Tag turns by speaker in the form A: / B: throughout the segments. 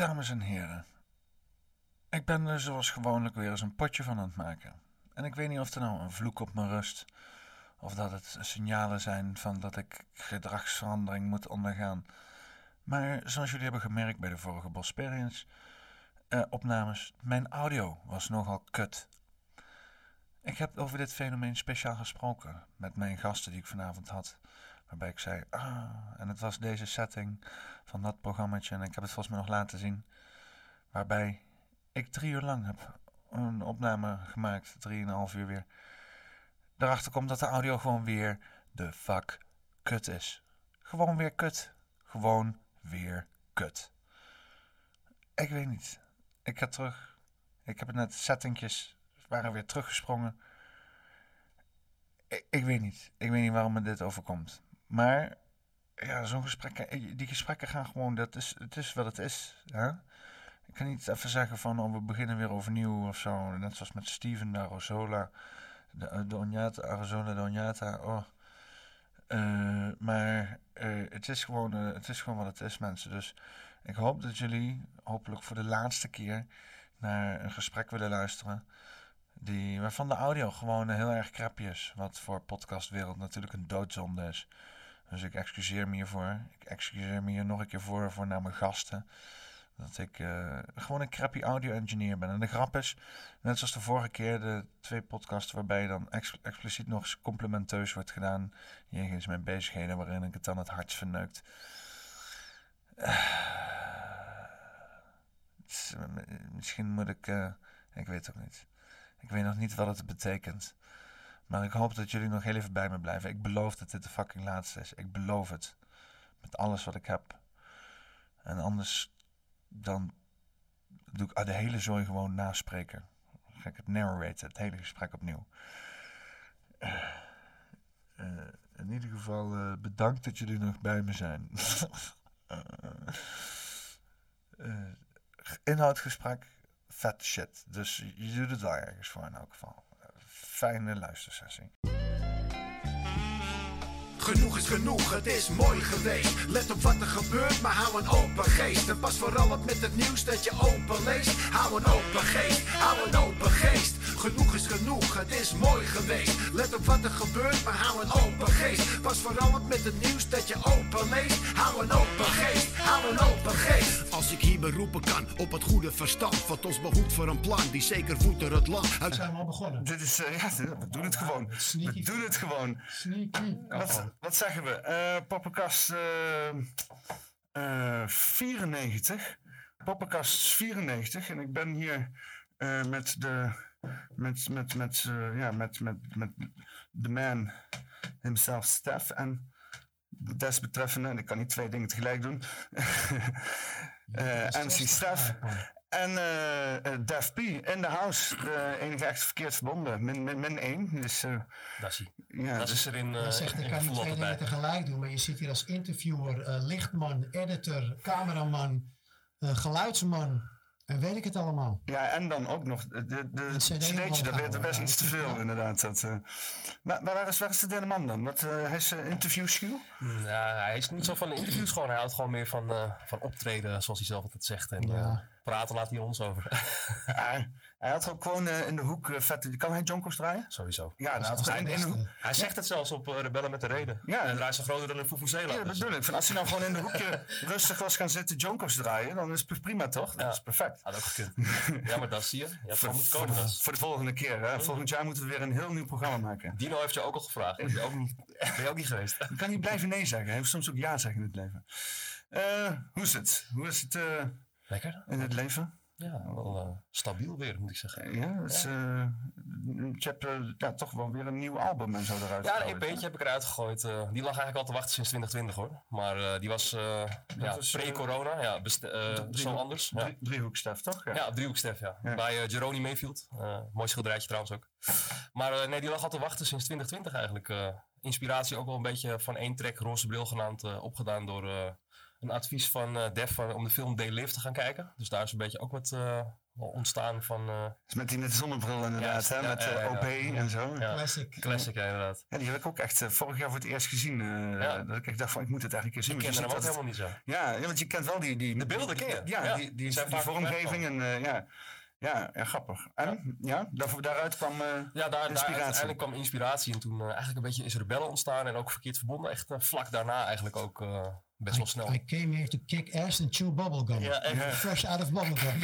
A: Dames en heren, ik ben er zoals gewoonlijk weer eens een potje van aan het maken. En ik weet niet of er nou een vloek op me rust, of dat het signalen zijn van dat ik gedragsverandering moet ondergaan. Maar zoals jullie hebben gemerkt bij de vorige Bosperians eh, opnames, mijn audio was nogal kut. Ik heb over dit fenomeen speciaal gesproken met mijn gasten die ik vanavond had. Waarbij ik zei, ah, en het was deze setting van dat programmaatje. En ik heb het volgens mij nog laten zien. Waarbij ik drie uur lang heb een opname gemaakt, drieënhalf uur weer. Daarachter komt dat de audio gewoon weer de fuck kut is. Gewoon weer kut. Gewoon weer kut. Ik weet niet. Ik ga terug. Ik heb het net settingjes waren weer teruggesprongen. Ik, ik weet niet. Ik weet niet waarom me dit overkomt. Maar ja, zo'n gesprek, eh, die gesprekken gaan gewoon, dat is, het is wat het is. Hè? Ik kan niet even zeggen van, oh, we beginnen weer overnieuw of zo. Net zoals met Steven de eh, de Oñata, Arizona de Oñata. Oh. Uh, maar het, is gewoon, het is gewoon wat het is, mensen. Dus ik hoop dat jullie hopelijk voor de laatste keer naar een gesprek willen luisteren. Die, waarvan de audio gewoon heel erg crappy is. Wat voor podcastwereld natuurlijk een doodzonde is. Dus ik excuseer me hiervoor. Ik excuseer me hier nog een keer voor, voor naar mijn gasten. Dat ik uh, gewoon een crappy audio engineer ben. En de grap is, net zoals de vorige keer, de twee podcasts waarbij dan ex expliciet nog eens complimenteus wordt gedaan. Jegens mijn bezigheden waarin ik het dan het hart verneukt. Uh, is, misschien moet ik, ik weet het ook niet. Ik weet nog niet wat het betekent. Maar ik hoop dat jullie nog heel even bij me blijven. Ik beloof dat dit de fucking laatste is. Ik beloof het. Met alles wat ik heb. En anders dan doe ik de hele zooi gewoon naspreken. Dan ga ik het narraten, het hele gesprek opnieuw. Uh, uh, in ieder geval uh, bedankt dat jullie nog bij me zijn. inhoudgesprek, vet shit. Dus je doet het wel ergens voor in elk geval. Fijne luistersessie.
B: Genoeg is genoeg, het is mooi geweest. Let op wat er gebeurt, maar hou een open geest. En pas vooral op met het nieuws dat je open leest. Hou een open geest, hou een open geest. Genoeg is genoeg, het is mooi geweest. Let op wat er gebeurt, maar hou een open geest. Pas vooral op met het nieuws dat je open leest. Hou een open geest, hou een open geest.
C: Als ik hier beroepen kan op het goede verstand, wat ons behoeft voor een plan die zeker voedt het land.
D: Uit... Zijn we al begonnen?
A: Dit is, uh, ja, we doen het gewoon. We doen het gewoon.
D: Sneaky.
A: Wat, wat zeggen we? Uh, Poppenkast uh, 94. Poppenkast 94. En ik ben hier met de met, met, met, uh, ja, met, met, met de man himself, Stef. En desbetreffende, en ik kan niet twee dingen tegelijk doen, uh, MC Stef. En uh, Def P in de house, de enige echt verkeerd verbonden, min, min, min één. Dus, uh,
E: dat is.
A: Ja,
E: dat
A: dus,
E: is er in.
D: Uh, zegt, ik kan niet twee dingen tegelijk doen, maar je zit hier als interviewer, lichtman, editor, cameraman, geluidsman. En weet ik het allemaal.
A: Ja, en dan ook nog de, de, de cd'tje, dat werd best iets te veel inderdaad. Dat, uh, maar, maar waar, is, waar is de derde man dan? Wat, uh, hij is uh, interviewschuw?
E: Ja, hij is niet zo van de interviews gewoon. Hij houdt gewoon meer van, van optreden, zoals hij zelf altijd zegt. En ja. praten laat hij ons over.
A: ja, hij had ook gewoon in de hoek vet... Kan hij Jonkos draaien?
E: Sowieso.
A: Ja, nou,
E: hij, in, in de hoek. hij zegt het zelfs op Rebellen met de Reden.
A: Ja.
E: En draait ze groter dan een Fufuzela.
A: Ja, dat bedoel ik. Van als hij nou gewoon in de hoekje rustig was gaan zitten Jonkos draaien, dan is het prima toch? Dat
E: ja.
A: is perfect.
E: Had ook gekund. Ja, maar dat zie je.
A: Voor,
E: moet
A: voor,
E: komen,
A: de, voor de volgende keer. Hè? Volgend jaar moeten we weer een heel nieuw programma maken.
E: Dino heeft je ook al gevraagd. Ben je ook niet, ben je ook niet geweest?
A: Je kan niet blijven nee zeggen. Hij heeft soms ook ja zeggen in het leven. Uh, hoe is het? Hoe is het uh,
E: Lekker.
A: in het leven?
E: Ja, wel uh, stabiel weer, moet ik zeggen.
A: Ja, dus, ja. je hebt ja, toch wel weer een nieuw album en zo eruit
E: Ja, een EP'tje heb ik eruit gegooid. die lag eigenlijk al te wachten sinds 2020 hoor. Maar die was, ja, pre-corona, ja, zo anders.
A: Drie, driehoekstef, toch?
E: Ja, ja driehoekstef, ja. ja. Bij Jeroni Mayfield. mooi schilderijtje trouwens ook. Maar nee, die lag al te wachten sinds 2020 eigenlijk. inspiratie ook wel een beetje van één track, Roze Bril genaamd, opgedaan door een advies van uh, Def om de film Day Live te gaan kijken. Dus daar is een beetje ook wat, uh, ontstaan van... eh,
F: Dus met die net zonnebril inderdaad,
E: Ja,
F: hè?
E: ja,
F: met
E: ja,
F: eh,
E: ja, ja.
F: en zo. Ja.
E: ja,
G: Classic.
E: classic, ja, inderdaad.
F: die heb ik ook echt eh, vorig jaar voor het eerst gezien. eh,
E: Ja.
F: Dat ik echt dacht van, ik moet het eigenlijk eens
E: Ik
F: zien.
E: ken
F: want je
E: hem ook
F: dat
E: helemaal niet zo.
F: Ja, ja, want je kent wel die... die
E: De beelden ken je.
F: Ja,
E: Ja,
F: die, die, vormgeving en eh, ja. Ja, ja, grappig. En, ja, daar, daaruit kwam... eh,
E: Ja, daar, daar
F: Inspiratie.
E: uiteindelijk kwam inspiratie en toen eh, eigenlijk een beetje is rebellen ontstaan en ook verkeerd verbonden. Echt eh, vlak daarna eigenlijk ook eh, best wel snel.
G: I, came here to kick ass and chew bubblegum.
E: Ja, echt.
G: Fresh out of bubblegum.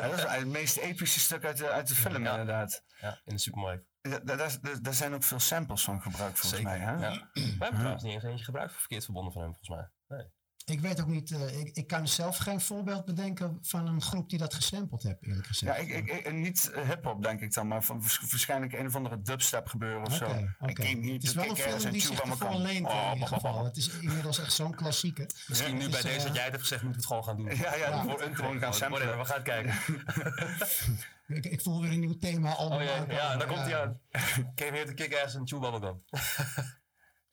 F: ja, dat is het meest epische stuk uit de, uit de film
E: Ja.
F: inderdaad.
E: Ja, in de supermarkt.
F: Daar, daar, daar- daar zijn ook veel samples van gebruikt volgens mij. Hè?
E: Ja. We hebben trouwens niet eens eentje gebruikt voor verkeerd verbonden van hem, volgens mij. Nee.
G: Ik weet ook niet, eh, ik, ik kan zelf geen voorbeeld bedenken van een groep die dat gesampled heeft, eerlijk gezegd.
F: Ja, ik, ik, ik- niet hip-hop denk ik dan, maar van, waars- waarschijnlijk een of andere dubstep gebeuren of zo. Niet
G: Het is wel een
F: kick-ass
G: film
F: en
G: die zich ervoor leent
F: Oh,
G: in ieder geval. Het is inmiddels echt zo'n klassieker.
E: Misschien nu bij deze
G: eh,
E: dat jij het hebt gezegd, moeten we het gewoon gaan doen.
F: Ja, ja, gewoon gaan samplen.
E: we gaan het kijken.
G: Ik, ik voel weer een nieuw thema al.
E: Oh ja, ja daar komt hij aan. Came here to kick ass and chew bubblegum.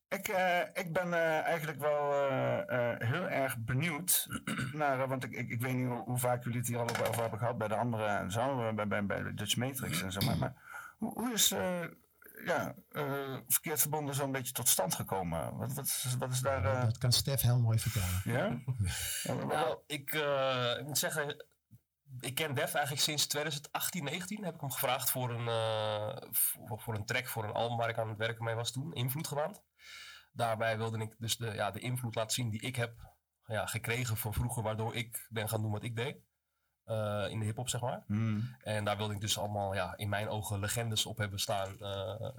F: Ik, eh, ik ben eh, eigenlijk wel eh, eh, heel erg benieuwd naar, eh, want ik, ik, ik weet niet hoe, hoe vaak jullie het hier al over, over hebben gehad bij de andere en zo, bij, bij, bij de Dutch Matrix en zo. Maar, maar hoe, hoe is eh, ja, eh, verkeerd verbonden zo'n beetje tot stand gekomen? Wat, wat, is, wat is daar. eh,
G: Dat kan Stef heel mooi vertellen.
F: ja?
E: Nou, ik, eh, ik moet zeggen, ik ken Def eigenlijk sinds 2018, 19 heb ik hem gevraagd voor een, eh, voor, voor een track, voor een album waar ik aan het werken mee was toen, Invloed genaamd. Daarbij wilde ik dus de, ja, de invloed laten zien die ik heb ja, gekregen van vroeger, waardoor ik ben gaan doen wat ik deed. eh, in de hip-hop, zeg maar.
F: Hmm.
E: En daar wilde ik dus allemaal, ja, in mijn ogen, legendes op hebben staan. eh,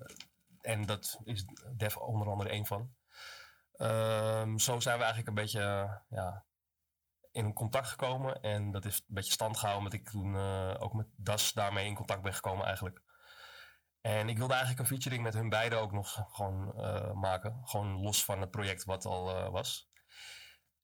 E: en dat is Def onder andere één van. Ehm, zo zijn we eigenlijk een beetje eh, ja, in contact gekomen. En dat heeft een beetje stand gehouden. Met ik toen ook met Das daarmee in contact ben gekomen eigenlijk. En ik wilde eigenlijk een featuring met hun beiden ook nog gewoon eh, maken. Gewoon los van het project wat al eh, was.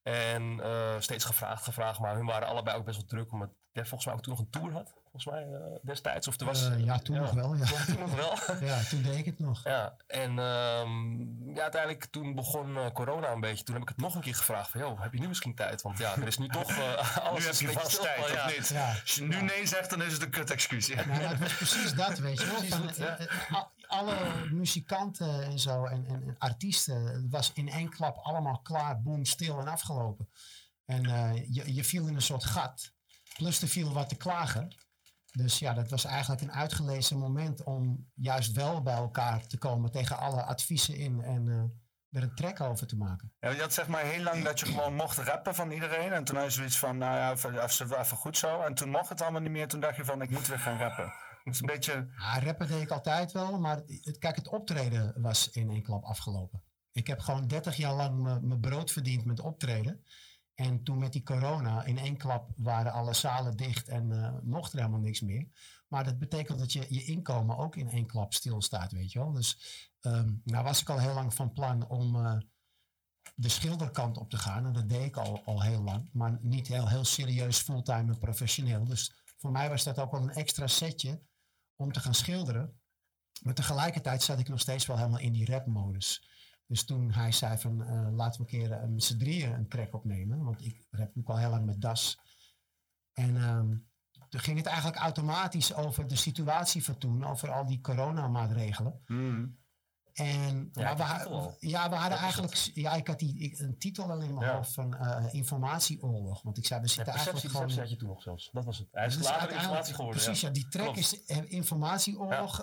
E: En eh, steeds gevraagd, gevraagd. Maar hun waren allebei ook best wel druk. Omdat Def volgens mij ook toen nog een tour had. Volgens mij eh, destijds. Of er was,
G: Eh, ja, toen nog wel. Ja.
E: Toen nog wel.
G: ja, toen deed ik het nog.
E: Ja, en ehm, ja, uiteindelijk toen begon eh, corona een beetje. Toen heb ik het nog een keer gevraagd van, joh, heb je nu misschien tijd? Want ja, er is nu toch eh, alles
F: Nu heb
E: is
F: je vast
E: stil.
F: tijd,
E: Ja.
F: of niet?
G: Ja.
F: Als je nu nee zegt, dan is het een kut excuus. Ja.
G: Nou, het was precies dat, weet je wel. Van, alle muzikanten en zo en, en, en artiesten, het was in één klap allemaal klaar, boem, stil en afgelopen. En eh, je, je viel in een soort gat. Plus er viel wat te klagen. Dus ja, dat was eigenlijk een uitgelezen moment om juist wel bij elkaar te komen tegen alle adviezen in en eh, er een track over te maken.
F: Ja, je had zeg maar heel lang dat je gewoon mocht rappen van iedereen. En toen had je zoiets van, nou ja, even, even, even goed zo. En toen mocht het allemaal niet meer. Toen dacht je van, ik moet weer gaan rappen. Het is een beetje...
G: Ja, rappen deed ik altijd wel, maar het, kijk, het optreden was in één klap afgelopen. Ik heb gewoon 30 jaar lang mijn brood verdiend met optreden. En toen met die corona, in één klap waren alle zalen dicht en eh, mocht er helemaal niks meer. Maar dat betekent dat je, je inkomen ook in één klap stilstaat, weet je wel. Dus ehm, nou was ik al heel lang van plan om eh, de schilderkant op te gaan. En dat deed ik al, al heel lang, maar niet heel, heel serieus fulltime en professioneel. Dus voor mij was dat ook wel een extra setje om te gaan schilderen. Maar tegelijkertijd zat ik nog steeds wel helemaal in die rapmodus. Dus toen hij zei van eh, laten we een keer eh, met z'n drieën een track opnemen. Want ik rap natuurlijk al heel lang met Das. En ehm, toen ging het eigenlijk automatisch over de situatie van toen. Over al die coronamaatregelen.
F: Hmm.
G: En
E: Ja,
G: we,
E: al.
G: ja, we hadden
E: Dat
G: eigenlijk... Ja, ik had die, ik- een titel wel in mijn
E: Ja.
G: hoofd van eh, informatieoorlog. Want ik zei, we zitten eigenlijk gewoon...
E: had je toen nog zelfs. Dat was het. Hij is
G: Dus
E: later informatie geworden.
G: Precies, ja. die track
E: Klopt.
G: is eh, informatieoorlog.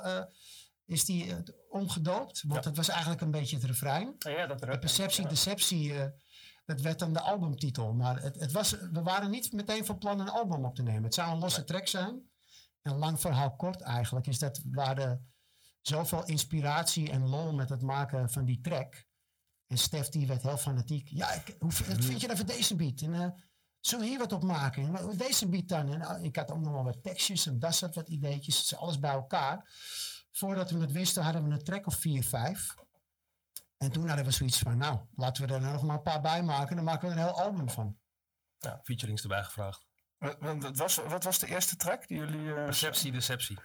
G: Is die eh, omgedoopt? Want het was eigenlijk een beetje het refrein.
E: Ja, dat
G: De perceptie, deceptie, eh, dat werd dan de albumtitel. Maar het, het was, we waren niet meteen van plan een album op te nemen. Het zou een losse track zijn. En lang verhaal kort eigenlijk is dat we hadden zoveel inspiratie en lol met het maken van die track. En Stef die werd heel fanatiek. Ja, ik, hoe, wat vind je dan van deze beat? En, eh, zullen we hier wat op maken? En, deze beat dan? En, ik had ook nog wel wat tekstjes en dat soort wat ideetjes. Het is alles bij elkaar. Voordat we het wisten hadden we een track of vier, vijf. En toen hadden we zoiets van, nou, laten we er nog maar een paar bij maken. Dan maken we er een heel album van.
E: Ja, featurings erbij gevraagd.
F: Wat, wat was, wat was de eerste track die jullie... eh,
E: Perceptie, deceptie.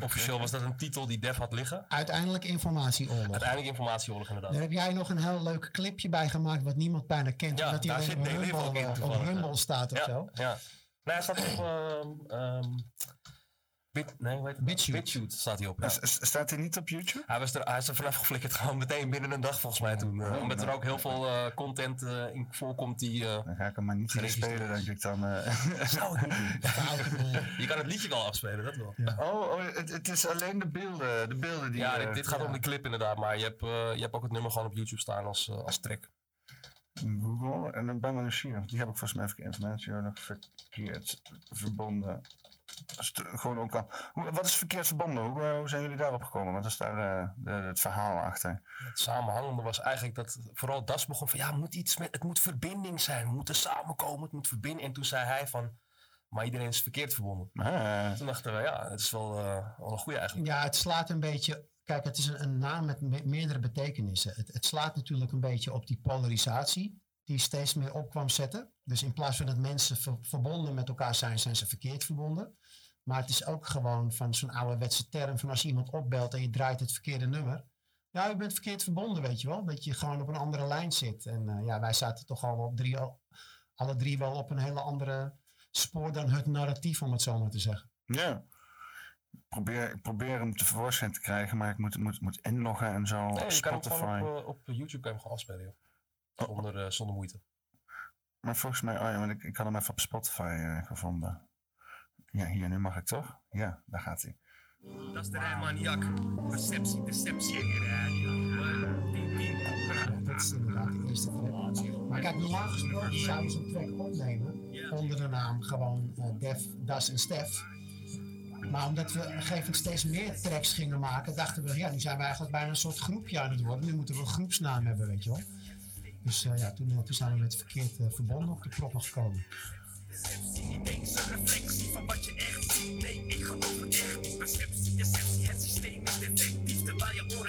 E: Officieel was dat een titel die Def had liggen.
G: Uiteindelijk informatieoorlog.
E: Uiteindelijk informatieoorlog inderdaad.
G: Daar heb jij nog een heel leuk clipje bij gemaakt wat niemand bijna kent.
E: Ja,
G: omdat
E: daar
G: hij
E: zit
G: Rumble,
E: in
G: eh, op Rumble staat of
E: Ja,
G: zo.
E: ja. Nee, hij staat op... ehm ehm Bit, nee, hoe heet.
G: BitChute
E: staat hij op. ja.
F: Staat hij niet op YouTube?
E: Hij, was er, hij is er vanaf geflikkerd gewoon meteen binnen een dag volgens mij toen. eh, omdat er ook heel veel eh, content eh, in voorkomt die... eh,
F: Dan ga ik hem maar niet
E: Geregistreerd.
F: spelen, denk ik dan. eh.
E: zou het niet Je kan het liedje wel afspelen, dat wel.
F: oh, oh het, het is alleen de beelden, de beelden die...
E: Ja, dit, dit gaat om die clip inderdaad, maar je hebt, eh, je hebt ook het nummer gewoon op YouTube staan als, als track.
F: Google en dan ben ik hier. Die heb ik volgens mij even informatie nog verkeerd verbonden. St- Gewoon ook al. Hoe- Wat is verkeerd verbonden? Hoe, eh, hoe zijn jullie daarop gekomen? Wat is daar eh, de- het verhaal achter?
E: Het samenhangende was eigenlijk dat vooral Das begon van ja, het moet iets met, het moet verbinding zijn, we moeten samenkomen, het moet verbinden. En toen zei hij van, maar iedereen is verkeerd verbonden.
F: Ah,
E: Toen dachten we, ja, het is wel, eh, wel een goede eigenlijk.
G: Ja, het slaat een beetje. Kijk, het is een, een naam met me- meerdere betekenissen. Het, het slaat natuurlijk een beetje op die polarisatie die steeds meer op kwam zetten. Dus in plaats van dat mensen ver- verbonden met elkaar zijn, zijn ze verkeerd verbonden. Maar het is ook gewoon van zo'n ouderwetse term van als je iemand opbelt en je draait het verkeerde nummer. Ja, je bent verkeerd verbonden, weet je wel. Dat je gewoon op een andere lijn zit. En eh, ja, wij zaten toch al op drie, alle drie wel op een hele andere spoor dan het narratief, om het zo maar te zeggen.
F: ja. Ik probeer, ik probeer hem tevoorschijn te krijgen, maar ik moet, moet, moet inloggen en zo.
E: Nee,
F: op
E: kan
F: Spotify.
E: gewoon op, eh, op YouTube kan je hem gewoon afspelen, joh. Zonder, eh, zonder moeite.
F: Maar volgens mij, oh ja, want ik, ik had hem even op Spotify gevonden. Ja, hier, nu mag ik toch? Ja, daar gaat hij.
H: Dat is de rijmaniak. Perceptie, deceptie ding.
G: Dat is inderdaad de eerste track. Maar kijk, normaal gesproken zouden ze een track opnemen onder de naam gewoon eh, Def, Das en Stef. Maar omdat we gegeven steeds meer tracks gingen maken, dachten we, ja, nu zijn we eigenlijk bijna een soort groepje aan het worden. Nu moeten we een groepsnaam hebben, weet je wel. Dus eh, ja, toen, eh, toen zijn we met verkeerd eh, verbonden op de proppen gekomen.
H: Niet eens een reflectie van wat je echt ziet. Nee, ik geloof het echt niet. Perceptie, deceptie, het systeem is defectief. Terwijl je.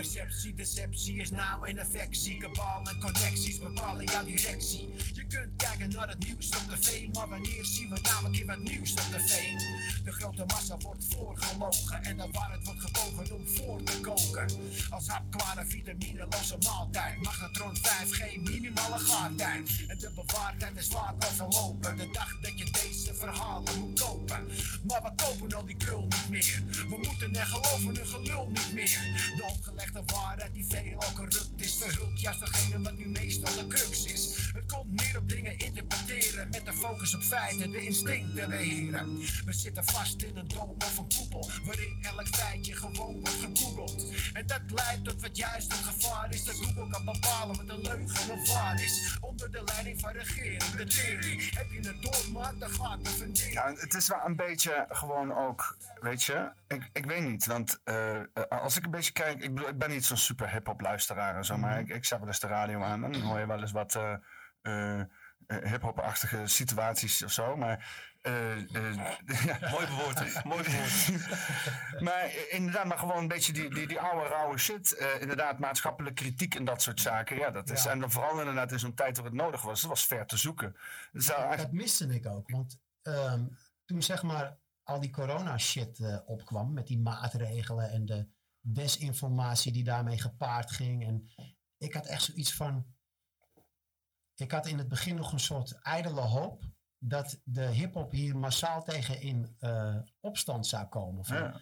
H: Perceptie, deceptie is nou een infectie. Kabal en connecties bepalen jouw directie. Je kunt kijken naar het nieuws op tv, maar wanneer zien we nou een keer wat nieuws op tv? De grote massa wordt voorgelogen en de waarheid wordt gebogen om voor te koken. Als hapklare vitamineloze maaltijd, magnetron 5G, minimale gaartijd. En de bewaardheid is laat overlopen, de dag dat je deze verhalen moet kopen. Maar we kopen al die krul niet meer, we moeten er geloven hun gelul niet meer. De opgelegde waarheid die veelal corrupt is, verhult juist degene wat nu meestal de crux is. Het komt meer op dingen interpreteren, met de focus op feiten, de instincten beheren. We zitten vast in een dome of een koepel, waarin elk feitje gewoon wordt gegoogeld. En dat leidt tot wat juist een gevaar is, dat Google kan bepalen wat een leugen of waar is. Onder de leiding van regering, de tering. Heb je het door, maar dan gaat de fundering.
F: Ja, het is wel een beetje gewoon ook, weet je, ik, ik weet niet, want eh, eh, als ik een beetje kijk, ik, bedoel, ben niet zo'n super hip-hop luisteraar en zo, maar ik, ik zet wel eens de radio aan en dan hoor je wel eens wat eh eh, eh, hip-hop-achtige situaties of zo, maar. eh, ja.
E: Mooi bewoord, mooi bewoord.
F: Maar inderdaad, maar gewoon een beetje die, die, die oude rauwe shit. inderdaad, maatschappelijke kritiek en dat soort zaken. Ja, dat is,
G: Ja.
F: En dan vooral inderdaad in zo'n tijd waar het nodig was. Dat was ver te zoeken. Dus
G: Dat miste ik ook. Want ehm, toen zeg maar al die corona shit opkwam met die maatregelen en de desinformatie die daarmee gepaard ging. En ik had echt zoiets van. Ik had in het begin nog een soort ijdele hoop dat de hip-hop hier massaal tegen in eh, opstand zou komen. Van,
F: Ja.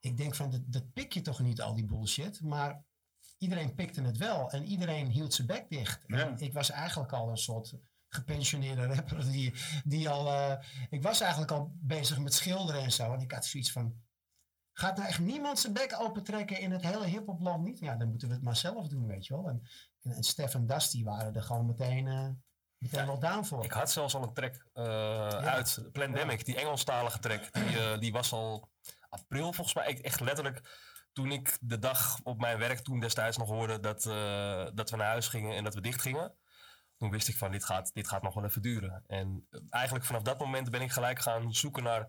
G: Ik denk van, dat, dat pik je toch niet, al die bullshit. Maar iedereen pikte het wel en iedereen hield zijn bek dicht. En ik was eigenlijk al een soort gepensioneerde rapper die, die al... eh, ik was eigenlijk al bezig met schilderen en zo. En ik had zoiets van... Gaat nou echt niemand zijn bek opentrekken in het hele hiphopland niet? Ja, dan moeten we het maar zelf doen, weet je wel. En, en, en Stef en Dusty waren er gewoon meteen, eh, meteen wel down voor.
E: Ik had zelfs al een track eh, uit Plandemic, die Engelstalige track. Die, eh, die was al april volgens mij. Echt letterlijk toen ik de dag op mijn werk toen destijds nog hoorde dat, dat we naar huis gingen en dat we dicht gingen. Toen wist ik van dit gaat, dit gaat nog wel even duren. En eigenlijk vanaf dat moment ben ik gelijk gaan zoeken naar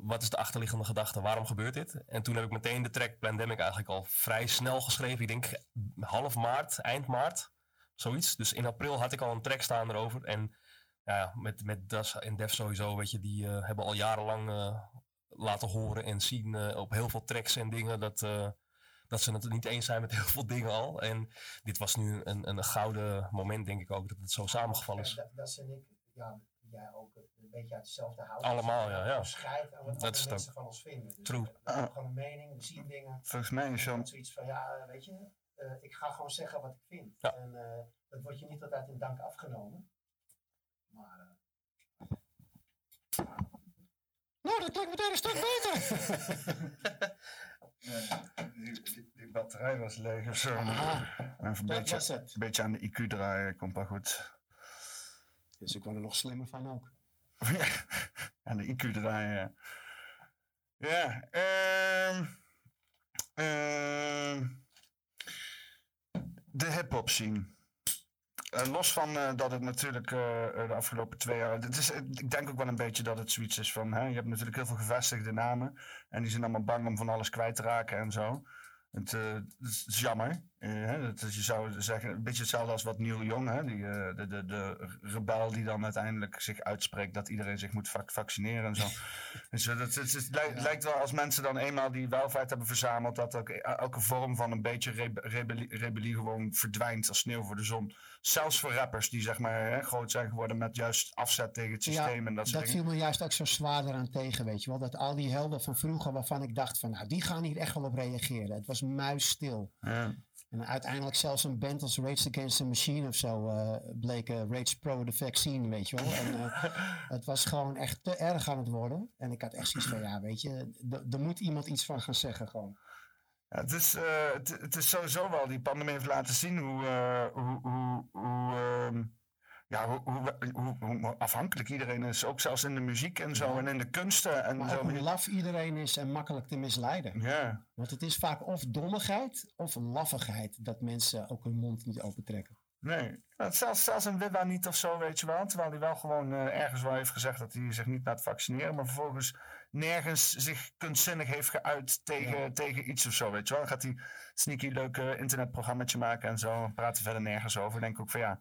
E: wat is de achterliggende gedachte, waarom gebeurt dit? En toen heb ik meteen de track Plandemic eigenlijk al vrij snel geschreven. Ik denk half maart, eind maart. Zoiets. Dus in april had ik al een track staan erover. En ja, met, met Das en Def sowieso, weet je, die eh, hebben al jarenlang eh, laten horen en zien eh, op heel veel tracks en dingen dat, dat ze het niet eens zijn met heel veel dingen al. En dit was nu een, een gouden moment, denk ik ook, dat het zo samengevallen is.
G: Ik, ja, jij ook een beetje uit dezelfde hout.
E: Allemaal, ja, ja.
G: Wat
E: Dat
G: mensen van ons vinden. Dus
E: True.
G: We hebben gewoon een mening, we zien dingen.
F: Volgens mij is
G: had zoiets van, ja, weet je, eh, ik ga gewoon zeggen wat ik vind.
E: Ja.
G: En eh, dat wordt je niet altijd in dank afgenomen. Maar, eh, nou, dat klinkt meteen een stuk beter.
F: die, die, die batterij was leeg of zo.
G: Ah,
F: Even een
G: dat
F: beetje, beetje aan de IQ draaien, komt wel goed.
G: Dus ik word er nog slimmer van ook.
F: aan de IQ draaien. Ja, ehm ehm, de hip-hop scene. Eh, los van eh, dat het natuurlijk eh, de afgelopen twee jaar. Het is, ik denk ook wel een beetje dat het zoiets is van. Hè, je hebt natuurlijk heel veel gevestigde namen. En die zijn allemaal bang om van alles kwijt te raken en zo. Het, het is jammer. Eh, is, je zou zeggen, een beetje hetzelfde als wat Neil Young, hè, die, eh, de, de, de rebel die dan uiteindelijk zich uitspreekt dat iedereen zich moet vac- vaccineren en zo. dus eh, dat, het, het, lijkt, lijkt wel als mensen dan eenmaal die welvaart hebben verzameld, dat ook elke vorm van een beetje rebe- rebellie, rebellie gewoon verdwijnt als sneeuw voor de zon. Zelfs voor rappers die zeg maar hè, groot zijn geworden met juist afzet tegen het systeem en dat
G: dat viel me juist ook zo zwaarder aan tegen, weet je wel. Dat al die helden van vroeger waarvan ik dacht van, nou, die gaan hier echt wel op reageren. Het was muisstil.
F: Ja.
G: En uiteindelijk zelfs een band als Rage Against the Machine of zo eh, bleek eh, Rage Pro de vaccine, weet je wel. En eh, het was gewoon echt te erg aan het worden. En ik had echt zoiets van, ja, weet je, er moet iemand iets van gaan zeggen gewoon.
F: Ja, het, is, het, het is sowieso wel, die pandemie heeft laten zien hoe, hoe, hoe, hoe, ehm, ja, hoe, hoe, hoe, hoe afhankelijk iedereen is. Ook zelfs in de muziek en zo en in de kunsten en
G: Maar
F: zo.
G: hoe laf iedereen is en makkelijk te misleiden.
F: Ja,
G: Want het is vaak of dommigheid of laffigheid dat mensen ook hun mond niet opentrekken.
F: nee. Zelfs, zelfs een Wibba niet of zo, weet je wel. Terwijl hij wel gewoon eh, ergens wel heeft gezegd dat hij zich niet laat vaccineren. Maar vervolgens nergens zich kunstzinnig heeft geuit tegen, tegen iets of zo, weet je wel. Dan gaat hij sneaky leuk eh, internetprogrammaatje maken en zo. En praat er verder nergens over. Dan denk ik ook van ja,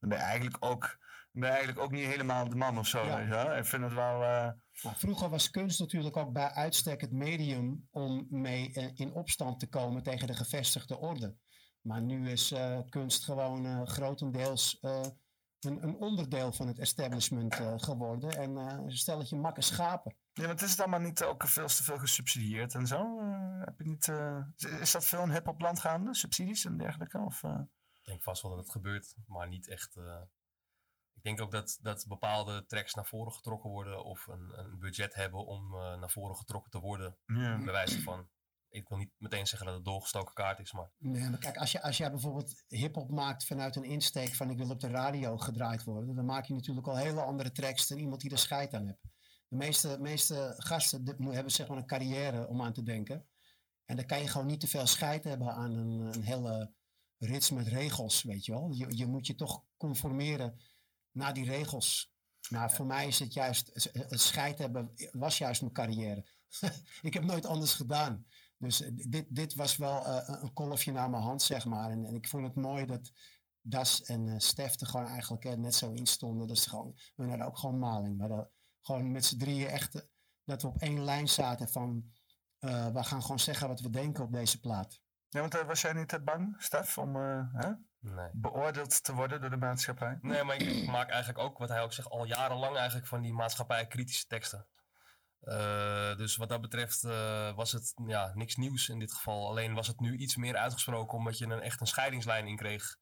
F: dan ben je eigenlijk ook, ben je eigenlijk ook niet helemaal de man of zo,
G: Ja.
F: weet je wel. Ik vind het wel... eh,
G: vroeger was kunst natuurlijk ook bij uitstek het medium om mee eh, in opstand te komen tegen de gevestigde orde. Maar nu is eh, kunst gewoon grotendeels een, een onderdeel van het establishment geworden. En een stelletje makke schapen.
F: Ja, maar het is het allemaal niet ook veel te veel gesubsidieerd en zo? Eh, heb je niet, eh, is dat veel in hip-hop land gaande? Subsidies en dergelijke? Of, eh?
E: Ik denk vast wel dat het gebeurt, maar niet echt. eh, ik denk ook dat, dat bepaalde tracks naar voren getrokken worden of een, een budget hebben om eh, naar voren getrokken te worden.
F: ja.
E: Bij wijze van. Ik wil niet meteen zeggen dat het doorgestoken kaart is, maar
G: Nee, maar kijk, als, je, als jij bijvoorbeeld hip-hop maakt vanuit een insteek van ik wil op de radio gedraaid worden, dan maak je natuurlijk al hele andere tracks dan iemand die er scheid aan hebt. De meeste, gasten hebben zeg maar een carrière om aan te denken. En dan kan je gewoon niet te veel scheid hebben aan een, een hele rits met regels, weet je wel. Je, je moet je toch conformeren naar die regels. Maar voor mij is het juist, het scheid hebben was juist mijn carrière. ik heb nooit anders gedaan. Dus eh, dit, dit was wel eh, een- kolfje naar mijn hand, zeg maar. En, en ik vond het mooi dat Das en eh Stef er gewoon eigenlijk net zo in stonden. Dat ze gewoon, we hadden ook gewoon maling. Maar dat, gewoon met z'n drieën echt, eh, dat we op één lijn zaten van... eh, we gaan gewoon zeggen wat we denken op deze plaat.
F: ja, want eh, was jij niet te bang, Stef, om eh, hè,
E: nee.
F: beoordeeld te worden door de maatschappij?
E: Nee, maar ik maak eigenlijk ook, wat hij ook zegt, al jarenlang eigenlijk van die maatschappij kritische teksten. Eh, dus wat dat betreft eh, was het ja, niks nieuws in dit geval. Alleen was het nu iets meer uitgesproken omdat je een, echt een scheidingslijn in kreeg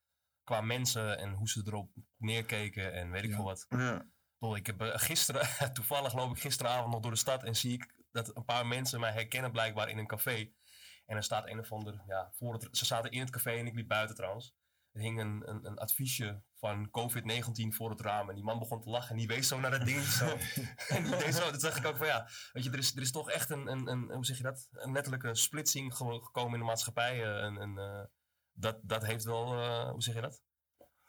E: qua mensen en hoe ze erop neerkeken en weet ik
G: Ja.
E: veel wat.
F: Ja.
E: Ik heb eh, gisteren, toevallig loop ik gisteravond nog door de stad en zie ik dat een paar mensen mij herkennen blijkbaar in een café. En er staat een of ander, ja, voor het, ze zaten in het café en ik liep buiten trouwens. Er hing een, een, een adviesje van COVID-19 voor het raam. En die man begon te lachen en die wees zo naar dat ding. Zo. en die deed zo. Toen dacht ik ook van ja, weet je, er is, er is toch echt een, een, een, hoe zeg je dat? Een letterlijke splitsing ge- gekomen in de maatschappij. eh, En, en, eh, dat, dat heeft wel, hoe zeg je dat?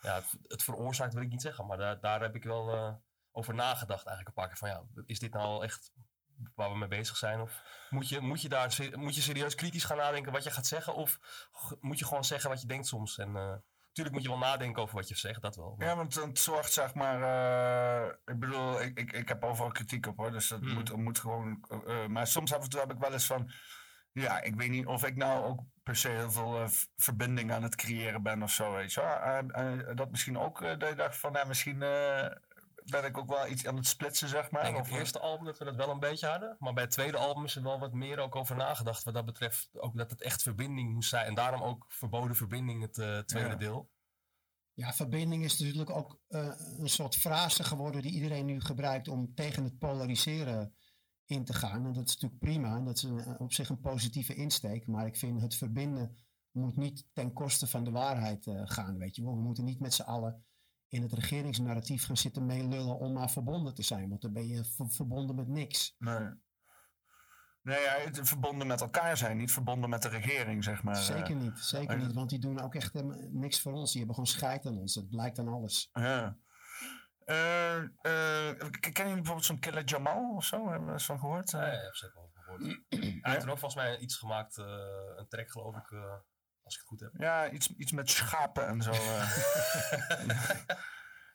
E: Ja, het, het veroorzaakt wil ik niet zeggen, maar daar, daar heb ik wel over nagedacht eigenlijk een paar keer. Van ja, is dit nou echt waar we mee bezig zijn? Of moet je, moet je daar moet je serieus kritisch gaan nadenken wat je gaat zeggen? Of moet je gewoon zeggen wat je denkt soms? En eh, natuurlijk moet je wel nadenken over wat je zegt, dat wel. Maar-
F: Ja, want het zorgt zeg maar. eh, ik bedoel, ik, ik, ik heb overal kritiek op hoor. Dus dat
E: Hmm.
F: moet, moet gewoon. eh, eh, maar soms af en toe heb ik wel eens van. Ja, ik weet niet of ik nou ook per se heel veel eh, verbinding aan het creëren ben of zo. Weet je. Eh, eh, dat misschien ook eh, dat je dacht van, ja, misschien. Ben ik ook wel iets aan het splitsen, zeg maar.
E: Ik het eerste album dat we dat wel een beetje hadden. Maar bij het tweede album is er wel wat meer ook over nagedacht. Wat dat betreft ook dat het echt verbinding moest zijn. En daarom ook verboden verbinding, het eh, tweede
F: Ja.
E: deel.
G: Ja, verbinding is natuurlijk ook eh, een soort frase geworden die iedereen nu gebruikt om tegen het polariseren in te gaan. En dat is natuurlijk prima en dat is een- op zich een positieve insteek. Maar ik vind het verbinden moet niet ten koste van de waarheid eh, gaan, weet je wel. We moeten niet met z'n allen in het regeringsnarratief gaan zitten meelullen om maar verbonden te zijn. Want dan ben je ver- verbonden met niks.
F: Nee. Nee, ja, het verbonden met elkaar zijn, niet verbonden met de regering, zeg maar.
G: zeker niet, zeker
F: eh,
G: niet. Want die doen ook echt helemaal niks voor ons. Die hebben gewoon scheid aan ons. Dat blijkt aan alles.
F: Ja. Eh, eh, k- kennen jullie bijvoorbeeld zo'n Killer Jamal of zo? Hebben we er eens van gehoord?
E: Ja,
F: Eh,
E: ja, ik heb zeker wel gehoord. Hij heeft er ook volgens mij iets gemaakt, eh, een track geloof ik, eh, als ik het goed heb.
F: Ja, iets, iets met schapen en zo.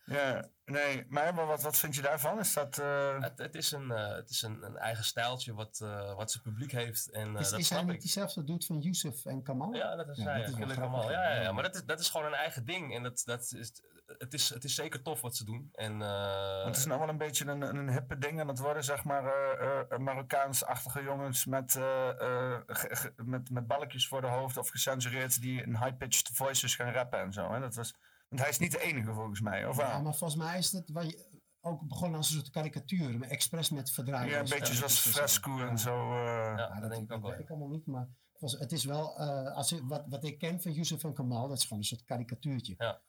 F: ja, nee, maar wat, wat, vind je daarvan? Is dat... eh,
E: Het, het is, een, eh, het is een, een eigen stijltje wat, eh, wat zijn publiek heeft. En eh,
G: is
E: dat
G: is hij
E: snap
G: niet
E: ik.
G: diezelfde doet van Yusuf en Kamal?
E: Ja, dat is
G: Ja,
E: hij.
G: dat
E: ja,
G: is
E: Kamal.
G: ja.
E: Ja, ja, maar dat is, dat is gewoon een eigen ding. En dat, dat is, het, is, het is zeker tof wat ze doen. En, eh,
F: Het is nou wel een beetje een, een hippe ding aan het worden, zeg maar. eh, eh, Marokkaans-achtige jongens met, eh, eh, ge- ge- met, met balkjes voor de hoofd of gecensureerd die in high-pitched voices gaan rappen en zo. Hè? Dat was, want hij is niet de enige volgens mij, of
G: Ja,
F: wel?
G: maar volgens mij is het wat je, ook begonnen als een soort karikatuur, maar expres met verdraaien.
F: Ja, een beetje zoals Fresco en zo. eh.
E: ja, dat denk ik ook wel.
G: weet ik allemaal niet, maar volgens- het is wel, eh, als ik, wat, wat ik ken van Yusuf en Kamal, dat is gewoon een soort karikatuurtje.
E: Ja.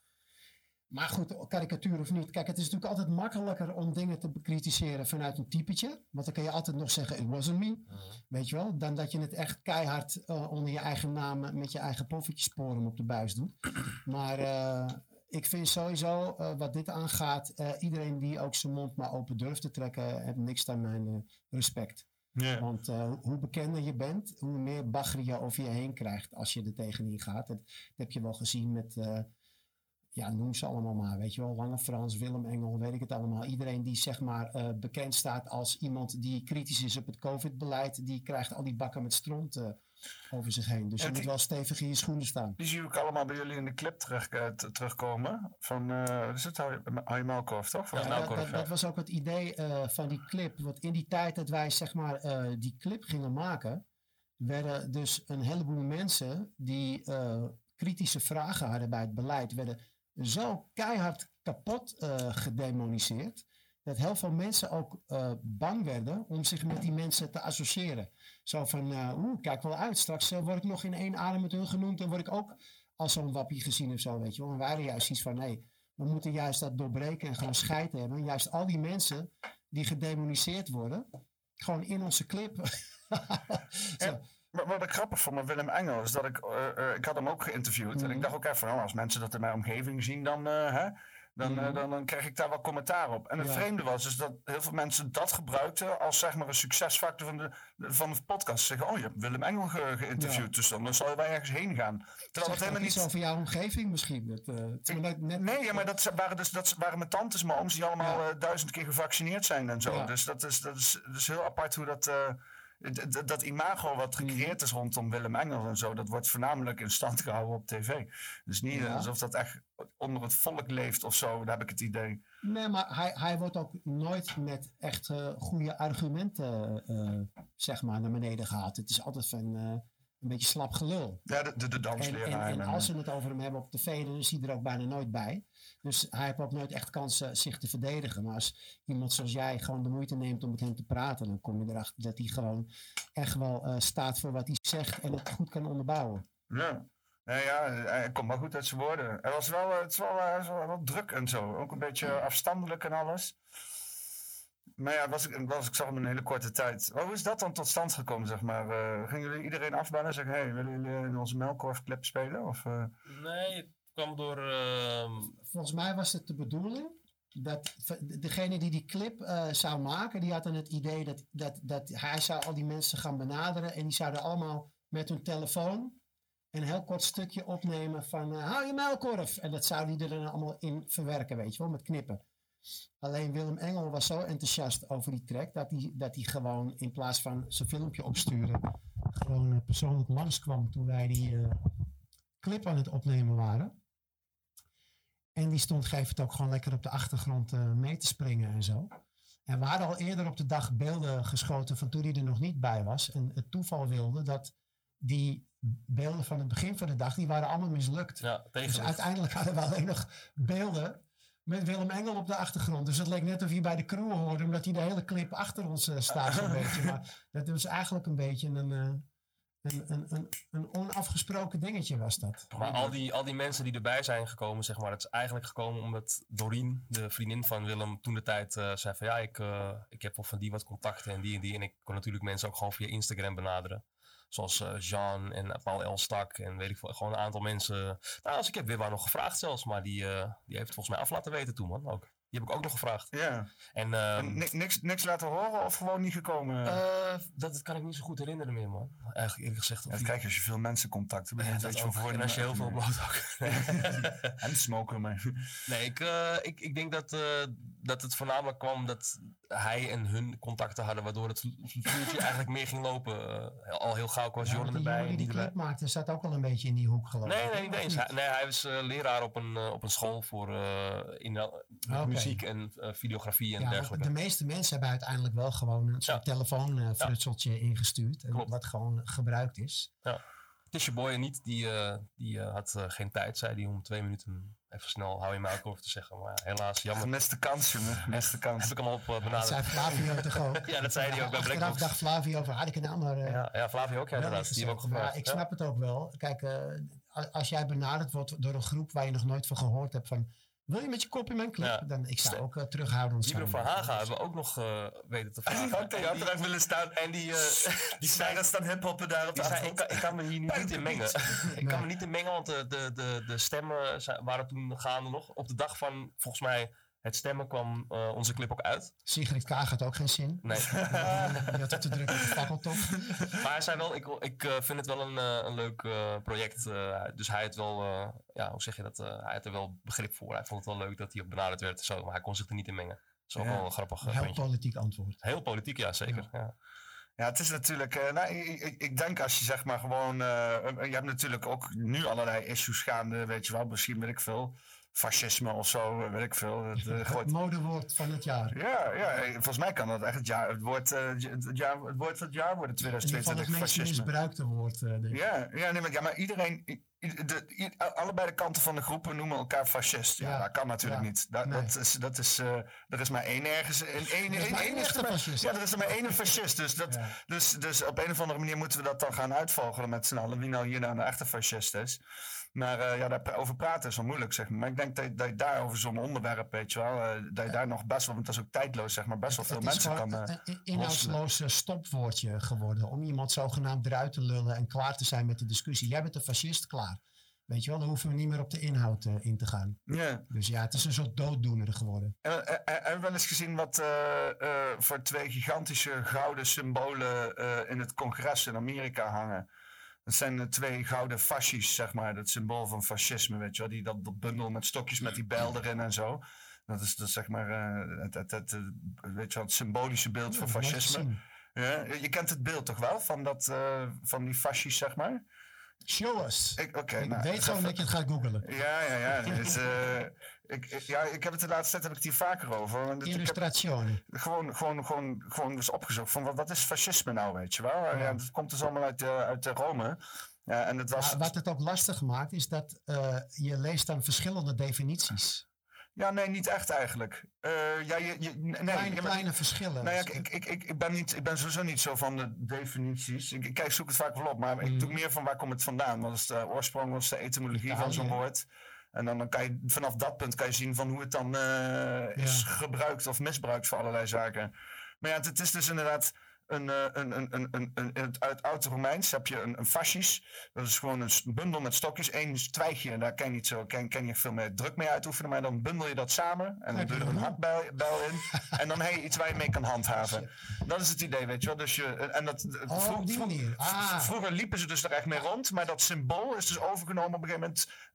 G: Maar goed, karikatuur of niet. Kijk, het is natuurlijk altijd makkelijker om dingen te bekritiseren vanuit een typetje. Want dan kun je altijd nog zeggen, it wasn't me.
E: Mhm.
G: Weet je wel? Dan dat je het echt keihard eh, onder je eigen naam eh, met je eigen poffertjesporen op de buis doet. Maar eh, ik vind sowieso, eh, wat dit aangaat, eh, iedereen die ook zijn mond maar open durft te trekken, heeft niks aan mijn eh, respect. Want hoe bekender je bent, hoe meer bagger je over je heen krijgt als je er tegenin gaat. Dat, dat heb je wel gezien met, ja, noem ze allemaal maar, weet je wel. Lange Frans, Willem Engel, weet ik het allemaal. Iedereen die zeg maar bekend staat als iemand die kritisch is op het COVID-beleid, die krijgt al die bakken met stront over zich heen. Dus
F: Ja,
G: je moet wel stevig in je schoenen staan.
F: Die zie ik allemaal bij jullie in de clip terug, eh, terugkomen. Van, wat is het? Harry Melkorf, toch? Van
E: Ja, nou,
G: dat, dat,
E: ja.
G: dat was ook het idee van die clip. Want in die tijd dat wij zeg maar die clip gingen maken, werden dus een heleboel mensen die kritische vragen hadden bij het beleid, werden zo keihard kapot gedemoniseerd. Dat heel veel mensen ook bang werden om zich met die mensen te associëren. Zo van, eh, oeh, kijk wel uit. Straks eh, word ik nog in één adem met hun genoemd. en word ik ook als zo'n wappie gezien of zo, weet je wel. En wij hadden juist iets van, nee, we moeten juist dat doorbreken en gewoon scheid hebben. En juist al die mensen die gedemoniseerd worden, gewoon in onze clip.
F: Maar wat ik grappig vond met Willem Engel is dat ik, eh, eh, ik had hem ook geïnterviewd. En
G: Mhm.
F: ik dacht ook even, nou, als mensen dat in mijn omgeving zien, dan, hè, dan,
G: Mhm.
F: dan, dan krijg ik daar wel commentaar op. En het
G: Ja.
F: vreemde was dus dat heel veel mensen dat gebruikten als zeg maar een succesfactor van de, van de podcast. Ze zeggen, oh je hebt Willem Engel ge- geïnterviewd,
G: Ja.
F: dus dan, dan zal je wel ergens heen gaan. Terwijl
G: ook
F: helemaal niet...
G: over jouw omgeving misschien. Dat, eh, dat net,
F: Nee, ja, maar dat waren dus dat waren mijn tantes, mijn ooms die allemaal
G: Ja.
F: eh, duizend keer gevaccineerd zijn en zo. Dus dat is, dat, is, dat is heel apart hoe dat. Dat imago wat
G: Mhm.
F: gecreëerd is rondom Willem Engel en zo, dat wordt voornamelijk in stand gehouden op tv. Dus niet
G: Ja.
F: alsof dat echt onder het volk leeft of zo, daar heb ik het idee.
G: Nee, maar hij, hij wordt ook nooit met echt eh, goede argumenten eh, zeg maar naar beneden gehaald. Het is altijd van eh, een beetje slap gelul.
F: Ja, de, de, dansleraar.
G: en, en
F: en,
G: als
F: eh,
G: ze het over hem hebben op tv, dan is hij er ook bijna nooit bij. Dus hij heeft ook nooit echt kansen zich te verdedigen. Maar als iemand zoals jij gewoon de moeite neemt om met hem te praten, dan kom je erachter dat hij gewoon echt wel eh, staat voor wat hij zegt en het goed kan onderbouwen.
F: Ja. Nee, ja, hij komt wel goed uit zijn woorden. Hij was wel, eh, het wel, eh, is wel, wel druk en zo. Ook een beetje afstandelijk en alles. Maar ja, was ik, was ik zag hem een hele korte tijd. Hoe is dat dan tot stand gekomen, zeg maar? Eh, gingen jullie iedereen afbellen en zeggen... hey, willen jullie in onze Melkorf-clip spelen? Of, eh,
E: Nee, het kwam door... ehm,
G: Volgens mij was het de bedoeling dat degene die die clip eh, zou maken, die had dan het idee dat, dat, dat hij zou al die mensen gaan benaderen en die zouden allemaal met hun telefoon een heel kort stukje opnemen van eh, hou je muilkorf. En dat zou die er dan allemaal in verwerken, weet je wel, met knippen. Alleen Willem Engel was zo enthousiast over die track dat hij, dat hij gewoon in plaats van zijn filmpje opsturen, gewoon eh, persoonlijk langskwam toen wij die eh, clip aan het opnemen waren. En die stond geef het ook gewoon lekker op de achtergrond eh, mee te springen en zo. En we hadden al eerder op de dag beelden geschoten van toen hij er nog niet bij was. En het toeval wilde dat die beelden van het begin van de dag, die waren allemaal mislukt.
E: Ja,
G: Dus uiteindelijk hadden we alleen nog beelden met Willem Engel op de achtergrond. Dus het leek net of je bij de crew hoorde, omdat hij de hele clip achter ons eh, staat zo'n beetje. Maar dat was eigenlijk een beetje een, eh, een, een, een, een onafgesproken dingetje was dat.
E: Maar al die, al die mensen die erbij zijn gekomen, zeg maar, het is eigenlijk gekomen omdat Doreen, de vriendin van Willem, toen de tijd eh, zei van ja, ik, ik heb wel van die wat contacten en die en die. En ik kon natuurlijk mensen ook gewoon via Instagram benaderen. Zoals eh, Jean en Paul Elstak en weet ik veel, gewoon een aantal mensen. Nou, als ik heb weer nog gevraagd zelfs, maar die, eh, die heeft volgens mij af laten weten toen, man. Ook. Die heb ik ook nog gevraagd.
F: Ja.
E: En, ehm,
F: En niks, niks laten horen of gewoon niet gekomen?
E: eh, dat, dat kan ik niet zo goed herinneren meer, man. Eigenlijk eerlijk gezegd.
F: Ja, dat krijg je als je veel mensen contact hebt.
E: Ja, dat
F: je voor
E: En als je heel veel bloot ook.
F: en smoken, maar...
E: Nee, ik, eh, ik, ik denk dat, eh, dat het voornamelijk kwam dat hij en hun contacten hadden, waardoor het vuurtje eigenlijk meer ging lopen. Eh, al heel gauw was
G: Ja,
E: Jordan
G: want die
E: erbij
G: die
E: die
G: clip maakte, zat ook al een beetje in die hoek geloof
E: Nee,
G: ik,
E: nee,
G: of
E: niet eens.
G: niet?
E: Hij, nee, hij was eh, leraar op een, eh, op een school voor eh, in, uh,
G: Oké.
E: Muziek en eh, videografie en
G: Ja,
E: dergelijke.
G: de meeste mensen hebben uiteindelijk wel gewoon een soort telefoonfrutseltje ingestuurd. En
E: Klopt.
G: wat gewoon gebruikt is.
E: Ja. Het is je boy niet, die, eh, die eh, had eh, geen tijd, zei hij om twee minuten even snel hou je mij ook over te zeggen. Maar ja, helaas, jammer.
F: Gemiste kans, jongen. Gemiste kans.
E: Heb ik hem al op eh,
G: Dat
E: benaderd.
G: zei Flavio toch ook?
E: Ja, dat zei hij ook bij
G: Achteraf
E: Blackbox.
G: dacht Flavio van, had ik maar... eh,
E: Ja, ja, Flavio ook, ja, inderdaad. Die hebben ook.
G: Maar
E: gevraagd.
G: ik
E: Ja.
G: snap het ook wel. Kijk, eh, als jij benaderd wordt door een groep waar je nog nooit van gehoord hebt van... Wil je met je kop in mijn clip?
E: Ja.
G: Dan ik zou
E: Ste-
G: ook uh, terughoudend zijn.
E: Libro van Haga hebben we ook nog uh, weten te vragen.
F: had er
E: die,
F: echt willen staan.
E: En die, uh,
F: die daar staan hiphoppen daar op de
E: zei, ik, kan, ik kan me hier nu niet in mengen. ik kan me niet in mengen, want de, de, de, de stemmen waren toen gaande nog. Op de dag van, volgens mij, het stemmen kwam uh, onze clip ook uit.
G: Sigrid Kaag had ook geen zin.
E: Nee.
G: Die had het te druk met de fakkeltop.
E: Maar hij zei wel, ik, ik uh, vind het wel een, uh, een leuk uh, project. dus hij had wel, ja, hoe zeg je dat? hij had er wel begrip voor. Hij vond het wel leuk dat hij ook benaderd werd. Zo, maar hij kon zich er niet in mengen. Dat is ook ja. wel een grappig
G: Heel
E: puntje.
G: politiek antwoord.
E: Heel politiek, ja, zeker. Ja. Ja.
F: Ja, het is natuurlijk. Uh, nou, ik, ik, ik, denk als je zeg maar gewoon. Uh, je hebt natuurlijk ook nu allerlei issues gaande, weet je wel, misschien weet ik veel. Fascisme of zo, weet ik veel.
G: Het, uh, het modewoord van het jaar.
F: Ja, ja, volgens mij kan dat echt het, jaar, het, woord, het, jaar, het woord van het jaar worden 2022.
G: Het meest misbruikte woord, denk ik.
F: Ja, ja, nee, maar, ja, maar iedereen. De, allebei de kanten van de groepen noemen elkaar fascist. Ja, ja dat kan natuurlijk ja. niet. Dat, nee. dat is, dat is, uh, er is maar één ergens. Een, één,
G: er is maar één echte fascist.
F: Ja, er is er maar één fascist. Dus, dat, ja. dus, dus op een of andere manier moeten we dat dan gaan uitvogelen met z'n allen. Wie nou hier nou een echte fascist is. Maar uh, ja, daarover praten is wel moeilijk, zeg maar. Maar ik denk dat, dat je daar over zo'n onderwerp, weet je wel, uh, dat je daar nog best wel, want dat is ook tijdloos, zeg maar, best wel veel mensen kan. Uh,
G: een inhoudsloos stopwoordje geworden om iemand zogenaamd eruit te lullen en klaar te zijn met de discussie. Jij bent een fascist, klaar. Weet je wel, dan hoeven we niet meer op de inhoud uh, in te gaan.
F: Ja.
G: Dus ja, het is een soort dooddoener geworden.
F: En hebben we wel eens gezien wat uh, uh, voor twee gigantische gouden symbolen in het congres in Amerika hangen? Dat zijn de twee gouden fascies, zeg maar. Dat symbool van fascisme, weet je wel. Die, dat, dat bundel met stokjes met die bijl erin en zo. Dat is, dat zeg maar uh, het, het, het, weet je wel, het symbolische beeld van fascisme. Ja, je kent het beeld toch wel? Van, dat, uh, van die fascies, zeg maar?
G: Show us.
F: Ik, okay,
G: ik
F: nou,
G: weet gewoon dat je het gaat googelen.
F: Ja, ja, ja. Dus, uh, ik, ik, ja, ik heb het de laatste tijd heb ik het hier vaker over.
G: Illustratie.
F: Gewoon, gewoon, gewoon, gewoon dus opgezocht van wat, wat is fascisme nou, weet je wel? Ja. dat komt dus allemaal uit, uh, uit Rome. Ja, en het was...
G: Wat het ook lastig maakt, is dat uh, je leest dan verschillende definities.
F: Ja, nee, niet echt eigenlijk. Uh, ja, je, je, nee,
G: kleine,
F: ja,
G: kleine verschillen.
F: Nou ja, ik, ik, ik, ik, ben niet, ik ben sowieso niet zo van de definities. Ik, kijk, zoek het vaak wel op, maar mm. ik doe meer van waar komt het vandaan. Wat is de oorsprong, wat is de etymologie van zo'n woord? En dan, dan kan je vanaf dat punt kan je zien van hoe het dan uh, is gebruikt of misbruikt voor allerlei zaken. Maar ja, het, het is dus inderdaad een, een, een, een, een, een, uit het oude Romeins heb je een, een. Dat is gewoon een bundel met stokjes. Eén twijgje, en daar kan je niet zo kan, kan je veel meer druk mee uitoefenen. Maar dan bundel je dat samen en dan doe je er een hakbijl in. en dan heb je iets waar je mee kan handhaven. Dat is het idee, weet je wel. Dus je, en dat,
G: oh, vroeg, vroeg,
F: ah. vroeger liepen ze dus er echt mee rond. Maar dat symbool is dus overgenomen op een gegeven moment eh, eh,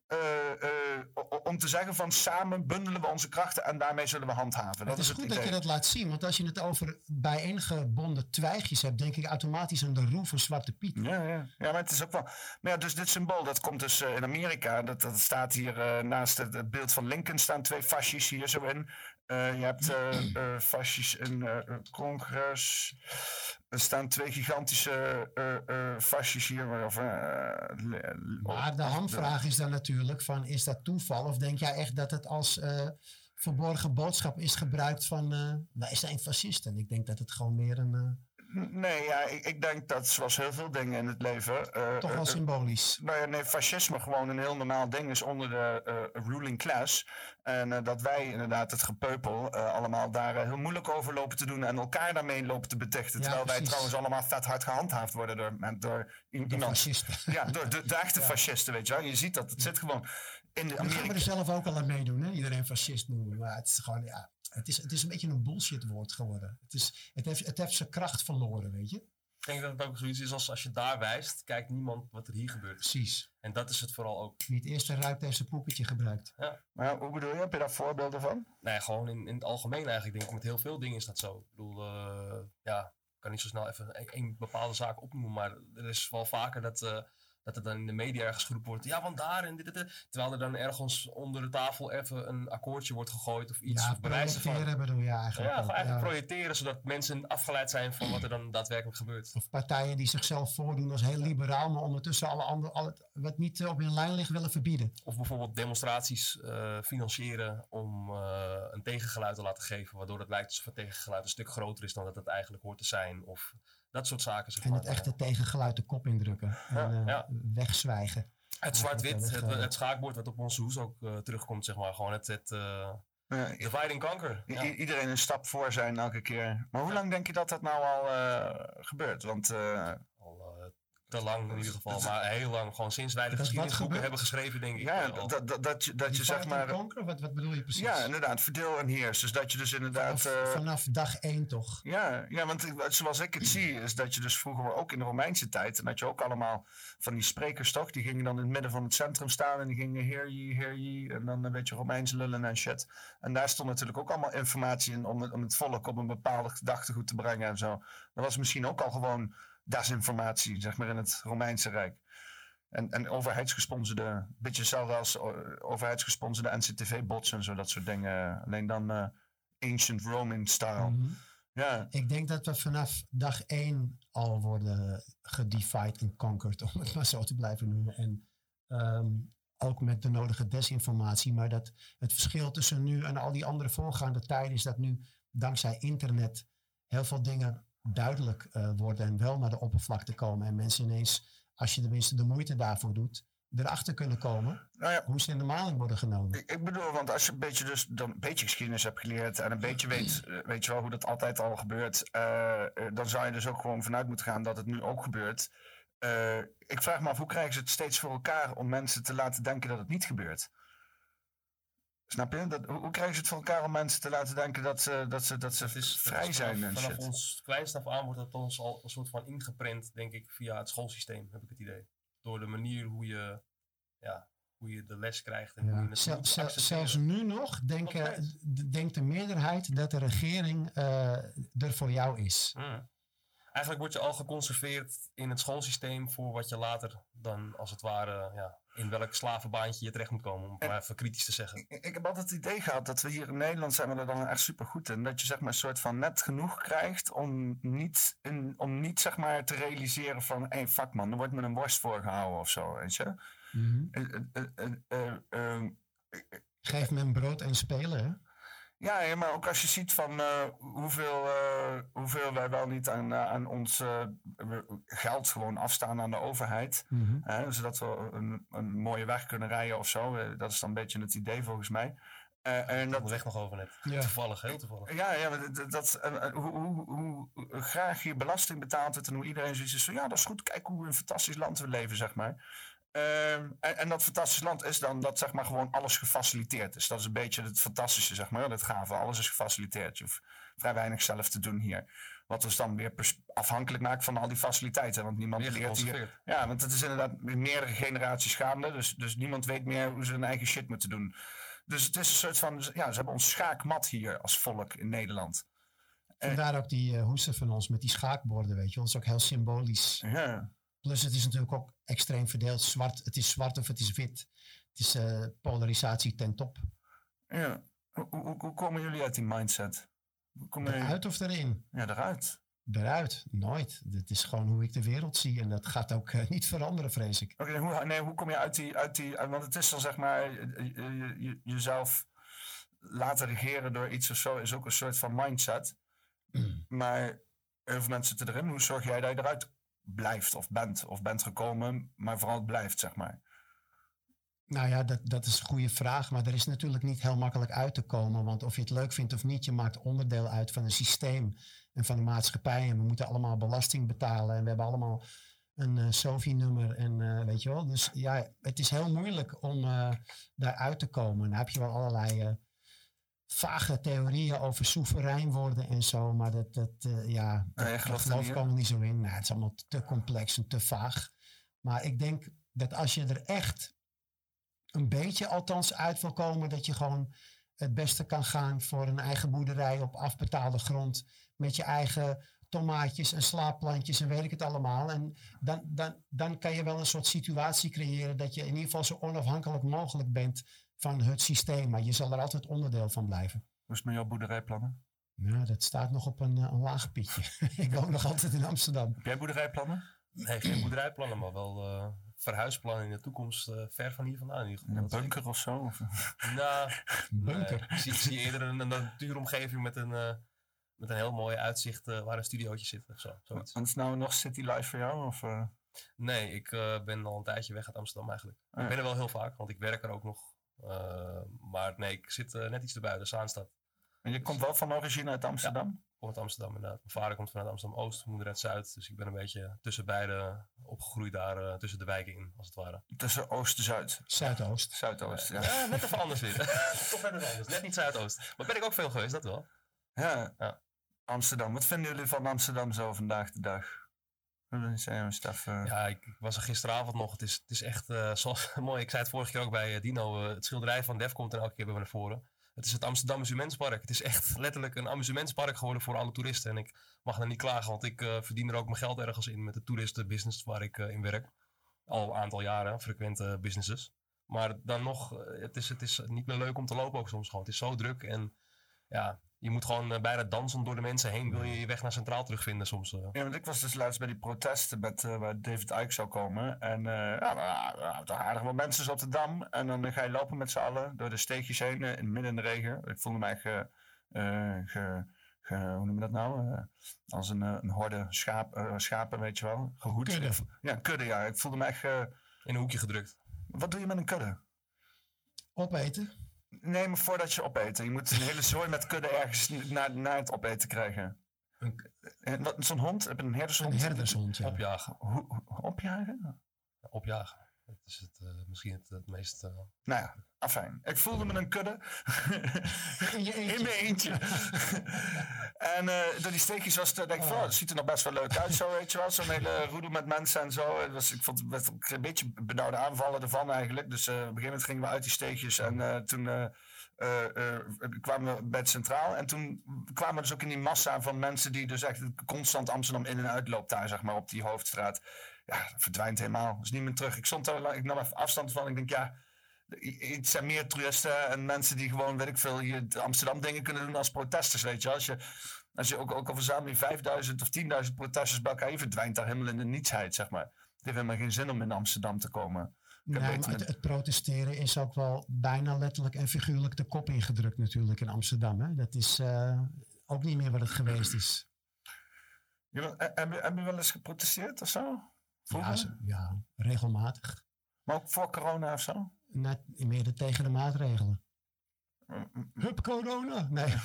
F: om te zeggen van samen bundelen we onze krachten en daarmee zullen we handhaven. Dat
G: het is goed dat je dat laat zien, want als je het over bijeengebonden twijgjes hebt, denk ik automatisch aan de roe van Zwarte Piet.
F: Ja, ja. ja, maar het is ook wel. Maar ja, dus dit symbool, dat komt dus eh, in Amerika. Dat, dat staat hier eh, naast het, het beeld van Lincoln staan twee fascies hier zo in. Eh, je hebt eh eh, fascies in congres. Er staan twee gigantische eh fascies hier. maar- Of, le-
G: Maar de hamvraag is dan natuurlijk van, is dat toeval? Of denk jij echt dat het als verborgen boodschap is gebruikt van, wij zijn fascisten? Ik denk dat het gewoon meer een,
F: Nee, ja, ik, ik denk dat zoals heel veel dingen in het leven. eh,
G: toch
F: eh,
G: wel
F: eh,
G: symbolisch.
F: Nou ja, nee, fascisme gewoon een heel normaal ding is onder de eh, ruling class. En eh, dat wij inderdaad het gepeupel eh, allemaal daar eh, heel moeilijk over lopen te doen en elkaar daarmee lopen te betichten.
G: Ja,
F: terwijl wij trouwens allemaal vet hard gehandhaafd worden door, door iemand.
G: fascisten.
F: Ja, door de, de echte fascisten, weet je wel. Je ziet dat, het zit gewoon in de
G: gaan we er zelf ook al aan meedoen, hè? Iedereen fascist noemen. Maar het is gewoon, ja, het is, het is een beetje een bullshit woord geworden. Het, is, het, heeft, het heeft zijn kracht verloren, weet je?
E: Ik denk dat het ook zoiets is als als je daar wijst, kijkt niemand wat er hier gebeurt.
G: Precies.
E: En dat is het vooral ook.
G: Wie het eerste ruikt, heeft zijn poepetje gebruikt.
F: Maar ja, hoe bedoel je? Heb je daar voorbeelden van?
E: Nee, gewoon in, in het algemeen eigenlijk. Denk ik, met heel veel dingen is dat zo. Ik bedoel, eh, ja, ik kan niet zo snel even één- één bepaalde zaak opnoemen, maar er is wel vaker dat, eh, dat er dan in de media ergens geroepen wordt. Ja, want daar en dit, dit, dit. Terwijl er dan ergens onder de tafel even een akkoordje wordt gegooid of iets.
G: ja,
E: of bewijzen van.
G: projecteren bedoel je
E: Ja,
G: eigenlijk. ook,
E: eigenlijk
G: ja.
E: projecteren zodat mensen afgeleid zijn van wat er dan daadwerkelijk gebeurt.
G: Of partijen die zichzelf voordoen als heel liberaal, maar ondertussen alle andere, al het, wat niet eh, op hun lijn ligt willen verbieden.
E: Of bijvoorbeeld demonstraties eh, financieren om eh, een tegengeluid te laten geven, waardoor het lijkt alsof het tegengeluid een stuk groter is dan dat het eigenlijk hoort te zijn. Of dat soort zaken. Zeg
G: En
E: maar.
G: het echte tegengeluid de kop indrukken. En eh,
E: ja.
G: wegzwijgen.
E: Het zwart-wit, het,
G: eh,
E: het schaakbord wat op onze hoes ook eh, terugkomt, zeg maar. Gewoon het, het eh
F: Ja,
E: Ja.
F: i- Iedereen een stap voor zijn elke keer. Maar hoe lang denk je dat dat nou al eh, gebeurt? Want
E: te lang in ieder geval, maar heel lang. Gewoon sinds wij de geschiedenisboeken hebben geschreven, denk ik.
F: ja, dat, dat, dat, je, dat je zeg maar...
G: wat, wat bedoel je precies?
F: Ja, inderdaad, verdeel en heers. Dus dat je dus inderdaad...
G: vanaf,
F: eh,
G: vanaf dag één toch?
F: ja, ja, want ik- zoals ik het zie, is dat je dus vroeger ook in de Romeinse tijd... en dat je ook allemaal van die sprekers toch... die gingen dan in het midden van het centrum staan... en die gingen heer ye, heer ye... en dan een beetje Romeins lullen en shit. En daar stond natuurlijk ook allemaal informatie in... om het, om het volk op een bepaalde gedachtegoed te brengen en zo. Dat was misschien ook al gewoon desinformatie, zeg maar, in het Romeinse Rijk. En, en overheidsgesponsorde, beetje hetzelfde als eh, overheidsgesponsorde NCTV-bots en zo, dat soort dingen. Alleen dan eh, ancient Roman style.
G: Mhm.
F: Ja,
G: Ik denk dat we vanaf dag één al worden gedivide en conquered, om het maar zo te blijven noemen. En ehm, ook met de nodige desinformatie. Maar dat het verschil tussen nu en al die andere voorgaande tijden is dat nu dankzij internet heel veel dingen duidelijk eh, worden en wel naar de oppervlakte komen. En mensen ineens, als je tenminste de moeite daarvoor doet, erachter kunnen komen
F: nou ja,
G: hoe ze in de maling worden genomen.
F: Ik, ik bedoel, want als je een beetje, dus, dan een beetje geschiedenis hebt geleerd en een beetje weet, eh, weet je wel hoe dat altijd al gebeurt, eh, dan zou je dus ook gewoon vanuit moeten gaan dat het nu ook gebeurt. Ik vraag me af, hoe krijgen ze het steeds voor elkaar om mensen te laten denken dat het niet gebeurt? Snap je? Dat, hoe, hoe krijgen ze het voor elkaar om mensen te laten denken dat ze, dat ze, dat ze
E: is, het
F: vrij zijn
E: vanaf,
F: en
E: vanaf ons kleinste af aan wordt dat ons al een soort van ingeprent, denk ik, via het schoolsysteem, heb ik het idee. Door de manier hoe je, ja, hoe je de les krijgt en hoe je
G: Zel- zel- zelfs nu nog denken, denkt de meerderheid dat de regering eh, er voor jou is.
E: Mm. Eigenlijk word je al geconserveerd in het schoolsysteem voor wat je later dan als het ware ja, in welk slavenbaantje je terecht moet komen, om het maar even kritisch te zeggen.
F: Ik, ik heb altijd het idee gehad dat we hier in Nederland zijn we er dan echt super goed in. Dat je zeg maar een soort van net genoeg krijgt om niet, in, om niet zeg maar te realiseren van... hé, hey, fuck man, er wordt me een worst voorgehouden of zo, weet je. Eh,
G: Geef men brood en spelen. Hè?
F: Ja, maar ook als je ziet van eh, hoeveel, eh, hoeveel wij wel niet aan, eh, aan ons geld gewoon afstaan aan de overheid.
G: Mhm.
F: Hè, zodat we een, een mooie weg kunnen rijden of zo. Eh, dat is dan een beetje het idee volgens mij. Eh, en
E: Dat weg nog over net.
G: Ja.
E: Toevallig, heel toevallig.
F: Ja, ja maar dat, dat, hoe, hoe, hoe, graag je belasting betaalt wordt en hoe iedereen zoiets is van ja, dat is goed, kijk hoe een fantastisch land we leven, zeg maar. Ehm, en, en dat fantastische land is dan dat zeg maar gewoon alles gefaciliteerd is. Dat is een beetje het fantastische, zeg maar. Het gave. Alles is gefaciliteerd. Je hoeft vrij weinig zelf te doen hier. Wat ons dan weer afhankelijk maakt van al die faciliteiten. Want niemand leert hier. Ja, want het is inderdaad meerdere generaties gaande. Dus, dus niemand weet meer hoe ze hun eigen shit moeten doen. Dus het is een soort van. Ja, ze hebben ons schaakmat hier als volk in Nederland.
G: Vandaar ook die uh, hoesen van ons met die schaakborden, weet je. Dat is ook heel symbolisch.
F: Ja.
G: Plus het is natuurlijk ook extreem verdeeld. Zwart, het is zwart of het is wit. Het is eh, polarisatie ten top.
F: ja. Hoe, hoe, hoe komen jullie uit die mindset?
G: Eruit of erin?
F: Ja, eruit.
G: Eruit, nooit. Het is gewoon hoe ik de wereld zie. En dat gaat ook eh, niet veranderen, vrees ik.
F: Oké, hoe, nee, hoe kom je uit die, uit die... Want het is dan zeg maar... je- je- je- jezelf laten regeren door iets of zo... is ook een soort van mindset. maar heel veel mensen zitten erin. Hoe zorg jij dat je eruit blijft of bent? Of bent gekomen, maar vooral blijft, zeg maar.
G: Nou ja, dat, dat is een goede vraag. Maar er is natuurlijk niet heel makkelijk uit te komen. Want of je het leuk vindt of niet, je maakt onderdeel uit van een systeem en van de maatschappij. En we moeten allemaal belasting betalen. En we hebben allemaal een eh SOFI-nummer. En eh, weet je wel. Dus ja, het is heel moeilijk om eh daaruit te komen. Dan heb je wel allerlei vage theorieën over soeverein worden en zo. Maar dat, dat eh, ja, daar geloof ik allemaal niet zo in. Nou, het is allemaal te complex en te vaag. Maar ik denk dat als je er echt een beetje althans uit wil komen, dat je gewoon het beste kan gaan voor een eigen boerderij op afbetaalde grond. Met je eigen tomaatjes en slaapplantjes en weet ik het allemaal. En dan, dan, dan kan je wel een soort situatie creëren dat je in ieder geval zo onafhankelijk mogelijk bent van het systeem. Maar je zal er altijd onderdeel van blijven.
F: Hoe is het met jouw boerderijplannen?
G: Ja, dat staat nog op een, eh, een laag pitje. ik woon nog altijd in Amsterdam.
F: Heb jij boerderijplannen?
E: Nee, geen boerderijplannen, maar wel eh, verhuisplannen in de toekomst eh, ver van hier vandaan in
F: een bunker of zo? Of-
E: Nou,
G: Bunker.
E: nee. ik, zie, ik zie eerder een, een natuuromgeving met een, eh, met een heel mooi uitzicht eh, waar een studiootje zit of zo. Zoiets.
F: Want is nou nog City Life voor jou? Of?
E: Nee, ik eh, ben al een tijdje weg uit Amsterdam eigenlijk.
F: Ah,
E: Ik ben er wel heel vaak, want ik werk er ook nog. Eh, maar nee, ik zit eh, net iets erbuiten, Zaanstad.
F: En je komt wel van origine uit Amsterdam?
E: Kom uit Amsterdam inderdaad. Mijn vader komt vanuit Amsterdam-Oost, moeder uit Zuid. Dus ik ben een beetje tussen beide opgegroeid daar, eh, tussen de wijken in, als het ware.
F: Tussen Oost en Zuid.
G: Zuidoost.
F: Zuidoost, ja.
E: Ja, net even anders weer. Toch net even anders. Net niet Zuidoost. Maar ben ik ook veel geweest, dat wel.
F: Ja.
E: Ja.
F: Amsterdam. Wat vinden jullie van Amsterdam zo vandaag de dag? Wat zijn eh?
E: Ja, ik, was er gisteravond nog. Het is, het is echt eh, zoals mooi. Ik zei het vorige keer ook bij eh, Dino. eh, het schilderij van Def komt er elke keer bij naar voren. Het is het Amsterdam Amusementspark. Het is echt letterlijk een amusementspark geworden voor alle toeristen. En ik mag er niet klagen, want ik verdien er ook mijn geld ergens in met de toeristenbusiness waar ik in werk. Al een aantal jaren, frequente businesses. Maar dan nog, het is, het is niet meer leuk om te lopen ook soms gewoon. Het is zo druk en ja, je moet gewoon eh, bijna dansen door de mensen heen. Wil je je weg naar Centraal terugvinden soms. eh.
F: Ja, want ik was dus laatst bij die protesten met, eh, waar David Icke zou komen. En eh ja, toch aardig wat mensen op de Dam. En dan ga je lopen met z'n allen door de steegjes heen, in midden in de regen. Ik voelde mij ge, eh, ge, ge- hoe noem je dat nou? Als een, een horde schaap, eh, schapen, weet je wel. Gehoed.
G: Kudde.
F: Ja, een kudde, ja. Ik voelde me echt... eh,
E: In een hoekje gedrukt.
F: wat doe je met een kudde?
G: Opeten.
F: Nee, maar voordat je opeet. Je moet een hele zooi met kudde ergens naar, naar het opeten krijgen. En wat, Zo'n hond? Heb je een herdershond?
G: Een herdershond, ja.
E: Opjagen.
F: Hoe, hoe- opjagen?
E: Opjagen. Dat is het, eh, misschien het, het meest... eh,
F: Nou ja, afijn. Ik voelde me een kudde.
G: In je eentje.
F: In mijn eentje. en eh, door die steekjes was het, denk ik, oh, dat ziet er nog best wel leuk uit zo, weet je wel. Zo'n hele roedel met mensen en zo. Het was, ik vond het een beetje benauwde aanvallen ervan eigenlijk. Dus eh, op een gegeven moment gingen we uit die steegjes. En eh, toen eh, eh, eh, kwamen we bij het Centraal. En toen kwamen we dus ook in die massa van mensen die dus echt constant Amsterdam in en uit loopt daar, zeg maar, op die hoofdstraat. Ja, verdwijnt helemaal. Dat is niet meer terug. Ik stond daar, ik nam even afstand van. Ik denk, ja, het zijn meer toeristen en mensen die gewoon, weet ik veel, hier Amsterdam dingen kunnen doen als protesters, weet je. Als je, als je ook, ook al verzamel je 5000 of 10.000 protesters bij elkaar, je verdwijnt daar helemaal in de nietsheid, zeg maar. Het heeft helemaal geen zin om in Amsterdam te komen.
G: Nee, het,
F: met-
G: het protesteren is ook wel bijna letterlijk en figuurlijk de kop ingedrukt natuurlijk in Amsterdam. Hè? Dat is eh, ook niet meer wat het geweest is.
F: Eh, heb, je, heb je wel eens geprotesteerd of zo?
G: Ja, zo- ja, regelmatig.
F: Maar ook voor corona of zo?
G: Net meer tegen de maatregelen.
F: Mm, mm,
G: Hup corona! Nee.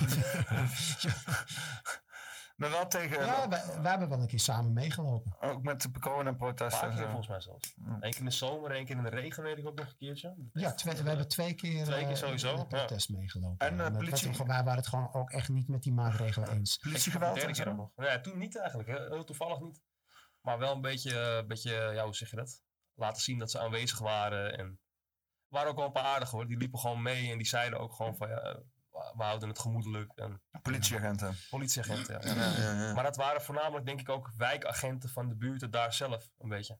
F: Maar wel tegen,
G: Ja, wij, wij hebben wel een keer samen meegelopen.
F: ook met de
E: Een
F: coronaprotesten.
E: paar
F: en
E: keer volgens mij zelfs. Eén keer in de zomer, één keer in de regen, weet ik ook nog een keertje.
G: Ja, twee, we hebben twee keer,
E: Twee keer
G: eh,
E: sowieso,
G: een protest meegelopen.
F: En,
G: dat was
F: politie-
G: een- wij waren het gewoon ook echt niet met die maatregelen eens.
F: Politiegeweld
E: Derde keer nog. Ja, toen niet eigenlijk. Heel toevallig niet. Maar wel een beetje, eh, beetje, ja, hoe zeg je dat? Laten zien dat ze aanwezig waren. En waren ook wel een paar aardige hoor. Die liepen gewoon mee en die zeiden ook gewoon van ja, we- we houden het gemoedelijk. En
F: Politieagenten.
E: politieagenten, ja.
F: Ja, ja, ja.
E: Maar dat waren voornamelijk denk ik ook wijkagenten van de buurten daar zelf een beetje.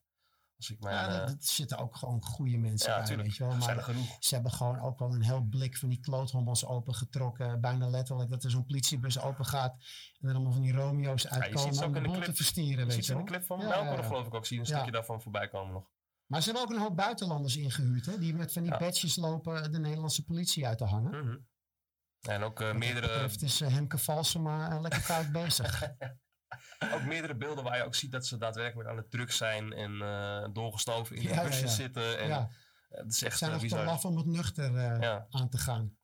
E: Als ik mijn,
G: Ja,
E: eh,
G: er er zitten ook gewoon goede mensen
E: ja,
G: bij, weet je wel.
E: Zijn
G: Maar
E: er genoeg.
G: ze hebben gewoon ook wel een heel blik van die kloothommels opengetrokken. Bijna letterlijk dat er zo'n politiebus open gaat. En er allemaal van die Romeo's
E: ziet
G: uitkomen
E: ook
G: om de
E: in de
G: boel te verstieren,
E: Je
G: weet
E: ziet
G: je
E: in de
G: wel.
E: clip van
G: Ja,
E: Melkor
G: ja, ja.
E: geloof ik ook. Zie een
G: Ja.
E: stukje daarvan voorbij komen nog.
G: Maar ze hebben ook een hoop buitenlanders ingehuurd, hè? Die met van die
E: Ja.
G: badges lopen de Nederlandse politie uit te hangen.
E: Mhm. En ook, eh,
G: dat
E: meerdere,
G: betreft is uh, Hemke Valsema uh, lekker koud bezig.
E: ook meerdere beelden waar je ook ziet dat ze daadwerkelijk aan het druk zijn en eh, doorgestoven in de
G: Ja,
E: busjes
G: ja.
E: zitten. En,
G: ja,
E: eh, Het is
G: ze
E: echt
G: zijn
E: eh,
G: nog te laf om het nuchter uh,
E: Ja.
G: aan te gaan.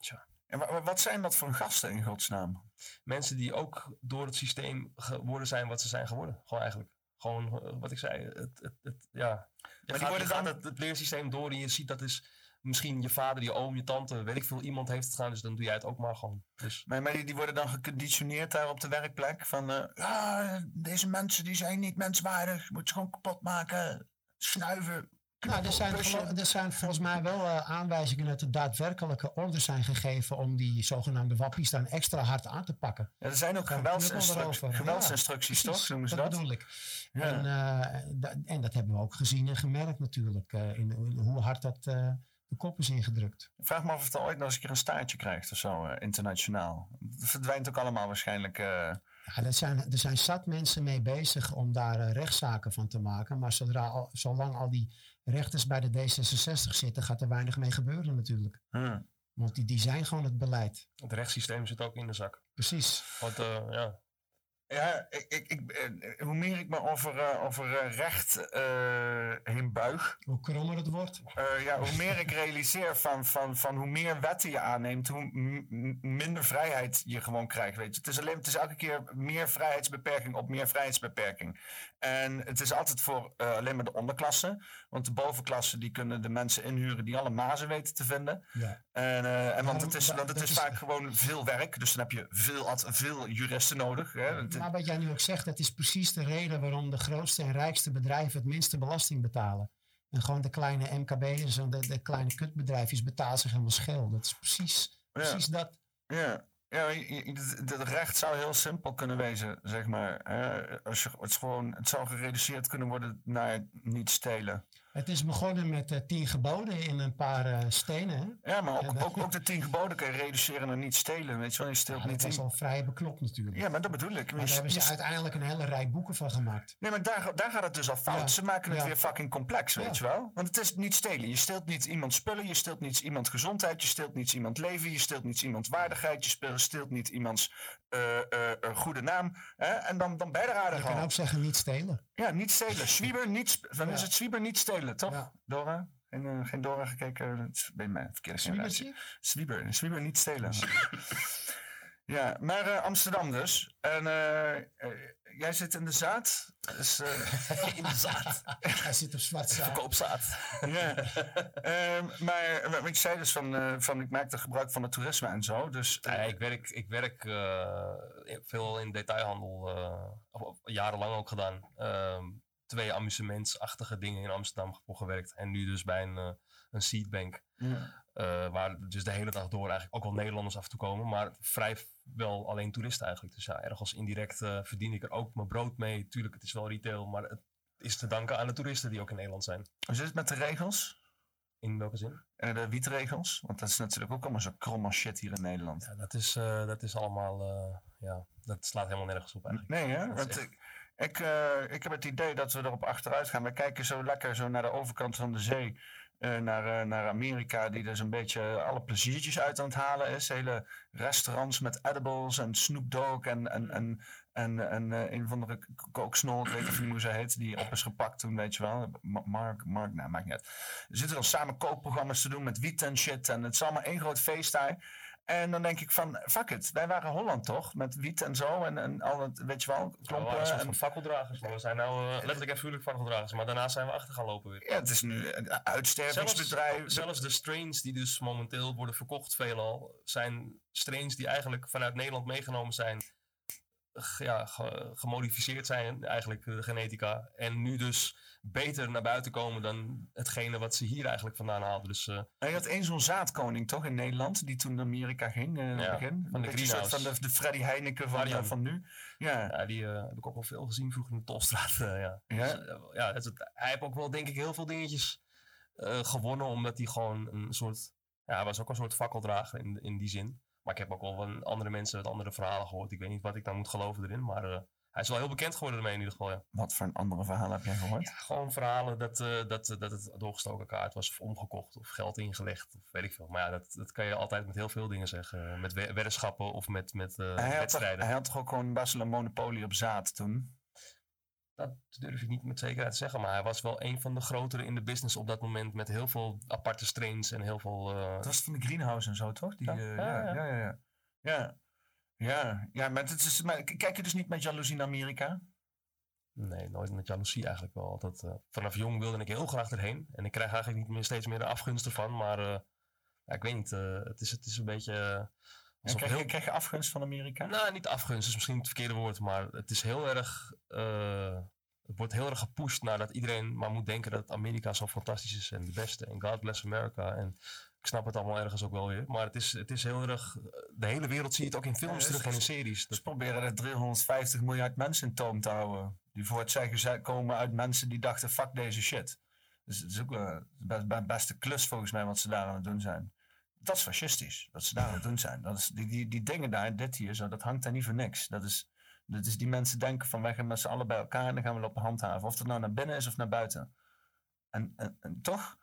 F: En wa- wa- wat zijn dat voor gasten in godsnaam?
E: Mensen die ook door het systeem geworden zijn wat ze zijn geworden. Gewoon eigenlijk. Gewoon wat ik zei. Het, het, het, ja. Je
F: die
E: gaat, je
F: worden
E: gaat
F: dan-
E: het, het leersysteem door en je ziet dat is misschien je vader, je oom, je tante, weet ik veel, iemand heeft het gedaan. Dus dan doe jij het ook maar gewoon. Dus
F: Maar, maar die, die worden dan geconditioneerd daar op de werkplek. Van, eh, ja, deze mensen die zijn niet menswaardig. Moet ze gewoon kapot maken. Snuiven.
G: Nou, er zijn, er zijn volgens mij wel uh, aanwijzingen dat er daadwerkelijke orders zijn gegeven om die zogenaamde wappies dan extra hard aan te pakken.
F: Ja, er zijn ook geweldsinstructies, toch? Noemen ze
G: dat
F: dat?
G: bedoel ik.
F: Ja.
G: En, uh, da- en dat hebben we ook gezien en gemerkt natuurlijk, uh, in, in hoe hard dat uh, de kop is ingedrukt.
F: Ik vraag me af of het ooit nog eens een keer een staartje krijgt of zo, eh, internationaal. Het verdwijnt ook allemaal waarschijnlijk. eh,
G: Ja, er, zijn, er zijn zat mensen mee bezig om daar uh, rechtszaken van te maken. Maar zodra al, zolang al die rechters bij de D66 zitten, gaat er weinig mee gebeuren natuurlijk.
F: hm.
G: Want die, die zijn gewoon het beleid.
E: het rechtssysteem zit ook in de zak.
G: Precies.
E: Want eh, ja,
F: Ja, ik, ik, ik, eh, hoe meer ik me over, eh, over eh, recht heen buig,
G: Hoe krommer het wordt.
F: ja, hoe meer ik realiseer van, van, van hoe meer wetten je aanneemt, hoe minder vrijheid je gewoon krijgt. Weet je. Het, is alleen, het is elke keer meer vrijheidsbeperking op meer vrijheidsbeperking. En het is altijd voor alleen maar de onderklasse. Want de bovenklasse die kunnen de mensen inhuren die alle mazen weten te vinden.
G: Ja.
F: En, eh, en want het is, want het is vaak gewoon veel werk. Dus dan heb je veel, veel juristen nodig. Hè.
G: Maar wat jij nu ook zegt, dat is precies de reden waarom de grootste en rijkste bedrijven het minste belasting betalen. En gewoon de kleine MKB'ers en de, de kleine kutbedrijfjes betalen zich helemaal scheel. Dat is precies, precies dat.
F: Ja, ja het recht zou heel simpel kunnen wezen, zeg maar. Als je, het, gewoon, het zou gereduceerd kunnen worden naar niet stelen.
G: Het is begonnen met eh, tien geboden in een paar eh, stenen. Hè?
F: Ja, maar ook, ook, ook de tien geboden kun je reduceren naar niet stelen. Weet je wel, je steelt
G: Ja,
F: niet
G: dat
F: tien.
G: al vrij beklopt natuurlijk.
F: Ja, maar dat bedoel ik.
G: maar daar hebben ze uiteindelijk een hele rij boeken van gemaakt.
F: Nee, maar daar, daar gaat het dus al fout.
G: Ja,
F: Ze maken het
G: ja.
F: weer fucking complex, weet je wel? Want het is niet stelen. Je steelt niet iemand spullen, je steelt niet iemand gezondheid, je steelt niet iemand leven, je steelt niet iemand waardigheid, je steelt niet iemands eh, goede naam. Hè? En dan, dan je er
G: Je kan ook zeggen niet stelen.
F: Ja, niet stelen. Zwieber niet... Dan
G: Ja.
F: is het zwieber niet stelen, toch?
G: Ja.
F: Dora? Geen, eh, geen Dora gekeken? Het is bij mij verkeerde generatie. Zwieber. Zwieber niet stelen. ja, maar eh, Amsterdam dus. En eh, jij zit in de zaad. Dus, eh,
E: in de zaad.
G: Hij zit op zwart zaad.
E: Verkoopzaad.
F: ja. Ehm, maar eh, wat ik zei dus van, eh, van ik maakte gebruik van het toerisme en zo. Dus eh,
E: Ja, ik werk, ik werk eh, veel in detailhandel, eh, jarenlang ook gedaan. Ehm, twee amusementsachtige dingen in Amsterdam voor gewerkt. En nu dus bij een, eh, een seedbank.
F: ja.
E: Eh, waar dus de hele dag door eigenlijk ook wel Nederlanders af en toe komen. Maar vrij wel alleen toeristen eigenlijk. Dus ja, ergens indirect eh, verdien ik er ook mijn brood mee. Tuurlijk, het is wel retail, maar het is te danken aan de toeristen die ook in Nederland zijn.
F: hoe zit het met de regels?
E: In welke zin?
F: En de wietregels? Want dat is natuurlijk ook allemaal zo krom als shit hier in Nederland.
E: Ja, dat, is, eh, dat is allemaal, eh, ja, dat slaat helemaal nergens op eigenlijk.
F: Nee, hè? Want
E: echt-
F: ik, ik, eh, ik heb het idee dat we erop achteruit gaan. We kijken zo lekker zo naar de overkant van de zee. Eh, naar, eh, naar Amerika, die dus een beetje alle pleziertjes uit aan het halen is. Hele restaurants met edibles en Snoop Dogg en, en, en, en, en eh, een van de kooksnol, ik weet niet hoe ze heet, die op is gepakt toen, weet je wel. Ma- Mark, Mark, nou, maakt niet uit. Er zitten dan samen kookprogramma's te doen met wiet en shit. En het is allemaal één groot feest daar. En dan denk ik van, fuck it, wij waren Holland toch? Met wiet en zo en, en al het, weet je wel,
E: We
F: klompen.
E: soort
F: en-
E: van fakkeldragers. We zijn nou eh, letterlijk en vuurlijk fakkeldragers. Maar daarna zijn we achter gaan lopen weer.
F: ja, het is nu een
E: Zelfs,
F: uitstervingsbedrijf.
E: zelfs de strains die dus momenteel worden verkocht veelal, zijn strains die eigenlijk vanuit Nederland meegenomen zijn, ja, ge- gemodificeerd zijn eigenlijk de genetica. En nu dus beter naar buiten komen dan hetgene wat ze hier eigenlijk vandaan haalden. Dus eh,
F: je had één zo'n zaadkoning toch in Nederland, die toen naar Amerika ging eh,
E: Ja,
F: begin.
E: van de greenhouse.
F: Van de, de Freddy Heineken van, eh, van nu. Ja,
E: ja, die heb ik ook wel veel gezien vroeger in de Tolstraat. ja.
F: Ja?
E: Dus, ja, het, het- hij heeft ook wel denk ik heel veel dingetjes gewonnen, omdat hij gewoon een soort, ja, hij was ook een soort fakkeldrager in, in die zin. Maar ik heb ook wel van andere mensen met andere verhalen gehoord. Ik weet niet wat ik dan moet geloven erin, maar hij is wel heel bekend geworden ermee in ieder geval. Ja.
F: wat voor een andere verhaal heb jij gehoord?
E: Ja, gewoon verhalen dat, eh, dat, dat het doorgestoken kaart was of omgekocht of geld ingelegd of weet ik veel. Maar ja, dat, dat kan je altijd met heel veel dingen zeggen. Met we- weddenschappen of met, met eh,
F: hij, had toch,
E: wedstrijden.
F: hij had toch ook gewoon een monopolie op zaad toen?
E: Dat durf ik niet met zekerheid te zeggen, maar hij was wel een van de grotere in de business op dat moment met heel veel aparte strains en heel veel... eh,
F: Dat was van de greenhouse en zo, toch? Die,
E: Ja,
F: eh,
E: ja,
F: ja,
E: ja.
F: ja, ja, ja. Maar, het is, maar kijk je dus niet met jaloezie naar Amerika?
E: Nee, nooit met jaloezie eigenlijk wel. Altijd, eh, vanaf jong wilde ik heel graag erheen. En ik krijg eigenlijk niet meer, steeds meer de afgunst ervan. Maar eh, ja, ik weet niet, eh, het, is, het is een beetje... alsof
F: krijg, je,
E: heel-
F: krijg je afgunst van Amerika?
E: Nou, niet afgunst is misschien het verkeerde woord. Maar het is heel erg... het wordt heel erg gepusht naar dat iedereen maar moet denken dat Amerika zo fantastisch is en de beste. En God bless America. En ik snap het allemaal ergens ook wel weer. Maar het is, het is heel erg... De hele wereld zie je het ook in films
F: Ja,
E: terug en in series.
F: Ze proberen er 350 miljard mensen in toom te houden. Die voor het zeggen komen uit mensen die dachten, fuck deze shit. Dus het is ook wel best, best, best een klus volgens mij wat ze daar aan het doen zijn. Dat is fascistisch, wat ze daar aan het doen zijn. Dat is, die, die, die dingen daar, dit hier, zo, dat hangt daar niet voor niks. Dat is, dat is die mensen denken van wij gaan met z'n allen bij elkaar en dan gaan we lopen handhaven. Of dat nou naar binnen is of naar buiten. En, en, en toch,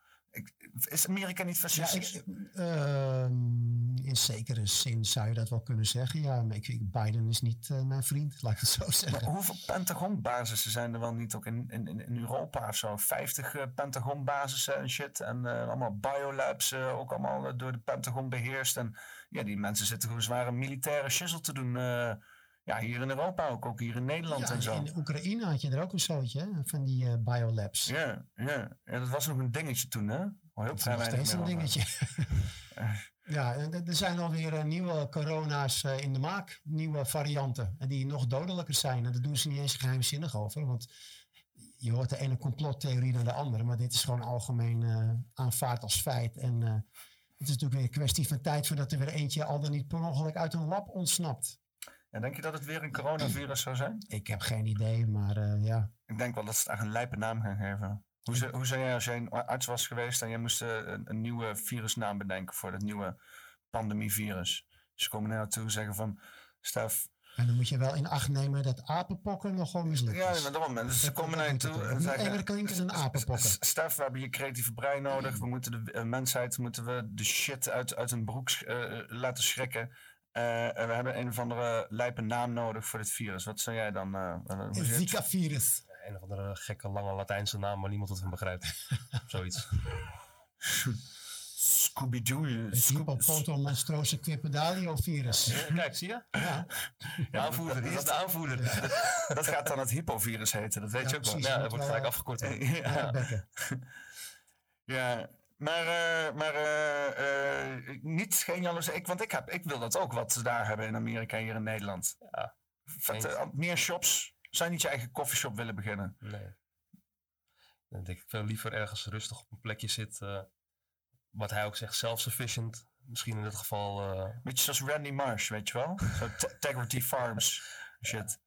F: is Amerika niet
G: Ja,
F: fascistisch?
G: ik, ehm, in zekere zin zou je dat wel kunnen zeggen. Ja, maar ik, Biden is niet eh, mijn vriend, laat ik het zo
F: Maar
G: zeggen.
F: hoeveel Pentagon-basissen zijn er wel niet ook in, in, Europa of zo? 50 eh, Pentagon-basissen en shit. En eh, allemaal biolabs, ook allemaal door de Pentagon beheerst. En ja, die mensen zitten gewoon zware militaire shizzle te doen. Ja, hier in Europa ook, ook hier in Nederland
G: Ja,
F: en zo.
G: in Oekraïne had je er ook een zootje van die eh, biolabs.
F: Ja, ja. ja, dat was nog een dingetje toen, hè? Heel
G: Dat is nog steeds een dingetje. ja, er- zijn alweer eh, nieuwe corona's eh, in de maak. Nieuwe varianten. En die nog dodelijker zijn. En daar doen ze niet eens geheimzinnig over. Want je hoort de ene complottheorie dan de andere. Maar dit is gewoon algemeen aanvaard als feit. En het is natuurlijk weer een kwestie van tijd voordat er weer eentje al dan niet per ongeluk uit een lab ontsnapt.
F: En denk je dat het weer een coronavirus zou zijn?
G: Ik heb geen idee, maar eh, ja.
F: Ik denk wel dat ze het echt een lijpe naam gaan geven. Hoe, zou- hoe zou jij als jij een arts was geweest en jij moest eh, een, een nieuwe virusnaam bedenken voor dat nieuwe pandemievirus? Ze komen naar jou toe en zeggen van, Stef,
G: En dan moet je wel in acht nemen dat apenpokken nogal mislukt
F: ja, maar daarom. Dus ze komen naar je
G: het
F: toe en zeggen,
G: enger klinken dan apenpokken.
F: "S- Stef, we hebben je creatieve brein nodig. We moeten de eh, mensheid moeten we de shit uit, uit hun broek laten schrikken. Eh, en we hebben een of andere lijpe naam nodig voor dit virus. Wat zou jij dan... eh, eh, zit-
G: Zika-virus.
E: een of andere gekke lange Latijnse naam waar niemand wat van begrijpt. Zoiets.
F: Scooby-Doo.
G: Het
F: Scoob-
G: hippopotomonstrose quipedalio-virus.
E: Ja, Kijk, zie je?
G: Ja,
E: De aanvoerder, dat is de aanvoerder.
F: Dat gaat dan het hypovirus heten, dat weet
G: Ja,
F: je ook wel.
E: Ja, dat wordt gelijk
G: eh,
E: afgekort.
F: Ja,
G: ja.
F: Maar, eh, maar eh, eh, niet, geen jaloezie. Ik, want ik, heb, ik wil dat ook, wat ze daar hebben in Amerika hier in Nederland.
E: Ja.
F: Meer shops. Zou je niet je eigen koffieshop willen beginnen?
E: Nee. Dan denk ik veel liever ergens rustig op een plekje zit. eh, wat hij ook zegt, self-sufficient. Misschien in dit geval.
F: Beetje zoals Randy Marsh, weet je wel? Integrity Farms shit.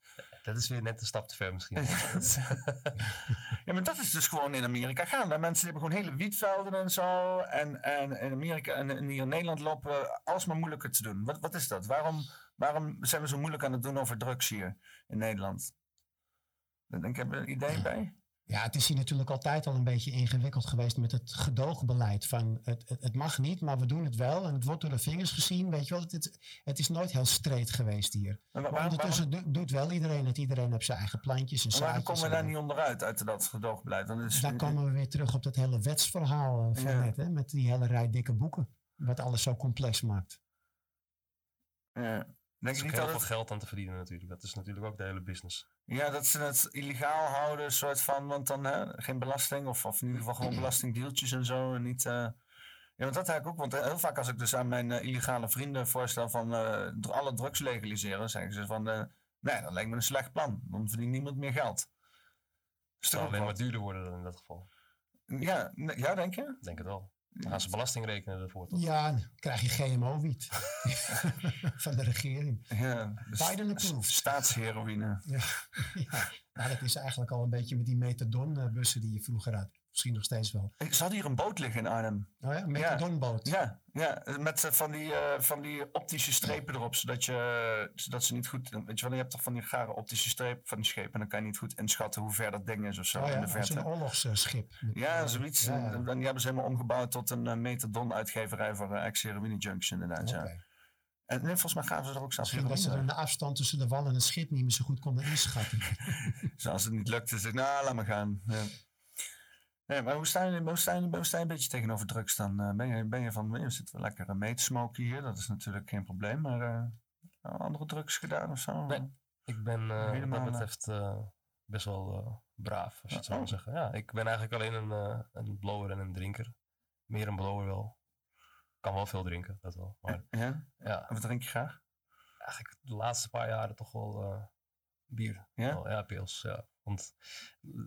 E: Dat is weer net een stap te ver misschien.
F: ja, maar dat is dus gewoon in Amerika gaan. Mensen hebben gewoon hele wietvelden en zo. En, en in Amerika en, hier in Nederland lopen alsmaar moeilijker te doen. Wat, wat is dat? Waarom, waarom zijn we zo moeilijk aan het doen over drugs hier in Nederland? Denk ik, heb er een idee bij?
G: Ja, het is hier natuurlijk altijd al een beetje ingewikkeld geweest met het gedoogbeleid. Van het, het, het mag niet, maar we doen het wel. En het wordt door de vingers gezien. Weet je wel, het, het, is nooit heel streed geweest hier.
F: Maar
G: Maar
F: waar-
G: ondertussen do- doet wel iedereen het. Iedereen heeft zijn eigen plantjes en
F: maar
G: zaadjes.
F: komen we daar niet onderuit, uit dat gedoogbeleid? Dan is,
G: komen we weer terug op dat hele wetsverhaal eh, van
F: Ja.
G: net. Hè, met die hele rij dikke boeken. Wat alles zo complex maakt.
F: Ja. Denk
E: is ook
F: niet
E: heel
F: dat
E: veel
F: het,
E: geld aan te verdienen natuurlijk. Dat is natuurlijk ook de hele business.
F: ja, dat ze het illegaal houden, soort van, want dan hè, geen belasting of, of in ieder geval gewoon belastingdeeltjes en zo. En niet, eh, ja, want dat eigenlijk ook, want heel vaak als ik dus aan mijn eh, illegale vrienden voorstel van eh, alle drugs legaliseren, zeggen ze van, nee, dat lijkt me een slecht plan. Dan verdient niemand meer geld.
E: Het
F: ook
E: alleen maar
F: wat?
E: duurder worden dan in dat geval.
F: Ja, ja, denk je?
E: Ik denk het wel. Dan gaan ze belasting rekenen ervoor. toch?
G: Ja, dan krijg je GMO-wiet van de regering.
F: Ja, dus
G: Biden approved.
F: staatsheroïne.
G: Ja, ja. Nou, dat is eigenlijk al een beetje met die metadonbussen die je vroeger had. Misschien nog steeds wel.
F: Ik zat hier een boot liggen in Arnhem.
G: Oh ja, metadonboot.
F: Ja, ja met eh, van, die, eh, van die optische strepen erop, zodat, je, zodat ze niet goed... Weet je wel, je hebt toch van die gare optische strepen van die schepen en dan kan je niet goed inschatten hoe ver dat ding is of zo
G: Oh
F: in
G: ja,
F: de
G: als
F: verte.
G: een oorlogsschip.
F: Ja, zoiets.
G: Ja, ja.
F: En dan- die hebben ze helemaal omgebouwd tot een eh, metadon-uitgeverij voor uh, junks inderdaad. Ja. En nee, volgens mij gaven ze er ook zelfs
G: Misschien dat ze dan de afstand tussen de wal en het schip niet meer zo goed konden inschatten.
F: Dus als het niet lukte, zeg ik, nou, laat maar gaan. Ja. Nee, maar hoe sta, je, hoe, sta je, hoe sta je een beetje tegenover drugs dan? Eh, ben, je, ben je van, je zit wel lekker mee te smoken hier, dat is natuurlijk geen probleem, maar eh, andere drugs gedaan of zo?
E: Nee. Ik ben eh, wat dat
F: eh,
E: betreft eh, best wel eh, braaf, als je het zo
F: Oh.
E: wil zeggen. Ja, ik ben eigenlijk alleen een, eh, een blower en een drinker. Meer een blower wel. Kan wel veel drinken, dat wel. Maar
F: Ja?
E: ja,
F: Wat drink je graag?
E: eigenlijk de laatste paar jaren toch wel eh, bier.
F: Ja?
E: Wel, ja, pils. Ja. Want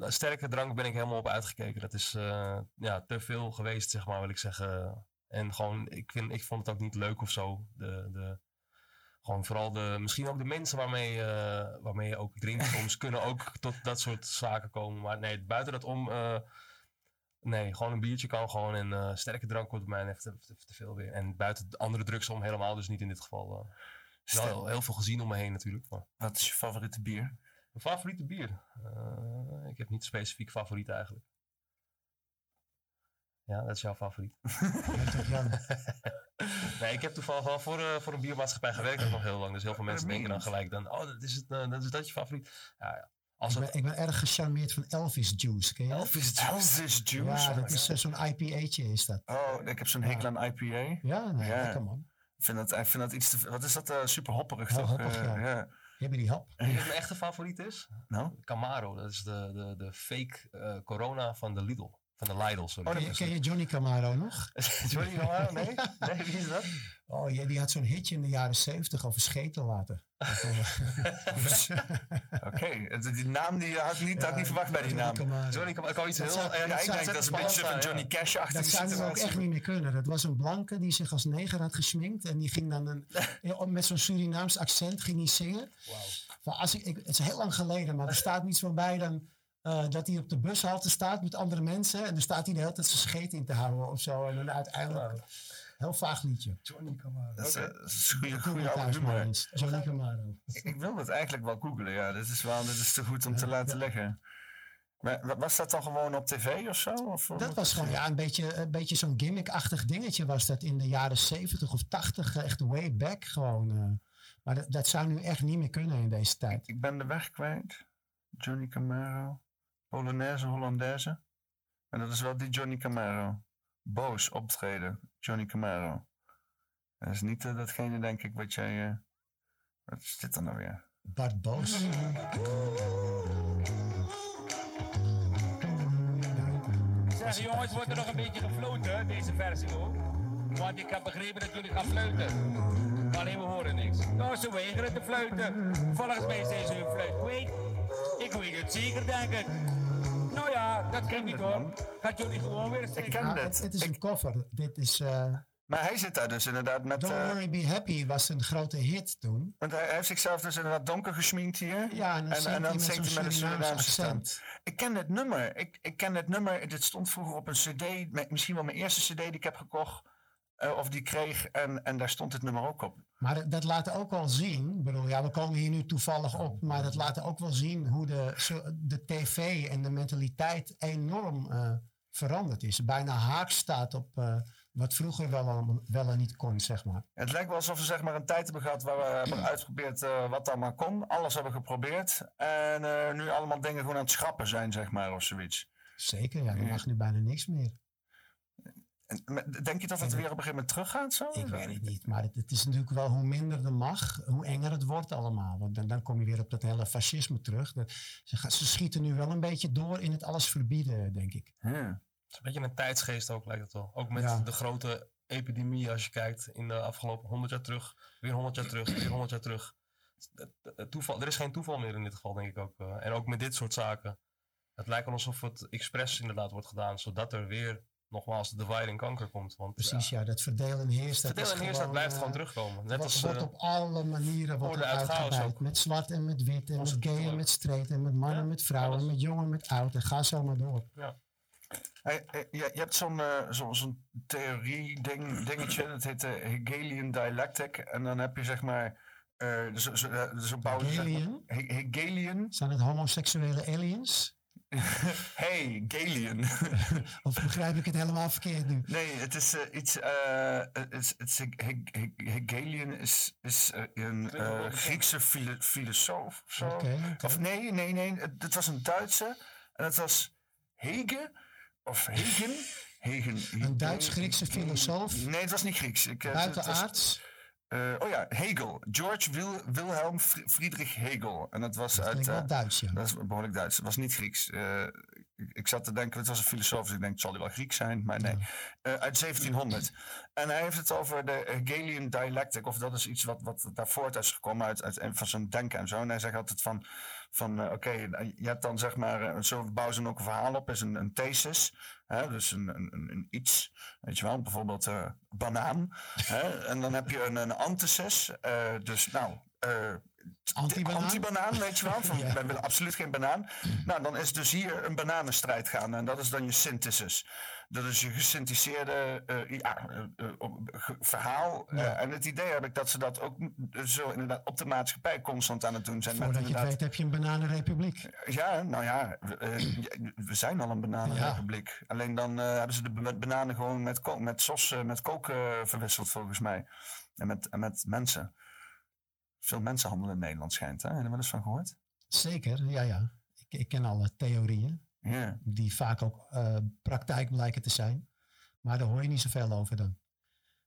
E: eh, sterke drank ben ik helemaal op uitgekeken. Dat is eh, ja, te veel geweest, zeg maar, wil ik zeggen. En gewoon, ik, vind, ik vond het ook niet leuk of zo. De, de, gewoon vooral de, misschien ook de mensen waarmee, waarmee je ook drinkt soms, kunnen ook tot dat soort zaken komen. Maar nee, buiten dat om, nee, gewoon een biertje kan gewoon. En eh, sterke drank wordt bij mij echt te, te, te veel weer. En buiten de andere drugs om helemaal dus niet in dit geval. eh. wel heel, heel veel gezien om me heen natuurlijk. Maar.
F: Wat is je favoriete bier?
E: Mijn favoriete bier? Eh, ik heb niet specifiek favoriet eigenlijk. Ja, dat is jouw favoriet. nee, ik heb toevallig wel voor, voor een biermaatschappij gewerkt nog heel lang. Dus heel veel mensen denken dan gelijk dan, oh, dat is, het, dat, is dat je favoriet? Ja, ja. Als
G: ik,
E: het,
G: ben, ik ben erg gecharmeerd van Elvis Juice. Ken je dat?
F: Elvis Juice. Elvis Juice.
G: Ja, dat is eh, zo'n IPA'tje is dat.
F: Oh, ik heb zo'n hekel aan IPA.
G: Ja, nee, lekker man.
F: Ik vind dat, ik vind dat iets te... Wat is dat? eh, super hopperig
G: Heel
F: toch?
G: hoppig,
F: Eh,
G: ja.
F: ja.
G: Heb je die hap?
E: weet je wat mijn echte favoriet is?
F: Nou?
E: Camaro, dat is de, de, de fake eh, corona van de Lidl. Van de Lidl, sorry.
G: ken, je, ken je Johnny Camaro nog?
E: Johnny Camaro? Nee? Nee, wie is dat?
G: Oh ja, die had zo'n hitje in de jaren zeventig over schetelwater.
F: Oké, die naam die had ik niet, had ik niet verwacht bij die naam.
E: Johnny Camaro, ik kan iets
G: Dat
E: heel...
G: zou-
F: denk dat is een beetje van Johnny Cash-achtige
G: Dat zou nu ook echt niet meer kunnen. Dat was een blanke die zich als neger had gesminkt. En die ging dan een, met zo'n Surinaams accent ging hij zingen. Als ik, ik, het is heel lang geleden, maar er staat niets van bij dan... eh, dat hij op de bushalte staat met andere mensen. En dan staat hij de hele tijd zijn scheet in te houden of zo. En dan uiteindelijk... Heel vaag liedje.
F: Johnny Camaro. Dat is, eh, dat is goede,
G: Google
F: goede oude humor.
G: Johnny Camaro.
F: Ik, ik wil dat eigenlijk wel googlen, ja. Dit is, wel, dit is te goed om te laten liggen. Maar wa- was dat dan gewoon op tv of zo? Of,
G: Dat was gewoon ja, een beetje, een beetje zo'n gimmick-achtig dingetje was dat in de jaren 70 of 80. eh, Echt way back gewoon. eh. maar dat, dat zou nu echt niet meer kunnen in deze tijd.
F: Ik ben de weg kwijt. Johnny Camaro. Polonaise, Hollandaise. En dat is wel die Johnny Camaro. Boos optreden. Johnny Camaro. Dat is niet eh, datgene, denk ik, wat jij... eh, wat is dit dan nou weer?
G: Bart Boos.
I: Zeg jongens, wordt er nog een beetje gefloten, deze versie ook? Want ik heb begrepen dat jullie gaan fluiten. Alleen we horen niks. Nou, ze weigeren te fluiten. Volgens mij zijn ze hun fluit kwijt. Ik weet het zeker, denk ik. Nou ja, dat kan niet hoor. Gaat jullie gewoon weer zingen?
G: Nou, het, het is een cover. Dit is. eh,
F: Maar hij zit daar dus inderdaad met...
G: Don't
F: eh,
G: Worry Be Happy was een grote hit toen.
F: want hij heeft zichzelf dus inderdaad donker geschminkt hier.
G: Ja, en dan zingt hij met
F: zingt
G: zo'n
F: hij met een
G: Surinaams
F: Surinaamse stem. Ik ken dit nummer. Ik, ik ken dit nummer. Dit stond vroeger op een cd. Misschien wel mijn eerste cd die ik heb gekocht. Eh, of die kreeg. En, en daar stond dit nummer ook op.
G: Maar dat, dat laat ook wel zien. Ik bedoel, ja, we komen hier nu toevallig op. Maar dat laat ook wel zien hoe de, de tv en de mentaliteit enorm eh, veranderd is. Bijna haak staat op eh, wat vroeger wel, wel en niet kon, zeg maar.
F: Het lijkt wel alsof we zeg maar een tijd hebben gehad waar we hebben uitgeprobeerd wat allemaal kon. Alles hebben geprobeerd. En nu allemaal dingen gewoon aan het schrappen zijn, zeg maar, of zoiets.
G: Zeker, ja, er mag nu bijna niks meer.
F: Denk je dat het weer op een gegeven moment teruggaat zo?
G: Ik weet het niet, maar het, het is natuurlijk wel hoe minder er mag, hoe enger het wordt allemaal. Want dan, dan kom je weer op dat hele fascisme terug. De- ze, gaan- ze schieten nu wel een beetje door in het alles verbieden, denk ik.
F: Ja.
E: Het is een beetje een tijdsgeest ook, lijkt het wel. Ook met
G: Ja.
E: de grote epidemie, als je kijkt in de afgelopen 100 jaar terug, weer 100 jaar terug, weer 100 jaar terug. Toeval, er is geen toeval meer in dit geval, denk ik ook. eh. En ook met dit soort zaken. Het lijkt wel alsof het expres inderdaad wordt gedaan, zodat er weer nogmaals de divide en kanker komt. Want
G: Precies, ja, dat verdelen en heerst. dat
E: verdeel
G: is
E: en heers, dat blijft
G: eh,
E: gewoon terugkomen. Net
G: wordt,
E: als,
G: wordt
E: eh,
G: op alle manieren wordt
E: orde uit chaos
G: uitgebuit.
E: ook.
G: Met zwart en met wit en met gay en met straight en met mannen,
E: Ja,
G: met vrouwen,
E: alles.
G: met jongen, met oud. En ga zo maar door.
F: Hey, eh, je, je hebt zo'n eh, zo, zo'n theorie-ding, dingetje, dat heet de Hegelian dialectic. En dan heb je zeg maar. eh zo, zo, zo bouwen ze, zeg maar-
G: Hegelian?
F: He- Hegelian.
G: Zijn het homoseksuele aliens?
F: hey, Galian.
G: Of begrijp ik het helemaal verkeerd nu?
F: Nee, het is eh, iets. eh, het is, het is, He- He- Hegelian is, is eh, een eh, Griekse filo- filosoof of zo. Nee, nee, nee. Het, het was een Duitse. En het was Hege. Of Hegen. Hegen.
G: Een Duits-Griekse filosoof?
F: Nee, het was niet Grieks. Ik, eh,
G: Buitenaards?
F: Eh, oh ja, Hegel. George Wil, Wilhelm Fri- Friedrich Hegel. En dat was
G: Dat
F: uit.
G: wel
F: eh,
G: Duits, ja.
F: dat is behoorlijk Duits. Het was niet Grieks. Eh, ik, zat te denken, het was een filosoof, dus ik denk, het zal hij wel Grieks zijn, maar nee. Uit 1700. En hij heeft het over de Hegelian dialectic, of dat is iets wat, wat daar voort is gekomen uit, uit van zijn denken en zo. En hij zegt altijd van, van oké, je hebt dan zeg maar, zo bouwen ze ook een verhaal op, is een, een thesis, hè, dus een, een, een, iets, weet je wel, bijvoorbeeld eh, banaan. Hè, en dan heb je een, een antithesis, eh, dus nou...
G: Anti-banaan?
F: Anti-banaan, weet je wel. Van,
G: Ja.
F: Wij willen absoluut geen banaan. Nou, dan is dus hier een bananenstrijd gaan. En dat is dan je synthesis. Dat is je gesyntheseerde eh, ja, eh, eh, ge- verhaal.
G: Ja.
F: Eh, en het idee heb ik dat ze dat ook zo inderdaad op de maatschappij constant aan het doen zijn. Met
G: Voordat je het weet heb je een bananenrepubliek.
F: ja, nou ja, we, eh, we zijn al een bananenrepubliek. Alleen dan eh, hebben ze de ba- bananen gewoon met, met sos, eh, met kook eh, verwisseld volgens mij. En met, en met mensen. Veel mensenhandel in Nederland schijnt, hè? Heb je er wel eens van gehoord?
G: Zeker, ja, ja. Ik, ik ken alle theorieën,
F: Ja.
G: die vaak ook eh, praktijk blijken te zijn. Maar daar hoor je niet zoveel over dan.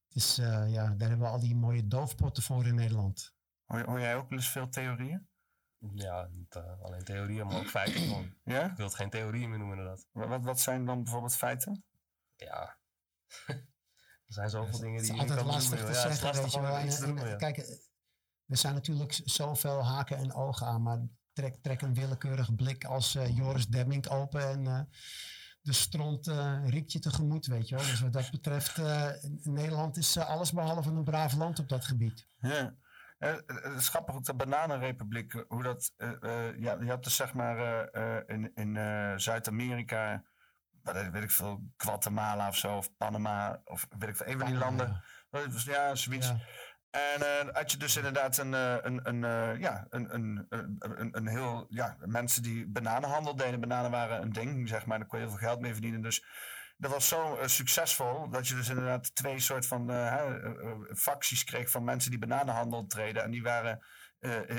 G: Dus eh, ja, daar hebben we al die mooie doofpotten voor in Nederland.
F: Hoor, hoor jij ook eens veel theorieën?
E: Ja, niet eh, alleen theorieën, maar ook feiten gewoon.
F: Ja?
E: Ik wil het geen theorieën meer noemen inderdaad.
F: Wat, wat- wat zijn dan bijvoorbeeld feiten?
E: Ja. er zijn zoveel dingen die je niet
G: altijd
E: kan
G: lastig te.
E: Ja, het is
G: zeggen,
E: lastig om iets te noemen,
G: kijk, er zijn natuurlijk zoveel haken en ogen aan, maar trek, trek een willekeurig blik als eh, Joris Demming open en eh, de stront eh, riekt je tegemoet, weet je wel. Dus wat dat betreft, Nederland is eh, alles behalve een braaf land op dat gebied.
F: Ja. Het is grappig ook de Bananenrepubliek, hoe dat, ja, je hebt dus zeg maar in, in Zuid-Amerika, weet weet ik veel, Guatemala of zo, of Panama, of weet ik veel, een van die landen. Ja, zoiets.
G: Ja.
F: En eh, had je dus inderdaad een, eh, een, een, eh, ja, een, een, een, een, heel, ja, mensen die bananenhandel deden. Bananen waren een ding, zeg maar, daar kon je heel veel geld mee verdienen. Dus dat was zo succesvol dat je dus inderdaad twee soort van facties kreeg van mensen die bananenhandel treden. En die waren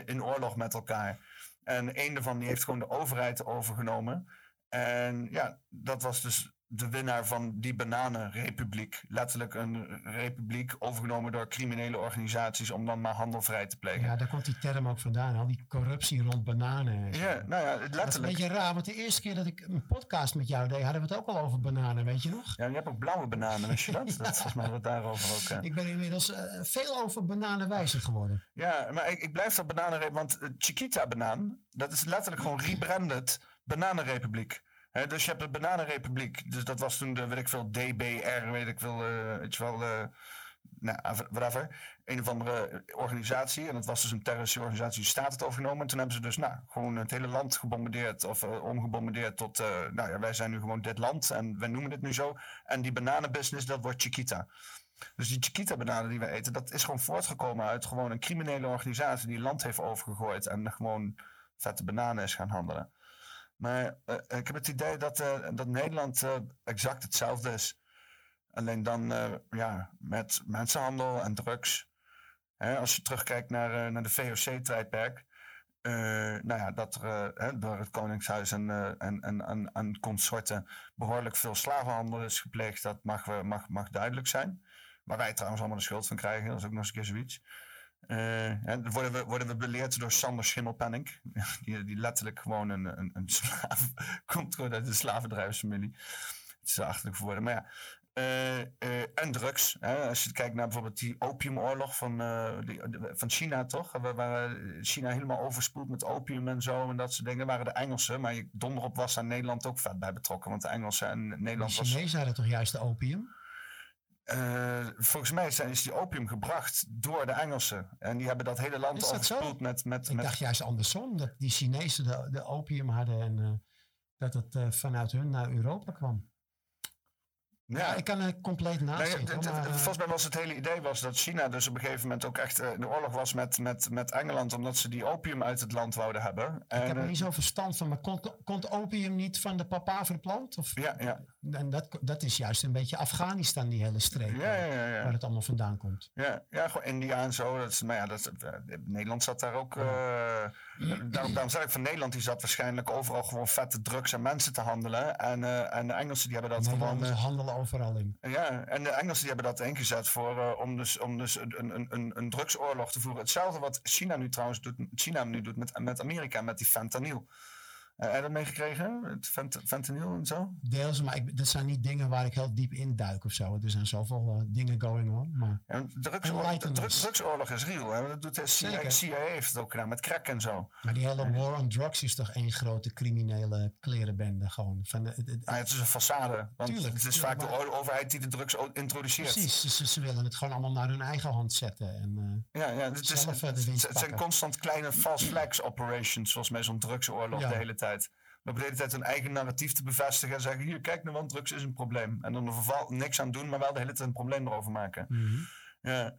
F: in oorlog met elkaar. En een daarvan die heeft gewoon de overheid overgenomen. En ja, dat was dus de winnaar van die bananenrepubliek. Letterlijk een republiek overgenomen door criminele organisaties om dan maar handel vrij te plegen.
G: Ja, daar komt die term ook vandaan, al die corruptie rond bananen.
F: Ja, nou ja,
G: Dat is een
F: letterlijk.
G: beetje raar, want de eerste keer dat ik een podcast met jou deed, hadden we het ook al over bananen, weet je nog?
F: Ja, je hebt ook blauwe bananen, wist je dat? Dat is volgens mij wat daarover ook.
G: Ik ben inmiddels eh, veel over bananen wijzer geworden.
F: Ja, maar ik, ik blijf dat bananenrepubliek, want eh, Chiquita-banaan, dat is letterlijk gewoon rebranded bananenrepubliek. Dus je hebt de bananenrepubliek, dus dat was toen de, weet ik veel, DBR, weet ik veel, eh, weet je wel, eh, nou, whatever. Een of andere organisatie, en dat was dus een terroristische organisatie, die staat het overgenomen. En toen hebben ze dus, nou, gewoon het hele land gebombardeerd, of eh, omgebombardeerd tot, nou ja, wij zijn nu gewoon dit land, en wij noemen het nu zo. En die bananenbusiness, dat wordt Chiquita. Dus die Chiquita-bananen die we eten, dat is gewoon voortgekomen uit gewoon een criminele organisatie die land heeft overgegooid en gewoon vette bananen is gaan handelen. Maar eh, ik heb het idee dat, eh, dat Nederland eh, exact hetzelfde is. Alleen dan ja, met mensenhandel en drugs. Hè, als je terugkijkt naar, naar de VOC-tijdperk. nou ja, dat er door het Koningshuis en, en, en, en, en consorten behoorlijk veel slavenhandel is gepleegd. Dat mag, mag, mag duidelijk zijn. Waar wij trouwens allemaal de schuld van krijgen. Dat is ook nog eens een zoiets. En dan worden, we, worden we beleerd door Sander Schimmelpenning. Die, die letterlijk gewoon een, een, een slaaf komt uit de slavendrijversfamilie. Het is achterlijk voor woorden. Maar ja, eh, eh, en drugs. Hè? Als je kijkt naar bijvoorbeeld die opiumoorlog van, die, de- van China, toch? Waar, waar China helemaal overspoeld met opium en zo en dat soort dingen. waren de Engelsen. Maar donderop was daar Nederland ook vet bij betrokken. Want de Engelsen en
G: De
F: Nederland was...
G: Chinezen hadden toch juist de opium?
F: Eh, volgens mij zijn, is die opium gebracht door de Engelsen. En die hebben dat hele land
G: dat zo?
F: overspoeld met... met,
G: Ik
F: met
G: dacht juist andersom, dat die Chinezen de, de opium hadden en eh, dat het eh, vanuit hun naar Europa kwam. Ja, ik kan er compleet naast
F: Nee,
G: zitten.
F: het- het-
G: maar, eh,
F: volgens mij was het hele idee was dat China dus op een gegeven moment ook echt eh, in de oorlog was met, met, met Engeland, omdat ze die opium uit het land wouden hebben.
G: ik
F: En,
G: heb er
F: eh,
G: niet zo verstand van, maar komt, komt opium niet van de papaver plant? Of,
F: Ja, ja.
G: En dat, dat is juist een beetje Afghanistan, die hele streek,
F: Ja, ja,
G: eh,
F: ja,
G: waar het allemaal vandaan komt.
F: Ja, ja, gewoon India en zo. Dat is, maar ja, dat, eh, Nederland zat daar ook. eh, daarom, daarom zeg ik van Nederland, die zat waarschijnlijk overal gewoon vette drugs en mensen te handelen. En, eh, en de Engelsen die hebben dat gewoon.
G: Overal in.
F: Ja, en de Engelsen die hebben dat ingezet voor, eh, om dus, om dus een, een, een, een drugsoorlog te voeren. Hetzelfde wat China nu trouwens doet, China nu doet met, met Amerika, met die fentanyl. Je dat meegekregen? Het fent, fentanyl en zo?
G: Deels, maar ik, dat zijn niet dingen waar ik heel diep in duik of zo. Er zijn zoveel eh, dingen going on. Maar
F: Ja, drugsoorlog,
G: Enlighten
F: drug-
G: us.
F: drugsoorlog is real. Hè? Dat doet de CIA, heeft het ook gedaan met crack en zo.
G: Maar die hele war on drugs is toch één grote criminele klerenbende gewoon. Van, de- het- het-
F: Ah, het is een façade. Want
G: Tuurlijk,
F: het is
G: tuurlijk,
F: vaak
G: maar-
F: de overheid die de drugs introduceert.
G: precies, ze- ze, ze willen het gewoon allemaal naar hun eigen hand zetten. En, eh,
F: Ja, ja het, is,
G: Zelf,
F: het, zijn constant kleine false flags operations, zoals met zo'n drugsoorlog
G: Ja.
F: de hele tijd. We hebben de hele tijd hun eigen narratief te bevestigen en zeggen: hier, kijk nou, want drugs is een probleem. En dan er verval niks aan doen, maar wel de hele tijd een probleem erover maken.
G: mhm.
F: Ja.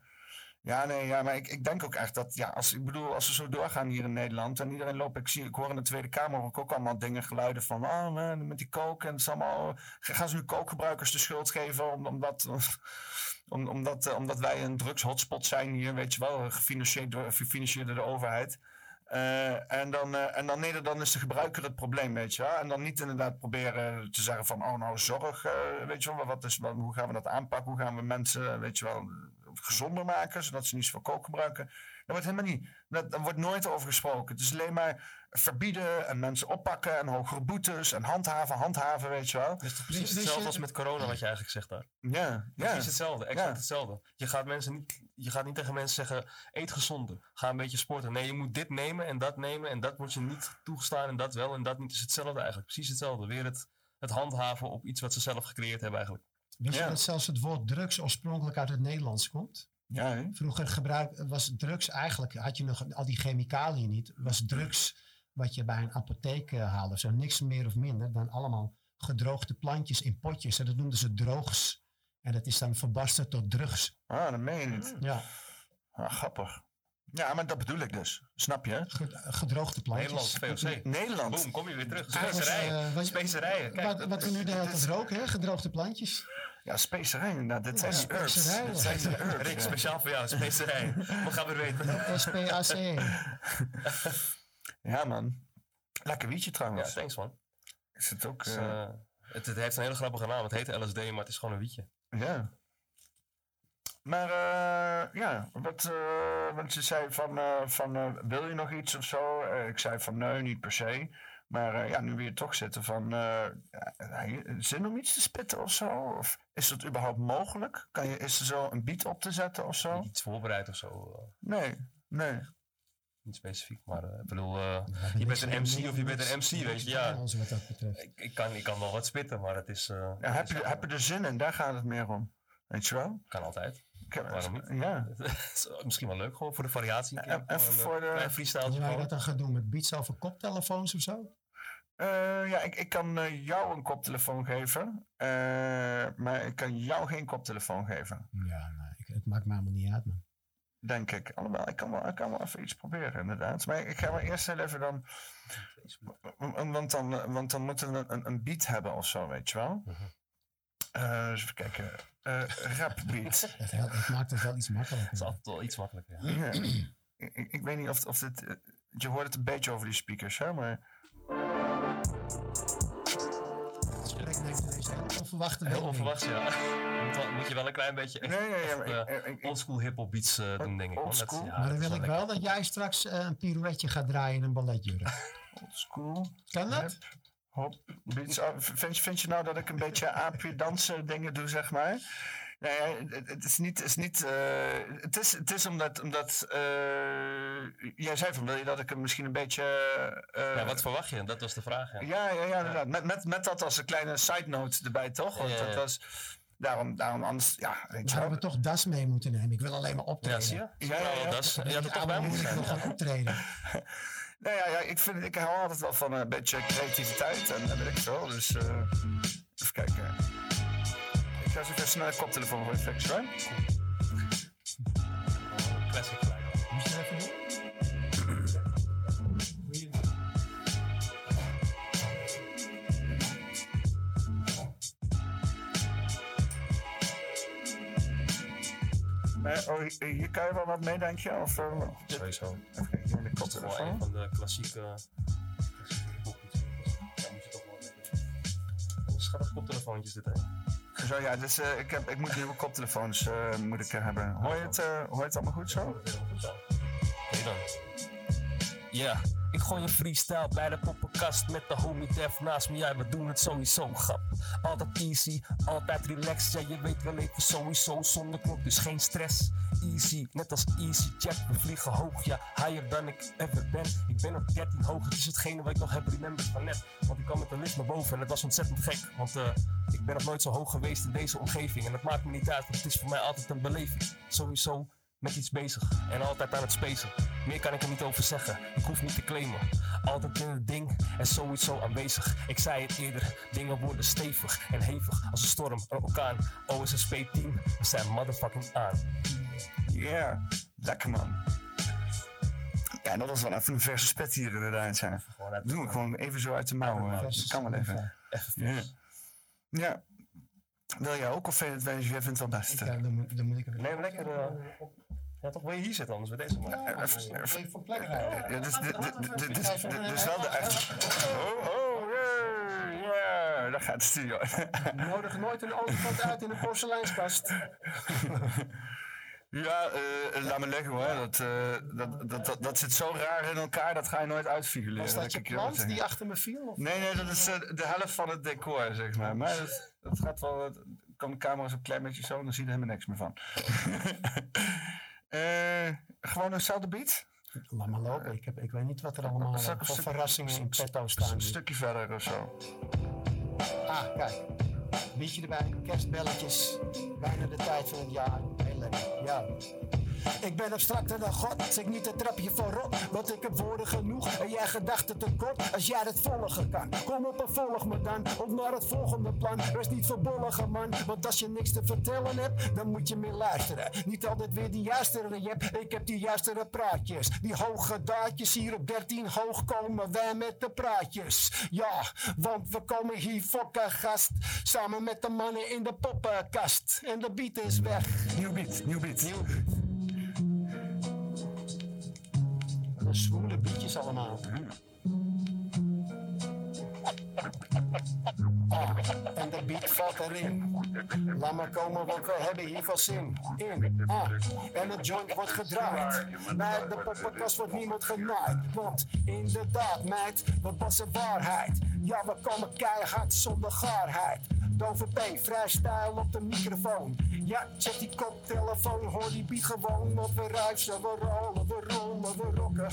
F: Ja, nee, ja, maar ik, ik denk ook echt dat, ja, als, ik bedoel, als we zo doorgaan hier in Nederland en iedereen loopt, ik, zie, ik hoor in de Tweede Kamer ook, ook allemaal dingen, geluiden van, oh man, met die coke en het is allemaal, gaan ze nu kookgebruikers de schuld geven om, omdat, om, omdat, eh, omdat wij een drugshotspot zijn hier, weet je wel, gefinancierd door, gefinancierd door de overheid. Eh, en, dan, eh, en dan, nee, dan is de gebruiker het probleem, weet je wel. En dan niet inderdaad proberen te zeggen van, oh nou, zorg, eh, weet je wel, wat is, wat, hoe gaan we dat aanpakken? Hoe gaan we mensen, weet je wel, gezonder maken, zodat ze niet zoveel kook gebruiken? Dat wordt helemaal niet, dat, daar wordt nooit over gesproken. Het is alleen maar verbieden en mensen oppakken en hogere boetes en handhaven, handhaven, weet je wel.
E: Het is precies
G: Wist je-
E: hetzelfde als met corona wat je eigenlijk zegt daar.
F: Ja, ja.
E: Precies hetzelfde, exact
F: Ja.
E: hetzelfde. Je gaat, mensen niet, je gaat niet tegen mensen zeggen, eet gezonder, ga een beetje sporten. Nee, je moet dit nemen en dat nemen en dat wordt je niet toegestaan en dat wel en dat niet. Het is hetzelfde eigenlijk, precies hetzelfde. Weer het, het handhaven op iets wat ze zelf gecreëerd hebben eigenlijk.
G: Wist
F: Ja.
G: je dat zelfs het woord drugs oorspronkelijk uit het Nederlands komt?
F: Ja, hè?
G: Vroeger gebruik, was drugs eigenlijk, had je nog al die chemicaliën niet, was drugs wat je bij een apotheek eh, haalde. Zo niks meer of minder dan allemaal gedroogde plantjes in potjes. En dat noemden ze droogs. En dat is dan verbasterd tot drugs.
F: Ah, dat meen je niet.
G: Ja,
F: Ah, grappig. Ja, maar dat bedoel ik dus. Snap je?
G: ge- gedroogde plantjes.
E: Nederlands, VOC.
F: Nederland.
E: Boom, kom je weer terug. Specerijen.
G: eh, wat-
E: Specerijen. Kijk,
G: Wat, wat we nu de hele tijd roken, hè? gedroogde plantjes.
F: Ja, specerijen. inderdaad. dit
G: Ja,
F: zijn die herbs.
G: specerijen.
F: Dit zijn die herbs.
E: Rick,
F: ja.
E: speciaal voor jou, specerijen. Wat gaan we weten?
G: SPAC.
F: Ja, man. Lekker wietje
E: Ja,
F: trouwens.
E: thanks man.
F: Is het ook...
E: Het,
F: eh,
E: eh, het, het heeft een hele grappige naam. Het heet LSD, maar het is gewoon een wietje.
F: Ja. Maar eh, ja, wat, eh, want je zei van, eh, van wil je nog iets of zo? Ik zei van nee, niet per se. Maar ja, nu weer toch zitten van, zin om iets te spitten of zo? Of is dat überhaupt mogelijk? Kan je, is er zo een beat op te zetten of zo?
E: Iets voorbereid of zo.
F: Nee, nee.
E: Niet specifiek, maar eh, ik bedoel, eh, je bent een MC of je bent een MC, weet je. Ja,
G: Ons wat dat betreft.
E: ik, ik, kan, ik kan wel wat spitten, maar het is... eh,
F: Ja,
E: het
F: heb,
E: is
F: je,
E: wel-
F: heb je er zin in? Daar gaat het meer om. Weet je wel?
E: Kan altijd. Waarom niet?
F: Ja.
E: Misschien wel leuk, gewoon voor de variatie.
F: En- voor de-
E: freestyle.
G: Als wij dat dan gaan doen met beats over koptelefoons of zo?
F: Eh, ja, ik, ik kan eh, jou een koptelefoon geven. eh, maar ik kan jou geen koptelefoon geven.
G: Ja, nee, ik- het maakt me allemaal niet uit, man.
F: Denk ik. Alhoewel, ik kan wel, ik kan wel even iets proberen, inderdaad. Maar ik ga maar eerst heel even dan... Want dan, want dan moeten we een, een beat hebben of zo, weet je wel. Eh, eens even kijken. Eh rap beat.
G: Het, maakt het wel iets makkelijker.
E: Het is altijd wel iets makkelijker. Ja.
F: Ja. ik, ik- weet niet of, of dit... eh, je hoort het een beetje over die speakers, hè? Maar
G: onverwachte
J: Heel
G: wending.
J: onverwachts, ja. Moet, wel- moet je wel een klein beetje echt,
F: Nee, nee,
J: echt, oldschool hip-hop beats eh, doen, denk ik. Dat-
F: oldschool?
J: ja,
G: Maar dan wil ik
J: lekker.
G: wel dat jij straks eh, een pirouetje gaat draaien in een balletjurk.
F: school.
G: Kan dat?
F: Hop, beats. Oh, Vind, je- vind je nou dat ik een beetje apie-dansen dingen doe, zeg maar? Nee, het, is niet. Het is, niet, eh, het is, het is omdat. omdat eh, jij zei van wil je dat ik hem misschien een beetje. eh,
J: Ja, wat verwacht je? Dat was de vraag. Ja.
F: ja, ja, ja, inderdaad. Met, met, met dat als een kleine side note erbij, toch? Want
J: Ja, ja,
F: dat
J: ja.
F: was. Daarom, daarom anders. Ja, weet
G: Dan
F: je
G: we toch das mee moeten nemen. Ik wil alleen maar optreden.
J: Ja, zie je?
F: Ja, ja, ja.
J: Dat had er
G: die
J: toch bij
G: moeder
J: zijn.
G: nog gaan optreden.
F: Nou ja, ja ik, vind, ik hou altijd wel van een beetje creativiteit en dat weet ik veel. Dus eh, even kijken. Ga eens even een koptelefoon voor effects, right?
J: Classic gelijk.
G: Je even doen?
F: Nee, oh, hier, kan je wel wat mee, denk je? Of, uh,
J: Sowieso.
F: kijken, hier de
J: Dat is wel een van de klassieke... koptelefoontjes dit,
F: Zo ja, dus eh, ik, heb, ik moet nieuwe koptelefoons eh, moet ik, eh, hebben. Hoor je, het, hoor je het allemaal goed zo?
J: Oké dan.
E: Ja, ik gooi een freestyle bij de poppenkast met de homie Def naast me. Ja, we doen het sowieso, grap. Altijd easy, altijd relaxed. Ja, je weet wel even sowieso zonder klok, dus geen stress. Easy, net als easy jet. We vliegen hoog, ja, higher dan ik ever ben. Ik ben op 13 hoog, het is hetgene wat ik nog heb remembered van net. Want ik kwam met een lift naar boven en het was ontzettend gek. Want eh, ik ben nog nooit zo hoog geweest in deze omgeving. En dat maakt me niet uit, het is voor mij altijd een beleving. Sowieso met iets bezig en altijd aan het spacen. Meer kan ik er niet over zeggen, ik hoef niet te claimen. Altijd in het ding en sowieso aanwezig. Ik zei het eerder, dingen worden stevig en hevig als een storm, een orkaan. OSSP team, we zijn motherfucking aan.
F: Ja, lekker man. Ja, dat was wel even een verse spet hier inderdaad. Zijn. Doen we gewoon even zo uit de mouw. eh.
G: Verse
F: kan wel even. Ja. ja. Wil jij ook of vind je het, jij vindt het wel best?
G: Ik, eh, dan, moet, dan moet ik even...
J: Neem lekker... eh, ja, toch wil je hier zitten anders bij deze man.
F: Eh, even-
G: voor plek rijden.
F: Ja, dus, wel de echt. Oh, oh. Daar gaat het studio.
G: Nodig nooit een olifant uit in een porseleinskast.
F: Ja, eh, laat me leggen hoor. Dat, eh, dat, dat, dat, dat zit zo raar in elkaar, dat ga je nooit uitfigureren.
G: Was dat je plant die achter me viel? Of?
F: Nee, nee, dat is de helft van het decor, zeg maar. Maar dat, dat gaat wel. het- Kan de camera zo een klein beetje zo, dan zie je er helemaal niks meer van. Eh, gewoon eenzelfde beat?
G: Laat maar lopen. Ik, heb, ik weet niet wat er allemaal eh, voor verrassingen in petto staan.
F: Een stukje verder of zo.
G: Ah, kijk. Beetje erbij, kerstbelletjes. Bijna de tijd van het jaar. Heel lekker. Ja. Ik ben abstracter dan God, zeg niet een trapje voorop. Want ik heb woorden genoeg en jij gedachten tekort. Als jij het volgen kan, kom op en volg me dan. Op naar het volgende plan. Wees niet verbolgen, man. Want als je niks te vertellen hebt, dan moet je meer luisteren. Niet altijd weer die juiste rap. Ik heb die juiste praatjes. Die hoge daadjes hier op 13 hoog komen wij met de praatjes. Ja, want we komen hier fokken gast. Samen met de mannen in de poppenkast. En de beat is weg.
F: Nieuw beat, nieuw beat.
G: Nieuw beat. Zwoele beatjes allemaal. En de beat valt erin. Laat maar komen, want we hebben hier veel zin in. Ah, en het joint wordt gedraaid. Bij de poppenkast wordt niemand genaaid. Want inderdaad, meid, dat was waarheid. Ja, we komen keihard zonder gaarheid. Dover P, freestyle op de microfoon. Ja, check die koptelefoon, hoor die beat gewoon. Want we ruisen, we rollen, we rollen, we rocken.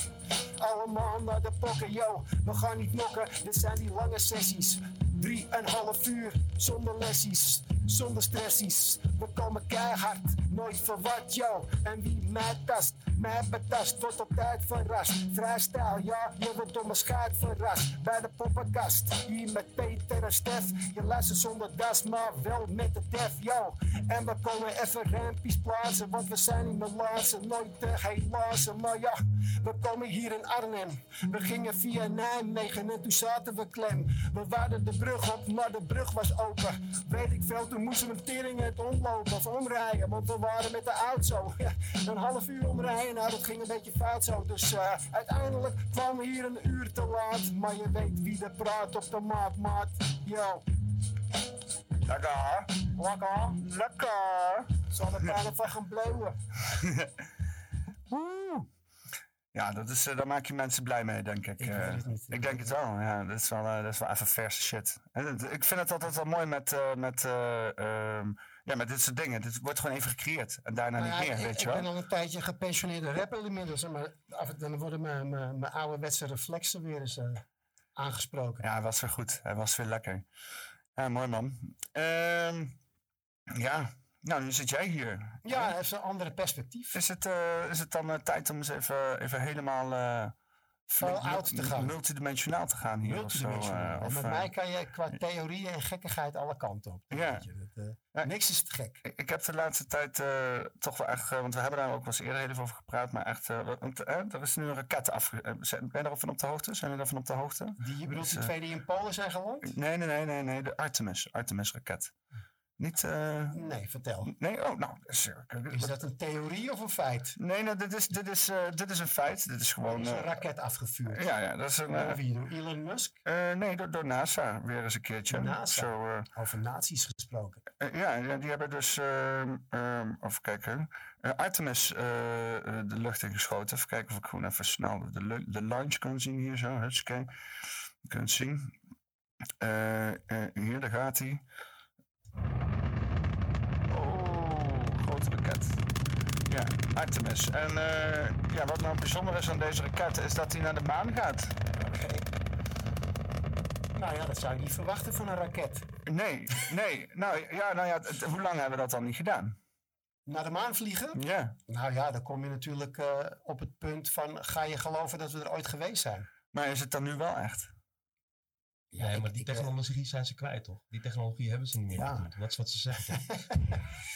G: Allemaal naar de pokken, yo, we gaan niet nokken. Dit zijn die lange sessies. Drie en half uur, zonder lessies, zonder stressies. We komen keihard, nooit verward, yo. En wie mij tast, mij betast, wordt op tijd verrast. Vrijstijl, ja, je wordt door mijn schaart verrast. Bij de poppenkast, hier met Peter en Stef. Je luistert zonder das, maar wel met de def, yo. En we komen even rampies plaatsen, want we zijn niet meer laatste. Nooit te helaas, maar ja, We komen hier in Arnhem. We gingen via Nijmegen en toen zaten we klem. We waren de brug op, maar de brug was open. Weet ik veel, toen moesten we teringen het omlopen of omrijden. Want we waren met de auto. Een half uur omrijden, nou dat ging een beetje fout zo. Dus eh, uiteindelijk kwamen we hier een uur te laat. Maar je weet wie er praat op de maat, maat. Yo.
F: Lekker.
G: Lekker.
F: Lekker.
G: Zal er bijna van gaan blowen.
F: Woe. Ja, dat is, eh, daar maak je mensen blij mee, denk ik.
G: Ik
F: Eh,
G: weet het niet.
F: ik denk het wel, ja. Dat is wel, eh, dat is wel even verse shit. En ik vind het altijd wel mooi met, met, eh, ehm, ja, met dit soort dingen. Dit wordt gewoon even gecreëerd en daarna
G: Nou
F: niet
G: ja,
F: meer,
G: ik,
F: weet je
G: ik
F: wel.
G: ben al een tijdje gepensioneerde rapper inmiddels. Maar af dan worden mijn, mijn, mijn ouderwetse reflexen weer eens aangesproken.
F: Ja, hij was weer goed. Hij was weer lekker. Ja, mooi man. Ehm, ja, nou, nu zit jij hier.
G: Ja, dat is een andere perspectief.
F: Is het, eh, is het dan eh, tijd om eens even, even helemaal eh,
G: Full
F: mul-
G: out te gaan.
F: multidimensionaal te gaan hier? Of zo,
G: Multidimensionaal.
F: eh,
G: En
F: of,
G: met
F: eh,
G: mij kan je qua theorieën en gekkigheid alle kanten op.
F: Ja.
G: Weet je, dat, eh,
F: Ja.
G: Niks is te gek.
F: Ik, ik heb de laatste tijd eh, toch wel echt, eh, want we hebben daar ook wel eens eerder even over gepraat, maar echt, eh, want, eh, er is nu een raket eh, zijn- ben je daarvan op de hoogte? Zijn jullie daarvan op de hoogte?
G: Die, je bedoelt
F: Dus,
G: die
F: eh,
G: twee die in Polen zijn geland?
F: Nee, nee, nee, nee, nee, de Artemis, Artemis-raket. Niet, eh,
G: Nee, vertel.
F: nee, oh, nou, is, eh,
G: Is dat een theorie of een feit?
F: Nee, nee, dit is, dit is, eh, dit is een feit. Dit is
G: Er
F: gewoon...
G: is een
F: eh,
G: raket afgevuurd.
F: ja, ja, dat is een...
G: Door
F: eh,
G: wie? Door Elon Musk?
F: eh, nee, door, door NASA weer eens een keertje.
G: NASA.
F: Zo, eh,
G: Over nazi's gesproken.
F: Eh, ja, ja, die hebben dus, ehm even kijken, eh, Artemis eh, eh, de lucht in geschoten. Even kijken of ik gewoon even snel de, de launch kan zien hier zo. Hutsakee. Je kunt zien. Eh, eh, hier, daar gaat hij. Oh, grote raket. Ja, Artemis. En eh, ja, wat nou bijzonder is aan deze raket, is dat hij naar de maan gaat.
G: Nou ja, dat zou je niet verwachten van een raket.
F: Nee, nee. Nou ja, nou ja het- hoe lang hebben we dat dan niet gedaan?
G: Naar de maan vliegen?
F: Ja.
G: Nou ja, dan kom je natuurlijk eh, op het punt van... ga je geloven dat we er ooit geweest zijn?
F: Maar is het dan nu wel echt?
G: Ja,
E: nee, maar die
G: ik, eh,
E: technologie zijn ze kwijt, toch? Die technologie hebben ze niet meer.
G: Ja.
E: Dat is wat ze zeggen.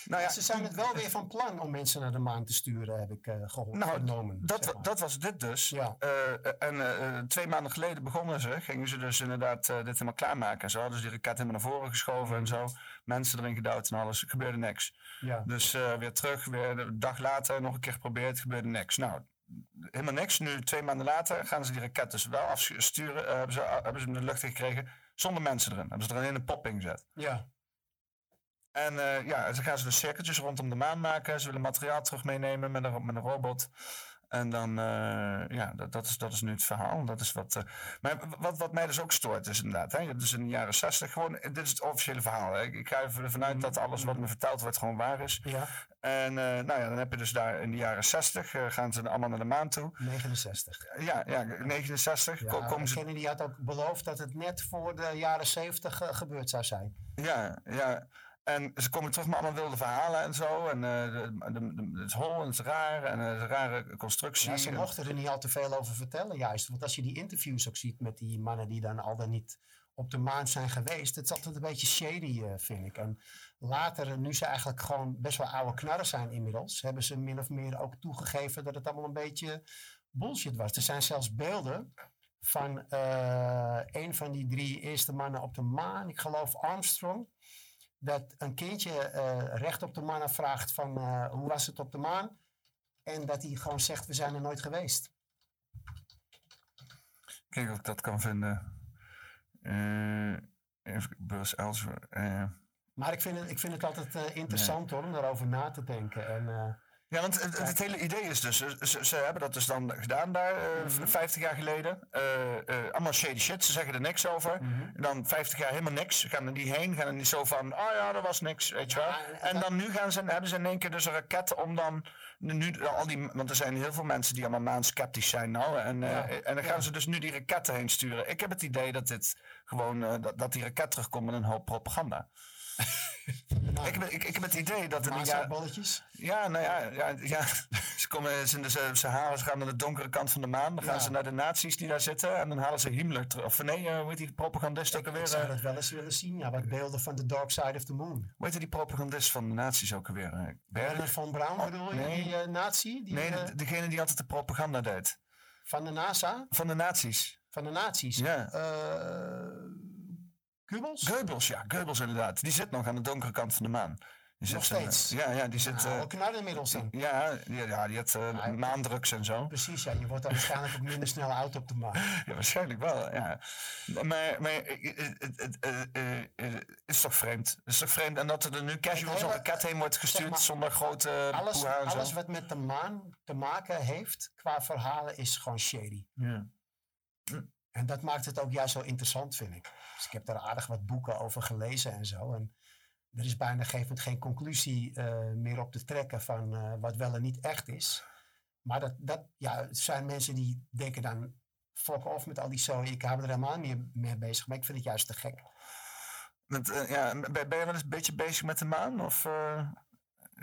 F: Nou ja,
G: Ze zijn het wel weer van plan om mensen naar de maan te sturen, heb ik eh, gehoord.
F: Nou, dat,
G: zeg
F: wa-
G: maar.
F: dat was dit dus.
G: Ja.
F: Eh, en twee maanden geleden begonnen ze. Gingen ze dus inderdaad eh, dit helemaal klaarmaken. Ze hadden dus die raket helemaal naar voren geschoven en zo. Mensen erin gedouwd en alles. Er gebeurde niks.
G: Ja.
F: Dus eh, weer terug, weer een dag later nog een keer geprobeerd. gebeurde niks. Nou, helemaal niks. Nu, twee maanden later, gaan ze die raket dus wel afsturen. eh, hebben, ze, hebben ze hem in de lucht gekregen zonder mensen erin. Hebben ze er in een popping gezet.
G: ja.
F: En eh, ja, ze gaan ze dus cirkeltjes rondom de maan maken. Ze willen materiaal terug meenemen met een, met een robot. En dan, eh, ja, dat, dat, is, dat is nu het verhaal. Dat is wat, eh, maar wat, wat mij dus ook stoort is inderdaad, hè, je hebt dus in de jaren 60 gewoon, dit is het officiële verhaal. Hè. Ik, ga even ervan uit dat alles wat me verteld wordt gewoon waar is.
G: ja,
F: En eh, nou ja, dan heb je dus daar in de jaren 60, eh, gaan ze allemaal naar de maan toe.
G: 69.
F: Ja, ja 69
G: Ja,
F: ko- komen ze
G: Kennedy had ook beloofd dat het net voor de jaren 70 eh, gebeurd zou zijn.
F: Ja, ja. En ze komen terug met allemaal wilde verhalen en zo. En eh, het is hol en het is raar. En eh, het is een rare constructie.
G: Ja, ze mochten er niet al te veel over vertellen, juist. Want als je die interviews ook ziet met die mannen die dan al dan niet op de maan zijn geweest, het is altijd een beetje shady, eh, vind ik. En later, nu ze eigenlijk gewoon best wel oude knarren zijn inmiddels, hebben ze min of meer ook toegegeven dat het allemaal een beetje bullshit was. Er zijn zelfs beelden van een van die drie eerste mannen op de maan, ik geloof Armstrong, dat een kindje eh, recht op de maan vraagt van eh, hoe was het op de maan? En dat hij gewoon zegt, we zijn er nooit geweest.
F: Kijk of ik dat kan vinden. Even Buzz Elsewhere.
G: Maar ik vind het, ik vind het altijd eh, interessant hoor, om daarover na te denken. En,
F: Ja, want het, het hele idee is dus, ze, ze, hebben dat dus dan gedaan daar, eh,
G: Mhm.
F: 50 jaar geleden. Eh, eh, allemaal shady shit, ze zeggen er niks over.
G: Mhm.
F: En dan 50 jaar helemaal niks, gaan er niet heen, gaan er niet zo van, oh ja, dat was niks, weet je wel.
G: Ja, en-
F: dan nu gaan ze, hebben ze in één keer dus een raket om dan, nu, al die, want er zijn heel veel mensen die allemaal maansceptisch zijn nou. En, eh,
G: Ja,
F: en dan gaan
G: ja.
F: ze dus nu die raketten heen sturen. Ik heb het idee dat dit gewoon, eh, dat, dat die raket terugkomt met een hoop propaganda. Ik heb, ik, ik heb het idee dat...
G: Maza
F: ja-
G: bolletjes.
F: Ja, nou ja, ja, ja. Ze, komen, ze, ze, ze halen, ze gaan naar de donkere kant van de maan. Dan gaan
G: Ja.
F: ze naar de nazi's die daar zitten. En dan halen ze Himmler terug. Of nee, eh, hoe heet die propagandist ook
G: Ik
F: alweer?
G: zou
F: eh,
G: dat wel eens willen zien. Ja, wat beelden van the dark side of the moon.
F: Hoe heet die propagandist van de nazi's ook alweer? eh,
G: Werner von Braun bedoel je?
F: nee.
G: Die nazi? Die,
F: Nee, de- degene die altijd de propaganda deed.
G: van de NASA?
F: Van de nazi's.
G: Van de nazi's?
F: Ja.
G: Goebbels?
F: Goebbels, ja, Goebbels inderdaad. Die zit nog aan de donkere kant van de maan. Die
G: Nog
F: zit, eh,
G: steeds?
F: ja, ja, die zit...
G: Nou,
F: eh,
G: ook naar inmiddels dan.
F: ja, die, ja, die had eh, maandrugs en zo.
G: Precies, ja. Je wordt dan waarschijnlijk ook minder snel oud op de maan.
F: Ja, waarschijnlijk wel, ja. Maar, maar het, is toch vreemd? Het is toch vreemd? En dat er nu casual zo'n raket heen wordt gestuurd
G: maar,
F: zonder grote
G: Alles,
F: en zo.
G: alles wat met de maan te maken heeft qua verhalen is gewoon shady.
F: Ja.
G: En dat maakt het ook juist zo interessant, vind ik. Dus ik heb daar aardig wat boeken over gelezen en zo. En er is bijna een gegeven geen conclusie eh, meer op te trekken van eh, wat wel en niet echt is. Maar dat, dat ja, zijn mensen die denken dan, fuck off met al die zooi. Ik hou me er helemaal niet mee bezig. Maar ik vind het juist te gek.
F: Met, eh, ja, ben, ben je wel eens een beetje bezig met de maan? Of eh,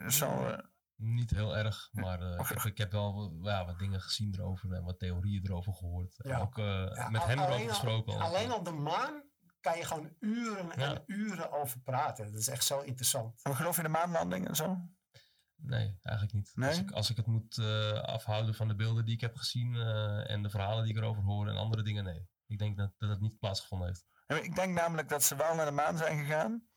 F: zo? eh,
K: Niet heel erg, maar eh, ik, heb, ik heb wel ja, wat dingen gezien erover en wat theorieën erover gehoord.
G: Ja.
K: ook eh,
G: Ja,
K: met
G: al-
K: hem erover
G: alleen al-
K: gesproken. al.
G: Alleen op de maan kan je gewoon uren
K: Ja.
G: en uren over praten. Dat is echt zo interessant.
F: en geloof je in de maanlanding en zo?
K: Nee, eigenlijk niet.
F: Nee?
K: Als, ik, als ik het moet eh, afhouden van de beelden die ik heb gezien eh, en de verhalen die ik erover hoor en andere dingen, nee. Ik denk dat, dat het niet plaatsgevonden heeft.
F: Ik denk namelijk dat ze wel naar de maan zijn gegaan.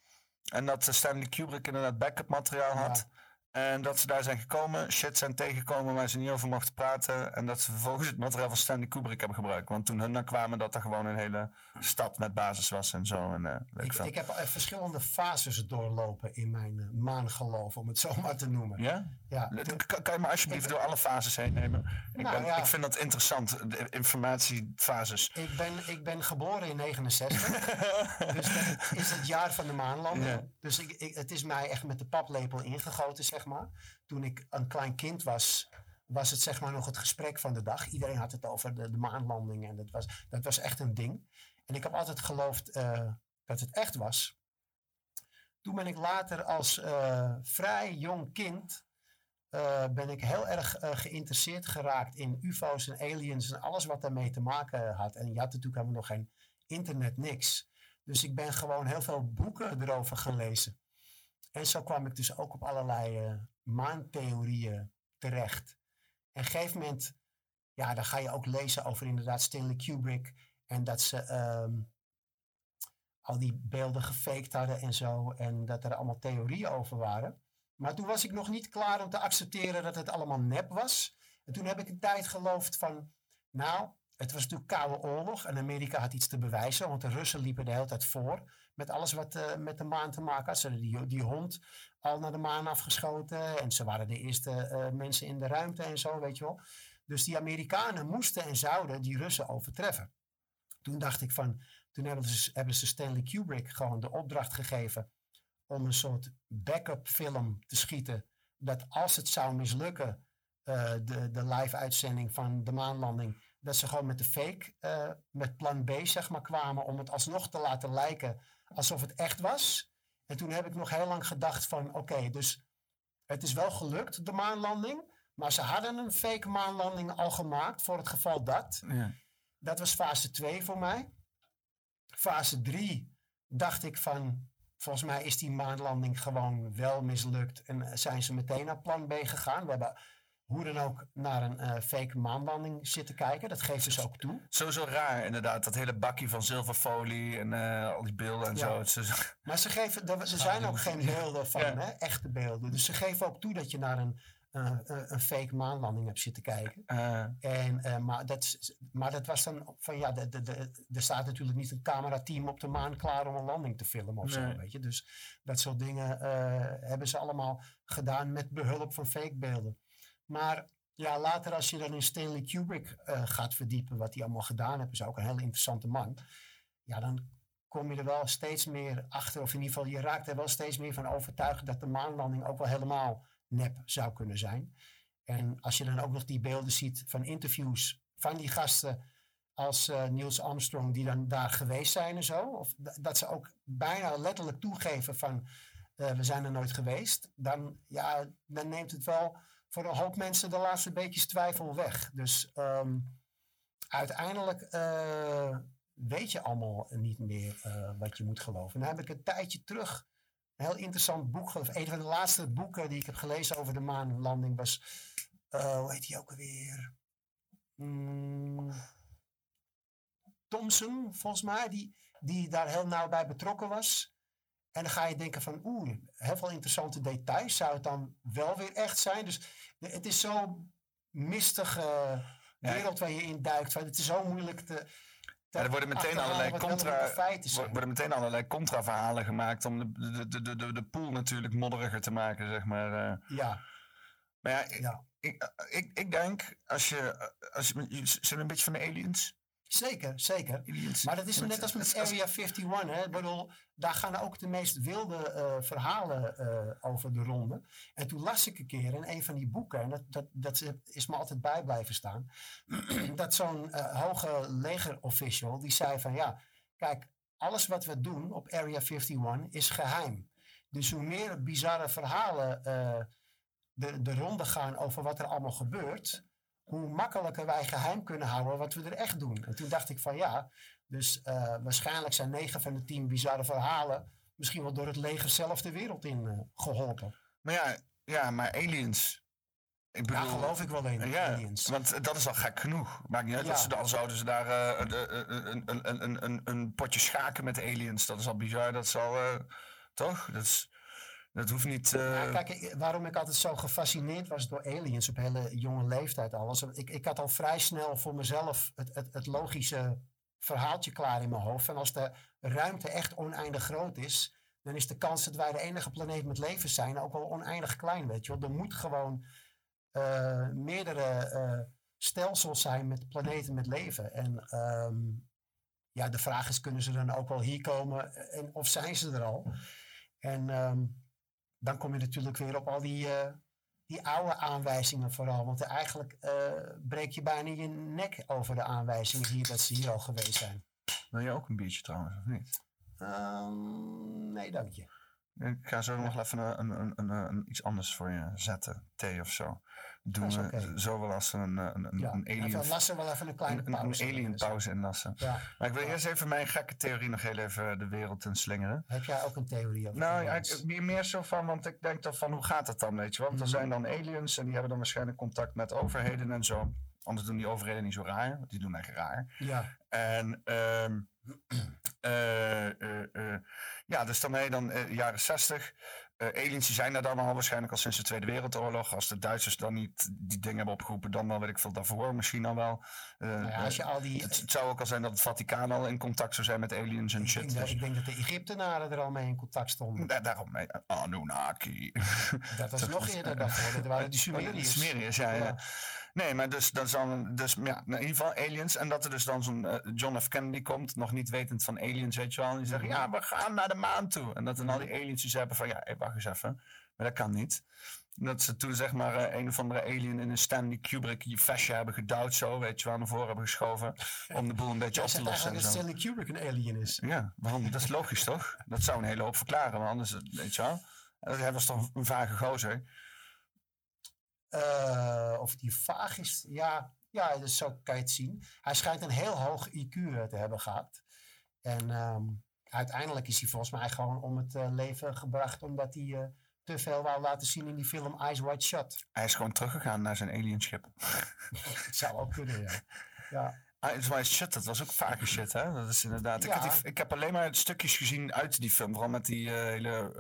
F: En dat eh, Stanley Kubrick inderdaad backup materiaal had. En dat ze daar zijn gekomen, shit zijn tegengekomen waar ze niet over mochten praten. En dat ze vervolgens het materiaal van Stanley Kubrick hebben gebruikt. Want toen hun dan kwamen, dat er gewoon een hele stad met basis was en zo. En, eh, ik
G: ik heb eh, verschillende fases doorlopen in mijn eh, maangeloof, om het zo maar te noemen.
F: Ja?
G: Ja,
F: Kan, kan je me alsjeblieft door alle fases heen nemen? Ik,
G: Nou,
F: ben,
G: ja.
F: ik vind dat interessant, de informatiefases.
G: Ik ben, ik ben geboren in 69. dus dat is het jaar van de maanlanding.
F: Ja.
G: Dus ik, ik, het is mij echt met de paplepel ingegoten, zeg maar. Toen ik een klein kind was, was het zeg maar nog het gesprek van de dag. Iedereen had het over de, de maanlanding en dat was, dat was echt een ding. En ik heb altijd geloofd eh, dat het echt was. Toen ben ik later als eh, vrij jong kind ben ik heel erg eh, geïnteresseerd geraakt in UFO's en aliens en alles wat daarmee te maken had. En je had natuurlijk helemaal nog geen internet, niks. Dus ik ben gewoon heel veel boeken erover gelezen. En zo kwam ik dus ook op allerlei eh, maantheorieën terecht. En op een gegeven moment, ja, dan ga je ook lezen over inderdaad Stanley Kubrick. En dat ze ehm, al die beelden gefaked hadden en zo. En dat er allemaal theorieën over waren. Maar toen was ik nog niet klaar om te accepteren dat het allemaal nep was. En toen heb ik een tijd geloofd van, nou, het was natuurlijk koude oorlog en Amerika had iets te bewijzen, want de Russen liepen de hele tijd voor met alles wat eh, met de maan te maken had. Ze hadden die, hond al naar de maan afgeschoten en ze waren de eerste eh, mensen in de ruimte en zo, weet je wel. Dus die Amerikanen moesten en zouden die Russen overtreffen. Toen dacht ik van, toen hebben ze Stanley Kubrick gewoon de opdracht gegeven om een soort backup film te schieten. Dat als het zou mislukken, eh, de, de live uitzending van de maanlanding, dat ze gewoon met de fake, eh, met plan B zeg maar kwamen om het alsnog te laten lijken alsof het echt was. En toen heb ik nog heel lang gedacht van oké, dus het is wel gelukt, de maanlanding. Maar ze hadden een fake maanlanding al gemaakt voor het geval dat.
F: Ja.
G: Dat was fase 2 voor mij. Fase 3 dacht ik van, volgens mij is die maanlanding gewoon wel mislukt. En zijn ze meteen naar plan B gegaan. We hebben hoe dan ook naar een eh, fake maanlanding zitten kijken. Dat geeft dus ook toe.
F: Sowieso raar inderdaad, dat hele bakje van zilverfolie en eh, al die beelden en
G: Ja.
F: zo. Is-
G: Maar ze geven, er, er zijn ook geen beelden van,
F: Ja.
G: hè, echte beelden. Dus ze geven ook toe dat je naar een, eh, een fake maanlanding hebt zitten kijken.
F: eh,
G: En, eh, maar, dat, maar dat was dan van ja, de, de, de, er staat natuurlijk niet een camerateam op de maan klaar om een landing te filmen of
F: Nee.
G: zo. Weet je? Dus dat soort dingen eh, hebben ze allemaal gedaan met behulp van fakebeelden. Maar ja, later als je dan in Stanley Kubrick eh, gaat verdiepen, wat hij allemaal gedaan heeft, is ook een hele interessante man. Ja, dan kom je er wel steeds meer achter, of in ieder geval je raakt er wel steeds meer van overtuigd dat de maanlanding ook wel helemaal nep zou kunnen zijn. En als je dan ook nog die beelden ziet van interviews van die gasten als eh, Niels Armstrong, die dan daar geweest zijn en zo. Of dat ze ook bijna letterlijk toegeven van eh, we zijn er nooit geweest, dan, ja, dan neemt het wel voor een hoop mensen de laatste beetjes twijfel weg. Dus ehm, uiteindelijk eh, weet je allemaal niet meer wat je moet geloven. Dan heb ik een tijdje terug een heel interessant boek. Een van de laatste boeken die ik heb gelezen over de maanlanding was. eh, hoe heet die ook alweer? Mm, Thompson, volgens mij, die, die daar heel nauw bij betrokken was. En dan ga je denken van, oeh, heel veel interessante details. Zou het dan wel weer echt zijn? Dus het is zo'n mistige wereld waar je in duikt. Het is zo moeilijk te...
F: Ja, er worden meteen allerlei contra, worden meteen allerlei contra-verhalen gemaakt om de, de, de, de, de, pool natuurlijk modderiger te maken, zeg maar. eh.
G: Ja.
F: Maar ja, ik, ik, ik, ik denk, als je, als je, zijn we een beetje van de aliens?
G: Zeker, zeker. Maar dat is net als met Area 51. Hè? Ik bedoel, daar gaan ook de meest wilde eh, verhalen eh, over de ronde. En toen las ik een keer in een van die boeken, en dat, dat, dat is me altijd bij blijven staan, dat zo'n eh, hoge legerofficial die zei van ja, kijk, alles wat we doen op Area 51 is geheim. Dus hoe meer bizarre verhalen de, de ronde gaan over wat er allemaal gebeurt, hoe makkelijker wij geheim kunnen houden wat we er echt doen. En toen dacht ik van ja, dus eh, waarschijnlijk zijn negen van de tien bizarre verhalen misschien wel door het leger zelf de wereld in eh, geholpen.
F: Maar ja, ja, maar aliens. Ik bedoel,
G: Ja, geloof ik wel in,
F: Ja,
G: aliens.
F: want dat is al gek genoeg. Maakt niet uit
G: Ja.
F: dat ze dan zouden ze daar eh, een- een, een, een, potje schaken met de aliens. Dat is al bizar. Dat is al, eh, toch? Dat, is, dat hoeft niet... eh,
G: Ja, kijk, ik- waarom ik altijd zo gefascineerd was door aliens op hele jonge leeftijd al. was- Ik, ik had al vrij snel voor mezelf het, het, het logische verhaaltje klaar in mijn hoofd. En als de ruimte echt oneindig groot is, dan is de kans dat wij de enige planeet met leven zijn ook wel oneindig klein, weet je wel. Er moet gewoon eh, meerdere eh, stelsels zijn met planeten met leven. En ehm, ja, de vraag is, kunnen ze dan ook wel hier komen en, of zijn ze er al? En ehm, dan kom je natuurlijk weer op al die, eh, die oude aanwijzingen vooral. Want eigenlijk eh, breek je bijna je nek over de aanwijzingen hier dat ze hier al geweest zijn.
F: Wil je ook een biertje trouwens, of niet?
G: Ehm, nee, dank je.
F: Ik ga zo nog even een, een, een, een- iets anders voor je zetten. Thee of zo. Doen
G: Dat
F: we zo wel als een, een, een,
G: Ja,
F: een alien...
G: even lassen wel even een kleine
F: een- een
G: pauze.
F: alien pauze inlassen.
G: Ja.
F: Maar ik wil eerst even mijn gekke theorie nog heel even de wereld in slingeren.
G: Heb jij ook een theorie over
F: Nou ja, ik- meer, meer zo van, want ik denk dan van hoe gaat het dan, weet je? Want er
G: Mhm.
F: zijn dan aliens en die hebben dan waarschijnlijk contact met overheden en zo. Anders doen die overheden niet zo raar, want die doen echt raar.
G: Ja.
F: En ehm, eh, eh, eh, ja, dus dan heb je dan eh, jaren 60. Eh, aliens die zijn er dan al waarschijnlijk al sinds de Tweede Wereldoorlog. Als de Duitsers dan niet die dingen hebben opgeroepen, dan wel weet ik veel daarvoor misschien al wel. Eh,
G: Nou ja, als je al die-
F: het, het zou ook al zijn dat het Vaticaan al in contact zou zijn met aliens en shit.
G: denk, dat,
F: dus-
G: ik denk dat de Egyptenaren er al mee in contact stonden.
F: Da- daarom, eh, Anunnaki.
G: Dat was nog eerder daarvoor. Dat waren die Sumeriërs.
F: De Sumeriërs, ja, ja. Nee, maar dus, dat is dan, dus ja, in ieder geval aliens. En dat er dus dan zo'n eh, John F. Kennedy komt, nog niet wetend van aliens, weet je wel. En die zeggen, ja, we gaan naar de maan toe. En dat dan al die aliens die hebben van, ja, hey, wacht eens even. Maar dat kan niet. Dat ze toen zeg maar eh, een of andere alien in een Stanley Kubrick vestje hebben gedouwd zo, weet je wel, naar voren hebben geschoven. Om de boel een beetje
G: Jij
F: op te lossen.
G: dat. Stanley Kubrick een alien is.
F: Ja, waarom? Dat is logisch toch? Dat zou een hele hoop verklaren, want anders, weet je wel. En Hij was toch een vage gozer.
G: Eh, of die vaag is. Ja, ja, dus zo kan je het zien. Hij schijnt een heel hoog IQ eh, te hebben gehad. En ehm, uiteindelijk is hij volgens mij gewoon om het eh, leven gebracht omdat hij te veel wou laten zien in die film Eyes Wide Shut.
F: Hij is gewoon teruggegaan naar zijn alienschip.
G: Het zou ook kunnen, ja. ja.
F: Ah, het was shit, dat was ook vage shit, hè? Dat is inderdaad. Ik,
G: Ja.
F: had die- ik heb alleen maar stukjes gezien uit die film, vooral met die eh, hele.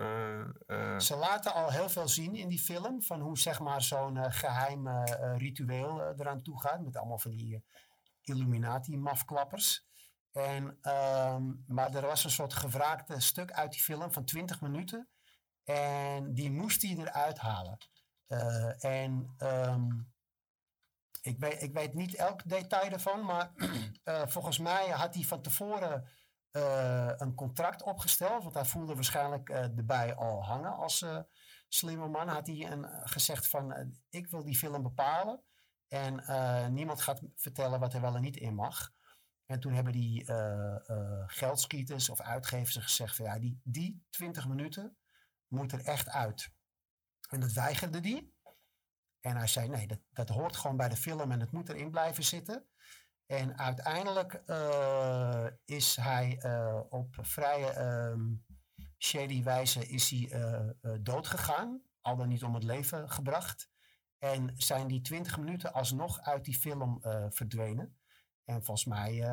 F: eh, eh,
G: Ze laten al heel veel zien in die film van hoe zeg maar zo'n eh, geheim eh, eh, ritueel eraan toe gaat. Met allemaal van die Illuminati-mafklappers. En, ehm, maar er was een soort gevraagde stuk uit die film van 20 minuten. En die moest hij eruit halen. En ehm, ik, weet, ik weet niet elk detail ervan, maar eh, volgens mij had hij van tevoren eh, een contract opgesteld. Want hij voelde waarschijnlijk eh erbij al hangen als slimme man. Had hij een, gezegd van ik wil die film bepalen. En niemand gaat vertellen wat er wel en niet in mag. En toen hebben die geldschieters of uitgevers gezegd van ja, die, die 20 minuten, moet er echt uit. En dat weigerde die. En hij zei, nee, dat, hoort gewoon bij de film en het moet erin blijven zitten. En uiteindelijk eh, is hij eh, op vrije ehm, shady wijze is hij, eh, doodgegaan. Al dan niet om het leven gebracht. En zijn die 20 minuten alsnog uit die film verdwenen. En volgens mij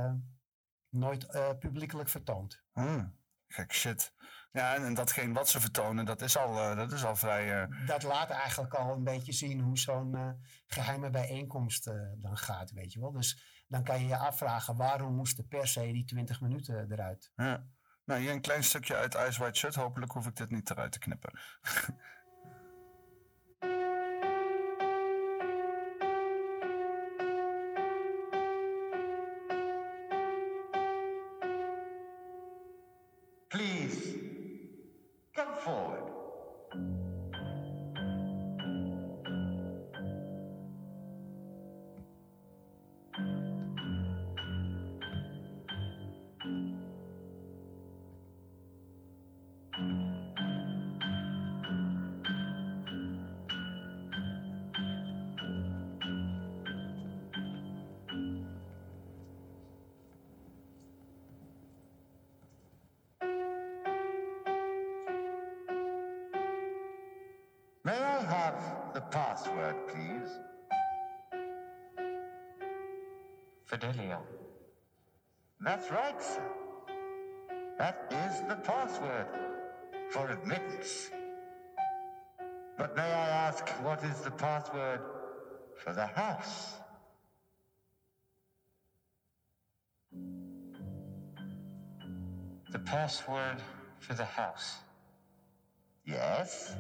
G: nooit publiekelijk vertoond.
F: Hmm, gek shit. Ja, en, en datgene wat ze vertonen, dat is al, eh, dat is al vrij... eh,
G: Dat laat eigenlijk al een beetje zien hoe zo'n eh, geheime bijeenkomst dan gaat, weet je wel. Dus dan kan je je afvragen, waarom moesten per se die 20 minuten eruit?
F: ja. Nou, hier een klein stukje uit Ice White Shut. Hopelijk hoef ik dit niet eruit te knippen.
L: password for the house. Yes?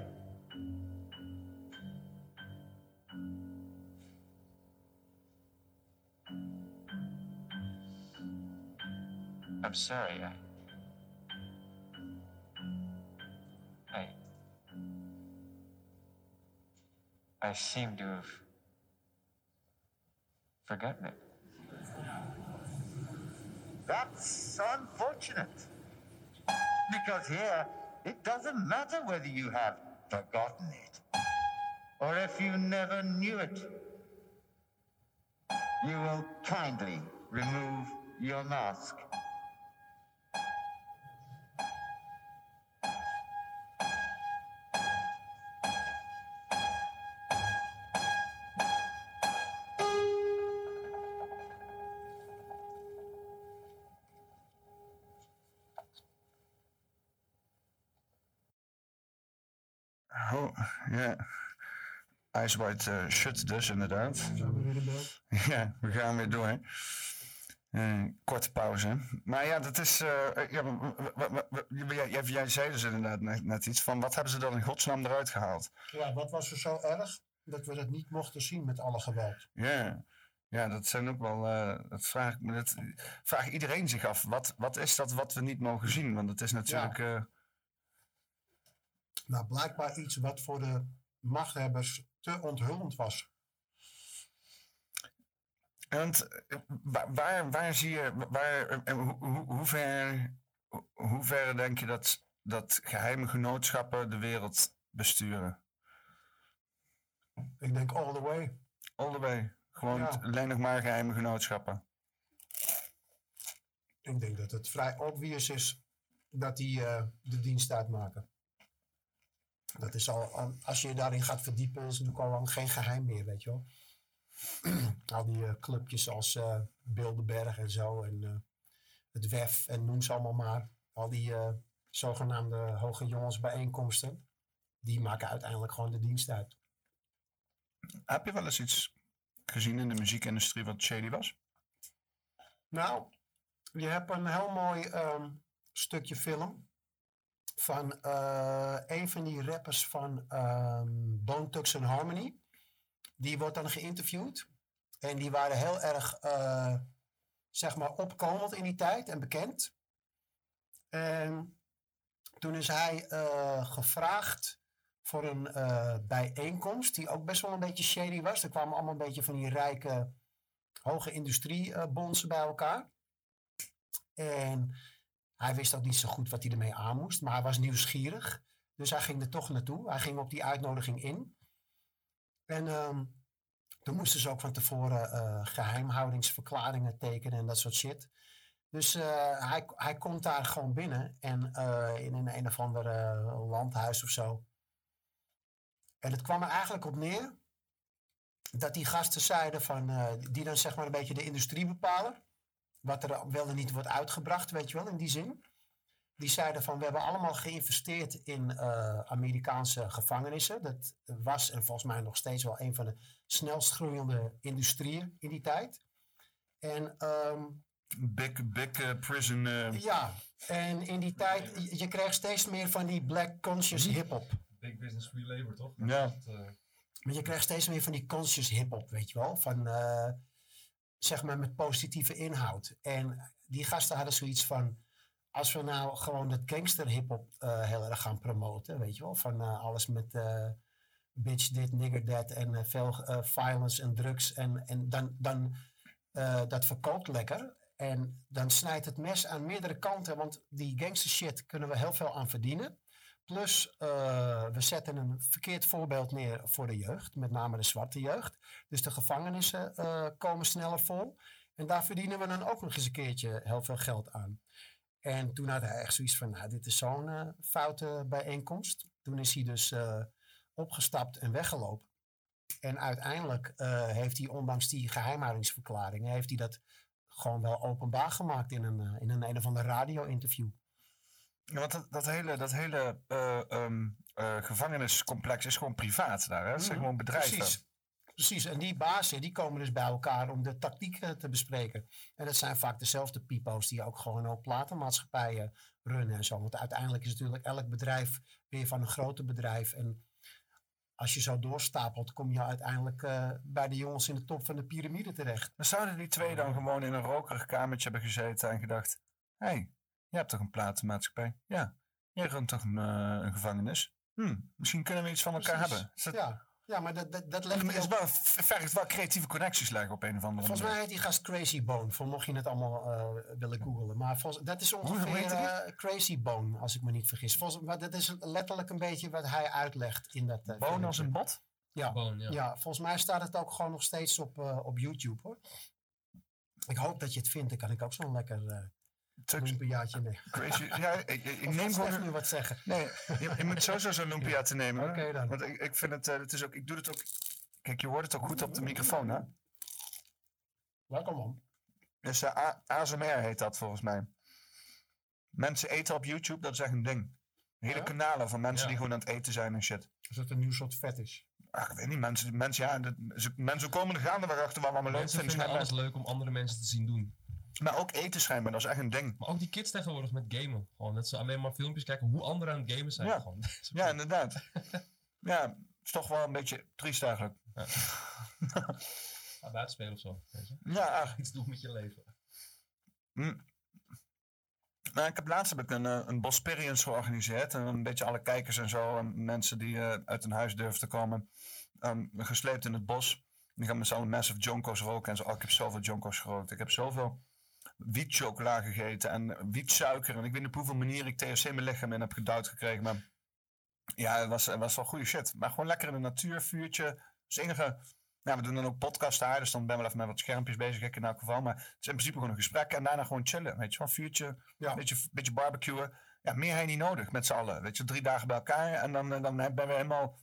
M: I'm sorry, I. I. I seem to have forgotten it.
L: That's unfortunate. Because here, it doesn't matter whether you have forgotten it or if you never knew it. You will kindly remove your mask.
F: Ice White eh, Shut dus, inderdaad. Ja, we gaan weer door. Eh, korte pauze. Maar ja, dat is. eh, ja, jij, jij- zei dus inderdaad net, net iets van. Wat hebben ze dan in godsnaam eruit gehaald?
G: Ja, wat was er zo erg dat we dat niet mochten zien met alle geweld?
F: Ja, ja dat zijn ook wel. dat vraag, dat vraagt iedereen zich af. Wat, wat is dat wat we niet mogen zien? Want het is natuurlijk.
G: Nou, blijkbaar iets wat voor de machthebbers te onthullend was.
F: Want eh, waar, waar, zie je, waar, eh, en hoe, hoe, ver, hoe- ver denk je dat, dat geheime genootschappen de wereld besturen?
G: Ik denk all the way.
F: All the way. Gewoon
G: Ja.
F: alleen nog maar geheime genootschappen.
G: Ik denk dat het vrij obvious is dat die eh, de dienst uitmaken. Dat is al, al- als je je daarin gaat verdiepen, is het natuurlijk al lang geen geheim meer, weet je wel. al die eh, clubjes als eh Bilderberg en zo en eh, het WEF en noem ze allemaal maar. Al die zogenaamde hoge jongensbijeenkomsten, die maken uiteindelijk gewoon de dienst uit.
F: Heb je wel eens iets gezien in de muziekindustrie wat shady was?
G: Nou, je hebt een heel mooi ehm, stukje film van eh, een van die rappers van ehm Bone Thugs and Harmony. Die wordt dan geïnterviewd. En die waren heel erg, eh, zeg maar, opkomend in die tijd en bekend. En toen is hij eh, gevraagd voor een bijeenkomst, die ook best wel een beetje shady was. Er kwamen allemaal een beetje van die rijke, hoge industriebondsen bij elkaar. En hij wist ook niet zo goed wat hij ermee aan moest, maar hij was nieuwsgierig. Dus hij ging er toch naartoe. Hij ging op die uitnodiging in. En ehm, toen moesten ze ook van tevoren eh, geheimhoudingsverklaringen tekenen en dat soort shit. Dus eh, hij, hij komt daar gewoon binnen en eh, in een een of ander landhuis of zo. En het kwam er eigenlijk op neer dat die gasten zeiden van, die dan zeg maar een beetje de industrie bepalen. Wat er wel en niet wordt uitgebracht, weet je wel, in die zin. Die zeiden van, we hebben allemaal geïnvesteerd in eh, Amerikaanse gevangenissen. Dat was en volgens mij nog steeds wel een van de snelst groeiende industrieën in die tijd. En ehm,
F: Big, big eh, prison. eh,
G: ja, en in die tijd, je, je kreeg steeds meer van die black conscious hip-hop.
E: Big business free labor, toch?
F: Ja.
G: Maar je krijgt steeds meer van die conscious hip-hop, weet je wel. Van, eh, zeg maar, met positieve inhoud. En die gasten hadden zoiets van. Als we nou gewoon dat gangster hip-hop eh, heel erg gaan promoten, weet je wel. Van eh, alles met eh, bitch dit, nigger dat en veel violence en drugs. En, en dan, dan dat verkoopt lekker. En dan snijdt het mes aan meerdere kanten. Want die gangster shit kunnen we heel veel aan verdienen. Plus, eh, we zetten een verkeerd voorbeeld neer voor de jeugd, met name de zwarte jeugd. Dus de gevangenissen eh, komen sneller vol. En daar verdienen we dan ook nog eens een keertje heel veel geld aan. En toen had hij echt zoiets van, nou, dit is zo'n eh, foute bijeenkomst. Toen is hij dus opgestapt en weggelopen. En uiteindelijk heeft hij, ondanks die geheimhoudingsverklaringen, heeft hij dat gewoon wel openbaar gemaakt in een, in een, een of ander radio-interview.
F: Ja, want dat, dat hele, dat hele eh, ehm, eh, gevangeniscomplex is gewoon privaat daar. Hè? Dat zijn
G: Mhm,
F: gewoon bedrijven.
G: Precies. Precies, en die bazen die komen dus bij elkaar om de tactieken te bespreken. En dat zijn vaak dezelfde pipo's die ook gewoon ook platenmaatschappijen runnen en zo. Want uiteindelijk is natuurlijk elk bedrijf weer van een groter bedrijf. En als je zo doorstapelt, kom je uiteindelijk eh, bij de jongens in de top van de piramide terecht.
F: Dan zouden die twee dan gewoon in een rokerig kamertje hebben gezeten en gedacht... Hé, hey, je hebt toch een platenmaatschappij? Ja. Jij runt toch een, eh, een gevangenis? Hm, misschien kunnen we iets van elkaar
G: Precies.
F: hebben. Dat-
G: Ja, ja, maar dat, dat, dat legt
F: Het wel, vergt wel creatieve connecties leggen op een of andere
G: Volgens mij
F: manier.
G: heet die gast Crazy Bone, voor mocht je het allemaal eh, willen googlen. Maar volgens, dat is ongeveer eh, Crazy Bone, als ik me niet vergis. Volgens, maar dat is letterlijk een beetje wat hij uitlegt in dat uh,
F: Bone als een bot?
G: Ja.
E: Bone, ja.
G: ja, volgens mij staat het ook gewoon nog steeds op, eh, op YouTube hoor. Ik hoop dat je het vindt, dan kan ik ook zo'n lekker uh, lumpiaatje nemen.
F: Crazy. Ja, ik, ik, ik neem gewoon...
G: Nu wat zeggen?
F: Nee, je, je moet sowieso zo'n lumpia te nemen.
G: Oké dan.
F: Want ik, ik vind het, eh, het is ook, ik doe het ook... Kijk, je hoort het ook goed op de microfoon, hè?
G: Welkom man.
F: Dus eh, A- ASMR heet dat volgens mij. Mensen eten op YouTube, dat is echt een ding. Hele
G: Ja?
F: kanalen van mensen
G: Ja.
F: die gewoon aan het eten zijn en shit.
G: Is dat een nieuw soort fetish?
F: Ach, ik weet niet, mensen, mensen, ja, ze- mensen komen er gaande waarachter we allemaal leuk
E: Mensen
F: vinden.
E: vinden alles leuk om andere mensen te zien doen.
F: Maar ook eten schijnbaar, dat is echt een ding.
E: Maar ook die kids tegenwoordig met gamen. Gewoon dat ze alleen maar filmpjes kijken hoe anderen aan het gamen zijn.
F: Ja.
E: Gewoon.
F: Ja, inderdaad. ja, het is toch wel een beetje triest eigenlijk.
E: Ga buiten spelen of zo.
F: Ja.
E: Iets doen met je leven.
F: Hm. Nou, ik heb laatst heb ik een, eh, een Bosperience georganiseerd. En een beetje alle kijkers en zo. En mensen die eh, uit hun huis durven te komen. ehm, gesleept in het bos. Die gaan met z'n allen massive jonko's roken. En zo, oh, ik heb zoveel jonko's gerookt. Ik heb zoveel wietchocola gegeten. En wietsuiker. En ik weet niet op hoeveel manieren ik THC in mijn lichaam in heb gedouwd gekregen. Maar ja, het was, het was wel goede shit. Maar gewoon lekker in de natuur, vuurtje. Dus enige... Ja, we doen dan ook podcast daar, dus dan ben ik wel even met wat schermpjes bezig, ik in elk geval. Maar het is in principe gewoon een gesprek en daarna gewoon chillen. Weet je wel, vuurtje,
G: Ja.
F: beetje, beetje barbecuen. Ja, meer je niet nodig met z'n allen. Weet je, drie dagen bij elkaar en dan, dan ben we helemaal...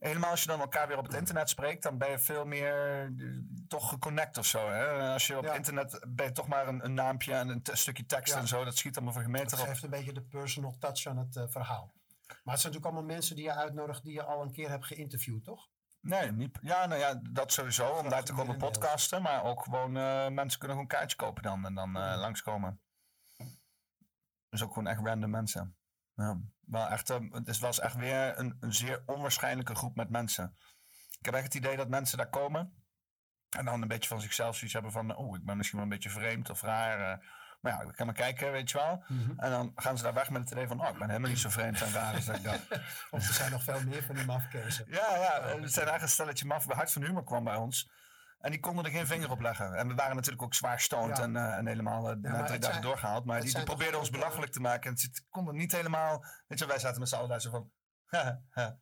F: Helemaal als je dan elkaar weer op het internet spreekt, dan ben je veel meer eh, toch geconnect of zo. Hè? Als je op
G: Ja.
F: internet ben je toch maar een, een naampje en een stukje tekst
G: Ja.
F: en zo. Dat schiet allemaal voor gemeente
G: Dat
F: op.
G: geeft een beetje de personal touch aan het eh, verhaal. Maar het zijn natuurlijk allemaal mensen die je uitnodigt die je al een keer hebt geïnterviewd, toch?
F: Nee, niet, ja, nou ja, dat sowieso. Om daar te komen podcasten. Maar ook gewoon, eh, mensen kunnen gewoon kaartjes kopen dan en dan eh, langskomen. Dus ook gewoon echt random mensen. Ja, wel echt, eh, het was echt weer een, een zeer onwaarschijnlijke groep met mensen. Ik heb echt het idee dat mensen daar komen. En dan een beetje van zichzelf zoiets hebben van... Oh, ik ben misschien wel een beetje vreemd of raar. eh. maar ja, ik kan maar kijken, weet je wel. En dan gaan ze daar weg met het idee van... Oh, ik ben helemaal niet zo vreemd en raar als ik dacht.
G: Of er zijn nog veel meer van die mafkezen.
F: Ja, ja, het zijn eigenlijk een stelletje maf. Hart van Humor kwam bij ons. En die konden er geen vinger op leggen. En we waren natuurlijk ook zwaar stoned
G: Ja.
F: en, eh, en helemaal eh, na
G: maar
F: drie dagen doorgehaald. Maar die, die probeerden ons
G: eh,
F: belachelijk te maken. En het konden niet helemaal... Weet je, wij zaten met z'n allen daar zo van...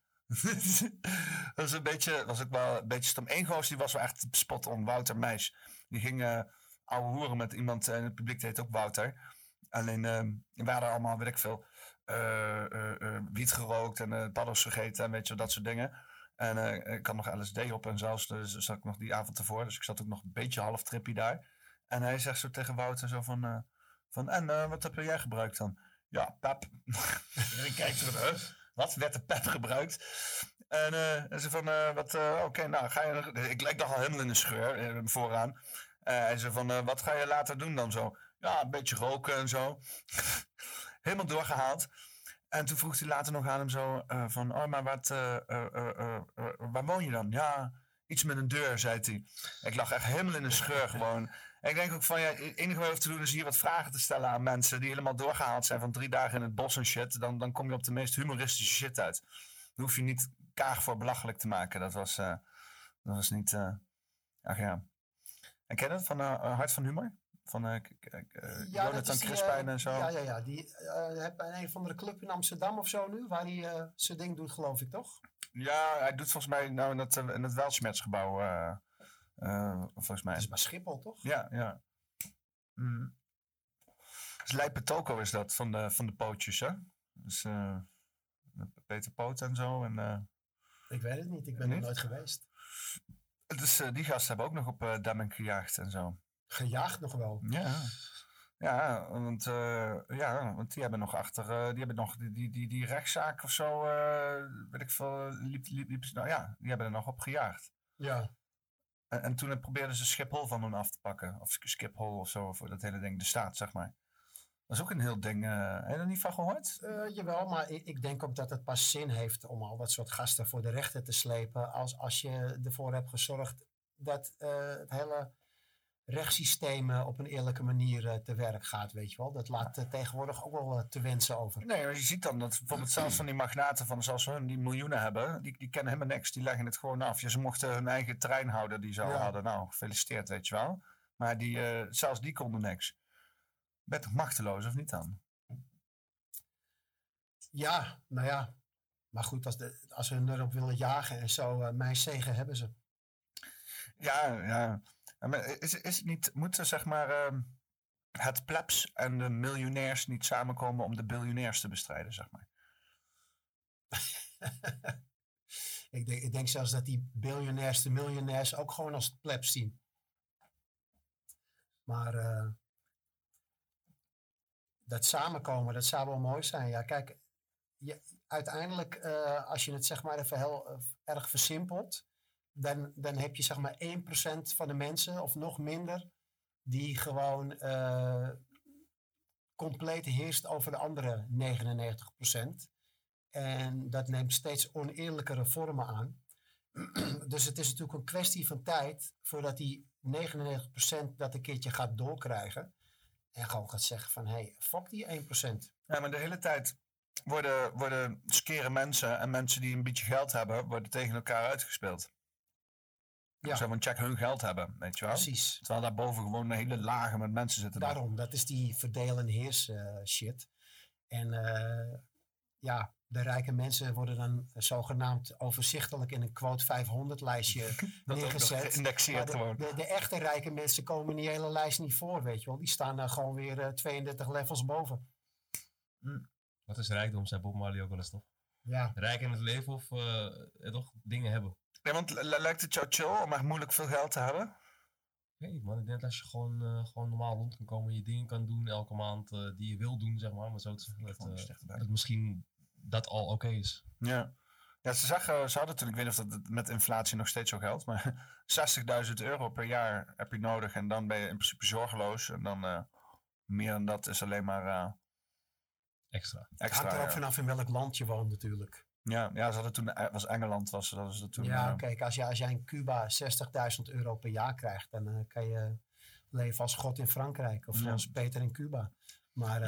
F: dat was een beetje, was ook wel een beetje stom. Eén goos die was wel echt spot on, Wouter Meis. Die ging eh ouwe hoeren met iemand eh, in het publiek, heet ook Wouter. Alleen, eh, we hadden allemaal, weet ik veel, eh, eh, eh, wiet gerookt en eh paddo's gegeten en weet je, dat soort dingen. En eh, ik had nog LSD op en zelfs, dus zat ik nog die avond ervoor. Dus ik zat ook nog een beetje half trippy daar. En hij zegt zo tegen Wouter zo van, eh, van en wat heb jij gebruikt dan? Ja, pep. en ik kijk zo van, huh? Wat? Werd er pep gebruikt? En en ze van, wat, oké, nou ga je, ik, ik dacht al helemaal in de scheur vooraan. Hij zei van, wat ga je later doen dan zo? Ja, een beetje roken en zo. helemaal doorgehaald. En toen vroeg hij later nog aan hem zo eh, van, oh, maar wat, eh, eh, waar woon je dan? Ja, iets met een deur, zei hij. Ik lag echt helemaal in de scheur gewoon. En ik denk ook van, ja, het enige wat je hoeft te doen is hier wat vragen te stellen aan mensen die helemaal doorgehaald zijn van drie dagen in het bos en shit. Dan, dan kom je op de meest humoristische shit uit. Dan hoef je niet kaag voor belachelijk te maken. Dat was, dat was niet, ach ja. En ken je dat van Hart van Humor? Van eh,
G: dat
F: Jonathan
G: die,
F: Crispijn
G: eh,
F: en zo.
G: Ja, ja, ja. Die heeft bij een of andere club in Amsterdam of zo nu, waar hij zijn ding doet, geloof ik, toch?
F: Ja, hij doet volgens mij nou in het, in het Weltschmertsgebouw. volgens mij.
G: Dat is bij Schiphol, toch?
F: Ja, ja. Mm. Dus Lijpe Toko is dat, van de, van de pootjes, hè? Dus Peter Poot en zo. En,
G: Ik weet het niet, ik ben er nooit geweest.
F: dus die gasten hebben ook nog op eh Demming gejaagd en zo.
G: Gejaagd nog wel.
F: Ja. Ja, want, eh, ja, want die hebben nog achter, eh, die hebben nog die, die, die, die rechtszaak of zo, eh, weet ik veel, liep, liep, nou ja, die hebben er nog op gejaagd.
G: Ja.
F: En, en toen probeerden ze Schiphol van hun af te pakken. Of Schiphol of zo, voor dat hele ding, de staat, zeg maar. Dat is ook een heel ding. eh heb je er niet van gehoord?
G: Eh, jawel, maar ik, ik denk ook dat het pas zin heeft om al dat soort gasten voor de rechter te slepen. Als, als je ervoor hebt gezorgd dat het hele rechtssysteem eh, op een eerlijke manier eh, te werk gaat, weet je wel. Dat laat eh, tegenwoordig ook wel eh, te wensen over.
F: Nee, maar je ziet dan dat bijvoorbeeld zelfs van die magnaten van zoals hun die miljoenen hebben, die, die kennen helemaal niks. Die leggen het gewoon af. Ja, ze mochten hun eigen trein houden die ze al
G: Ja.
F: hadden. Nou, gefeliciteerd, weet je wel. Maar die, zelfs die konden niks. Ben toch machteloos, of niet dan?
G: Ja, nou ja. Maar goed, als, de, als we erop willen jagen en zo, eh, mijn zegen hebben ze.
F: Ja, ja. Is, is het niet, moeten zeg maar ehm, het plebs en de miljonairs niet samenkomen om de biljonairs te bestrijden, zeg maar?
G: ik, denk, ik denk zelfs dat die biljonairs de miljonairs ook gewoon als plebs zien. Maar eh, dat samenkomen, dat zou wel mooi zijn. Ja, kijk, je, uiteindelijk, eh, als je het zeg maar even heel eh, erg versimpelt, dan, dan heb je zeg maar 1% van de mensen, of nog minder, die gewoon eh, compleet heerst over de andere 99%. En dat neemt steeds oneerlijkere vormen aan. dus het is natuurlijk een kwestie van tijd voordat die 99% dat een keertje gaat doorkrijgen. En gewoon gaat zeggen van, hé, hey, fuck die 1%.
F: Ja, maar de hele tijd worden, worden skere mensen en mensen die een beetje geld hebben, worden tegen elkaar uitgespeeld.
G: Ja.
F: Zo van check hun geld hebben, weet je wel?
G: Precies.
F: Terwijl daarboven gewoon een hele lagen met mensen zitten.
G: Daarom, dat is die verdeel en heers eh, shit. En eh, ja, de rijke mensen worden dan zogenaamd overzichtelijk in een quote 500 lijstje neergezet.
F: geïndexeerd gewoon.
G: De, de echte rijke mensen komen in die hele lijst niet voor, weet je wel. Die staan daar gewoon weer eh, 32 levels boven.
E: Wat is rijkdom, zei Bob Marley ook wel eens toch?
G: Ja.
E: Rijk in het leven of eh, eh, toch dingen hebben.
F: Nee, want li- lijkt het jou chill om echt moeilijk veel geld te hebben?
E: Nee man, ik denk dat als je gewoon, eh, gewoon normaal rond kan komen, je dingen kan doen elke maand eh, die je wil doen, zeg maar. Maar zo te zeggen, dat, eh, dat misschien dat al oké is.
F: Ja. Ja, ze, zeggen, ze hadden toen, ik weet niet of dat met inflatie nog steeds zo geldt, maar 60.000 euro per jaar heb je nodig en dan ben je in principe zorgeloos. En dan eh, meer dan dat is alleen maar eh,
E: extra.
G: Het
F: extra
G: hangt er ook
F: ja.
G: vanaf in welk land je woont natuurlijk.
F: Ja, ja, ze hadden toen, eh, was Engeland, was, dat was dat toen.
G: ja,
F: eh,
G: kijk, als, je, als jij in Cuba 60.000 euro per jaar krijgt, dan eh, kan je leven als God in Frankrijk of
F: Ja.
G: zoals Peter in Cuba. Maar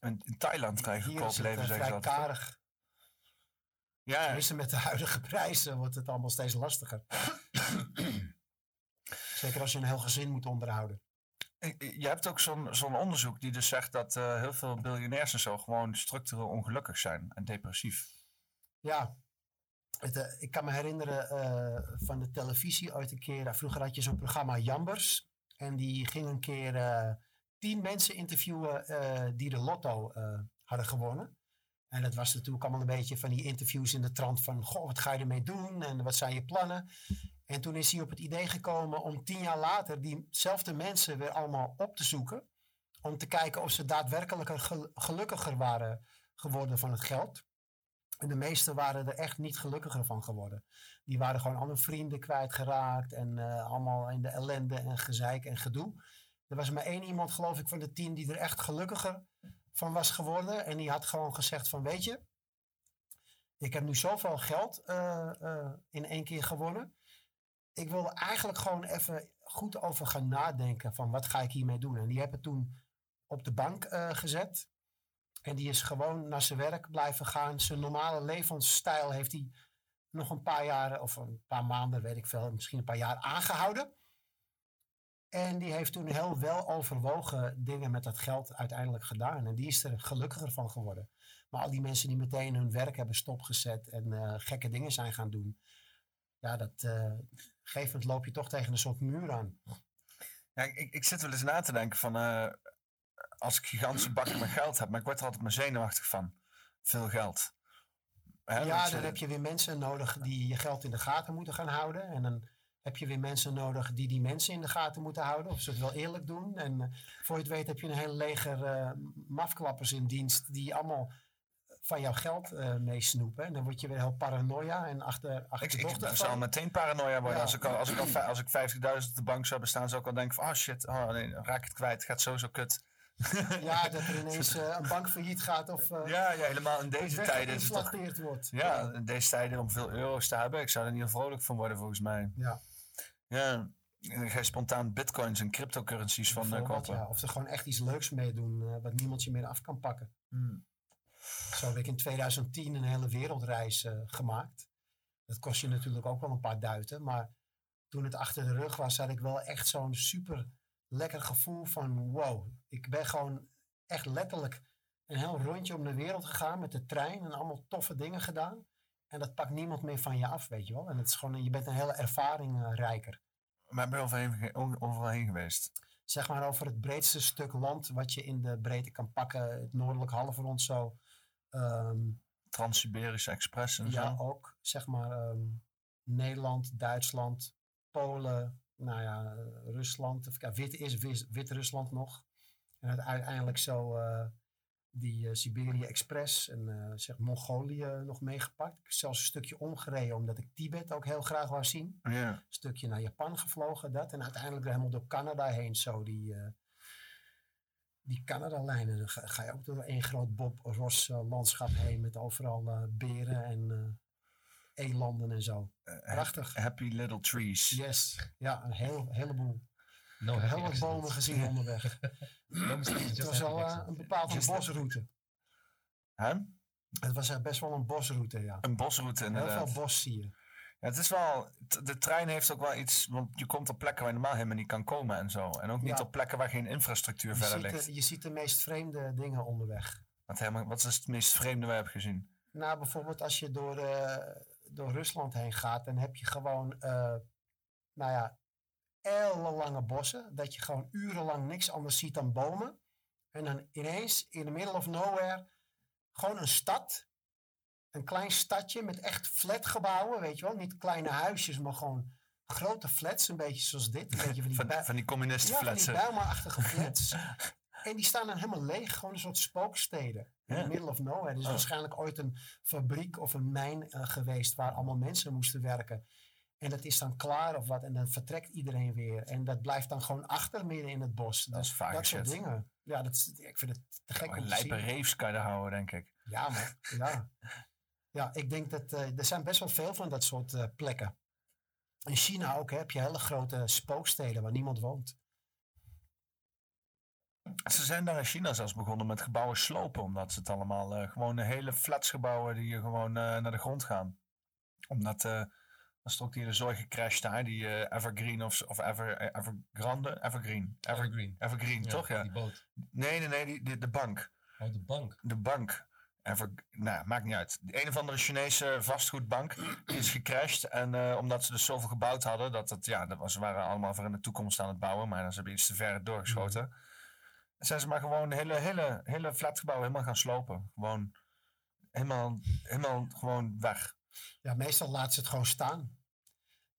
F: in, in Thailand krijg je goedkoop leven, zeggen ze
G: vrij
F: altijd.
G: karig.
F: Ja.
G: Tenminste, met de huidige prijzen wordt het allemaal steeds lastiger. Zeker als je een heel gezin moet onderhouden.
F: Je hebt ook zo'n zo'n onderzoek die dus zegt dat heel veel biljonairs en zo gewoon structureel ongelukkig zijn en depressief.
G: Ja, het, eh, ik kan me herinneren eh, van de televisie ooit een keer. eh, vroeger had je zo'n programma Jambers. En die ging een keer tien mensen interviewen die de lotto hadden gewonnen. En dat was natuurlijk allemaal een beetje van die interviews in de trant van... Goh, wat ga je ermee doen en wat zijn je plannen? En toen is hij op het idee gekomen om tien jaar later diezelfde mensen weer allemaal op te zoeken. Om te kijken of ze daadwerkelijk gel- gelukkiger waren geworden van het geld. En de meesten waren er echt niet gelukkiger van geworden. Die waren gewoon al hun vrienden kwijtgeraakt en eh, allemaal in de ellende en gezeik en gedoe. Er was maar één iemand, geloof ik, van de tien die er echt gelukkiger van was geworden. En die had gewoon gezegd van, weet je, ik heb nu zoveel geld eh, eh, in één keer gewonnen. Ik wil eigenlijk gewoon even goed over gaan nadenken van wat ga ik hiermee doen. En die hebben toen op de bank gezet. En die is gewoon naar zijn werk blijven gaan. Zijn normale levensstijl heeft hij nog een paar jaren, of een paar maanden, weet ik veel, misschien een paar jaar aangehouden. En die heeft toen heel wel overwogen dingen met dat geld uiteindelijk gedaan. En die is er gelukkiger van geworden. Maar al die mensen die meteen hun werk hebben stopgezet en eh, gekke dingen zijn gaan doen. Ja, dat moment loop je toch tegen een soort muur aan.
F: Ja, ik, ik- ik zit wel eens na te denken van eh, als ik gigantische bakken met geld heb, maar ik word er altijd maar zenuwachtig van. Veel geld.
G: Ja, dan
F: eh,
G: heb je weer mensen nodig die je geld in de gaten moeten gaan houden. En dan heb je weer mensen nodig die die mensen in de gaten moeten houden. Of ze het wel eerlijk doen. En eh, voor je het weet heb je een heel leger eh, mafklappers in dienst die allemaal van jouw geld meesnoepen. En dan word je weer heel paranoia en achter,
F: Ik, ik
G: achterdochtig
F: zou meteen paranoia worden.
G: Ja.
F: Als ik, al, als, ik al, als ik 50.000 op de bank zou bestaan, zou ik al denken van, oh shit, oh nee, raak ik het kwijt. Het gaat sowieso kut.
G: Ja, dat er ineens eh, een bank failliet gaat of eh,
F: Ja, ja, helemaal in deze tijden is het toch...
G: wordt.
F: Ja, in deze tijden om veel euro's te hebben. Ik zou er niet heel vrolijk van worden, volgens mij.
G: Ja.
F: Ja, dan ga je spontaan bitcoins en cryptocurrencies van
G: Bijvoorbeeld,
F: kopen.
G: ja. Of er gewoon echt iets leuks mee doen eh, wat niemand je meer af kan pakken.
F: Hmm.
G: Zo heb ik in 2010 een hele wereldreis gemaakt. Dat kost je natuurlijk ook wel een paar duiten. Maar toen het achter de rug was, had ik wel echt zo'n super lekker gevoel van wow. Ik ben gewoon echt letterlijk een heel rondje om de wereld gegaan met de trein en allemaal toffe dingen gedaan. En dat pakt niemand meer van je af, weet je wel. En het is gewoon, je bent een hele ervaring rijker.
F: Maar ben je overal heen, o- overal heen geweest?
G: zeg maar over het breedste stuk land wat je in de breedte kan pakken. Het noordelijk halfrond zo. Ehm,
F: Trans-Siberische Express en
G: ja,
F: zo.
G: ook zeg maar ehm, Nederland, Duitsland, Polen, nou ja, Rusland. Wit is Wit- Wit-Rusland nog. En uiteindelijk zo eh, die eh, Siberië Express en eh, zeg Mongolië nog meegepakt. Ik heb zelfs een stukje omgereden omdat ik Tibet ook heel graag wou zien
F: Ja.
G: een stukje naar Japan gevlogen, dat. En uiteindelijk helemaal door Canada heen, zo die, die Canada-lijnen. Dan ga, je ook door één groot Bob Ross landschap heen met overal eh, beren en eh, elanden en zo. Prachtig.
F: Happy Little Trees.
G: Yes, ja, een heel, heleboel.
E: No
G: heel wat bomen gezien onderweg. Het was wel eh, een bepaalde
F: Just
G: bosroute.
F: Hè?
G: Het was best wel een bosroute, ja.
F: Een bosroute
G: Heel
F: inderdaad.
G: veel bos zie je.
F: Ja, het is wel, de trein heeft ook wel iets, want je komt op plekken waar je normaal helemaal niet kan komen en zo. En ook niet
G: Ja.
F: op plekken waar geen infrastructuur
G: Je
F: verder ligt.
G: de, je ziet de meest vreemde dingen onderweg.
F: Wat, helemaal, wat is het meest vreemde waar je hebt gezien?
G: Nou, bijvoorbeeld als je door, eh, door Rusland heen gaat, dan heb je gewoon, eh, nou ja, ellenlange bossen. Dat je gewoon urenlang niks anders ziet dan bomen. En dan ineens, in the middle of nowhere, gewoon een stad. Een klein stadje met echt flatgebouwen, weet je wel. Niet kleine huisjes, maar gewoon grote flats. Een beetje zoals dit. Een beetje van die,
F: Van, die communistenflats.
G: ja, van die Bijlmer-achtige flats. en die staan dan helemaal leeg, gewoon een soort spooksteden. In the middle of nowhere. Er is
F: Oh.
G: waarschijnlijk ooit een fabriek of een mijn eh, geweest waar allemaal mensen moesten werken. En dat is dan klaar of wat. En dan vertrekt iedereen weer. En dat blijft dan gewoon achter midden in het bos.
F: Dat is vaak
G: Dat soort dingen. Ja, dat is, ik vind het te gek om te
F: lijpe
G: zien.
F: reefs kan je houden, denk ik.
G: Ja, maar ja. Ja, ik denk dat eh, er zijn best wel veel van dat soort eh, plekken. In China ook hè, heb je hele grote spooksteden waar niemand woont.
F: Ze zijn daar in China zelfs begonnen met gebouwen slopen, omdat ze het allemaal eh, gewoon hele flatsgebouwen die je gewoon naar de grond gaan. Omdat Dan ook die hele zooi gecrashed daar, die eh, Evergreen of, of Ever, eh, Evergrande? Evergreen. Ever,
E: Evergreen.
F: Evergreen,
E: Ja,
F: toch? Ja.
E: die boot.
F: Nee, nee, nee, die, die- de bank.
E: Oh, de bank.
F: De bank. Ever, nou, maakt niet uit. De een of andere Chinese vastgoedbank die is gecrashed. En eh, omdat ze dus zoveel gebouwd hadden, dat het, ja, dat was, ze waren allemaal voor in de toekomst aan het bouwen, maar dan ze hebben iets te ver doorgeschoten. Zijn ze maar gewoon de hele, hele, hele flatgebouw helemaal gaan slopen. Gewoon helemaal, helemaal gewoon weg.
G: Ja, meestal laten ze het gewoon staan.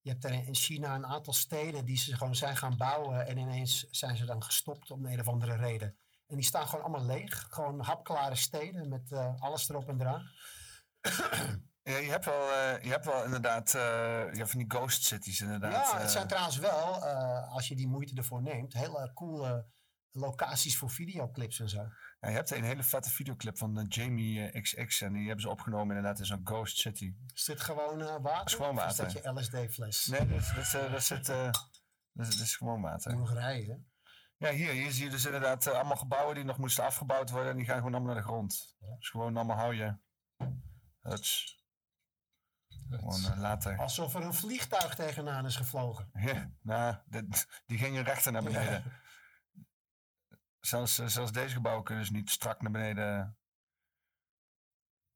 G: Je hebt er in China een aantal steden die ze gewoon zijn gaan bouwen en ineens zijn ze dan gestopt om een of andere reden. En die staan gewoon allemaal leeg. Gewoon hapklare steden met eh, alles erop en eraan.
F: Ja, je hebt wel, eh, je hebt wel inderdaad eh, je hebt van die ghost cities inderdaad.
G: ja, het zijn trouwens wel, als je die moeite ervoor neemt, hele coole locaties voor videoclips en zo.
F: Ja, je hebt een hele vette videoclip van eh, Jamie eh, XX en die hebben ze opgenomen inderdaad in zo'n ghost city.
G: Is dit gewoon eh, water?
F: is gewoon
G: Of is
F: water.
G: dat je LSD-fles?
F: Nee, dat, dat, eh, dat, zit, eh, dat, is- is gewoon water.
G: Nog rijden.
F: Ja, hier, hier zie je dus inderdaad eh, allemaal gebouwen die nog moesten afgebouwd worden en die gaan gewoon allemaal naar de grond. Dus gewoon allemaal hou je. Huts. Gewoon eh, later.
G: Alsof er een vliegtuig tegenaan is gevlogen.
F: Ja, nou, dit- die gingen rechter naar beneden. Zelfs, eh, zelfs deze gebouwen kunnen ze niet strak naar beneden.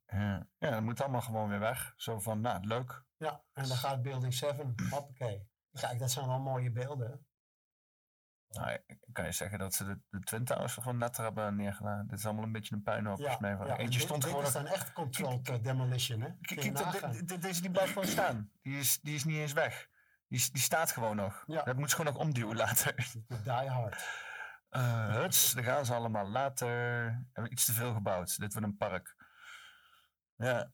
F: Ja, ja, dat moet allemaal gewoon weer weg. Zo van, nou, leuk.
G: Ja, en dan gaat Building 7. Hoppakee. Kijk, dat zijn wel mooie beelden.
F: Nou, kan je zeggen dat ze de, de Twin Towers gewoon netter hebben neergedaan. Dit is allemaal een beetje een puinhoop. volgens mij.
G: ja, en
F: Eentje
G: dit,
F: stond
G: dit
F: gewoon...
G: is
F: nog-
G: dan echt controlled eh, demolition, hè?
F: Kijk, dit- dit- deze die blijft gewoon staan. Die is, die is niet eens weg. Die, is- die staat gewoon nog. Dat moet ze gewoon nog omduwen later.
G: Die hard.
F: Eh, huts, daar gaan ze allemaal. Later hebben we iets te veel gebouwd. Dit wordt een park. Ja,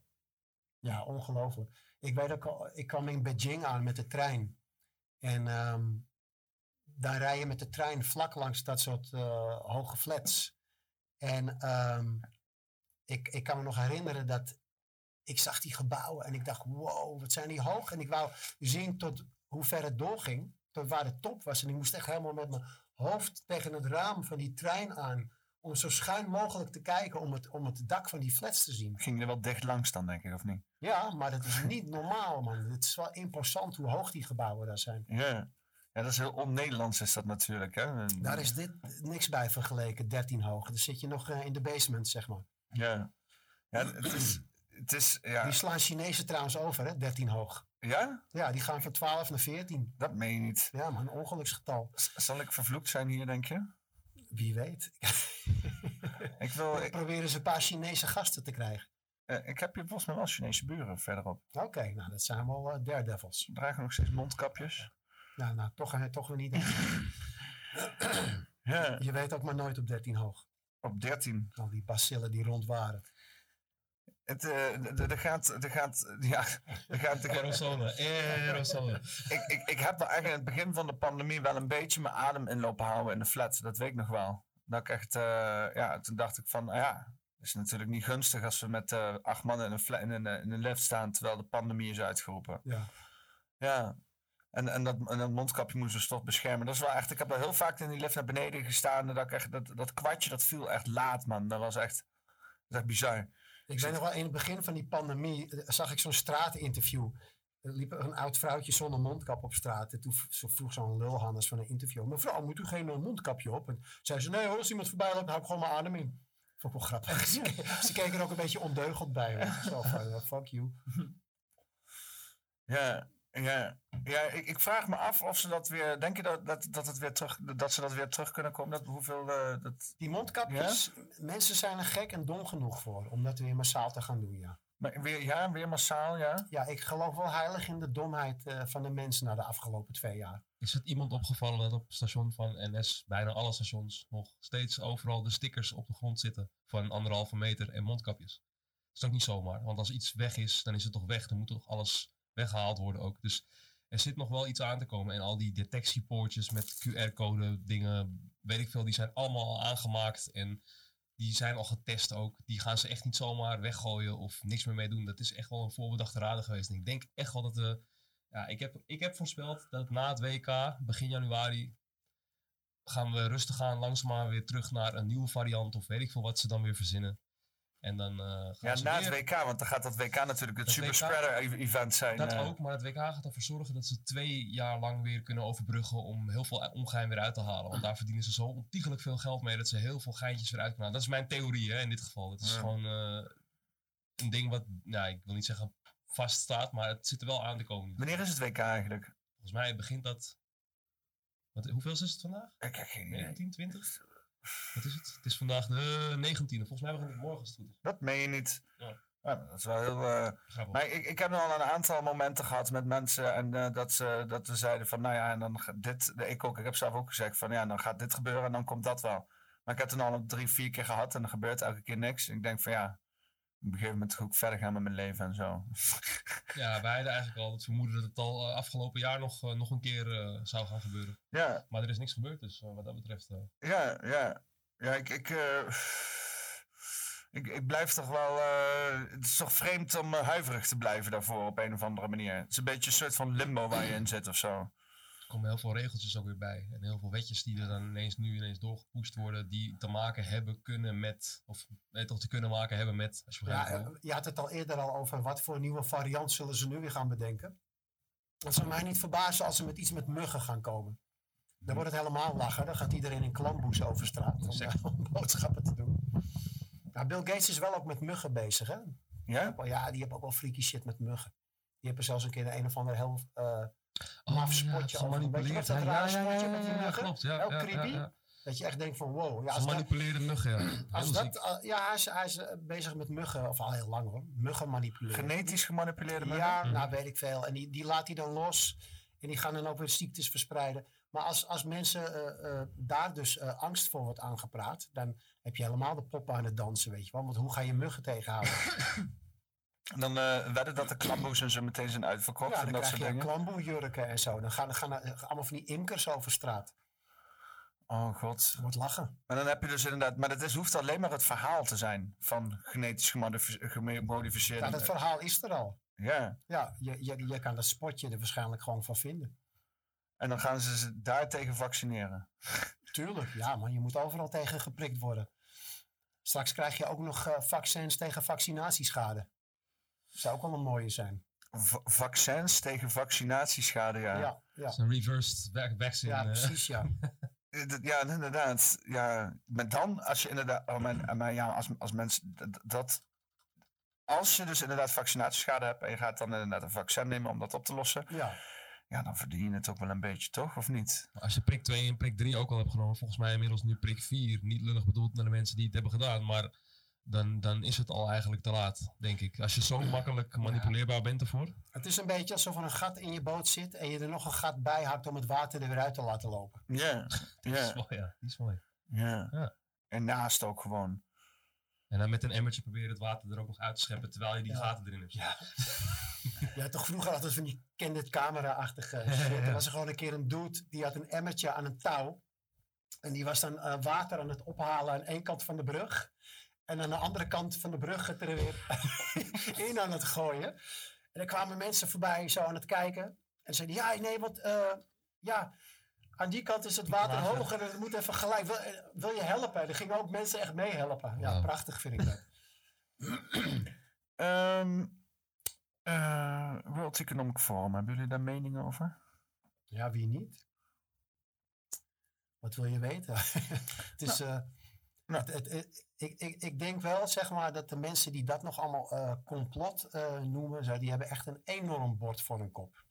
G: Ja, ongelooflijk. Ik weet ook al, ik kwam in Beijing aan met de trein. En ehm daar rij je met de trein vlak langs dat soort eh, hoge flats. En ehm, ik, ik kan me nog herinneren dat ik zag die gebouwen en ik dacht, wow, wat zijn die hoog? En ik wou zien tot hoe ver het doorging, tot waar de top was. En ik moest echt helemaal met mijn hoofd tegen het raam van die trein aan, om zo schuin mogelijk te kijken om het, om het dak van die flats te zien.
F: ging er wel dicht langs dan, denk ik, of niet?
G: Ja, maar dat is niet normaal, man. Het is wel imposant hoe hoog die gebouwen daar zijn.
F: Ja. ja, dat is heel on-Nederlands is dat natuurlijk. Hè?
G: Daar is dit niks bij vergeleken, 13 hoog. Dan zit je nog eh, in de basement, zeg maar.
F: Ja, ja het is... Het is ja.
G: Die slaan Chinezen trouwens over, hè, 13 hoog.
F: Ja?
G: Ja, die gaan van 12 naar 14.
F: Dat meen je niet.
G: Ja, maar een ongeluksgetal.
F: Zal ik vervloekt zijn hier, denk je?
G: Wie weet.
F: Ik wil...
G: Dan
F: Ik,
G: proberen ze een paar Chinese gasten te krijgen.
F: eh, ik heb hier volgens mij wel Chinese buren verderop.
G: Oké, nou dat zijn wel eh, daredevils.
F: Ze dragen nog steeds mondkapjes.
G: Nou, nou toch, eh, toch weer niet.
F: Ja.
G: Je weet ook maar nooit op 13 hoog.
F: Op 13.
G: Al die bacillen die rond waren.
F: Het, eh, er gaat, er gaat, ja, er gaat, er
E: aerosolen.
F: ik, ik, ik heb wel eigenlijk in het begin van de pandemie wel een beetje mijn adem inlopen houden in de flat. Dat weet ik nog wel. Dat ik echt, eh, ja, toen dacht ik van, ja, het is natuurlijk niet gunstig als we met eh, acht man in een, flat, in, een, eh, in een lift staan terwijl de pandemie is uitgeroepen.
G: Ja.
F: Ja. En, en, dat, en dat mondkapje moesten ze toch beschermen. Dat is wel echt, ik heb wel heel vaak in die lift naar beneden gestaan. En dat, ik echt, dat, dat kwartje, dat viel echt laat, man. Dat was echt, dat is echt bizar.
G: Ik weet nog wel, in het begin van die pandemie eh, zag ik zo'n straatinterview. Er liep een oud vrouwtje zonder mondkap op straat. En toen vroeg zo'n lulhannes van een interview. Mevrouw, moet u geen eh, mondkapje op? En zei ze, nee hoor, als iemand voorbij loopt, hou ik gewoon mijn adem in. Vond ik wel grappig. ze, ke- ze keken er ook een beetje ondeugend bij. Zo van, eh, fuck you.
F: Ja, ja, ja ik, ik vraag me af of ze dat weer. Denk je dat, dat, dat, het weer terug, dat ze dat weer terug kunnen komen? Dat, hoeveel. eh, dat,
G: Die mondkapjes, mensen zijn er gek en dom genoeg voor. Om dat weer massaal te gaan doen, ja.
F: maar weer, ja, weer massaal, ja.
G: Ja, ik geloof wel heilig in de domheid eh, van de mensen na de afgelopen twee jaar.
E: Is het iemand opgevallen dat op het station van NS, bijna alle stations, nog steeds overal de stickers op de grond zitten van anderhalve meter en mondkapjes? Dat is ook niet zomaar, want als iets weg is, dan is het toch weg. Dan moet toch alles weggehaald worden ook. Dus er zit nog wel iets aan te komen. En al die detectiepoortjes met QR-code dingen, weet ik veel, die zijn allemaal al aangemaakt en die zijn al getest ook. Die gaan ze echt niet zomaar weggooien of niks meer mee doen. Dat is echt wel een voorbedachte raden geweest. En ik denk echt wel dat we ja, ik heb, ik heb voorspeld dat na het WK, begin januari, gaan we rustig aan langzaamaan weer terug naar een nieuwe variant of weet ik veel wat ze dan weer verzinnen. En dan eh, gaan
F: Ja,
E: ze
F: na het WK, want dan gaat dat WK natuurlijk het
E: Dat
F: super
E: WK
F: spreader e- event zijn.
E: Dat
F: eh.
E: ook, maar het WK gaat ervoor zorgen dat ze twee jaar lang weer kunnen overbruggen om heel veel ongeheim weer uit te halen. Want daar verdienen ze zo ontiegelijk veel geld mee dat ze heel veel geintjes weer uit kunnen halen. Dat is mijn theorie hè, in dit geval. Het is
F: Ja.
E: gewoon eh, een ding wat, nou, ik wil niet zeggen vaststaat, maar het zit er wel aan te komen.
F: Wanneer is het WK eigenlijk?
E: Volgens mij begint dat. Wat, hoeveel is het vandaag?
F: Ik heb geen idee.
E: 19, 20? Wat is het? Het is vandaag de 19e. Volgens mij begint het morgen als het goed is.
F: Dat meen je niet.
E: Ja.
F: Ja, dat is wel heel. eh, maar ik, ik heb al een aantal momenten gehad met mensen en eh, dat, ze, dat ze zeiden van, nou ja, en dan gaat dit. Ik ook, ik heb zelf ook gezegd van, ja, dan gaat dit gebeuren en dan komt dat wel. Maar ik heb het al drie, vier keer gehad en er gebeurt elke keer niks. Ik denk van, ja, een gegeven moment ook verder gaan met mijn leven en zo.
E: Ja, wij hadden eigenlijk al het vermoeden dat het al eh, afgelopen jaar nog, eh, nog een keer eh, zou gaan gebeuren.
F: Ja.
E: Maar er is niks gebeurd, dus wat dat betreft.
F: Ja, ja. Ja, ik, ik, ik, ik blijf toch wel... het is toch vreemd om huiverig te blijven daarvoor op een of andere manier. Het is een beetje een soort van limbo waar je in zit of zo.
E: Er komen heel veel regeltjes ook weer bij. En heel veel wetjes die er dan ineens nu ineens doorgepoest worden. Die te maken hebben kunnen met. Of nee, toch te kunnen maken hebben met. Als je
G: Ja, eh, je had het al eerder al over wat voor nieuwe variant zullen ze nu weer gaan bedenken. Het zou mij niet verbazen als ze met iets met muggen gaan komen. Dan wordt het helemaal lachen. Dan gaat iedereen in klamboes over straat om, eh, om boodschappen te doen. Ja, Bill Gates is wel ook met muggen bezig, hè?
F: Ja?
G: Ja, die heeft ook wel freaky shit met muggen. Die hebben zelfs een keer een of ander heel uh,
E: Oh,
G: maf
E: ja,
G: spotje over. Weet je dat
E: Ja, ja,
G: spotje
E: ja,
G: met die
E: ja,
G: muggen?
E: klopt, ja,
G: Heel
E: ja,
G: creepy.
E: ja, ja.
G: Dat je echt denkt van wow. Ja,
E: Gemanipuleerde muggen, ja.
G: als dat, uh, ja, hij is, hij is uh, bezig met muggen, of al heel lang hoor. Muggen manipuleren.
F: Genetisch gemanipuleerde muggen?
G: Ja,
F: Mhm.
G: nou weet ik veel. En die, die laat hij dan los. En die gaan dan ook weer ziektes verspreiden. Maar als, als mensen uh, daar dus angst voor wordt aangepraat, dan heb je helemaal de poppen aan het dansen, weet je wel. Want hoe ga je muggen tegenhouden?
F: Dan uh, wedden dat de klamboes en zo meteen zijn uitverkocht
G: ja,
F: en dat soort dingen.
G: klamboejurken en zo. Dan gaan, gaan er allemaal van die imkers over straat.
F: Oh god.
G: Wordt lachen.
F: Maar dan heb je dus inderdaad, maar het is, hoeft alleen maar het verhaal te zijn van genetisch gemodifice- gemodificeerde.
G: Ja, dat verhaal is er al.
F: Ja.
G: Ja, je, je, je kan dat spotje er waarschijnlijk gewoon van vinden.
F: En dan gaan ze ze daartegen vaccineren.
G: Tuurlijk, ja, maar je moet overal tegen geprikt worden. Straks krijg je ook nog uh, vaccins tegen vaccinatieschade. Zou ook wel een mooie zijn.
F: V vaccins tegen vaccinatieschade, ja.
G: Ja, ja.
E: Dat is een reversed va- vaccine.
G: Ja,
E: eh.
G: precies, ja.
F: Ja, inderdaad. Ja, maar dan, als je inderdaad, oh, maar, maar ja, als, als mensen dat- dat, als je dus inderdaad vaccinatieschade hebt en je gaat dan inderdaad een vaccin nemen om dat op te lossen,
G: Ja.
F: ja, dan verdien je het ook wel een beetje, toch? Of niet?
E: Als je prik 2 en prik 3 ook al hebt genomen, volgens mij inmiddels nu prik 4. Niet lullig bedoeld naar de mensen die het hebben gedaan, maar dan, dan is het al eigenlijk te laat, denk ik. Als je zo makkelijk manipuleerbaar bent ervoor.
G: Het is een beetje alsof er een gat in je boot zit en je er nog een gat bij hakt om het water er weer uit te laten lopen.
F: Ja,
E: Die is
F: ja,
E: mooi, ja. Die is mooi.
F: ja.
E: Ja.
F: En naast ook gewoon.
E: En dan met een emmertje proberen het water er ook nog uit te scheppen terwijl je die
G: Ja.
E: gaten erin hebt.
G: Ja. Had toch vroeger altijd van die candid camera-achtige shit. Er was er gewoon een keer een dude die had een emmertje aan een touw. En die was dan eh, water aan het ophalen aan één kant van de brug. En aan de andere kant van de brug het er weer in aan het gooien. En dan kwamen mensen voorbij zo aan het kijken. En zeiden, ja, nee, want eh, ja, aan die kant is het water hoger en het moet even gelijk. Wil, eh, wil je helpen? Er gingen ook mensen echt meehelpen. Ja, prachtig vind ik dat.
F: Ehm eh, World Economic Forum, hebben jullie daar meningen over?
G: Ja, wie niet? Wat wil je weten? het is, eh,
F: Nou.
G: ik, ik, ik denk wel, zeg maar, dat de mensen die dat nog allemaal eh, complot eh, noemen, die hebben echt een enorm bord voor hun kop.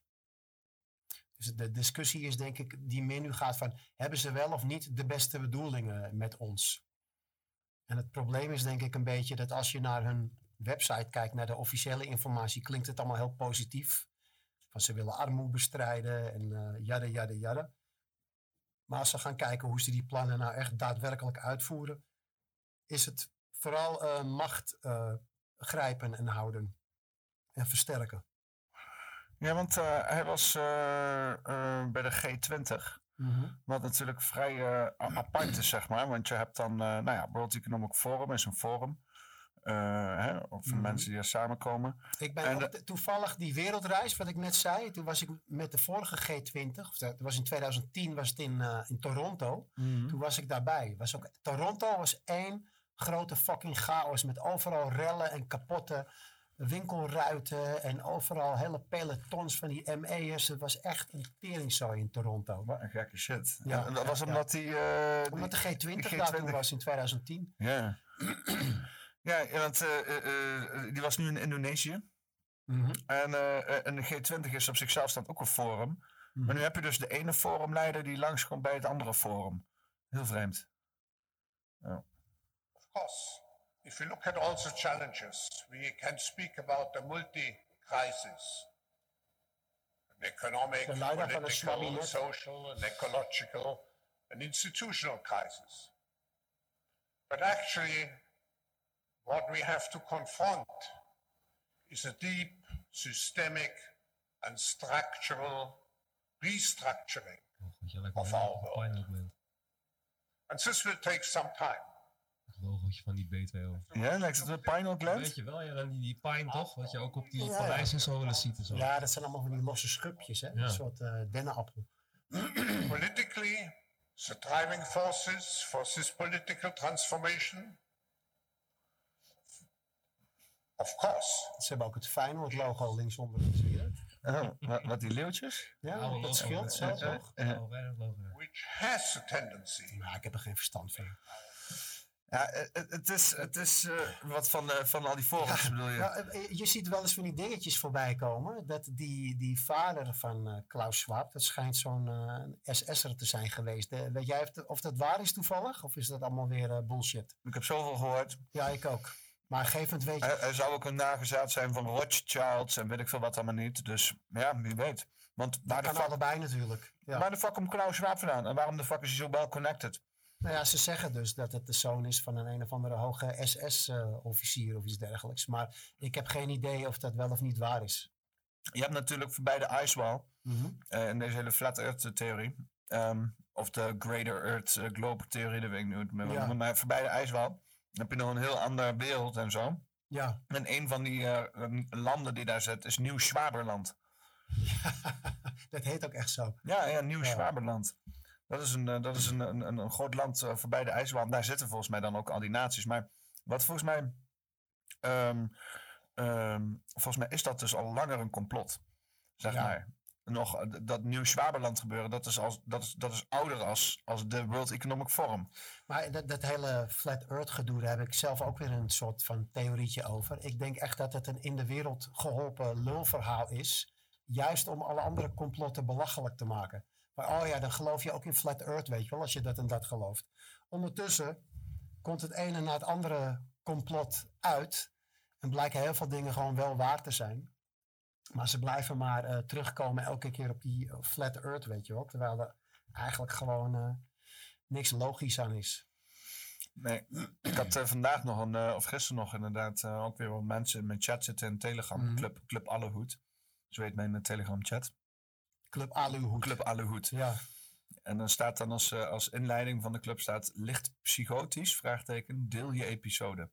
G: Dus de discussie is denk ik, die meer nu gaat van, hebben ze wel of niet de beste bedoelingen met ons? En het probleem is denk ik een beetje dat als je naar hun website kijkt, naar de officiële informatie, klinkt het allemaal heel positief. Van ze willen armoede bestrijden en eh jada, jada, jada. Maar als ze gaan kijken hoe ze die plannen nou echt daadwerkelijk uitvoeren, is het vooral eh, macht eh, grijpen en houden en versterken.
F: Ja, want eh, hij was bij de G20. Wat natuurlijk vrij apart is, zeg maar. Want je hebt dan, nou ja, World Economic Forum is een forum. hè, of
G: Mhm.
F: mensen die er samenkomen.
G: Ik ben
F: En de-
G: toevallig die wereldreis, wat ik net zei, toen was ik met de vorige G20, of dat was in 2010, was het in, in Toronto.
F: Mhm.
G: Toen was ik daarbij. Was ook, Toronto was één grote fucking chaos met overal rellen en kapotte winkelruiten en overal hele pelotons van die ME'ers. Het was echt een teringzooi in Toronto.
F: Wat een gekke shit.
G: Ja,
F: en dat was
G: ja,
F: omdat die... eh,
G: Omdat de
F: die-
G: G20
F: die
G: daar toen was in 2010.
F: Ja. ja, want eh, eh, die was nu in Indonesië.
G: Mhm.
F: En, en de G20 is op zichzelf staat ook een forum. Maar nu heb je dus de ene forumleider die langskomt bij het andere forum. Heel vreemd. Ja.
N: Of course, if you look at all the challenges, we can speak about the multi-crisis. An economic,
G: De leider van het
N: political, social, and ecological, and institutional crisis. But actually, what we have to confront is a deep, systemic, and structural restructuring
O: Dat je lekker
N: of our world. And this will take some time.
O: Van die B2O.
F: Ja, lijkt het een pineal gland?
O: Weet je wel, ja, dan die, die pine toch? Wat je ook op die
G: Ja,
O: paleis en zo wel eens ziet en zo.
G: Ja, dat zijn allemaal van die losse schubjes, hè?
O: Ja.
G: Een soort eh dennenappel.
N: Politically, the driving forces for this political transformation, of course,
G: Ze hebben ook het Feyenoord logo linksonder. Zie je dat?
F: Oh, wat, die leeuwtjes?
G: Ja,
O: Oude
G: dat scheelt zo,
O: hè?
G: toch?
O: Oh,
N: which has a tendency
G: Nou, ik heb er geen verstand van.
F: Ja, eh, het, het is, het is eh, wat van, eh, van al die forums bedoel je?
G: Nou, eh, je ziet wel eens van die dingetjes voorbij komen. Dat die, die vader van eh, Klaus Schwab, dat schijnt zo'n eh SS'er te zijn geweest. Eh, weet jij of, dat- dat waar is toevallig? Of is dat allemaal weer eh, bullshit?
F: Ik heb zoveel gehoord.
G: Ja, ik ook. Maar gegeven weet je...
F: Hij, hij zou ook een nagezaat zijn van Rothschilds en weet ik veel wat allemaal niet. Dus ja, wie weet. Want waar de,
G: kan
F: fuck,
G: allebei natuurlijk. Ja.
F: waar de fuck komt Klaus Schwab vandaan? En waarom de fuck is hij zo wel connected?
G: Nou ja, ze zeggen dus dat het de zoon is van een een of andere hoge SS-officier of iets dergelijks. Maar ik heb geen idee of dat wel of niet waar is.
F: Je hebt natuurlijk voorbij de icewall,
G: Mhm.
F: eh, in deze hele flat earth theorie, ehm, of de greater earth eh, globe theorie, dat weet ik niet hoe het meer
G: Ja.
F: maar voorbij de ijswal heb je nog een heel andere wereld en zo.
G: Ja.
F: En een van die eh, um, landen die daar zit is Nieuw-Zwaberland.
G: Dat heet ook echt zo.
F: Ja, ja Nieuw-Zwaberland. Dat is een, eh, dat is een, een, een, groot land eh, voorbij de ijswal. Daar zitten volgens mij dan ook al die naties. Maar wat volgens mij... ehm, ehm, volgens mij is dat dus al langer een complot. Zeg
G: Ja.
F: maar. Nog, eh, dat Nieuw-Zwaberland gebeuren, dat is, als, dat is, dat is ouder als, als de World Economic Forum.
G: Maar dat, dat hele flat earth gedoe, daar heb ik zelf ook weer een soort van theorietje over. Ik denk echt dat het een in de wereld geholpen lulverhaal is. Juist om alle andere complotten belachelijk te maken. Maar oh ja, dan geloof je ook in flat earth, weet je wel, als je dat en dat gelooft. Ondertussen komt het ene na het andere complot uit. En blijken heel veel dingen gewoon wel waar te zijn. Maar ze blijven maar eh, terugkomen elke keer op die eh, flat earth, weet je wel. Terwijl er eigenlijk gewoon eh, niks logisch aan is.
F: Nee, ik had vandaag nog, een, of gisteren nog inderdaad, ook weer wat mensen in mijn chat zitten in Telegram.
G: Mhm.
F: Club, Club Allehoed. Zo heet mijn Telegram chat.
G: Club Aluhoed.
F: Club Allehoed.
G: Ja.
F: En dan staat dan als, eh, als inleiding van de club staat licht psychotisch, vraagteken, deel je episode.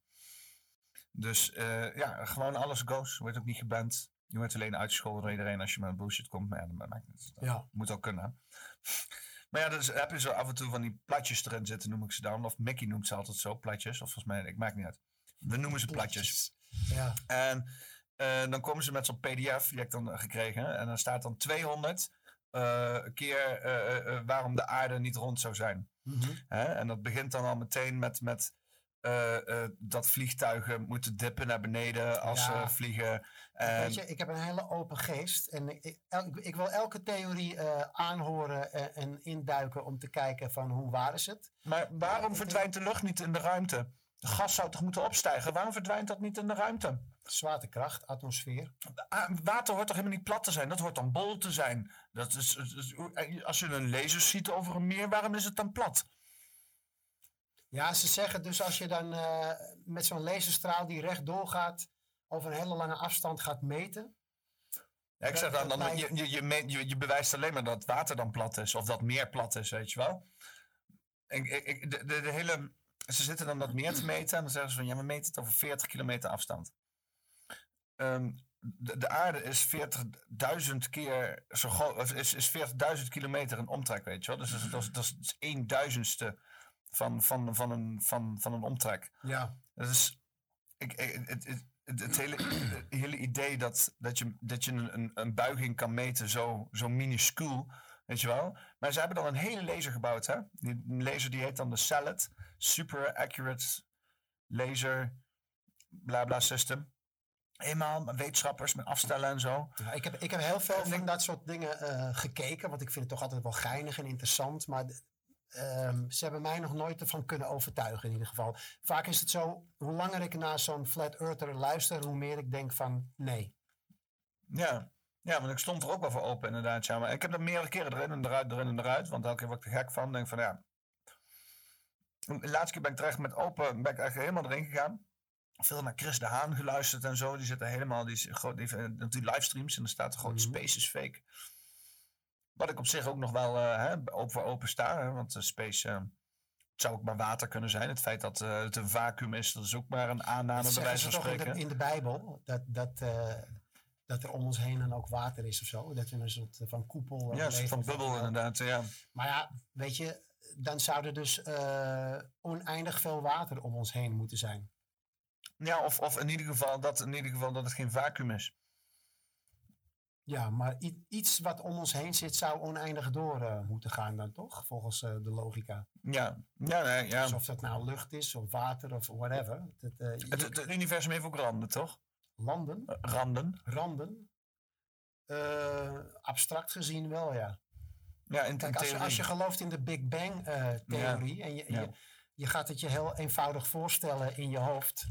F: Dus eh, ja, gewoon alles goes. Wordt ook niet geband. Je wordt alleen uitgescholden door iedereen als je met bullshit komt. Maar ja, dat maakt niet. Dat
G: Ja.
F: moet ook kunnen. Maar ja, dus heb je zo af en toe van die platjes erin zitten, noem ik ze dan. Of Mickey noemt ze altijd zo, platjes. Of volgens mij, ik maak niet uit. We noemen ze platjes.
G: Ja.
F: En eh, dan komen ze met zo'n pdf, die heb ik dan eh, gekregen. En dan staat dan 200 eh, keer waarom de aarde niet rond zou zijn.
G: Mhm.
F: Hè? En dat begint dan al meteen met, met dat vliegtuigen moeten dippen naar beneden als
G: Ja.
F: ze vliegen. En,
G: Weet je, ik heb een hele open geest. En ik, ik, wil elke theorie aanhoren en, en induiken om te kijken van hoe waar is het.
F: maar waarom verdwijnt de lucht niet in de ruimte? De gas zou toch moeten opstijgen? Waarom verdwijnt dat niet in de ruimte?
G: Zwaartekracht, atmosfeer.
F: Ah, Water hoort toch helemaal niet plat te zijn? Dat hoort dan bol te zijn. Dat is, als je een laser ziet over een meer, waarom is het dan plat?
G: Ja, ze zeggen dus als je dan eh, met zo'n laserstraal die rechtdoor gaat, over een hele lange afstand gaat meten.
F: Ja, ik zeg dan, dan je, je, je, je, bewijst alleen maar dat water dan plat is. Of dat meer plat is, weet je wel. Ik, ik, ik- de, de, de hele, ze zitten dan dat meer te meten. En dan zeggen ze van, ja, we meten het over 40 kilometer afstand. Ehm, de, de aarde is 40.000 keer zo groot, is, is 40.000 kilometer in omtrek, weet je wel. Dus dat is, dat is, dat is duizendste van, van, van, een, van, van een omtrek.
G: Ja.
F: Dat is, ik, ik- het, het, het, het hele, het hele idee dat, dat je, dat je een, een, buiging kan meten zo, zo minuscuul, weet je wel. Maar ze hebben dan een hele laser gebouwd, hè. Die een laser die heet dan de Salad, Super Accurate Laser, bla bla system. Eenmaal wetenschappers met afstellen en zo.
G: Ja, ik, heb, ik heb heel veel van dat soort dingen eh, gekeken, want ik vind het toch altijd wel geinig en interessant. Maar ehm, ze hebben mij nog nooit ervan kunnen overtuigen in ieder geval. Vaak is het zo, hoe langer ik naar zo'n flat earther luister, hoe meer ik denk van nee.
F: Ja. ja, want ik stond er ook wel voor open inderdaad. Ja. Maar ik heb er meerdere keren erin en eruit, erin en eruit. Want elke keer word ik er gek van. denk van ja. De laatste keer ben ik terecht met open, ben ik echt helemaal erin gegaan. Veel naar Chris de Haan geluisterd en zo. Die zitten helemaal, die, die, die livestreams en er staat er gewoon Space is fake. Wat ik op zich ook nog wel hè, open voor open sta. Hè, want eh, Space eh, het zou ook maar water kunnen zijn. Het feit dat het een vacuüm is, dat is ook maar een aanname
G: Dat
F: bij wijze
G: ze
F: van
G: toch in de,
F: spreken.
G: in de Bijbel, dat, dat, dat er om ons heen dan ook water is of zo. Dat we een soort van koepel
F: Ja, een soort van bubbel inderdaad. Ja.
G: Maar ja, weet je, dan zou er dus oneindig veel water om ons heen moeten zijn.
F: Ja, of, of in, ieder geval dat, in ieder geval dat het geen vacuüm is.
G: Ja, maar iets wat om ons heen zit zou oneindig door eh, moeten gaan dan toch? Volgens eh, de logica.
F: Ja, ja, nee, ja.
G: Dus of dat nou lucht is of water of whatever. Dat, eh, je-
F: Het, universum heeft ook randen, toch?
G: Landen?
F: randen.
G: Randen? Abstract gezien wel, ja.
F: Ja, in,
G: Kijk,
F: in
G: als je, als je gelooft in de Big Bang theorie en je,
F: Ja.
G: je, je gaat het je heel eenvoudig voorstellen in je hoofd,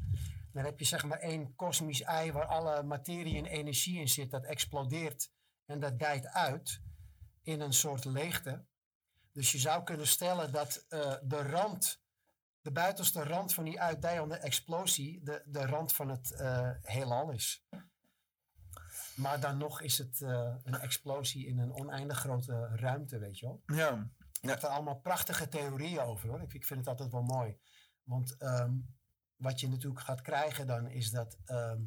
G: dan heb je zeg maar één kosmisch ei waar alle materie en energie in zit, dat explodeert en dat dijt uit in een soort leegte. Dus je zou kunnen stellen dat eh, de rand, de buitenste rand van die uitdijende explosie, de, de rand van het eh, heelal is. Maar dan nog is het eh, een explosie in een oneindig grote ruimte, weet je wel.
F: Ja.
G: Je hebt er allemaal prachtige theorieën over hoor. Ik, ik vind het altijd wel mooi. Want ehm, wat je natuurlijk gaat krijgen dan is dat ehm,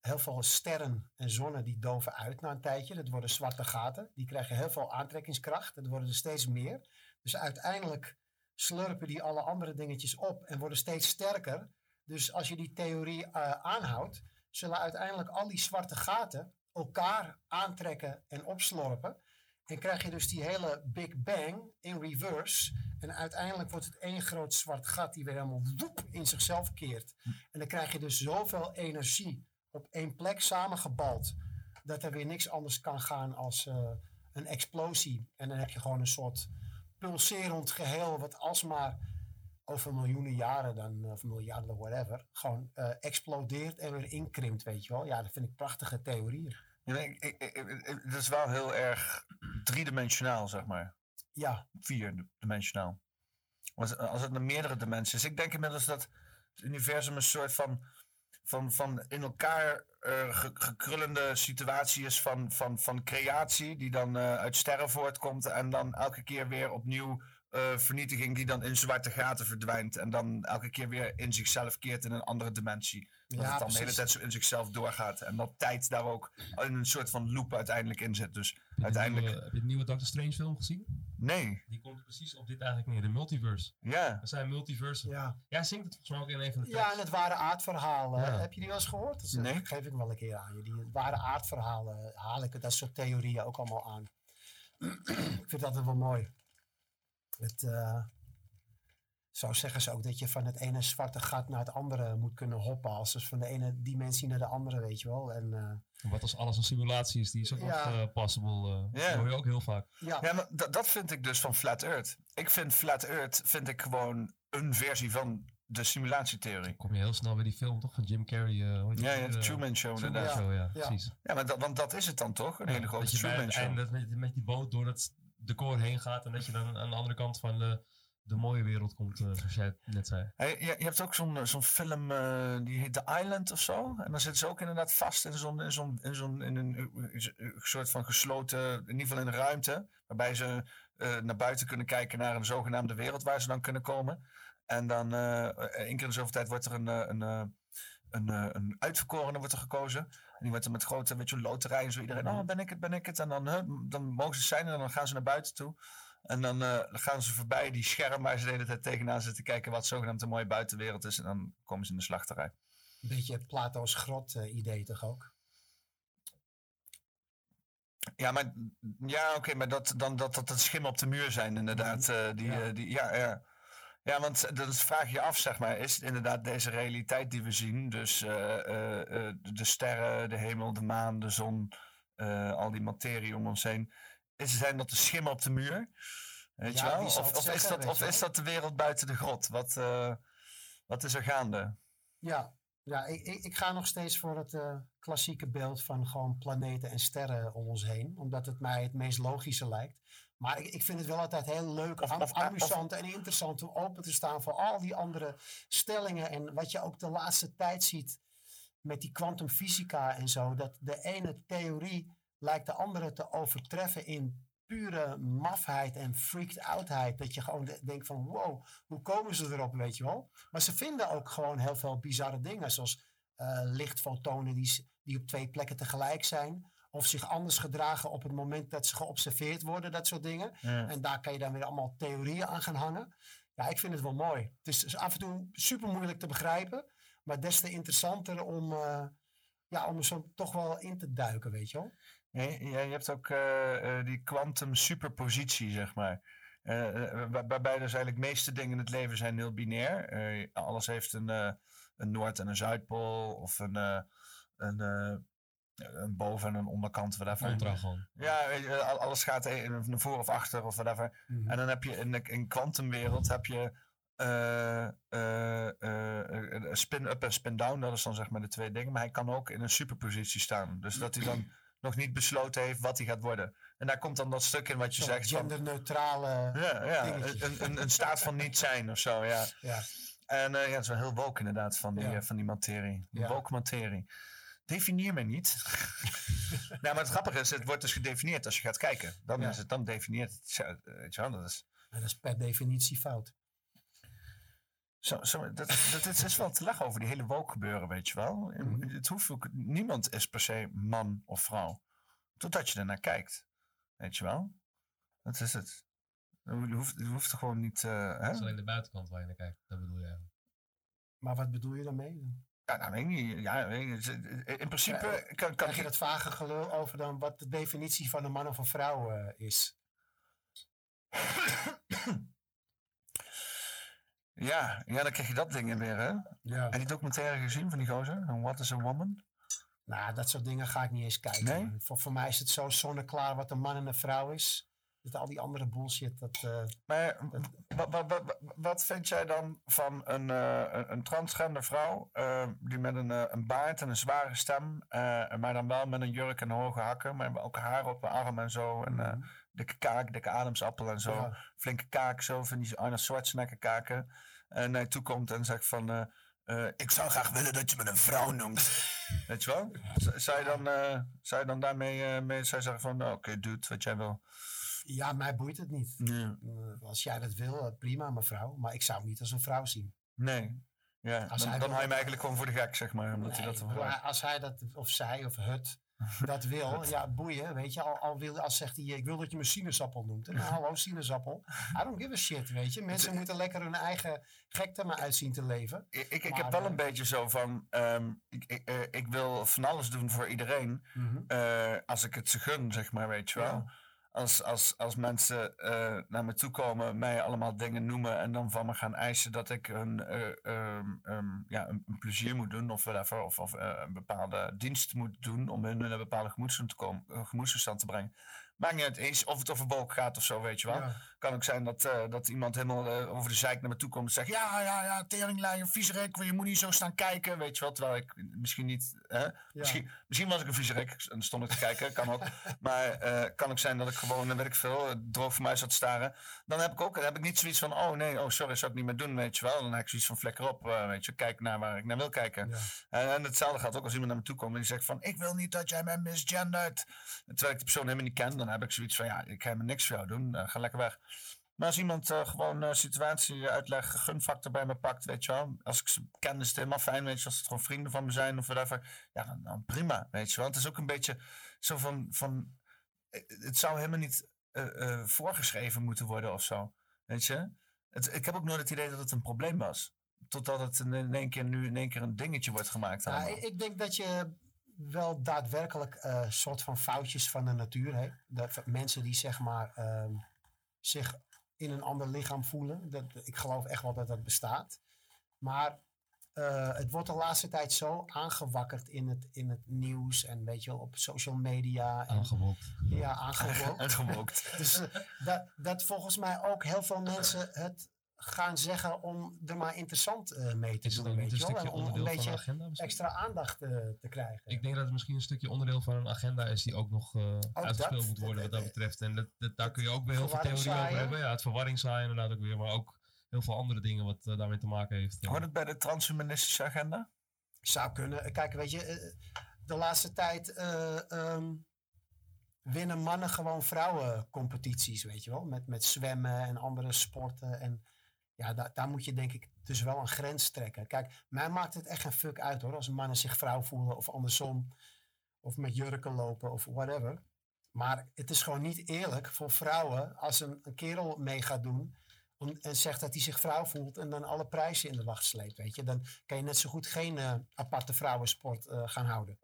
G: heel veel sterren en zonnen die doven uit na een tijdje. Dat worden zwarte gaten. Die krijgen heel veel aantrekkingskracht. Dat worden er steeds meer. Dus uiteindelijk slurpen die alle andere dingetjes op en worden steeds sterker. Dus als je die theorie eh, aanhoudt, zullen uiteindelijk al die zwarte gaten elkaar aantrekken en opslorpen. En krijg je dus die hele Big Bang in reverse. En uiteindelijk wordt het één groot zwart gat die weer helemaal woep in zichzelf keert. En dan krijg je dus zoveel energie op één plek samengebald. Dat er weer niks anders kan gaan als eh, een explosie. En dan heb je gewoon een soort pulserend geheel. Wat alsmaar over miljoenen jaren dan, of miljarden, whatever. Gewoon eh, explodeert en weer inkrimpt, weet je wel. Ja, dat vind ik prachtige theorieën.
F: Ja, maar ik, ik, ik, ik- het is wel heel erg driedimensionaal, zeg maar.
G: Ja.
F: Vierdimensionaal. Want als het naar meerdere dimensies is. Ik denk inmiddels dat het universum een soort van, van, van in elkaar eh, ge- gekrullende situatie is van, van, van creatie. Die dan eh, uit sterren voortkomt. En dan elke keer weer opnieuw eh, vernietiging die dan in zwarte gaten verdwijnt. En dan elke keer weer in zichzelf keert in een andere dimensie. Dat
G: Ja,
F: het dan de hele tijd zo in zichzelf doorgaat. En dat tijd daar ook in een soort van loop uiteindelijk in zit. Dus
O: Heb je, de
F: uiteindelijk...
O: nieuwe, heb je de nieuwe Doctor Strange film gezien?
F: Nee.
O: Die komt precies op dit eigenlijk neer, de multiverse.
F: Ja.
O: Er zijn multiversen.
G: Ja.
O: Ja, zingt het volgens mij ook in een van de
G: Ja, en het ware aardverhaal.
O: Ja.
G: Heb je die wel eens gehoord? Dat
F: Nee.
G: geef ik wel een keer aan je. Die ware aardverhalen haal ik dat soort theorieën ook allemaal aan. ik vind dat wel mooi. Het, eh, zo zeggen ze ook dat je van het ene zwarte gat naar het andere moet kunnen hoppen. Als dus van de ene dimensie naar de andere, weet je wel. En, eh,
O: Wat als alles een simulatie is, die is ook
G: Ja.
O: nog eh, possible. eh,
F: Ja.
O: Dat hoor je ook heel vaak.
G: Ja,
F: maar dat, dat vind ik dus van Flat Earth. Ik vind Flat Earth vind ik gewoon een versie van de simulatietheorie.
O: Kom je heel snel bij die film toch van Jim Carrey. eh, hoe heet
F: Ja, ja, de
O: Eh,
F: Truman Show
O: Truman
F: inderdaad.
O: Show, ja, precies.
F: Ja, maar dat, want dat is het dan toch? Een
O: Ja,
F: hele grote
O: dat
F: Truman Show.
O: einde met, met die boot door het decor heen gaat en dat je dan aan de andere kant van de, de mooie wereld komt, eh, zoals jij net zei.
F: Hey, je, je hebt ook zo'n eh, zo'n film, eh, die heet The Island of zo. En dan zitten ze ook inderdaad vast in zo'n zo'n zo'n in een soort van gesloten, in ieder geval in een ruimte. Waarbij ze naar buiten kunnen kijken naar een zogenaamde wereld waar ze dan kunnen komen. En dan één keer in de zoveel tijd wordt er een, een, een, een uitverkorene wordt er gekozen. En die wordt er met grote weet je, loterij en zo iedereen, oh ben ik het, ben ik het. En dan, dan mogen ze zijn en dan gaan ze naar buiten toe. En dan eh, gaan ze voorbij die scherm waar ze de hele tijd tegenaan zitten kijken wat zogenaamd een mooie buitenwereld is. En dan komen ze in de slachterij.
G: Een beetje Plato's grot eh, idee toch ook?
F: Ja, maar, ja, oké, maar dat, dan, dat, dat het schimmen op de muur zijn inderdaad. eh, die, ja. die, ja, ja. ja, want dan vraag je je af, zeg maar, is het inderdaad deze realiteit die we zien? Dus de sterren, de hemel, de maan, de zon, al die materie om ons heen. Is, zijn dat de schimmen op de muur? Weet
G: Ja,
F: je wel? Of, of, is dat, of is dat de wereld buiten de grot? Wat, eh, wat is er gaande?
G: Ja, ja ik, ik, ik ga nog steeds voor het eh, klassieke beeld van gewoon planeten en sterren om ons heen. Omdat het mij het meest logische lijkt. Maar ik, ik vind het wel altijd heel leuk, am-
F: of-
G: amusant en interessant om open te staan voor al die andere stellingen. En wat je ook de laatste tijd ziet met die kwantumfysica en zo. Dat de ene theorie lijkt de andere te overtreffen in pure mafheid en freaked outheid. Dat je gewoon de- denkt van wow, hoe komen ze erop, weet je wel. Maar ze vinden ook gewoon heel veel bizarre dingen. Zoals eh, lichtfotonen die, die op twee plekken tegelijk zijn. Of zich anders gedragen op het moment dat ze geobserveerd worden. Dat soort dingen.
F: Ja.
G: En daar kan je dan weer allemaal theorieën aan gaan hangen. Ja, ik vind het wel mooi. Het is af en toe super moeilijk te begrijpen. Maar des te interessanter om, eh, ja, om er zo toch wel in te duiken, weet je wel.
F: Ja, je hebt ook eh, eh, die quantum superpositie, zeg maar. Eh, waar- waarbij dus eigenlijk de meeste dingen in het leven zijn heel binair. Alles heeft een, een Noord- en een Zuidpool. Of een, een, een boven- en een onderkant. Whatever. Ja, je, alles gaat eh, naar voor of achter of whatever.
G: Mhm.
F: En dan heb je in de in kwantumwereld heb je spin-up en spin-down. Dat is dan zeg maar de twee dingen. Maar hij kan ook in een superpositie staan. Dus dat hij dan nog niet besloten heeft wat hij gaat worden. En daar komt dan dat stuk in wat je zegt. van-
G: genderneutrale
F: ja, ja een, een, een staat van niet zijn of zo, ja.
G: Ja.
F: En eh, ja, het is wel heel woke inderdaad van die,
G: Ja.
F: eh, van die materie.
G: Ja.
F: Woke materie. Definieer me niet. nou, maar het grappige is, het wordt dus gedefinieerd als je gaat kijken. Dan is het, dan definieert het. wel, dat is...
G: En dat is per definitie fout.
F: Zo, zo, dat, dat, het is wel te lachen over die hele woke gebeuren, weet je wel. Het hoeft ook, niemand is per se man of vrouw. Totdat je ernaar kijkt. Weet je wel. Dat is het. Je hoeft, je hoeft er gewoon niet... eh, hè?
O: Dat is alleen de buitenkant waar je naar kijkt. Dat bedoel je eigenlijk.
G: Maar wat bedoel je daarmee?
F: Ja, nou, weet ik niet. Ja, weet ik niet. In principe
G: Ja,
F: kan, kan
G: Krijg je
F: ik...
G: dat vage gelul over dan wat de definitie van een man of een vrouw eh, is?
F: Ja, ja, dan krijg je dat ding in weer, hè?
G: Ja.
F: Je die documentaire gezien van die gozer? What is a Woman?
G: Nou, dat soort dingen ga ik niet eens kijken.
F: Nee?
G: Voor, voor mij is het zo zonneklaar wat een man en een vrouw is. Dat al die andere bullshit, dat... eh,
F: Maar wat, wat, wat, wat vind jij dan van een, eh, een, transgender vrouw eh, die met een, een baard en een zware stem, maar dan wel met een jurk en hoge hakken, maar ook haar op de arm en zo, en eh, dikke kaak, dikke ademsappel en zo,
G: Ja.
F: flinke kaak, zo van die Arnold Schwarzenegger kaken, en naar je toe komt en zegt van, eh, eh, ik zou graag willen dat je me een vrouw noemt. Weet je wel? Z- Zou je dan, zou je dan daarmee mee, zou je zeggen van, nou, oké, doe het wat jij wil.
G: ja, mij boeit het niet. Als jij dat wil, prima, mevrouw. Maar ik zou hem niet als een vrouw zien.
F: Nee. Ja,
G: Als
F: dan,
G: hij
F: dan
G: wil-
F: hou je me eigenlijk gewoon voor de gek, zeg maar. Omdat hij dat
G: maar als hij dat, of zij, of het, dat wil, ja, boeien, weet je. Al, al wil, als zegt hij, ik wil dat je me sinaasappel noemt. Nou, hallo, sinaasappel. I don't give a shit, weet je. Mensen moeten lekker hun eigen gekte maar uitzien te leven.
F: Ik, ik, heb wel
G: eh,
F: een beetje zo van, ehm, ik, ik, eh, ik wil van alles doen voor iedereen.
G: Mhm.
F: eh, als ik het ze gun, zeg maar, weet je wel. Als, als, als mensen eh, naar me toe komen, mij allemaal dingen noemen en dan van me gaan eisen dat ik een, eh, ehm, ehm, ja, een, een plezier moet doen of whatever, of, of eh, een bepaalde dienst moet doen om hun in een bepaalde gemoedstoestand te, komen, te brengen. Maakt niet uit eens of het over wolk gaat of zo, weet je wel.
G: Ja.
F: Kan ook zijn dat, eh, dat iemand helemaal eh, over de zeik naar me toe komt en zegt: Ja, ja, ja, teringlijn, een viezerik, je moet niet zo staan kijken, weet je wel. Terwijl ik misschien niet. Hè? Misschien, misschien was ik een viezerik en stond ik te kijken, kan ook. Maar eh kan ook zijn dat ik gewoon, weet ik veel, droog voor mij zat te staren. Dan heb ik ook dan heb ik niet zoiets van: Oh nee, oh sorry, zou ik niet meer doen, weet je wel. Dan heb ik zoiets van: Flekker op, weet je, kijk naar waar ik naar wil kijken. En, en hetzelfde gaat ook als iemand naar me toe komt en die zegt: van, Ik wil niet dat jij mij misgendert. Terwijl ik de persoon helemaal niet ken, dan heb ik zoiets van: Ja, ik ga helemaal niks voor jou doen, ga lekker weg. Maar als iemand eh, gewoon een situatie uitleg, gunfactor bij me pakt, weet je wel. Als ik ze ken, is het helemaal fijn, weet je. Als het gewoon vrienden van me zijn of whatever. Ja, dan, dan prima, weet je wel. Het is ook een beetje zo van, van eh, het zou helemaal niet voorgeschreven moeten worden of zo. Weet je? Het, ik heb ook nooit het idee dat het een probleem was. Totdat het in één keer nu in één keer een dingetje wordt gemaakt.
G: Ja, ik, ik denk dat je wel daadwerkelijk een soort van foutjes van de natuur hebt. Dat mensen die zeg maar ehm, zich in een ander lichaam voelen. Dat, ik geloof echt wel dat dat bestaat. Maar eh, het wordt de laatste tijd zo aangewakkerd in het, in het nieuws en weet je wel, op social media. En,
O: Aangewokt.
G: Ja, aangewokt.
F: Aangewokt.
G: dus eh, dat, dat volgens mij ook heel veel mensen het gaan zeggen om er maar interessant eh, mee te
O: Is
G: doen. Weet
O: een
G: En om een
O: onderdeel van de
G: beetje
O: agenda
G: extra aandacht eh, te krijgen.
O: Ik denk dat het misschien een stukje onderdeel van een agenda is die ook nog eh, uitgespeeld
G: dat.
O: moet worden wat dat betreft. En dat, dat, daar kun je ook weer heel veel theorieën over hebben. Ja, het verwarring zaaien inderdaad ook weer, maar ook heel veel andere dingen wat daarmee te maken heeft.
F: Hoort het bij de transhumanistische agenda?
G: Zou kunnen. Kijk, weet je, de laatste tijd eh, ehm, winnen mannen gewoon vrouwencompetities, weet je wel. Met, met zwemmen en andere sporten. En ja, da- daar moet je denk ik dus wel een grens trekken. Kijk, mij maakt het echt geen fuck uit hoor. Als mannen zich vrouw voelen of andersom. Of met jurken lopen of whatever. Maar het is gewoon niet eerlijk voor vrouwen als een, een kerel mee gaat doen. om- en zegt dat hij zich vrouw voelt en dan alle prijzen in de wacht sleept. Weet je. Dan kan je net zo goed geen eh, aparte vrouwensport eh, gaan houden.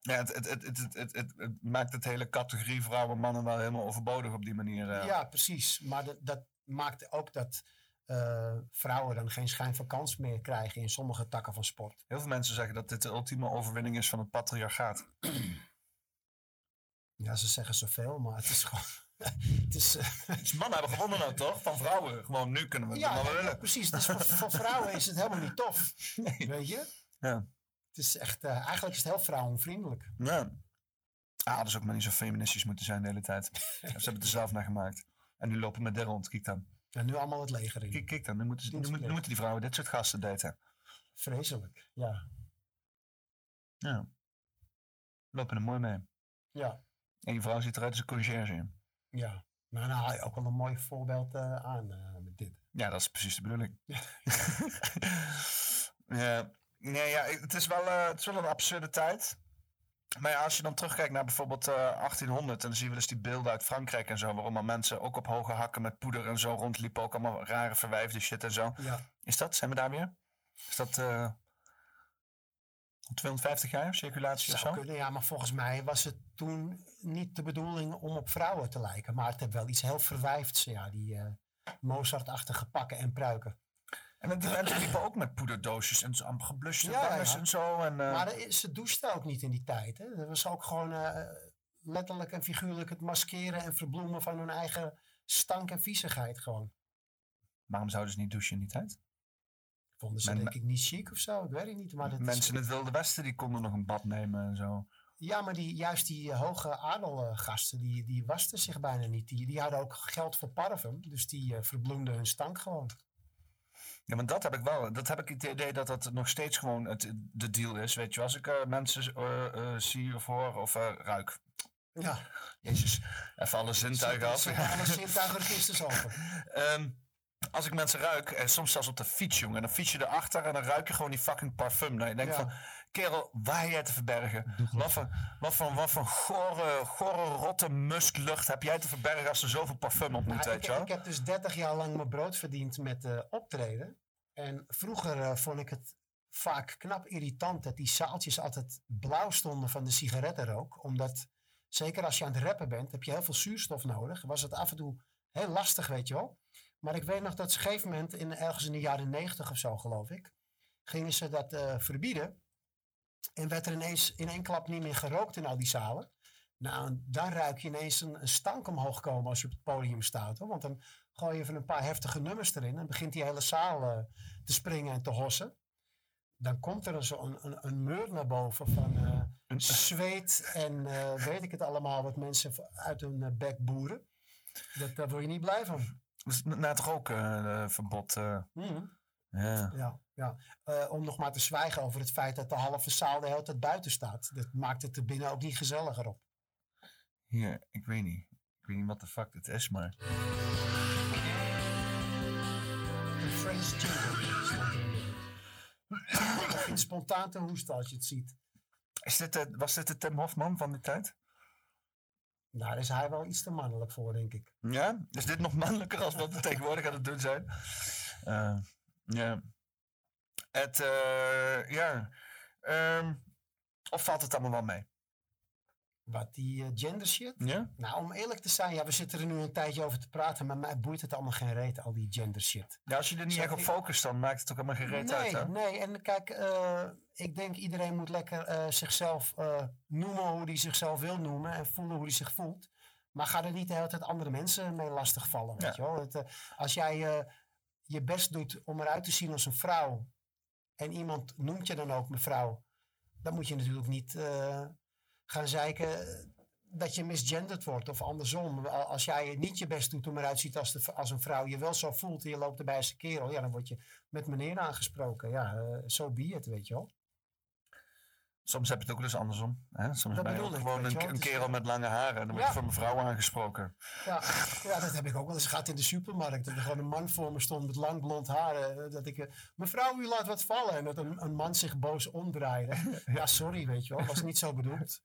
F: Ja, het, het, het, het, het, het, het- het maakt het hele categorie vrouwen mannen wel helemaal overbodig op die manier. eh.
G: Ja, precies. Maar dat, dat maakt ook dat eh, vrouwen dan geen schijn van kans meer krijgen in sommige takken van sport.
F: Heel veel mensen zeggen dat dit de ultieme overwinning is van het patriarchaat.
G: Ja, ze zeggen zoveel, maar het is gewoon. het is, eh,
F: Dus mannen hebben gewonnen nou toch? Van vrouwen. Gewoon nu kunnen we het
G: ja,
F: willen.
G: precies. Dus voor, voor vrouwen is het helemaal niet tof. Weet je?
F: Ja.
G: Het is echt, eh, eigenlijk is het heel vrouwenvriendelijk.
F: Ja. Ah, hadden ze ook maar niet zo feministisch moeten zijn de hele tijd. ze hebben het er zelf naar gemaakt. En nu lopen met de rond. Kijk dan.
G: En nu allemaal het leger in.
F: Kijk, kijk dan. Nu moeten, ze- nu, moeten- nu moeten die vrouwen dit soort gasten daten.
G: Vreselijk, ja.
F: Ja. Lopen er mooi mee.
G: Ja,
F: En je vrouw ziet eruit als een conciërge.
G: ja. Maar dan haal je ook wel een mooi voorbeeld eh, aan eh, met dit.
F: Ja, dat is precies de bedoeling. ja, nee, ja, het, is wel, eh, het is wel een absurde tijd. Maar ja, als je dan terugkijkt naar bijvoorbeeld eh, 1800, en dan zie je wel eens die beelden uit Frankrijk en zo, waarom er mensen ook op hoge hakken met poeder en zo rondliepen, ook allemaal rare verwijfde shit en zo.
G: Ja.
F: Is dat, zijn we daar weer? Is dat eh 250 jaar circulatie of zo?
G: kunnen, ja, maar volgens mij was het toen niet de bedoeling om op vrouwen te lijken. Maar het heeft wel iets heel verwijfds, ja, die eh Mozart-achtige pakken en pruiken.
F: En de mensen liepen ook met poederdoosjes en zo, gebluste
G: Ja,
F: en zo. En, eh,
G: Maar er ze douchten ook niet in die tijd. Hè. Er was ook gewoon eh, letterlijk en figuurlijk het maskeren en verbloemen van hun eigen stank en viezigheid gewoon.
F: Waarom zouden ze niet douchen in die tijd?
G: Vonden ze
F: Men-
G: denk ik niet chic of zo, ik weet het niet. Maar dat
F: Mensen in het Wilde Westen die konden nog een bad nemen en zo.
G: Ja, maar die, juist die eh, hoge adelgasten, die, die wasten zich bijna niet. Die, die hadden ook geld voor parfum, dus die verbloemden hun stank gewoon.
F: Ja, maar dat heb ik wel. Dat heb ik het idee dat dat nog steeds gewoon het, de deal is. Weet je, als ik eh, mensen eh, eh, zie of hoor of ruik.
G: Ja.
F: Jezus, even alle zintuigen af.
G: Alle zintuigenregisters open.
F: Ehm, als ik mensen ruik, en soms zelfs op de fiets, jongen, dan fiets je erachter en dan ruik je gewoon die fucking parfum. Dan je denkt
G: Ja.
F: van, kerel, waar heb jij te verbergen? Wat voor, wat voor, wat voor gore, gore, rotte musklucht heb jij te verbergen als er zoveel parfum op moet,
G: Nou,
F: weet
G: ik,
F: je wel?
G: ik heb dus 30 jaar lang mijn brood verdiend met eh, optreden. En vroeger eh, vond ik het vaak knap irritant dat die zaaltjes altijd blauw stonden van de sigarettenrook. Omdat, zeker als je aan het rappen bent, heb je heel veel zuurstof nodig. Was het af en toe heel lastig, weet je wel. Maar ik weet nog dat ze op een gegeven moment, in, ergens in de jaren 90 of zo geloof ik, gingen ze dat eh, verbieden. En werd er ineens in één klap niet meer gerookt in al die zalen. Nou, dan ruik je ineens een, een stank omhoog komen als je op het podium staat. Hoor. Want dan gooi je even een paar heftige nummers erin. En begint die hele zaal eh, te springen en te hossen. Dan komt er zo een, een, een meur naar boven van eh, zweet en eh, weet ik het allemaal. Wat mensen uit hun bek boeren. Dat, daar word je niet blij van.
F: Is na het rookverbod. eh
G: Mhm.
F: ja.
G: Ja, ja. Eh, om nog maar te zwijgen over het feit dat de halve zaal de hele tijd buiten staat. Dat maakt het er binnen ook niet gezelliger op.
F: Hier, ik weet niet. Ik weet niet wat de fuck dit is, maar...
G: Je begint spontaan te hoesten als je het ziet.
F: Is dit, de- was dit de Tim Hofman van die tijd?
G: Daar is hij wel iets te mannelijk voor, denk ik.
F: Ja? Is dit nog mannelijker als wat we tegenwoordig aan het doen zijn? Eh, ja. Het, eh, ja. Ehm, of valt het allemaal wel mee?
G: Wat, die eh, gender shit?
F: Ja?
G: Nou, om eerlijk te zijn, ja, we zitten er nu een tijdje over te praten, maar mij boeit het allemaal geen reet, al die gender shit.
F: Ja, als je er niet
G: Zo,
F: echt op focust, dan maakt het ook helemaal geen reet
G: nee,
F: uit, hè?
G: Nee, en kijk, eh, ik denk iedereen moet lekker zichzelf noemen hoe hij zichzelf wil noemen en voelen hoe hij zich voelt. Maar ga er niet de hele tijd andere mensen mee lastigvallen, weet je wel. Het, als jij je best doet om eruit te zien als een vrouw en iemand noemt je dan ook mevrouw, dan moet je natuurlijk niet eh, gaan zeiken dat je misgenderd wordt of andersom. Als jij niet je best doet om eruit te zien als, de, als een vrouw, je wel zo voelt en je loopt erbij als een kerel, ja, dan word je met meneer aangesproken. Ja, eh, zo be it, weet je wel.
F: Soms heb je het ook dus andersom. Hè? Soms
G: Dat
F: ben je
G: ik,
F: gewoon een, kerel met lange haren en dan word je
G: Ja.
F: van een vrouw aangesproken.
G: Ja, ja, dat heb ik ook wel eens gehad in de supermarkt. Dat er gewoon een man voor me stond met lang blond haar. eh, Dat ik, eh, mevrouw, u laat wat vallen. En dat een, een man zich boos omdraaide. Ja, sorry, weet je wel. Was niet zo bedoeld.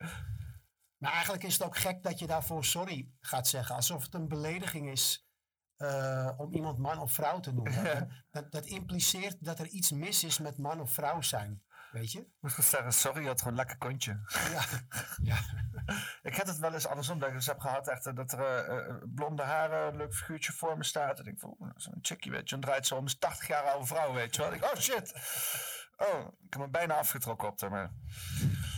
G: Maar eigenlijk is het ook gek dat je daarvoor sorry gaat zeggen. Alsof het een belediging is eh, om iemand man of vrouw te noemen. Dat, dat impliceert dat er iets mis is met man of vrouw zijn. Weet je?
F: Ik zeggen, sorry, je had gewoon een lekker kontje.
G: Ja. ja.
F: ik heb het wel eens andersom dat ik eens heb gehad. Echt, dat er eh, eh, blonde haren, een leuk figuurtje voor me staat. En ik denk van, oeh, zo'n chickie, weet je. Dan draait ze om, is 80 jaar oude vrouw, weet je wel. Ik oh shit. Oh, ik heb me bijna afgetrokken op haar. Maar...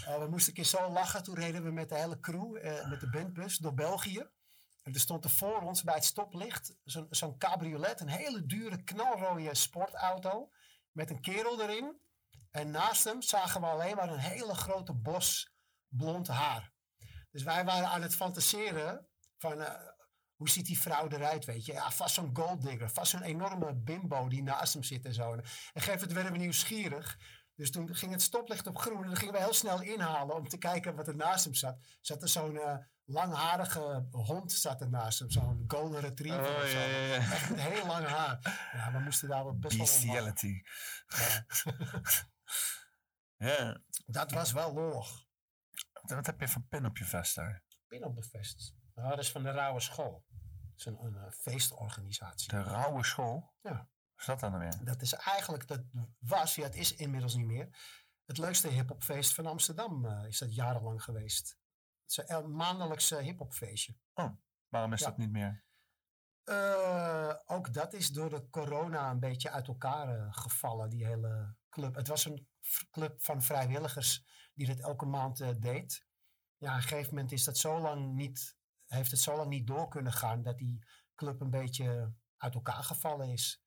G: Oh, we moesten een keer zo lachen. Toen reden we met de hele crew, eh, met de bandbus, door België. En er stond er voor ons bij het stoplicht zo'n zo'n cabriolet. Een hele dure, knalrode sportauto. Met een kerel erin. En naast hem zagen we alleen maar een hele grote bos blond haar. Dus wij waren aan het fantaseren van... eh, hoe ziet die vrouw eruit, weet je? Ja, vast zo'n golddigger. Vast zo'n enorme bimbo die naast hem zit en zo. En geef het werden we nieuwsgierig. Dus toen ging het stoplicht op groen. En dan gingen we heel snel inhalen om te kijken wat er naast hem zat. Zat er zo'n eh, langharige hond zat er naast hem. Zo'n golden retriever
F: Oh,
G: of zo.
F: ja, ja, ja.
G: Echt heel lang haar. Ja, we moesten daar wel best wel om.
F: Bestiality. Ja.
G: Dat was wel lollig.
F: Wat heb je van pin op je vest daar?
G: Pin op de vest. Nou, dat is van de Rauwe School. Dat is een, een eh, feestorganisatie.
F: De rauwe school?
G: Ja.
F: Wat is dat dan weer?
G: Dat is eigenlijk, dat was, ja, het is inmiddels niet meer. Het leukste hiphopfeest van Amsterdam eh, is dat jarenlang geweest. Het is een maandelijkse hiphopfeestje.
F: Oh, waarom is
G: Ja.
F: dat niet meer?
G: Eh, ook dat is door de corona een beetje uit elkaar gevallen, die hele club. Het was een club van vrijwilligers die dat elke maand eh, deed. Ja, op een gegeven moment is dat zo lang niet, heeft het zo lang niet door kunnen gaan dat die club een beetje uit elkaar gevallen is.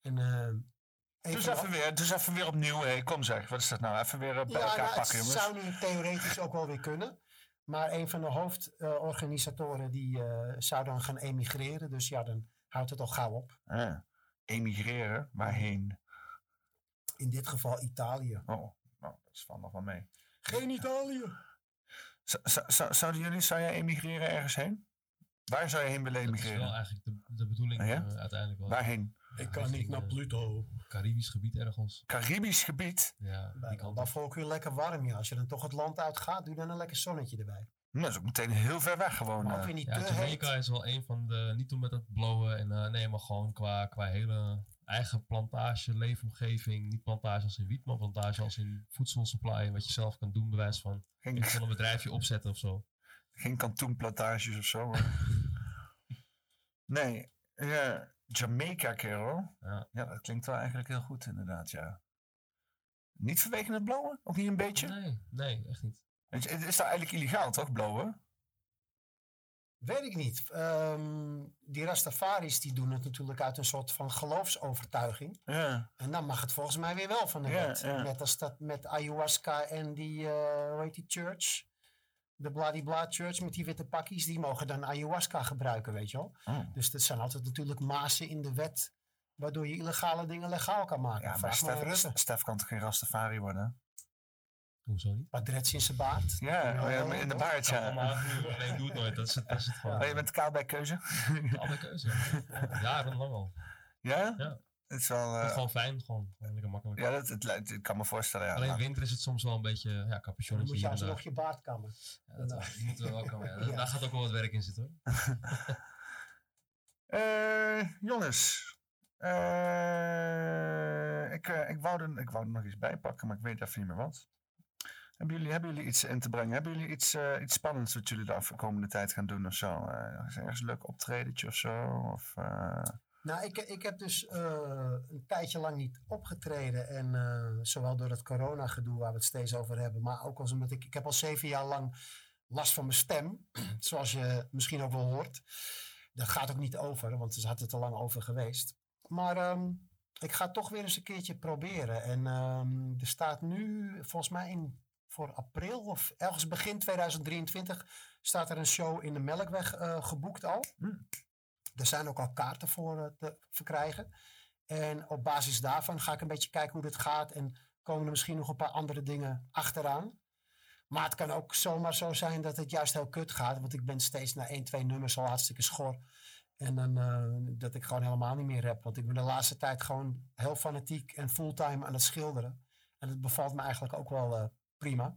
G: En, eh,
F: Dus even, weer, dus even weer opnieuw. Hey, kom zeg, wat is dat nou? Even weer eh, bij
G: ja,
F: elkaar
G: nou,
F: pakken,
G: het
F: jongens.
G: zou nu theoretisch ook wel weer kunnen. Maar een van de hoofdorganisatoren die eh, zou dan gaan emigreren. Dus ja, dan houdt het al gauw op.
F: Ah, emigreren, waarheen?
G: In dit geval Italië.
F: Oh, nou, dat valt nog wel mee.
G: Geen Italië.
F: Z- z- z- Zouden jullie, zou jij emigreren ergens heen? Waar zou je heen willen
O: Dat is
F: emigreren?
O: wel eigenlijk de, de bedoeling
F: Ah, ja?
O: eh, uiteindelijk wel.
F: Waarheen?
G: Ik kan niet naar
O: Pluto. Caribisch gebied ergens.
F: Caribisch gebied?
O: Ja,
G: Dat vond ik weer lekker warm. Ja. Als je dan toch het land uitgaat, doe dan een lekker zonnetje erbij.
F: Nou, dat is ook meteen heel ver weg gewoon.
G: Maar ook
F: eh.
G: weer niet
O: Ja,
G: te
O: Jamaica
G: heet.
O: is wel een van de, niet om met het blowen en eh, nee, maar gewoon qua, qua hele eigen plantage, leefomgeving. Niet plantage als in wiet, maar plantage als in voedselsupply. Wat je zelf kan doen, bewijs van.
F: Geen-
O: kan een bedrijfje opzetten of zo.
F: Geen kantoenplantages of zo. maar- nee, ja, Jamaica, kerel.
O: Ja.
F: dat klinkt wel eigenlijk heel goed, inderdaad, ja. Niet vanwege het blowen? Ook niet een beetje?
O: Nee, nee, echt niet.
F: Het is daar eigenlijk illegaal, toch, blowen?
G: Weet ik niet. Ehm, die Rastafaris die doen het natuurlijk uit een soort van geloofsovertuiging.
F: Ja.
G: En dan mag het volgens mij weer wel van de wet.
F: ja.
G: Net als dat met ayahuasca en die, eh hoe heet die church? De Bladibla Church met die witte pakjes, die mogen dan ayahuasca gebruiken, weet je wel.
F: Oh.
G: Dus dat zijn altijd natuurlijk mazen in de wet, waardoor je illegale dingen legaal kan maken.
F: Ja, maar Stef. Stef kan toch geen Rastafari worden?
O: Hoezo niet?
G: Wat dreads in zijn baard.
F: Ja, oh ja, maar in de baard, ja.
O: Alleen doe het nooit, dat is het, dat is het gewoon.
F: Oh, je bent kaal bij keuze?
O: Al bij keuze. Ja, Jarenlang al.
F: Ja?
O: Ja.
F: Het is wel...
O: Het
F: eh,
O: is gewoon fijn, gewoon, gewoon lekker makkelijk.
F: ja, dat, het, lijkt- ik kan me voorstellen. Ja,
O: Alleen
F: Nou,
O: winter is het soms wel een beetje, ja,
G: Dan
O: capuchonnetje
G: moet je alsnog
O: daar.
G: je baard kammen.
O: Ja, dat, die moeten we wel. Ja.
G: Ja.
O: Daar gaat ook wel wat werk in zitten hoor.
F: Eh, jongens. Eh, ik, eh, ik, wou er, ik wou er nog iets bij pakken, maar ik weet even niet meer wat. Hebben jullie, hebben jullie iets in te brengen? Hebben jullie iets, eh, iets spannends wat jullie de afkomende tijd gaan doen of zo? Eh, is er ergens een leuk optredentje of zo? Of, eh,
G: Nou, ik, ik heb dus een tijdje lang niet opgetreden. En zowel door het corona-gedoe waar we het steeds over hebben, maar ook als omdat ik, ik heb al zeven jaar lang last van mijn stem. Zoals je misschien ook wel hoort. Dat gaat ook niet over, want ze had het er lang over geweest. Maar ehm, ik ga toch weer eens een keertje proberen. En ehm, er staat nu, volgens mij in, voor april of ergens begin 2023, staat er een show in de Melkweg eh, geboekt al. Er zijn ook al kaarten voor eh, te verkrijgen. En op basis daarvan ga ik een beetje kijken hoe dit gaat. En komen er misschien nog een paar andere dingen achteraan. Maar het kan ook zomaar zo zijn dat het juist heel kut gaat. Want ik ben steeds na één, twee nummers al hartstikke schor. En dan eh, dat ik gewoon helemaal niet meer rap. Want ik ben de laatste tijd gewoon heel fanatiek en fulltime aan het schilderen. En dat bevalt me eigenlijk ook wel prima.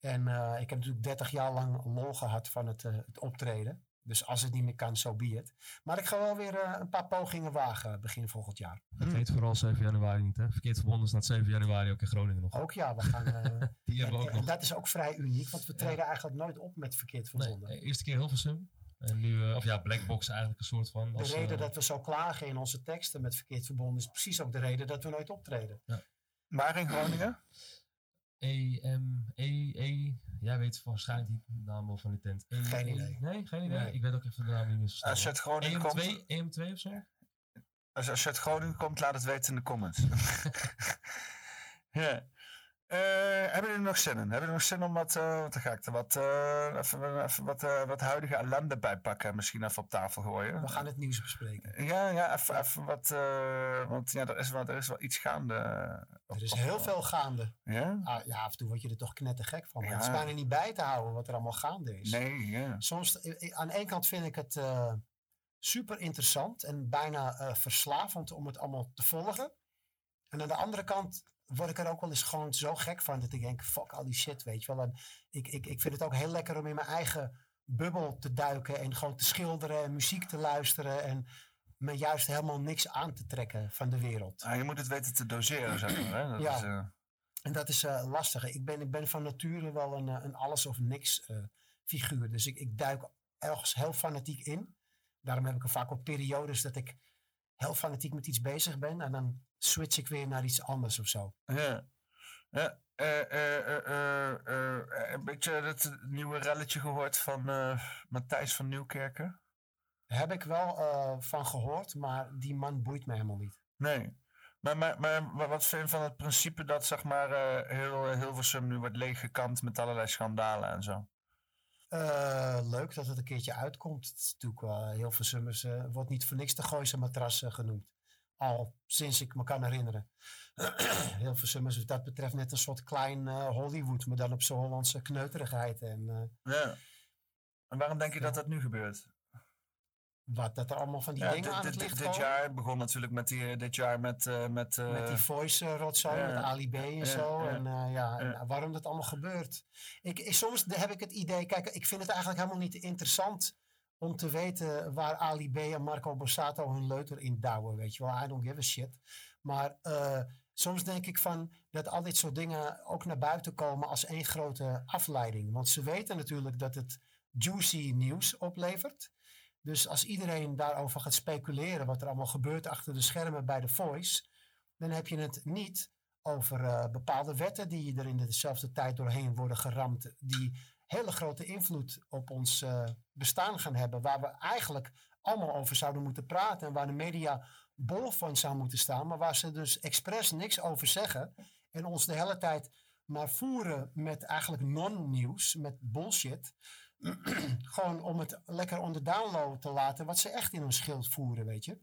G: En eh, ik heb natuurlijk 30 jaar lang lol gehad van het, eh, het optreden. Dus als het niet meer kan, zo be it. Maar ik ga wel weer eh, een paar pogingen wagen begin volgend jaar.
O: Vergeet vooral 7 januari niet hè. Verkeerd verbonden staat 7 januari ook in Groningen nog.
G: Ook ja, we gaan. eh,
O: Die hebben we ook
G: en
O: nog.
G: dat is ook vrij uniek, want we treden eigenlijk nooit op met verkeerd verbonden.
O: Nee, eerste keer Hilversum. En nu, of ja, Blackbox eigenlijk een soort van.
G: De
O: als,
G: reden dat we zo klagen in onze teksten met verkeerd verbonden is precies ook de reden dat we nooit optreden.
F: Waar in Groningen?
O: E, M, E, E. Jij weet waarschijnlijk die naam wel van die tent. E,
G: Geen
O: E-
G: idee.
O: Nee, geen idee.
G: Nee.
O: Ik weet ook even de naam niet meer zo.
F: Als uit Groningen
O: EM2,
F: komt-
O: EM2 of zo?
F: Als, als je uit Groningen komt, laat het weten in de comments. ja. Eh, hebben jullie nog zin in? Hebben jullie nog zin om wat, eh wat dan ga ik er wat, eh, even, even wat, wat huidige ellende bij pakken en misschien even op tafel gooien?
G: We gaan het nieuws bespreken.
F: Ja, ja even, even wat, want ja, er is, wel, er is wel iets gaande. op-
G: Er is
F: op-
G: heel veel gaande.
F: Ja?
G: Ah, ja, af en toe word je er toch knettergek van. Maar
F: Ja.
G: het is bijna niet bij te houden wat er allemaal gaande is.
F: Nee, ja.
G: Soms, aan de ene kant vind ik het super interessant en bijna verslavend om het allemaal te volgen. En aan de andere kant word ik er ook wel eens gewoon zo gek van dat ik denk, fuck al die shit, weet je wel. En ik, ik, ik vind het ook heel lekker om in mijn eigen bubbel te duiken en gewoon te schilderen en muziek te luisteren en me juist helemaal niks aan te trekken van de wereld.
F: Ah, je moet het weten te doseren, zeg maar. Hè? Dat
G: Ja.
F: is, eh,
G: En dat is eh, lastig. Ik ben, ik ben van nature wel een, eh, een alles of niks figuur. Dus ik, ik duik ergens heel fanatiek in. Daarom heb ik er vaak ook periodes dat ik heel fanatiek met iets bezig ben. En dan switch ik weer naar iets anders of zo.
F: Ja. ja. eh, eh, eh, een beetje het nieuwe relletje gehoord van Matthijs van Nieuwkerken?
G: Heb ik wel van gehoord, maar die man boeit me helemaal niet.
F: Nee. Maar, maar, maar, maar wat vind je van het principe dat zeg maar heel Hilversum nu wordt leeggekamd met allerlei schandalen en zo?
G: Leuk dat het een keertje uitkomt. Het is natuurlijk wel heel veel summers. eh, wordt niet voor niks de Gooise matras eh, genoemd. Al sinds ik me kan herinneren. heel veel summers wat dat betreft net een soort klein eh, Hollywood. Maar dan op zo'n Hollandse kneuterigheid. En eh,
F: Ja. En waarom denk je dat dat nu gebeurt?
G: wat dat er allemaal van die
F: Ja,
G: dingen aan het
F: dit-
G: licht
F: dit
G: komen.
F: jaar begon natuurlijk met die, dit jaar met... eh, met, eh,
G: Met die voice eh, rotzooi,
F: ja.
G: met Ali B en zo.
F: ja.
G: En eh, ja, en
F: Ja.
G: waarom dat allemaal gebeurt. Ik, ik- soms heb ik het idee, kijk, ik vind het eigenlijk helemaal niet interessant om te weten waar Ali B en Marco Borsato hun leuter in douwen, weet je wel. I don't give a shit. Maar eh, soms denk ik van dat al dit soort dingen ook naar buiten komen als één grote afleiding. Want ze weten natuurlijk dat het juicy nieuws oplevert. Dus als iedereen daarover gaat speculeren wat er allemaal gebeurt achter de schermen bij de Voice, dan heb je het niet over eh, bepaalde wetten die er in dezelfde tijd doorheen worden geramd, die hele grote invloed op ons eh, bestaan gaan hebben, waar we eigenlijk allemaal over zouden moeten praten en waar de media bol van zou moeten staan, maar waar ze dus expres niks over zeggen en ons de hele tijd maar voeren met eigenlijk non-nieuws, met bullshit. gewoon om het lekker onder download te laten, wat ze echt in hun schild voeren, weet je.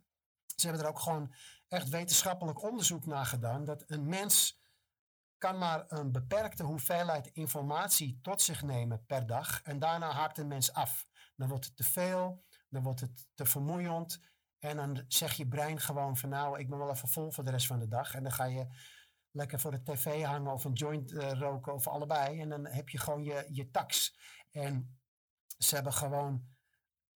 G: Ze hebben er ook gewoon echt wetenschappelijk onderzoek naar gedaan, dat een mens kan maar een beperkte hoeveelheid informatie tot zich nemen per dag en daarna haakt een mens af. Dan wordt het te veel, dan wordt het te vermoeiend En dan zegt je brein gewoon van nou, ik ben wel even vol voor de rest van de dag. En dan ga je lekker voor de tv hangen of een joint eh, roken of allebei. En dan heb je gewoon je, je tax. En ze hebben gewoon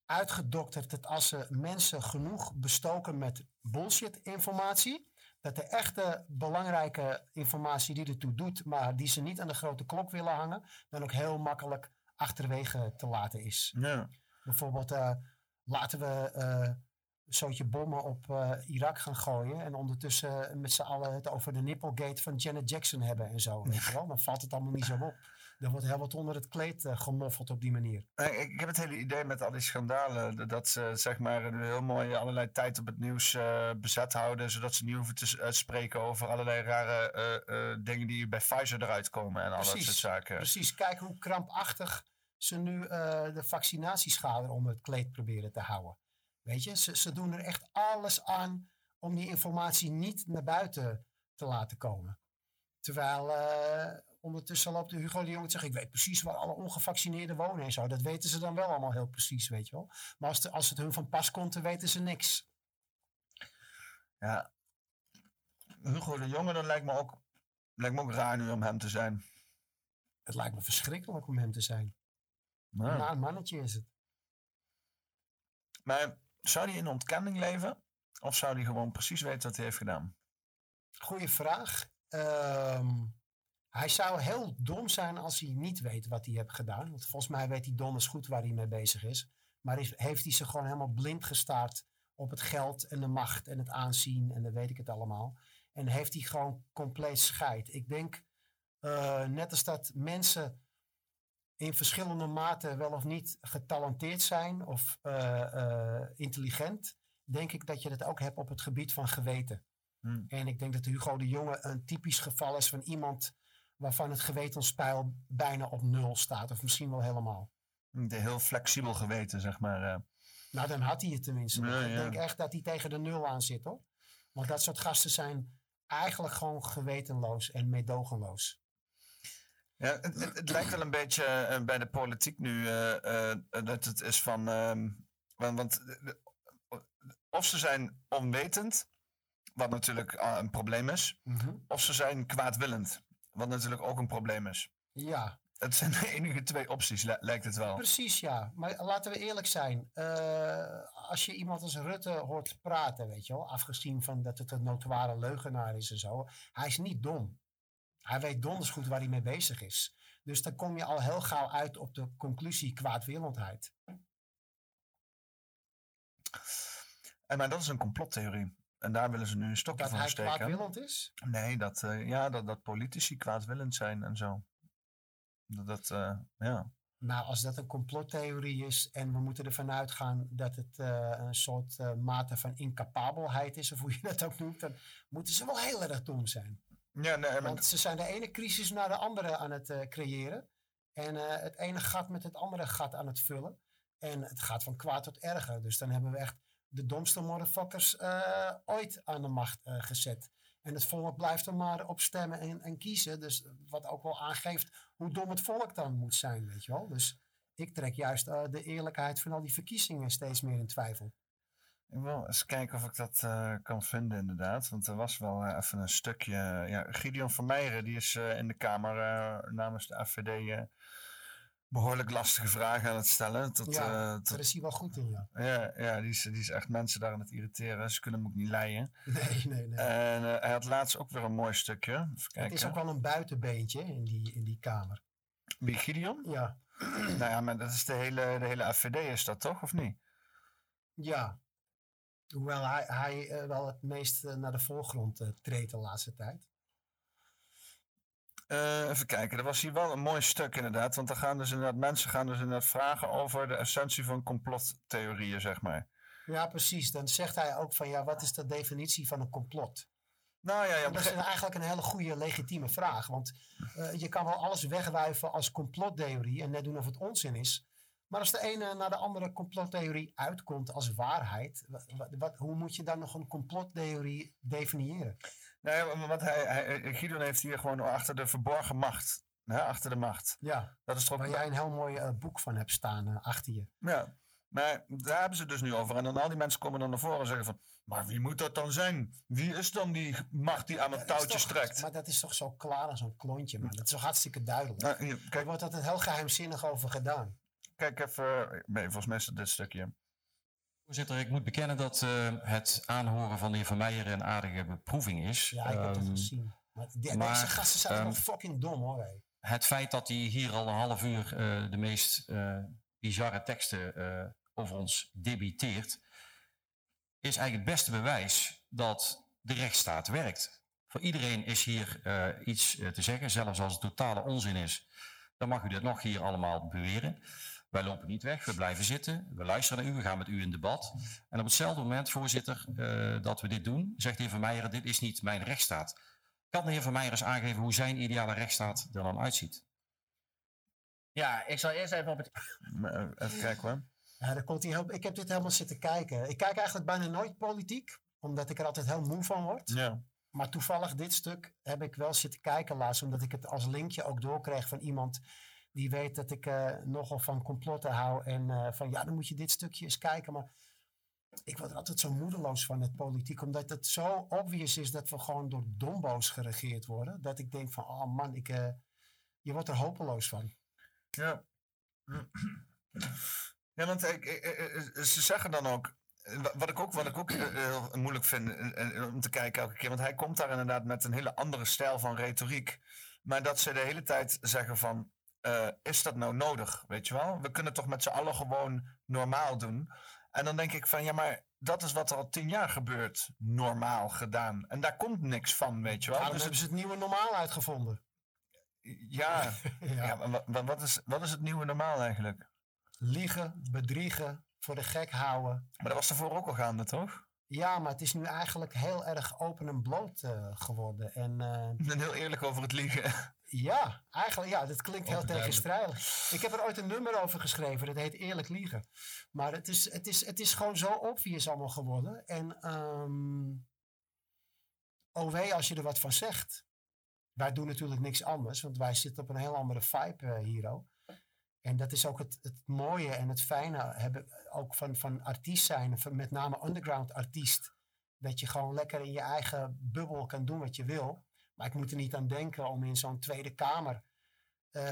G: uitgedokterd dat als ze mensen genoeg bestoken met bullshit informatie, dat de echte belangrijke informatie die ertoe doet, maar die ze niet aan de grote klok willen hangen, dan ook heel makkelijk achterwege te laten is.
F: Ja.
G: Bijvoorbeeld, eh, laten we zootje bommen op eh, Irak gaan gooien en ondertussen met z'n allen het over de nipplegate van Janet Jackson hebben en zo. Weet je wel? Dan valt het allemaal niet zo op. Er wordt heel wat onder het kleed eh, gemoffeld op die manier.
F: Ik, heb het hele idee met al die schandalen. dat- ze zeg maar heel mooi allerlei tijd op het nieuws eh, bezet houden. Zodat ze niet hoeven te eh, spreken over allerlei rare dingen die bij Pfizer eruit komen. En al dat soort zaken.
G: Precies, kijk hoe krampachtig ze nu de vaccinatieschade om het kleed proberen te houden. Weet je, ze, ze doen er echt alles aan om die informatie niet naar buiten te laten komen. Terwijl ondertussen loopt de Hugo de Jong te zeggen, ik weet precies waar alle ongevaccineerden wonen en zo. Dat weten ze dan wel allemaal heel precies, weet je wel. Maar als, de- als het hun van pas komt, dan weten ze niks.
F: Ja. Hugo de Jonge, dat lijkt me ook, lijkt me ook raar nu om hem te zijn.
G: Het lijkt me verschrikkelijk om hem te zijn.
F: Ja.
G: Maar een mannetje is het.
F: Maar zou hij in ontkenning leven? Of zou hij gewoon precies weten wat hij heeft gedaan?
G: Goeie vraag. Ehm, hij zou heel dom zijn als hij niet weet wat hij heeft gedaan. Want volgens mij weet hij donders goed waar hij mee bezig is. Maar heeft hij zich gewoon helemaal blind gestaard op het geld en de macht en het aanzien en dan weet ik het allemaal. En heeft hij gewoon compleet scheid. Ik denk, eh, net als dat mensen in verschillende maten wel of niet getalenteerd zijn of eh, eh, intelligent, denk ik dat je dat ook hebt op het gebied van geweten.
F: Hmm.
G: En ik denk dat Hugo de Jonge een typisch geval is van iemand waarvan het gewetenspeil bijna op nul staat. Of misschien wel helemaal.
F: De heel flexibel geweten, zeg maar. eh.
G: Nou, dan had hij het tenminste.
F: Ja,
G: Ik
F: ja.
G: denk echt dat hij tegen de nul aan zit hoor. Want dat soort gasten zijn eigenlijk gewoon gewetenloos en meedogenloos.
F: Ja, het, het, het lijkt wel een beetje eh, bij de politiek nu eh, dat het is van. ehm, want, want of ze zijn onwetend, wat natuurlijk een probleem is,
G: Mhm.
F: of ze zijn kwaadwillend, wat natuurlijk ook een probleem is.
G: Ja,
F: Het zijn de enige twee opties, li- lijkt het wel.
G: precies ja. Maar laten we eerlijk zijn. Eh, als je iemand als Rutte hoort praten, weet je wel. Afgezien van dat het een notoire leugenaar is en zo. Hij is niet dom. Hij weet donders goed waar hij mee bezig is. Dus dan kom je al heel gauw uit op de conclusie kwaadwillendheid.
F: En, maar dat is een complottheorie. En daar willen ze nu een stokje
G: Dat
F: voor
G: hij
F: steken.
G: kwaadwillend is?
F: Nee, dat, eh, ja, dat, dat politici kwaadwillend zijn en zo. Dat, dat eh, ja.
G: Nou, als dat een complottheorie is en we moeten ervan uitgaan dat het eh, een soort mate van incapabelheid is, of hoe je dat ook noemt, dan moeten ze wel heel erg dom zijn.
F: Ja, nee, maar
G: Want ze zijn de ene crisis naar de andere aan het creëren. En het ene gat met het andere gat aan het vullen. En het gaat van kwaad tot erger. Dus dan hebben we echt de domste motherfuckers eh, ooit aan de macht eh, gezet. En het volk blijft er maar op stemmen en, en kiezen. Dus wat ook wel aangeeft hoe dom het volk dan moet zijn, weet je wel. Dus ik trek juist eh, de eerlijkheid van al die verkiezingen steeds meer in twijfel.
F: Ik wil eens kijken of ik dat kan vinden, inderdaad. Want er was wel even een stukje. ja, Gideon van Meijeren, die is in de Kamer namens de eh, behoorlijk lastige vragen aan het stellen. Tot,
G: ja,
F: eh,
G: daar
F: tot,
G: is hij wel goed in, ja.
F: ja, ja die, is, die is echt mensen daar aan het irriteren. Ze kunnen hem ook niet leiden.
G: Nee, nee, nee.
F: En eh, hij had laatst ook weer een mooi stukje. Even
G: het is ook wel een buitenbeentje in die, in die kamer.
F: Wie, Gideon?
G: Ja.
F: nou ja, maar dat is de hele, de hele FVD, is dat toch, of niet?
G: Ja. Hoewel hij, hij eh, wel het meest eh, naar de voorgrond treedt de laatste tijd.
F: Eh, even kijken, er was hier wel een mooi stuk inderdaad. Want dan gaan dus inderdaad, mensen gaan dus inderdaad vragen over de essentie van complottheorieën, zeg maar.
G: Ja, precies. Dan zegt hij ook van ja, wat is de definitie van een complot?
F: Nou ja, ja
G: dat is eigenlijk een hele goede, legitieme vraag. Want eh, je kan wel alles wegwuiven als complottheorie en net doen of het onzin is. Maar als de ene naar de andere complottheorie uitkomt als waarheid, wa- wa- wat, hoe moet je dan nog een complottheorie definiëren?
F: Nee, Nou want hij, hij, Gideon heeft hier gewoon achter de verborgen macht. Hè, achter de macht.
G: Ja,
F: Dat is toch
G: waar jij een heel mooi eh, boek van hebt staan eh, achter je.
F: Ja. Maar daar hebben ze het dus nu over. En dan al die mensen komen dan naar voren en zeggen van... Maar wie moet dat dan zijn? Wie is dan die macht die aan het touwtje
G: toch-
F: strekt?
G: Maar dat is toch zo klaar als een klontje, man. Dat is toch hartstikke duidelijk.
F: Nou, hier,
G: Er wordt altijd heel geheimzinnig over gedaan.
F: Kijk even... Nee, volgens mij is het dit stukje.
P: Voorzitter, ik moet bekennen dat eh, het aanhoren van de heer Van Meijer een aardige beproeving is.
G: Ja, ik heb het
P: Ehm,
G: gezien. Maar
P: maar,
G: deze gasten zijn wel fucking dom, hoor.
P: Het feit dat hij hier al een half uur eh, de meest eh, bizarre teksten over ons debiteert, is eigenlijk het beste bewijs dat de rechtsstaat werkt. Voor iedereen is hier iets te zeggen, zelfs als het totale onzin is. Dan mag u dit nog hier allemaal beweren. Wij lopen niet weg, we blijven zitten, we luisteren naar u, we gaan met u in debat. En op hetzelfde moment, voorzitter, eh, dat we dit doen, zegt de heer Van Meijeren, dit is niet mijn rechtsstaat. Kan de heer Van Meijeren eens aangeven hoe zijn ideale rechtsstaat er dan uitziet?
Q: Ja, ik zal eerst even op het...
F: eh, Even kijken hoor.
G: Ja, daar komt hij heel, ik heb dit helemaal zitten kijken. Ik kijk eigenlijk bijna nooit politiek, omdat ik er altijd heel moe van word.
F: Ja.
G: Maar toevallig dit stuk heb ik wel zitten kijken laatst, omdat ik het als linkje ook doorkreeg van iemand die weet dat ik eh, nogal van complotten hou. En eh, van ja, dan moet je dit stukje eens kijken. Maar ik word er altijd zo moedeloos van het politiek, omdat het zo obvious is dat we gewoon door dombo's geregeerd worden. Dat ik denk van, oh man, ik, eh, je wordt er hopeloos van.
F: Ja. Ja, want ik, ze zeggen dan ook. wa- Wat ik ook, wat ik ook heel moeilijk vind om te kijken elke keer. Want hij komt daar inderdaad met een hele andere stijl van retoriek. Maar dat ze de hele tijd zeggen van. Eh, is dat nou nodig? Weet je wel? We kunnen toch met z'n allen gewoon normaal doen. En dan denk ik van ja, maar dat is wat er al tien jaar gebeurt. Normaal gedaan. En daar komt niks van, weet je wel.
G: Daarom
F: Dus
G: hebben ze het nieuwe normaal uitgevonden.
F: ja, ja. maar wa- wa- wat, is, wat is het nieuwe normaal eigenlijk?
G: Liegen, bedriegen, voor de gek houden.
F: Maar dat was daarvoor ook al gaande, toch?
G: Ja, maar het is nu eigenlijk heel erg open en bloot eh, geworden. En, eh,
F: En heel eerlijk over het liegen.
G: Ja, eigenlijk, ja, dat klinkt heel tegenstrijdig. Ik heb er ooit een nummer over geschreven, dat heet Eerlijk Liegen. Maar het is, het is, het is gewoon zo obvious allemaal geworden. En ehm oh wee als je er wat van zegt. Wij doen natuurlijk niks anders, want wij zitten op een heel andere vibe eh, hier ook. En dat is ook het, het mooie en het fijne hebben, ook van, van artiest zijn, van met name underground artiest. Dat je gewoon lekker in je eigen bubbel kan doen wat je wil. Maar ik moet er niet aan denken om in zo'n Tweede Kamer eh,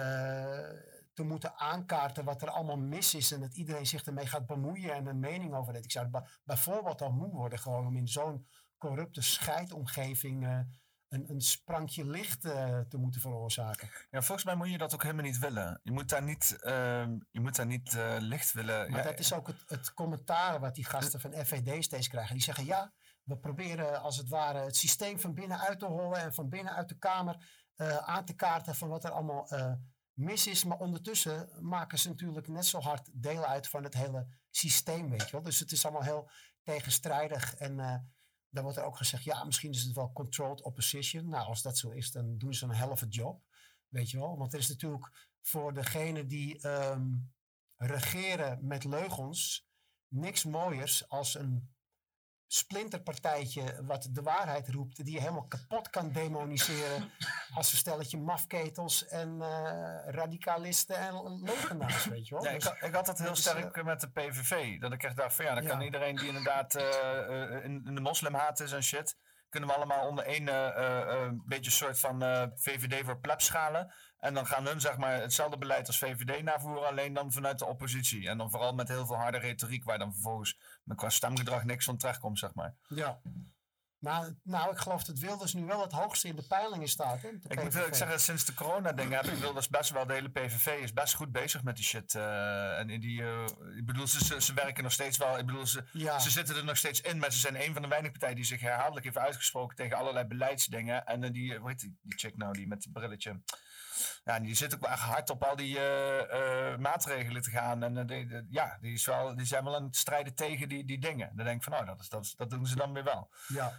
G: te moeten aankaarten wat er allemaal mis is. En dat iedereen zich ermee gaat bemoeien en een mening over heeft. Ik zou bij- bijvoorbeeld al moe worden gewoon om in zo'n corrupte scheidomgeving eh, een, een sprankje licht eh, te moeten veroorzaken.
F: Ja, volgens mij moet je dat ook helemaal niet willen. Je moet daar niet, ehm, je moet daar niet licht willen.
G: Maar
F: ja,
G: dat is ook het, het commentaar wat die gasten van FVD steeds krijgen. Die zeggen ja, we proberen als het ware het systeem van binnenuit te hollen en van binnenuit de Kamer eh, aan te kaarten van wat er allemaal eh, mis is. Maar ondertussen maken ze natuurlijk net zo hard deel uit van het hele systeem, weet je wel. Dus het is allemaal heel tegenstrijdig en eh, dan wordt er ook gezegd, ja, misschien is het wel controlled opposition. Nou, als dat zo is, dan doen ze een helft job, weet je wel. Want er is natuurlijk voor degene die ehm, regeren met leugens niks mooiers als een splinterpartijtje wat de waarheid roept, die je helemaal kapot kan demoniseren als een stelletje mafketels en eh, radicalisten en leugenaars, weet je wel.
F: Ja, ik,
G: Dus
F: had- ik had dat heel sterk met de PVV. Dat ik echt dacht van ja, dan
G: Ja.
F: kan iedereen die inderdaad eh, eh, in, in de moslimhaat is en shit, kunnen we allemaal onder één eh, eh, eh, beetje soort van eh, VVD voor plebs schalen. En dan gaan hun zeg maar hetzelfde beleid als VVD navoeren, alleen dan vanuit de oppositie. En dan vooral met heel veel harde retoriek, waar dan vervolgens qua stemgedrag niks van terechtkomt, zeg maar.
G: Ja. Nou, nou, ik geloof dat Wilders nu wel het hoogste in de peilingen staat. Hè,
F: Ik moet ik zeggen, sinds de corona-ding heb ik Wilders best wel, de hele PVV is best goed bezig met die shit. eh, en in die, eh, ik bedoel, ze, ze, werken nog steeds wel, ik bedoel, ze,
G: Ja.
F: ze zitten er nog steeds in, maar ze zijn een van de weinige partijen die zich herhaaldelijk heeft uitgesproken tegen allerlei beleidsdingen. En eh, die, hoe heet die, die chick nou, die met het brilletje. Ja, die zit ook wel hard op al die eh, eh, maatregelen te gaan. En eh, die, ja, die, is wel, die zijn wel aan het strijden tegen die, die dingen. Dan denk ik van, nou, dat, is, dat, dat doen ze dan weer wel.
G: Ja.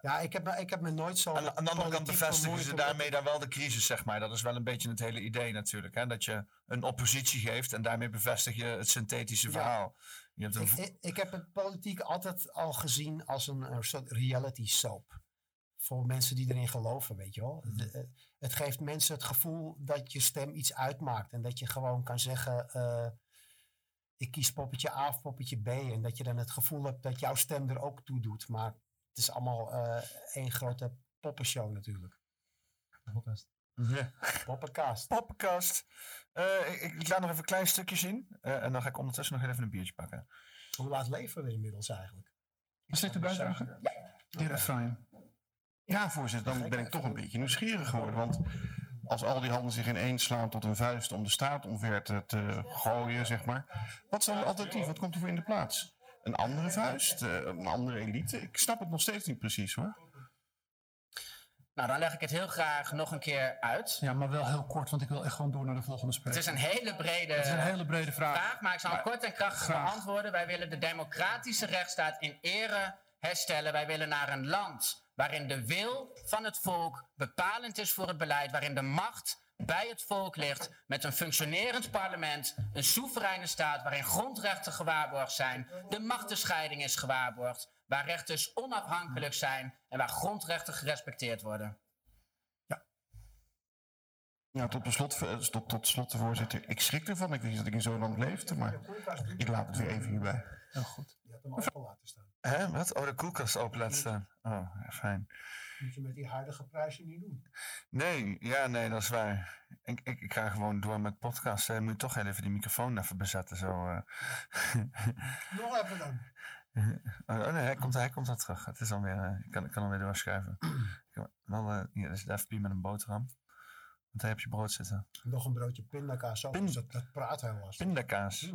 G: Ja, ik heb, me, ik heb me nooit zo.
F: Aan, aan de andere kant bevestigen ze daarmee dan wel de crisis, zeg maar. Dat is wel een beetje het hele idee natuurlijk. Hè? Dat je een oppositie geeft en daarmee bevestig je het synthetische
G: Ja.
F: verhaal. Je hebt een
G: Ik,
F: vo-
G: ik, ik heb het politiek altijd al gezien als een, een soort reality soap. Voor mensen die erin geloven, weet je wel.
F: Mhm.
G: Het, het- geeft mensen het gevoel dat je stem iets uitmaakt. En dat je gewoon kan zeggen... eh, ik kies poppetje A of poppetje B. En dat je dan het gevoel hebt dat jouw stem er ook toe doet. Maar het is allemaal eh, één grote poppenshow natuurlijk.
O: Podcast.
F: Ja.
G: Poppenkast.
F: Poppenkast. Eh, ik, ik laat nog even een klein stukje zien. eh, en dan ga ik ondertussen nog even een biertje pakken.
G: Hoe laat leven we inmiddels eigenlijk?
C: Is dit de bijdrage? De refrein. Ja, voorzitter, dan ben ik toch een beetje nieuwsgierig geworden. Want als al die handen zich ineen slaan tot een vuist om de staat omver te, te gooien, zeg maar. Wat is dan het alternatief? Wat komt er voor in de plaats? Een andere vuist? eh, een andere elite? Ik snap het nog steeds niet precies hoor.
Q: Nou, dan leg ik het heel graag nog een keer uit.
C: Ja, maar wel heel kort, want ik wil echt gewoon door naar de volgende
Q: Het
C: spreker.
Q: is een hele brede,
C: Het is een hele brede vraag.
Q: maar ik zal hem
C: Maar-
Q: kort en krachtig
C: Graag.
Q: beantwoorden. Wij willen de democratische rechtsstaat in ere herstellen. Wij willen naar een land waarin de wil van het volk bepalend is voor het beleid, waarin de macht bij het volk ligt, met een functionerend parlement, een soevereine staat waarin grondrechten gewaarborgd zijn, de machtenscheiding is gewaarborgd, waar rechters onafhankelijk zijn en waar grondrechten gerespecteerd worden.
C: Ja, tot, beslot, eh, tot, tot slot, de voorzitter. Ik schrik ervan. Ik wist niet dat ik in zo'n land leefde, maar ik laat het weer even hierbij.
F: Heel goed.
G: Je hebt hem open laten staan.
F: Hè, wat? Oh, de koelkast open staan. Oh, fijn.
G: Moet je met die huidige prijzen niet doen.
F: Nee, ja, nee, dat is waar. Ik, ik, ik ga gewoon door met podcasten. Je moet toch heel even die microfoon even bezetten. Zo, eh.
G: Nog even dan.
F: oh, nee, hij komt, hij komt al terug. Het is alweer, eh, ik, kan, ik kan alweer doorschuiven. Wel, eh hier is de FP met een boterham. Want daar heb je brood zitten.
G: Nog een broodje pindakaas dus dat, dat praat heel lastig.
F: Pindakaas.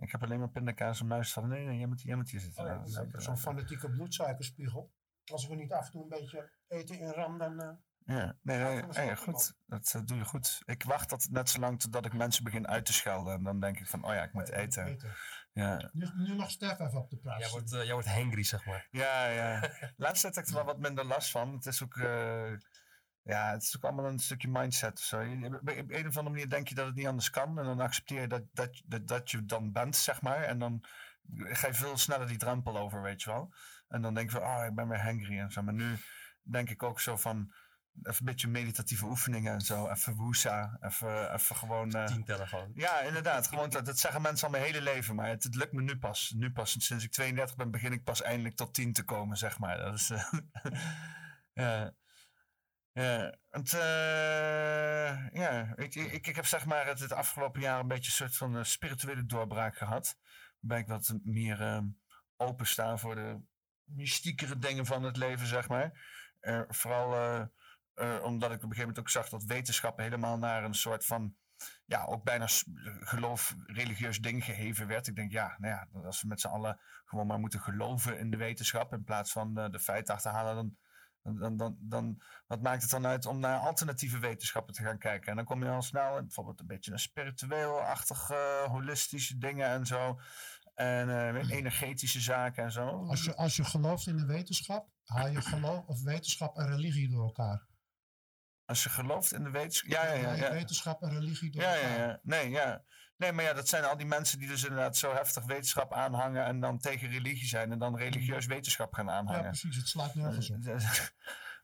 F: Ik heb alleen maar pindakaas en muis van. Nee, nee, jij moet, jij moet hier zitten.
G: Oh ja,
F: Nou,
G: zo'n fanatieke bloedsuikerspiegel. Als we niet af en toe een beetje eten in ram, dan... eh,
F: Ja, nee, nee,
G: slok
F: goed. Dat eh, doe je goed. Ik wacht dat net zo lang totdat ik mensen begin uit te schelden. En dan denk ik van, oh ja, ik moet eten.
G: eten.
F: Ja,
G: Nu, nu nog Stef even op de praat.
E: Jij wordt, eh, jij wordt hangry, zeg maar.
F: ja. ja. Laatst had ik er wel wat minder last van. Het is ook, eh, ja, het is ook allemaal een stukje mindset zo. Op een of andere manier denk je dat het niet anders kan. En dan accepteer je dat, dat, dat, dat je dan bent, zeg maar. En dan ga je veel sneller die drempel over, weet je wel. En dan denk je van, oh, ik ben weer hangry en zo. Maar nu denk ik ook zo van, even een beetje meditatieve oefeningen en zo. Even woesa, even, even gewoon... eh,
E: Tien tellen gewoon.
F: ja, inderdaad. Gewoon, dat, dat zeggen mensen al mijn hele leven. Maar het, het lukt me nu pas. Nu pas. Sinds ik 32 ben, begin ik pas eindelijk tot 10 te komen, zeg maar. Dat is... eh, ja. Ja, het, eh, ja ik, ik, ik heb zeg maar het, het afgelopen jaar een beetje een soort van eh, spirituele doorbraak gehad. Waarbij ik wat meer eh, opensta voor de mystiekere dingen van het leven, zeg maar. Eh, vooral omdat ik op een gegeven moment ook zag dat wetenschap helemaal naar een soort van ja, ook bijna geloof, religieus ding geheven werd. Ik denk, ja, nou ja, als we met z'n allen gewoon maar moeten geloven in de wetenschap in plaats van eh, de feiten achterhalen, dan, dan, dan, dan, dan wat maakt het dan uit om naar alternatieve wetenschappen te gaan kijken? En dan kom je al snel in bijvoorbeeld een beetje naar spiritueel-achtige, holistische dingen en zo. En eh, energetische zaken en zo.
G: Als je, als je gelooft in de wetenschap, haal je geloof of wetenschap en religie door elkaar.
F: Als je gelooft in de wetenschap. Ja, ja, ja.
G: Haal je
F: ja.
G: wetenschap en religie door
F: Ja,
G: elkaar.
F: ja, ja. Nee, ja. Nee, maar ja, dat zijn al die mensen die dus inderdaad zo heftig wetenschap aanhangen en dan tegen religie zijn en dan religieus wetenschap gaan aanhangen.
G: Ja, precies. Het slaat nergens op.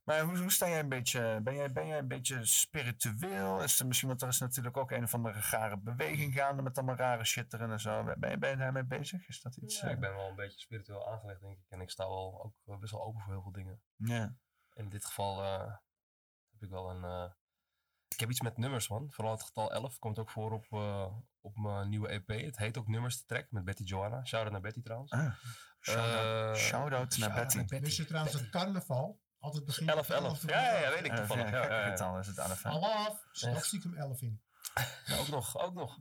F: Maar hoe, hoe sta jij een beetje? Ben jij, ben jij een beetje spiritueel? Is er misschien, want er is natuurlijk ook een of andere rare beweging gaande met allemaal rare shit erin en zo. Ben je, ben je daarmee bezig? Is dat iets?
E: Ja, ik
F: eh,
E: ben wel een beetje spiritueel aangelegd, denk ik. En ik sta wel ook eh, best wel open voor heel veel dingen.
F: Ja.
E: In dit geval eh, heb ik wel een... eh, ik heb iets met nummers, man. Vooral het getal 11 komt ook voor op, eh, op mijn nieuwe EP. Het heet ook Nummers te Track met Betty Joanna. Shout-out naar Betty trouwens.
F: Ah, shout-out-
E: Eh,
F: shout-out naar Betty.
G: Wist je trouwens dat carnaval altijd begint
E: 11, 11. Ja, ja, ja, weet ik toevallig.
F: ja,
E: Ja, ja, ja.
F: is het 11. hè?
G: Half, er zit nog
E: Echt?
G: stiekem 11 in.
E: Ja, ook nog, ook nog.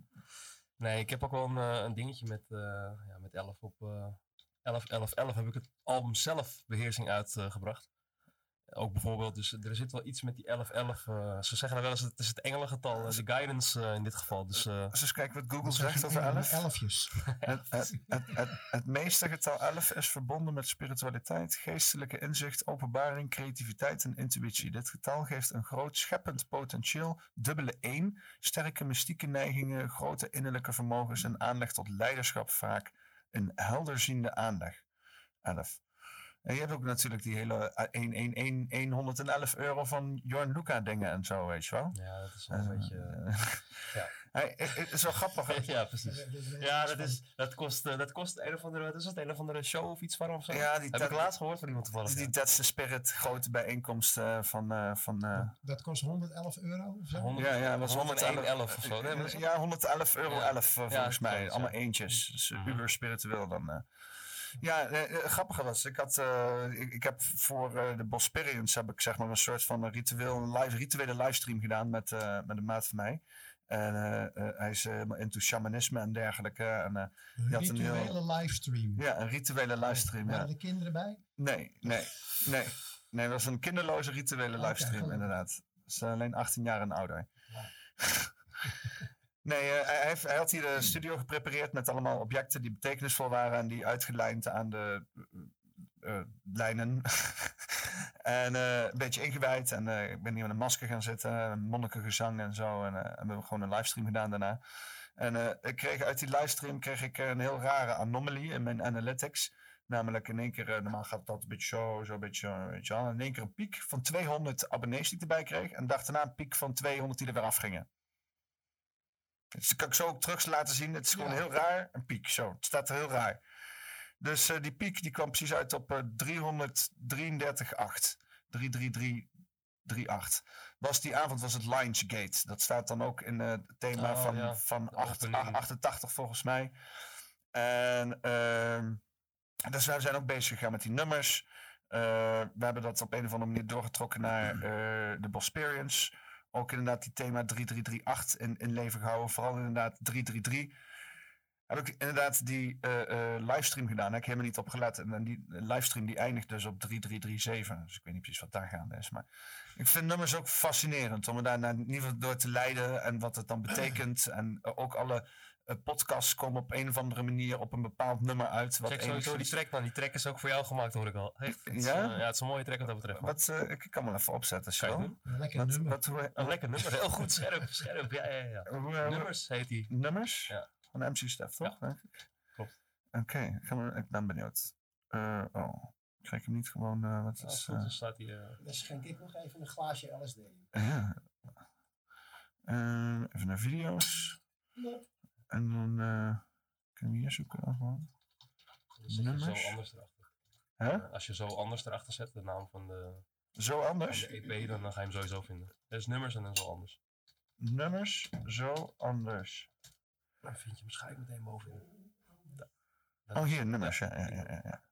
E: Nee, ik heb ook wel een, eh, een dingetje met, eh, ja, met 11 op eh 11, 11, 11 heb ik het album zelf beheersing uitgebracht. Ook bijvoorbeeld, dus er zit wel iets met die 11, 11. eh, ze zeggen dan wel eens, het is het engelengetal, eh, de guidance eh, in dit geval. Dus, eh,
F: Eens kijken wat Google zegt over
G: engelen,
F: 11.
G: elfjes.
F: Het, het, het, het, het meeste getal 11 is verbonden met spiritualiteit, geestelijke inzicht, openbaring, creativiteit en intuïtie. Dit getal geeft een groot scheppend potentieel, dubbele 1, sterke mystieke neigingen, grote innerlijke vermogens en aanleg tot leiderschap vaak een helderziende aanleg. 11. En je hebt ook natuurlijk die hele eh, 1, 1, 1, 1, 111 euro van Jorn Luca dingen en zo, weet je wel.
E: Ja, dat is wel een
F: Eh,
E: beetje...
F: ja. Hij, het is wel grappig. hè?
E: ja, precies. Ja, dat, is, dat, kost, dat kost een of andere, wat is het, een of andere show of iets van of zo?
F: Ja, die
E: Heb
F: dat-
E: ik laatst gehoord van iemand toevallig.
F: Die That's the Spirit, grote bijeenkomst eh, van... eh, van eh,
D: Dat kost 111 euro of zo?
F: ja, ja, dat was 111
E: 111 of zo. Nee,
F: ja, 111 euro
E: Ja.
F: 11 eh,
E: Ja,
F: volgens mij. Allemaal
E: ja.
F: eentjes. Dus uh, uber spiritueel dan. Ja, eh, eh, grappige was, ik, had, eh, ik, ik heb voor eh, de Bosperians heb ik zeg maar een soort van een ritueel, live, rituele livestream gedaan met, met een maat van mij. En hij is helemaal into shamanisme en dergelijke. En, had een heel-
D: Rituele livestream.
F: ja, een rituele livestream.
D: Waren
F: Ja.
D: de kinderen bij?
F: Nee, nee, nee. Nee, dat was een kinderloze rituele livestream, inderdaad. Dat is alleen 18 jaar en ouder. Nee, eh, hij, hij had hier de studio geprepareerd met allemaal objecten die betekenisvol waren en die uitgelijnd aan de eh, eh, lijnen. en een beetje ingewijd. En ik ben hier met een masker gaan zitten, een monnikengezang en zo. En, en we hebben gewoon een livestream gedaan daarna. En ik kreeg uit die livestream kreeg ik een heel rare anomaly in mijn analytics. Namelijk in één keer, normaal gaat dat een beetje zo, zo een beetje zo, weet je wel. In één keer een piek van 200 abonnees die ik erbij kreeg. En daarna een piek van 200 die er weer afgingen. Dus dat kan ik zo ook terug laten zien. Het is gewoon heel raar. Een piek, zo. Het staat er heel raar. Dus eh, die piek die kwam precies uit op eh 333,8. 33338. Was die avond was het Lionsgate. Dat staat dan ook in eh, het thema
E: Oh,
F: van,
E: ja.
F: van
E: De
F: acht-
E: opening.
F: 88 volgens mij. En ehm, dus wij zijn ook bezig gegaan met die nummers. Eh, we hebben dat op een of andere manier doorgetrokken naar de Bosperians. Ook inderdaad die thema 3338 in, in leven gehouden. Vooral inderdaad 333. Heb ik inderdaad die eh, eh, livestream gedaan. Daar heb ik helemaal niet op gelet. En, die livestream die eindigt dus op 3337. Dus ik weet niet precies wat daar gaande is. Maar ik vind nummers ook fascinerend. Om er daar in ieder geval door te leiden. En wat het dan betekent. En ook alle podcasts komen op een of andere manier op een bepaald nummer uit. Wat
E: Check sowieso die track, man. Die track is ook voor jou gemaakt, hoor ik al. Echt, het is,
F: Ja?
E: eh, ja, het is een mooie track wat dat betreft. man.
F: Wat, eh, ik kan hem even opzetten.
D: Een lekker
F: Wat-
D: nummer.
F: wat- hoe-
E: Een lekker nummer. Heel goed, scherp, scherp. Ja, ja, ja.
F: Hoe, eh,
E: Nummers heet die.
F: Nummers?
E: Ja.
F: Van MC Stef, toch? Ik.
E: Klopt.
F: Oké, gaan we- ik ben benieuwd. Eh, oh, krijg ik hem niet gewoon... eh, wat
E: Als
F: is...
E: goed
F: eh,
E: is staat eh,
G: Dan schenk ik nog even een glaasje LSD.
F: ja. Eh, even naar video's. En dan uh, kunnen we hier zoeken.
E: zet je
F: Nummers.
E: zo anders erachter.
F: Hè?
E: Als je zo anders erachter zet, de naam van de,
F: Zo anders?
E: van de EP, dan, dan ga je hem sowieso vinden. Dus nummers en dan zo anders.
F: Nummers, zo anders.
E: Dan vind je hem waarschijnlijk meteen bovenin.
F: Oh,
E: is-
F: hier, nummers. Ja, ja, ja, ja.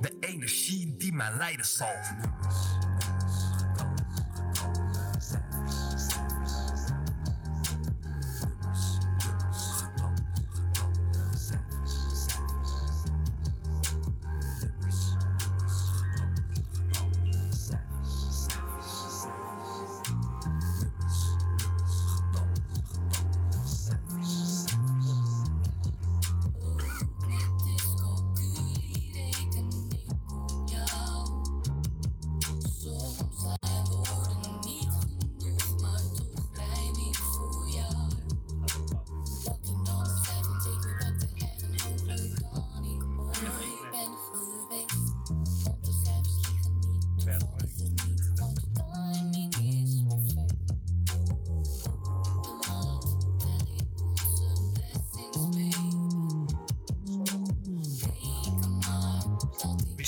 R: De energie die mij leiden zal.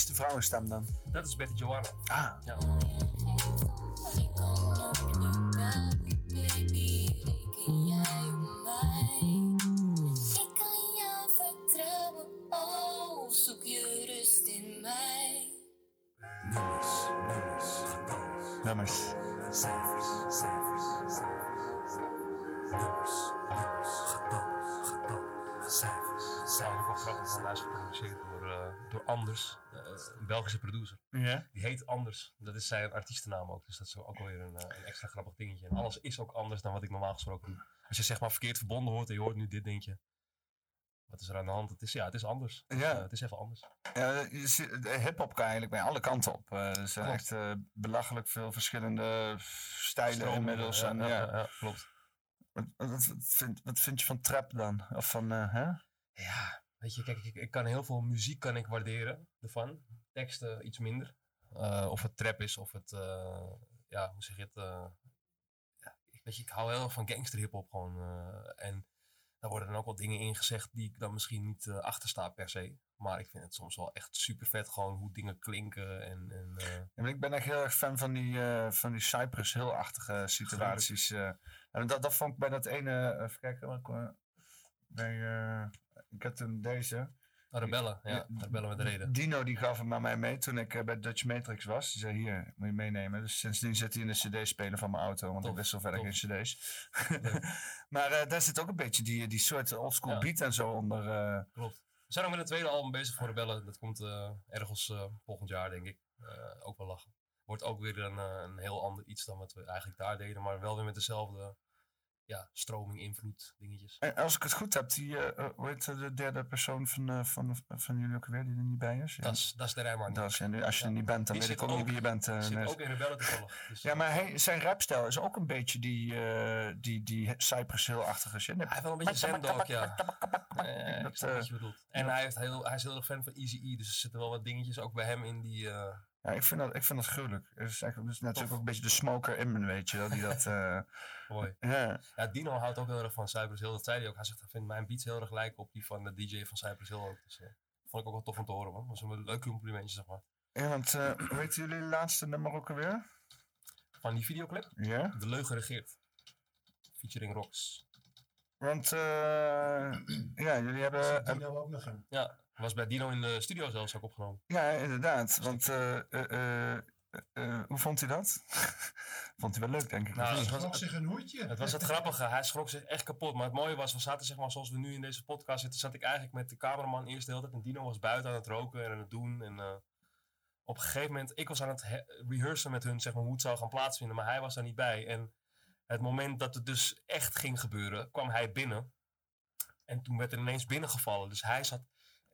F: Vrouwenstem dan?
E: Dat is Betty Joanna.
F: Ah.
E: Ja.
S: Ik kan jou vertrouwen, zoek je rust in mij.
F: Nummers, nummers, getallen. Nummers.
R: Cijfers, cijfers, cijfers. Nummers, nummers, getallen, getallen. Cijfers,
E: is eigenlijk wel grappig, is geproduceerd door, eh, door Anders, een Belgische producer.
F: Ja.
E: Die heet Anders. Dat is zijn artiestennaam ook. Dus dat is ook weer een, eh, een extra grappig dingetje. En alles is ook anders dan wat ik normaal gesproken doe. Als je zeg maar verkeerd verbonden hoort en je hoort nu dit, denk je... Wat is er aan de hand? Het is, ja, het is anders.
F: Ja.
E: Eh, het is even anders.
F: Ja, hip-hop kan eigenlijk bij alle kanten op. Eh, er zijn
E: Klopt.
F: echt eh, belachelijk veel verschillende stijlen inmiddels.
E: ja,
F: en,
E: ja,
F: ja.
E: klopt.
F: Wat, vind, wat vind je van trap dan? Of van, hè?
E: Ja, weet je, kijk, ik, ik kan heel veel muziek kan ik waarderen ervan. Teksten iets minder. Eh, of het trap is, of het, eh, ja, hoe zeg je het? eh, ja, ik, weet je, ik hou heel erg van gangster hip-hop gewoon. en daar worden dan ook wel dingen in gezegd die ik dan misschien niet eh, achter sta per se. Maar ik vind het soms wel echt super vet gewoon hoe dingen klinken. En, en,
F: Ja, ik ben echt heel erg fan van die, van die Cypress Hill-achtige situaties. en dat, dat vond ik bij dat ene, even kijken, bij, ik had toen deze.
E: Rebellen, ja, Rebellen met reden.
F: Dino die gaf hem aan mij mee toen ik eh, bij Dutch Matrix was. Die zei, hier, moet je meenemen. Dus sindsdien zit hij in de cd-speler van mijn auto, want ik wist zo verder geen cd's. maar eh, daar zit ook een beetje die, die soort oldschool
E: Ja.
F: beat en zo onder. eh.
E: Klopt. We zijn ook met het tweede album bezig voor Rebellen. Dat komt eh, ergens volgend jaar, denk ik. Ook wel lachen. Wordt ook weer een, een heel ander iets dan wat we eigenlijk daar deden. Maar wel weer met dezelfde ja, stroming, invloed, dingetjes.
F: En als ik het goed heb, die, hoe heet de derde persoon van, eh, van, van jullie ook weer die er niet bij is?
E: Dat is, dat is de Rijman.
F: Dat is, en als je er niet bent, dan
E: Die
F: weet ik ook niet wie je bent. eh,
E: zit ook in Rebellen toevallig. Dus,
F: Ja, maar hij, zijn rapstijl is ook een beetje die, die, die Cypress Hill-achtige shit.
E: Hij heeft wel een beetje Zendog, ja.
F: Dat,
E: wat je bedoelt. En hij, heeft heel, hij is heel erg fan van Easy E, dus er zitten wel wat dingetjes ook bij hem in die... eh,
F: Ja, ik vind dat, ik vind dat gruwelijk. Het is, eigenlijk, het is natuurlijk ook een beetje de smoker in me, weet je wel. Die dat, eh,
E: Mooi.
F: Ja.
E: Ja, Dino houdt ook heel erg van Cypress Hill. Dat zei hij ook. Hij zegt, hij vindt mijn beats heel erg lijken op die van de DJ van Cypress Hill ook. Dus eh, vond ik ook wel tof om te horen, man. Dat was een leuk complimentje, zeg maar.
F: ja, want eh weten jullie de laatste nummer ook alweer?
E: Van die videoclip?
F: Ja.
E: De Leugen Regeert. Featuring Rocks.
F: Want, eh, ja, jullie hebben...
G: Dino ook nog een.
E: Ja, was bij Dino in de studio zelfs ook opgenomen.
F: Ja, inderdaad. Want, eh, eh, eh, eh, hoe vond hij dat? vond hij wel leuk, denk ik.
E: Nou, het was-
G: Schrok zich een hoedje.
E: Het was het grappige. Hij schrok zich echt kapot. Maar het mooie was, we zaten zeg maar zoals we nu in deze podcast zitten, zat ik eigenlijk met de cameraman eerst de hele tijd. En Dino was buiten aan het roken en aan het doen. En eh, op een gegeven moment, ik was aan het he- rehearsen met hun, zeg maar, hoe het zou gaan plaatsvinden. Maar hij was daar niet bij. En het moment dat het dus echt ging gebeuren, kwam hij binnen. En toen werd er ineens binnengevallen. Dus hij zat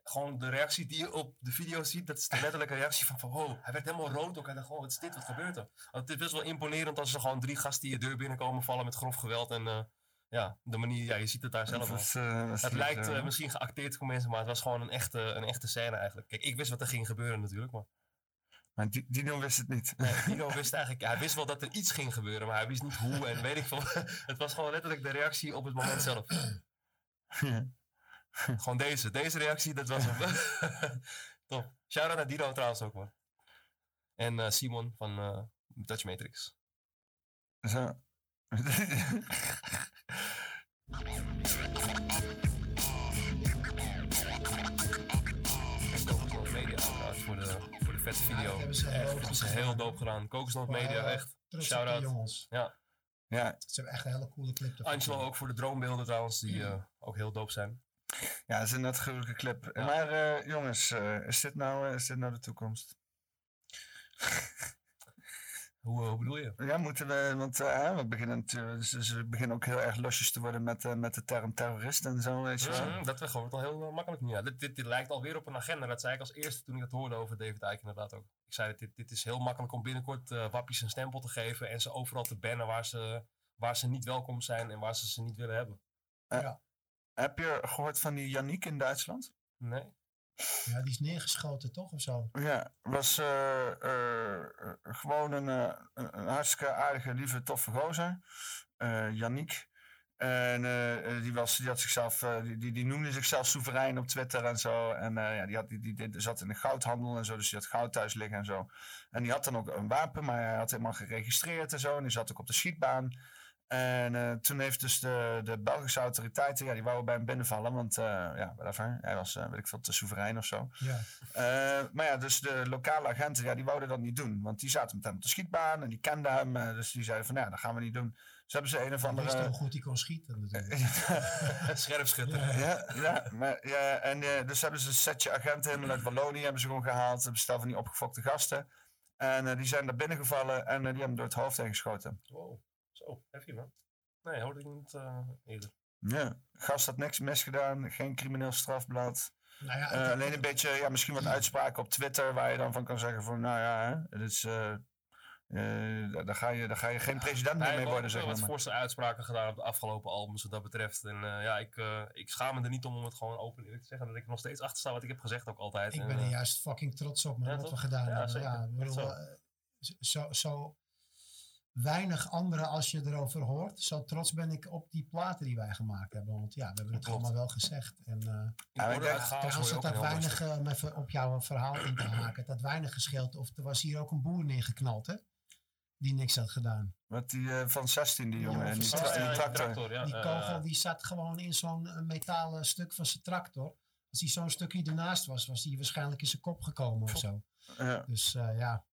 E: gewoon de reactie die je op de video ziet, dat is de letterlijke reactie van, van wow, hij werd helemaal rood ook. Hij dacht, oh, wat is dit, wat gebeurt er? Want het is best wel imponerend als er gewoon drie gasten die je deur binnenkomen vallen met grof geweld. En eh, ja, de manier, ja, je ziet het daar zelf
F: was, eh,
E: het
F: niet,
E: lijkt
F: eh,
E: eh, misschien geacteerd voor mensen, maar het was gewoon een echte, een echte scène eigenlijk. Kijk, ik wist wat er ging gebeuren natuurlijk, maar...
F: Maar Di- Dino wist het niet.
E: Nee, Dino wist eigenlijk, hij wist wel dat er iets ging gebeuren, maar hij wist niet hoe en weet ik veel. Het was gewoon letterlijk de reactie op het moment zelf. Gewoon deze, deze reactie, dat was hem. Top. Shout-out naar Dino trouwens ook, man. En eh, Simon van eh Dutch Matrix.
F: Zo.
E: Media trouwens voor de, voor de vette video.
G: hebben ze
E: echt, hebben ze
G: gedaan.
E: heel dope gedaan.
G: Wel,
E: Media, echt. Shout-out. Ja.
F: Ja.
G: Ze hebben echt een hele coole clip.
E: Angelo ook voor de droombeelden trouwens, die eh, ook heel dope zijn.
F: Ja, dat is een net gruwelijke clip. Maar eh, jongens, eh, is, dit nou, eh, is dit nou de toekomst?
E: Hoe, hoe bedoel je?
F: Ja, moeten we, want eh, we beginnen natuurlijk, dus, dus we beginnen ook heel erg losjes te worden met, eh, met de term terrorist en zo, weet je wel.
E: Mhm, dat wordt al heel makkelijk nu. Ja. Dit, dit, dit lijkt alweer op een agenda. Dat zei ik als eerste toen ik het hoorde over David Icke inderdaad ook. Ik zei, dit, dit is heel makkelijk om binnenkort eh, wappies een stempel te geven en ze overal te bannen waar ze, waar ze niet welkom zijn en waar ze ze niet willen hebben.
F: Eh, Heb je gehoord van die Yannick in Duitsland?
E: Nee.
G: Ja, die is neergeschoten toch of zo?
F: Ja, was eh, eh, eh, gewoon een, een, hartstikke aardige, lieve, toffe gozer. Eh Yannick. En die, was, die, had zichzelf, eh, die, die, die noemde zichzelf soeverein op Twitter en zo. En eh, ja, die, had, die, die, die zat in de goudhandel en zo, dus die had goud thuis liggen en zo. En die had dan ook een wapen, maar hij had helemaal geregistreerd en zo. En die zat ook op de schietbaan. En eh, toen heeft dus de, de Belgische autoriteiten, ja, die wouden bij hem binnenvallen. Want uh, ja, whatever, hij was, uh, weet ik veel, te soeverein of zo.
G: Ja.
F: Uh, maar ja, dus de lokale agenten, ja, die wouden dat niet doen. Want die zaten met hem op de schietbaan en die kenden hem. uh, dus die zeiden van, ja, dat gaan we niet doen. Dus hebben ze een of
G: Hij
F: andere...
G: wist hoe goed hij kon schieten natuurlijk.
E: Scherpschutter.
F: Ja, ja, maar, ja en uh, dus hebben ze een setje agenten helemaal uit Wallonië hebben ze gewoon gehaald. Een bestel van die opgefokte gasten. En uh, die zijn daar binnengevallen en uh, die hebben hem door het hoofd heen geschoten.
E: Wow, zo, heavy man. Nee, hoorde ik niet uh, eerder.
F: Ja, gast had niks misgedaan, geen crimineel strafblad.
G: Nou ja,
F: uh, alleen een beetje, ja, misschien wat uitspraken op Twitter waar je dan van kan zeggen van, nou ja, hè, dit is, uh, uh, daar, ga je, daar ga je geen president meer mee worden, zeg
E: maar. wat forse uitspraken gedaan op de afgelopen albums wat dat betreft. En uh, ja, ik, uh, ik schaam me er niet om om het gewoon open eerlijk te zeggen. Dat ik er nog steeds achter sta wat ik heb gezegd ook altijd.
G: Ik
E: en,
G: ben er juist fucking trots op man, ja, wat we gedaan
E: ja,
G: hebben.
E: Zeker.
G: Ja, bedoel,
E: zo,
G: zo weinig anderen als je erover hoort. Zo trots ben ik op die platen die wij gemaakt hebben. Want ja, we hebben het allemaal wel gezegd. En uh,
E: ja,
G: trouwens, het had weinig, uh, om even op jouw verhaal in te haken, het had weinig gescheeld. Of er was hier ook een boer neergeknald, hè? Die niks had gedaan.
F: Wat die uh, van 16, die jongen, en die, tra
E: ja,
F: die tractor.
E: tractor ja.
G: Die kogel die zat gewoon in zo'n metalen stuk van zijn tractor. Als hij zo'n stukje ernaast was, was hij waarschijnlijk in zijn kop gekomen of zo.
F: Ja.
G: Dus ja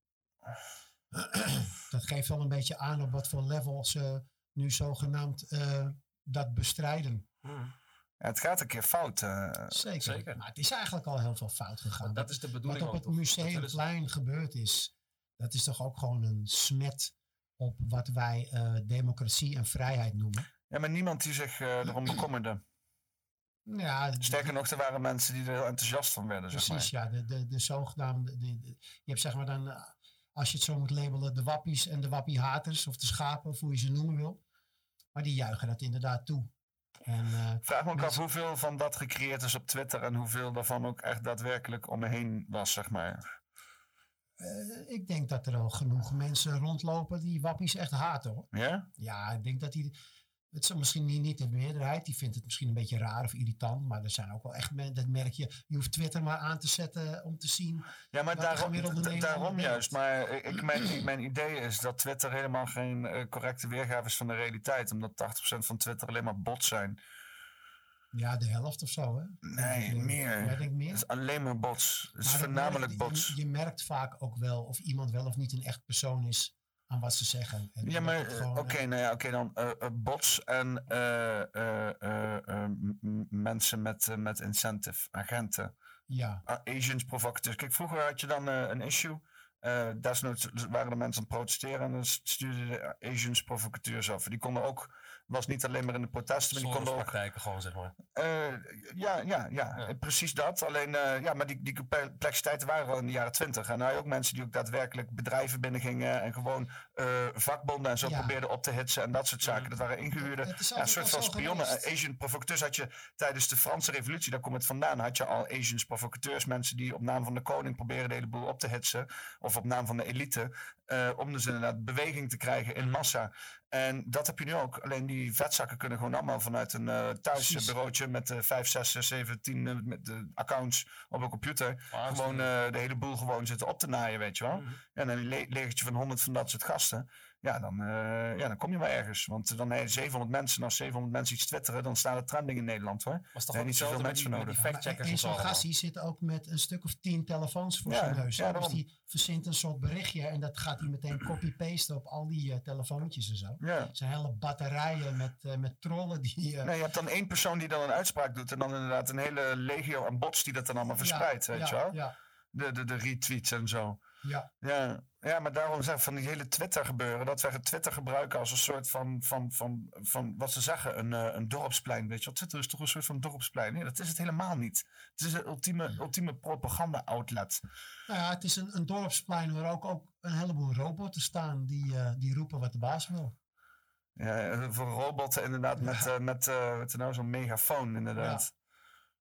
G: dat geeft wel een beetje aan op wat voor level ze nu zogenaamd uh, dat bestrijden.
F: Hmm. Ja, het gaat een keer fout. Uh,
G: zeker. zeker. Maar het is eigenlijk al heel veel fout gegaan.
E: Maar dat is de bedoeling.
G: Wat op het Museumplein gebeurd is, dat is toch ook gewoon een smet op wat wij uh, democratie en vrijheid noemen.
F: Ja, maar niemand die zich uh, erom bekommerde.
G: Ja,
F: Sterker nog, er waren mensen die er heel enthousiast van werden.
G: Precies,
F: zeg maar.
G: ja. De, de, de zogenaamde. De, de, je hebt zeg maar dan als je het zo moet labelen, de wappies en de wappiehaters, of de schapen, of hoe je ze noemen wil. Maar die juichen dat inderdaad toe. En, uh,
F: Vraag me ook af hoeveel van dat gecreëerd is op Twitter en hoeveel daarvan ook echt daadwerkelijk om me heen was, zeg maar.
G: Uh, ik denk dat er al genoeg mensen rondlopen die wappies echt haten hoor.
F: Ja?
G: Ja, ik denk dat die. Het is misschien niet, niet de meerderheid, die vindt het misschien een beetje raar of irritant, maar er zijn ook wel echt mensen, dat merk je, je hoeft Twitter maar aan te zetten om te zien.
F: Ja, maar daarom, daarom juist. Maar ik, mijn, mijn idee is dat Twitter helemaal geen uh, correcte weergave is van de realiteit, omdat 80% van Twitter alleen maar bots zijn.
G: Ja, de helft of zo, hè?
F: Nee, meer.
G: Denkt meer?
F: Het is alleen maar bots. Het is voornamelijk bots.
G: Je, je merkt vaak ook wel of iemand wel of niet een echt persoon is aan wat ze zeggen. En
F: ja, maar oké, okay, nou ja, okay, dan uh, uh, bots en uh, mensen met, met incentive, agenten.
G: Ja.
F: Asians, provocateurs. Kijk, vroeger had je dan een issue. desnoods waren de mensen aan het protesteren en dan stuurden de Asians provocateurs af. Die konden ook, was niet alleen maar in de protesten, maar die konden ook...
E: praktijken gewoon, zeg maar.
F: ja, ja, ja, ja, precies dat. Alleen, ja, maar die, die complexiteiten waren al in de jaren twintig. En nou ook mensen die ook daadwerkelijk bedrijven binnengingen en gewoon uh, vakbonden en zo ja. probeerden op te hitsen en dat soort zaken. Dat waren ingehuurde, ja, een soort van spionnen. Asian provocateurs had je tijdens de Franse revolutie, daar komt het vandaan, had je al Asians provocateurs, mensen die op naam van de koning proberen de hele boel op te hitsen, of op naam van de elite, uh, om dus inderdaad beweging te krijgen in massa. En dat heb je nu ook. Alleen die vetzakken kunnen gewoon allemaal vanuit een uh, thuisbureautje met uh, 5, 6, 7, 10 uh, met de accounts op een computer. Ah, gewoon de hele boel gewoon zitten op te naaien, weet je wel. Mm -hmm. En dan een le legertje van 100 van dat soort gasten. Ja, dan, uh, ja, dan kom je wel ergens. Want dan heb je 700 mensen. Als 700 mensen iets twitteren, dan staat het trending in Nederland hoor.
E: Was toch
F: er niet zoveel mensen
E: die,
F: nodig.
E: Factcheckers
G: en zo'n gastie zit ook met een stuk of tien telefoons voor
F: ja,
G: zijn neus.
F: Ja,
G: dus die verzint een soort berichtje en dat gaat hij meteen copy-pasten op al die uh, telefoontjes en zo.
F: Ja.
G: Zijn hele batterijen met, uh, met trollen die...
F: nee, je hebt dan één persoon die dan een uitspraak doet en dan inderdaad een hele legio aan bots die dat dan allemaal verspreidt,
G: ja,
F: weet
G: ja,
F: je wel?
G: Ja.
F: De, de, de retweets en zo.
G: Ja.
F: Ja, ja, maar daarom zeg ik van die hele Twitter gebeuren. Dat wij Twitter gebruiken als een soort van, van, van, van wat ze zeggen, een, uh, een dorpsplein. Weet je wel, Twitter is toch een soort van dorpsplein? Nee, dat is het helemaal niet. Het is een ultieme, ultieme propaganda-outlet.
G: Nou ja, het is een, een dorpsplein waar ook, ook een heleboel robotten staan die, uh, die roepen wat de baas wil.
F: Ja, voor robotten inderdaad met, uh, met, met nou zo'n megafoon inderdaad.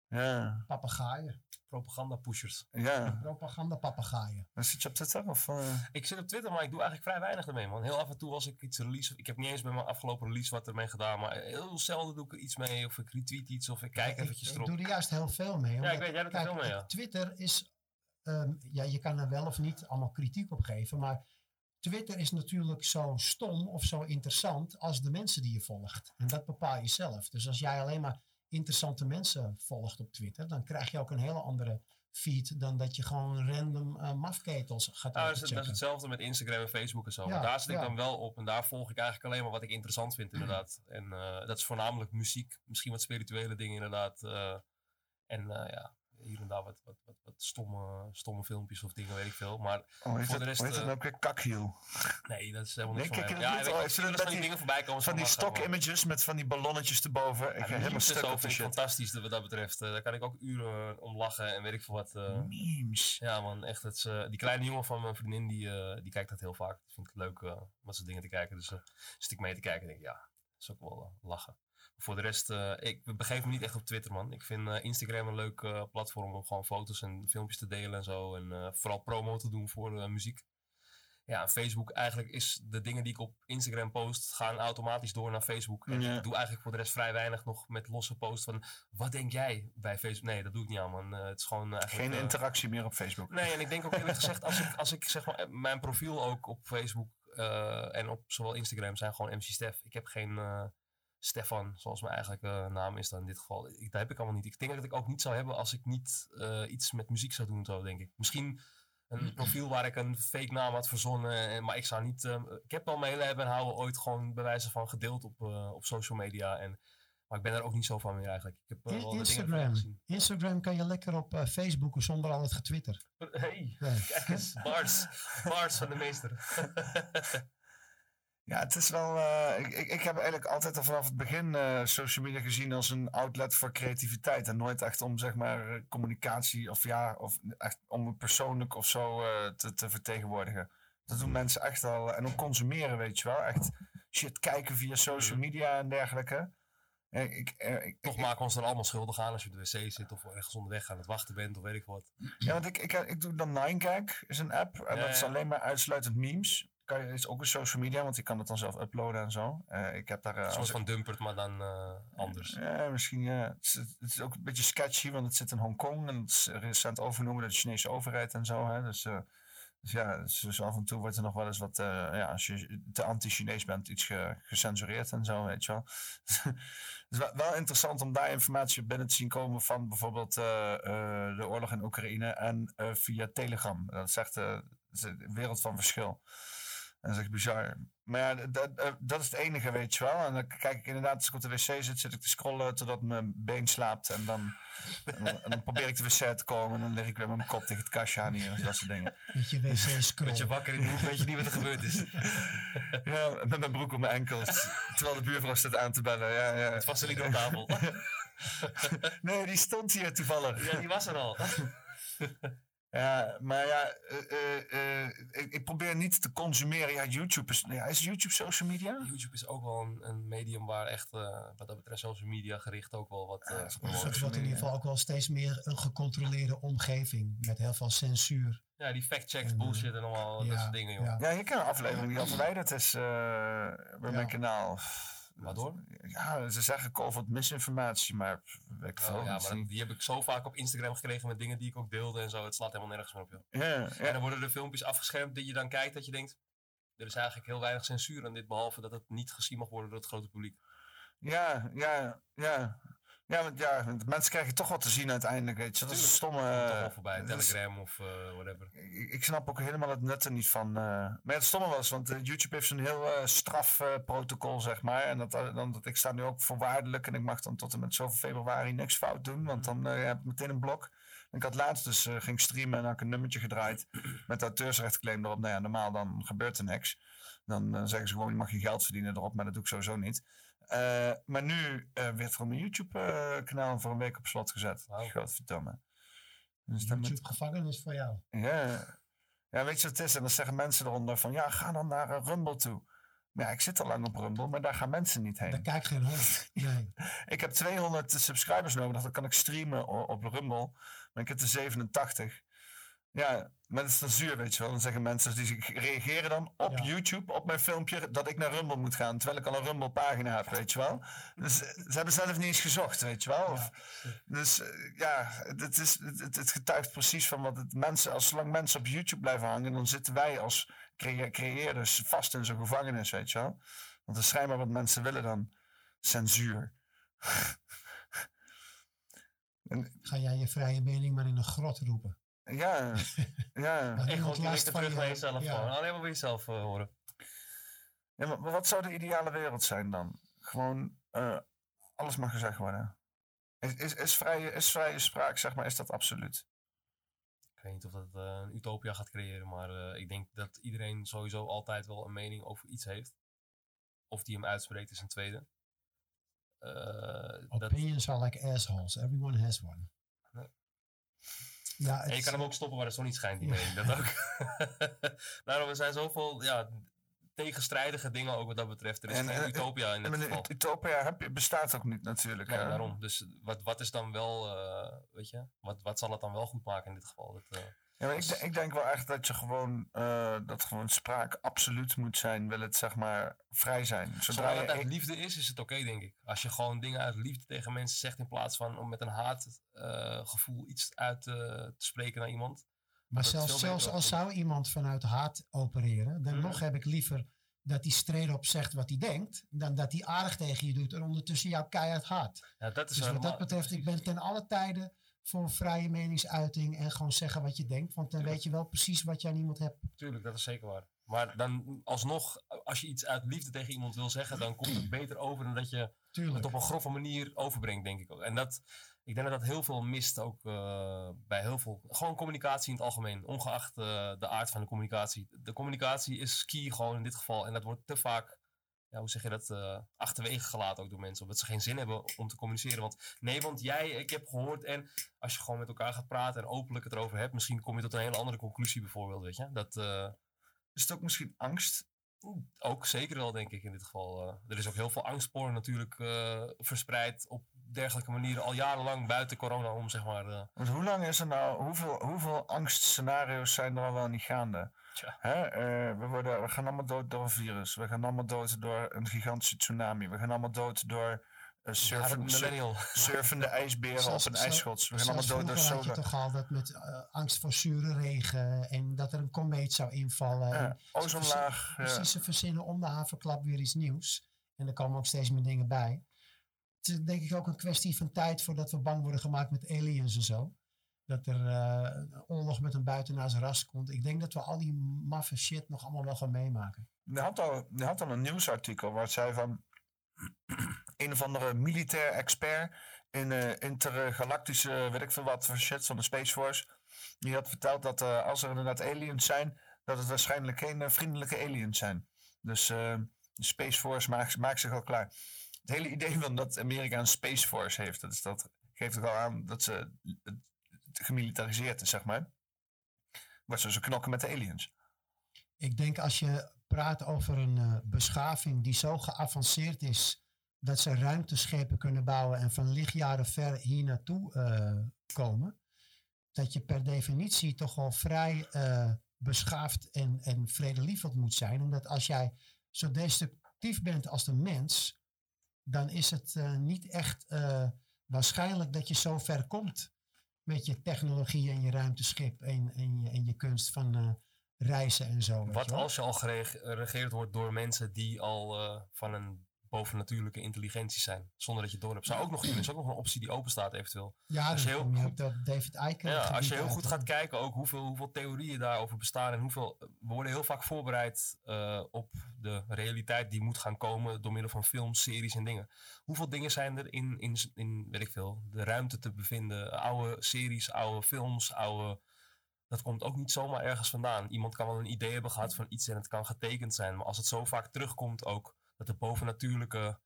F: Ja. ja.
G: Papagaaien.
E: Propaganda-pushers.
F: Ja.
D: Propaganda-papagaaien.
F: Zit je op Twitter? Of, eh?
E: Ik zit op Twitter, maar ik doe eigenlijk vrij weinig ermee, man. Heel af en toe als ik iets release... Ik heb niet eens bij mijn afgelopen release wat ermee gedaan, maar heel zelden doe ik er iets mee. Of ik retweet iets, of ik kijk eventjes
D: Ik
E: erop.
D: doe er juist heel veel mee.
E: Ja, ik weet, jij doet er
D: kijk,
E: veel mee, ja.
D: Twitter is, ehm, ja, je kan er wel of niet allemaal kritiek op geven, maar Twitter is natuurlijk zo stom of zo interessant als de mensen die je volgt. En dat bepaal je zelf. Dus als jij alleen maar interessante mensen volgt op Twitter, dan krijg je ook een hele andere feed dan dat je gewoon random eh, mafketels gaat
E: Nou, dat, is, dat is hetzelfde met Instagram en Facebook en zo.
D: Ja,
E: maar daar zit ik
D: ja.
E: dan wel op en daar volg ik eigenlijk alleen maar wat ik interessant vind, inderdaad. En eh, dat is voornamelijk muziek, misschien wat spirituele dingen, inderdaad. eh, en ja, hier en daar wat, wat, wat, wat stomme, stomme filmpjes of dingen, weet ik veel. Maar
F: Oh,
E: voor de rest.
F: hoe heet het
E: eh,
F: ook weer? Kakhiel.
E: nee, dat is helemaal
F: Nee,
E: niks
F: kijk,
E: van Ja,
F: niet? Oh, dat
E: van die dingen voorbij komen.
F: Van die stock-images met van die ballonnetjes erboven. Ik ga
E: de
F: helemaal stuk op de shit.
E: fantastisch wat dat betreft. Eh, daar kan ik ook uren om lachen en weet ik veel wat. eh.
F: Memes.
E: Ja man, echt. Het eh, die kleine jongen van mijn vriendin, die, eh, die kijkt dat heel vaak. Ik vind het leuk eh, om dat soort dingen te kijken. Dus eh zit ik mee te kijken en denk ik, ja, dat is ook wel eh, lachen. Voor de rest, eh, ik begeef me niet echt op Twitter man. Ik vind eh, Instagram een leuk eh, platform om gewoon foto's en filmpjes te delen en zo. En vooral promo te doen voor muziek. Ja, Facebook eigenlijk is de dingen die ik op Instagram post, gaan automatisch door naar Facebook. En
F: Ja.
E: ik doe eigenlijk voor de rest vrij weinig nog met losse posts van, wat denk jij bij Facebook? Nee, dat doe ik niet aan man. Het is gewoon eigenlijk...
F: Geen interactie meer op Facebook.
E: Nee, en ik denk ook eerlijk gezegd, als ik, als ik zeg maar, mijn profiel ook op Facebook en op zowel Instagram zijn gewoon MC Stef. Ik heb geen Stefan, zoals mijn eigenlijke naam is dan in dit geval. Ik, dat heb ik allemaal niet. Ik denk dat ik ook niet zou hebben als ik niet eh, iets met muziek zou doen, zo denk ik. Misschien een profiel waar ik een fake naam had verzonnen, en- maar ik zou niet... eh, ik heb al hebben en houden ooit gewoon bij wijze van gedeeld op, eh, op social media. En, maar ik ben er ook niet zo van meer eigenlijk. Ik heb eh, wel
D: Instagram.
E: gezien.
D: Instagram kan je lekker op eh, Facebooken zonder al het getwitter.
E: Hey, kijk eens, Bars. Bars van de meester.
F: Ja, het is wel. eh, ik, ik, heb eigenlijk altijd al vanaf het begin eh, social media gezien als een outlet voor creativiteit. En nooit echt om zeg maar eh, communicatie of ja, of echt om het persoonlijk of zo te, te vertegenwoordigen. Dat doen mensen echt al. En ook consumeren, weet je wel. Echt shit kijken via social media en dergelijke. Ik, ik,
E: Toch maken we ons er allemaal schuldig aan als je op de wc zit of ergens onderweg aan het wachten bent of weet ik wat.
F: Ja, want ik, ik, ik doe dan 9gag, is een app. En
E: Ja,
F: dat is alleen maar uitsluitend memes. Kan je, is ook een social media, want je kan het dan zelf uploaden en zo. Eh, ik heb daar... eh,
E: Een soort
F: als
E: van dumpert, maar dan eh, anders.
F: Ja, misschien ja. Het is, het is ook een beetje sketchy, want het zit in Hongkong en het is recent overgenomen door de Chinese overheid en zo. Hè. Dus, eh, dus ja, dus, dus af en toe wordt er nog wel eens wat, eh, ja, als je te anti-Chinees bent, iets ge- gecensureerd en zo, weet je wel. Het is wel, wel interessant om daar informatie binnen te zien komen van bijvoorbeeld eh, eh, de oorlog in Oekraïne en eh, via Telegram. Dat is echt eh, een wereld van verschil. Dat is echt bizar. Maar ja, dat- dat, eh, dat is het enige, weet je wel. En dan kijk ik inderdaad, als ik op de wc zit, zit ik te scrollen totdat mijn been slaapt. En dan, en dan, en dan probeer ik de wc te komen en dan lig ik weer met mijn kop tegen het kastje aan hier. Dat soort dingen.
D: Met je wc scroll.
E: Met je wakker in de hoek, weet je niet wat er gebeurd is.
F: Ja, met mijn broek op mijn enkels. Terwijl de buurvrouw staat aan te bellen. Ja, ja.
E: Het was er niet op tafel.
F: nee, die stond hier toevallig.
E: Ja, die was er al.
F: Ja, maar ja, eh, eh, eh, ik, ik probeer niet te consumeren. Ja, YouTube is, ja, is YouTube social media?
E: YouTube is ook wel een, een medium waar echt, eh, wat dat betreft, social media gericht ook wel wat gepromoot
D: het wordt in ieder geval ook wel steeds meer een gecontroleerde omgeving met heel veel censuur.
E: Ja, die fact-checks, bullshit en allemaal dat soort dingen, joh.
F: Ja, je kan een aflevering die al verwijderd is eh, bij mijn kanaal.
E: Waardoor?
F: Ja, ze zeggen COVID misinformatie, maar ik
E: Ja,
F: veel.
E: ja, maar die heb ik zo vaak op Instagram gekregen met dingen die ik ook deelde en zo. Het slaat helemaal nergens meer op, joh.
F: Ja, ja.
E: En dan worden er filmpjes afgeschermd die je dan kijkt dat je denkt... Er is eigenlijk heel weinig censuur aan dit, behalve dat het niet gezien mag worden door het grote publiek.
F: Ja, ja, ja. Ja, want ja, want mensen krijgen toch wat te zien uiteindelijk, weet je. Dat is een stomme...
E: Toch wel voorbij,
F: dat is-
E: Telegram of eh, whatever.
F: ik, ik snap ook helemaal het nut er niet van. eh. maar het stomme was, want eh, YouTube heeft zo'n heel eh, straf eh, protocol, zeg maar. En dat, eh, dan, dat, ik sta nu ook voorwaardelijk en ik mag dan tot en met zoveel februari niks fout doen, want dan eh, heb ik meteen een blok. En ik had laatst dus eh, ging streamen en had ik een nummertje gedraaid met auteursrechtclaim erop. Nou ja, normaal dan gebeurt er niks. Dan eh, zeggen ze gewoon, je mag je geld verdienen erop, maar dat doe ik sowieso niet. Eh, maar nu eh, werd gewoon mijn YouTube-kanaal voor een week op slot gezet. Godverdomme. Dus dan met-
D: YouTube gevangenis voor jou.
F: ja. ja, weet je wat het is? En dan zeggen mensen eronder van, ja, ga dan naar eh, Rumble toe. Maar ja, ik zit al lang op Rumble, maar daar gaan mensen niet heen.
G: Daar kijkt geen hond. Nee.
F: ik heb 200 subscribers nodig, dan kan ik streamen op Rumble. Maar ik heb er 87. Ja, maar dat is zuur, weet je wel. Dan zeggen mensen, die reageren dan op YouTube, op mijn filmpje, dat ik naar Rumble moet gaan. Terwijl ik al een Rumble pagina heb, weet je wel. Dus eh, ze hebben zelf niet eens gezocht, weet je wel. Of, dus eh, ja, het, is, het, het getuigt precies van wat het mensen, als zolang mensen op YouTube blijven hangen, dan zitten wij als creëerders vast in zo'n gevangenis, weet je wel. Want dat is schijnbaar wat mensen willen dan. Censuur.
G: Ga jij je vrije mening maar in een grot roepen.
F: Ja, ja.
E: Gewoon
G: last
E: direct
G: van
E: terug naar jezelf.
G: ja.
E: Gewoon. Alleen maar bij jezelf eh, horen.
F: Ja, maar, maar wat zou de ideale wereld zijn dan? Gewoon, eh, alles mag gezegd worden. Is, is, is, vrije, is vrije spraak, zeg maar, is dat absoluut?
E: Ik weet niet of dat eh, een utopia gaat creëren, maar eh, ik denk dat iedereen sowieso altijd wel een mening over iets heeft. Of die hem uitspreekt is een tweede. Eh, dat,
G: Opinions are like assholes. Everyone has one. Ja,
E: en je kan hem ook stoppen waar de zon niet schijnt, die
G: Ja.
E: mening. Dat ook. Daarom er zijn zoveel ja, tegenstrijdige dingen ook wat dat betreft. Er is geen
F: eh,
E: utopia in dit
F: een
E: geval.
F: ut- Utopia heb je, bestaat ook niet natuurlijk.
E: Nee,
F: hè?
E: daarom. Dus wat, wat is dan wel, eh, weet je, wat, wat zal het dan wel goed maken in dit geval? Dat, eh,
F: Ja, maar ik, de- ik denk wel echt dat je gewoon, eh, dat gewoon spraak absoluut moet zijn, wil het zeg maar vrij zijn. Zodra je
E: het uit liefde is, is het oké, denk ik. Als je gewoon dingen uit liefde tegen mensen zegt in plaats van om met een haatgevoel iets uit eh, te spreken naar iemand.
G: Maar zelfs, zelfs
E: beter
G: al zou iemand vanuit haat opereren, dan
E: Mhm.
G: nog heb ik liever dat hij straight op zegt wat hij denkt, dan dat hij aardig tegen je doet en ondertussen jou keihard haat.
E: Ja, dat is
G: dus wat
E: helemaal-
G: dat betreft, ik ben ten alle tijden voor vrije meningsuiting en gewoon zeggen wat je denkt, want dan weet je wel precies wat je aan iemand hebt.
E: Tuurlijk, dat is zeker waar. Maar dan alsnog, als je iets uit liefde tegen iemand wil zeggen, dan komt het beter over dan dat je
G: Tuurlijk.
E: het op een grove manier overbrengt, denk ik ook. En dat, ik denk dat dat heel veel mist ook eh, bij heel veel, gewoon communicatie in het algemeen, ongeacht eh, de aard van de communicatie. De communicatie is key gewoon in dit geval en dat wordt te vaak, ja, hoe zeg je dat, eh, achterwege gelaten ook door mensen, omdat ze geen zin hebben om te communiceren. Want nee, want jij, ik heb gehoord en als je gewoon met elkaar gaat praten en openlijk het erover hebt, misschien kom je tot een hele andere conclusie bijvoorbeeld, weet je. Dat, eh,
F: is het ook misschien angst?
E: Ook zeker wel, denk ik in dit geval. eh. er is ook heel veel angstporn natuurlijk verspreid op dergelijke manieren al jarenlang buiten corona om, zeg maar.
F: Want hoe lang is er nou, hoeveel, hoeveel angstscenario's zijn er al wel niet gaande? Hè? eh, we, worden, we gaan allemaal dood door een virus. We gaan allemaal dood door een gigantische tsunami. We gaan allemaal dood door uh, surfen,
E: millennial.
F: surfende ijsberen
G: Zelfs-
F: op een ijsschots. We gaan allemaal dood door
G: had je toch al dat met eh, angst voor zure regen en dat er een komeet zou invallen.
F: Ja, ozonlaag, ja.
G: Precies, ze verzinnen om de haverklap weer iets nieuws. En er komen ook steeds meer dingen bij. Het is denk ik ook een kwestie van tijd voordat we bang worden gemaakt met aliens en zo. Dat er eh, oorlog met een buitenaars ras komt. Ik denk dat we al die maffe shit nog allemaal wel gaan meemaken.
F: Je had al, had een nieuwsartikel waar het zei van een of andere militair expert in eh intergalactische, weet ik veel wat shit van de Space Force. Die had verteld dat eh, als er inderdaad aliens zijn, dat het waarschijnlijk geen vriendelijke aliens zijn. Dus de Space Force maakt zich al klaar. Het hele idee van dat Amerika een Space Force heeft, dat, is, dat geeft ook al aan dat ze gemilitariseerd is, zeg maar. Wordt ze zo knokken met de aliens.
G: Ik denk als je praat over een eh, beschaving die zo geavanceerd is dat ze ruimteschepen kunnen bouwen en van lichtjaren ver hier naartoe eh, komen, dat je per definitie toch wel vrij eh, beschaafd en, en vredelievend moet zijn. Omdat als jij zo destructief bent als een mens, dan is het eh, niet echt eh, waarschijnlijk dat je zo ver komt met je technologie en je ruimteschip en, en, je, en je kunst van eh, reizen en zo.
E: Wat als je al gereg- geregeerd wordt door mensen die al van een bovennatuurlijke intelligentie zijn, zonder dat je het door hebt. Zou ook nog kunnen, is ook nog een optie die open staat eventueel.
G: Ja,
E: als je heel
G: je dat David Icke.
E: Ja, als je heel
G: uit,
E: goed gaat kijken ook hoeveel, hoeveel theorieën daarover bestaan en hoeveel... We worden heel vaak voorbereid eh, op de realiteit die moet gaan komen door middel van films, series en dingen. Hoeveel dingen zijn er in, in, in weet ik veel, de ruimte te bevinden? Oude series, oude films, oude... Dat komt ook niet zomaar ergens vandaan. Iemand kan wel een idee hebben gehad van iets en het kan getekend zijn. Maar als het zo vaak terugkomt ook, dat er bovennatuurlijke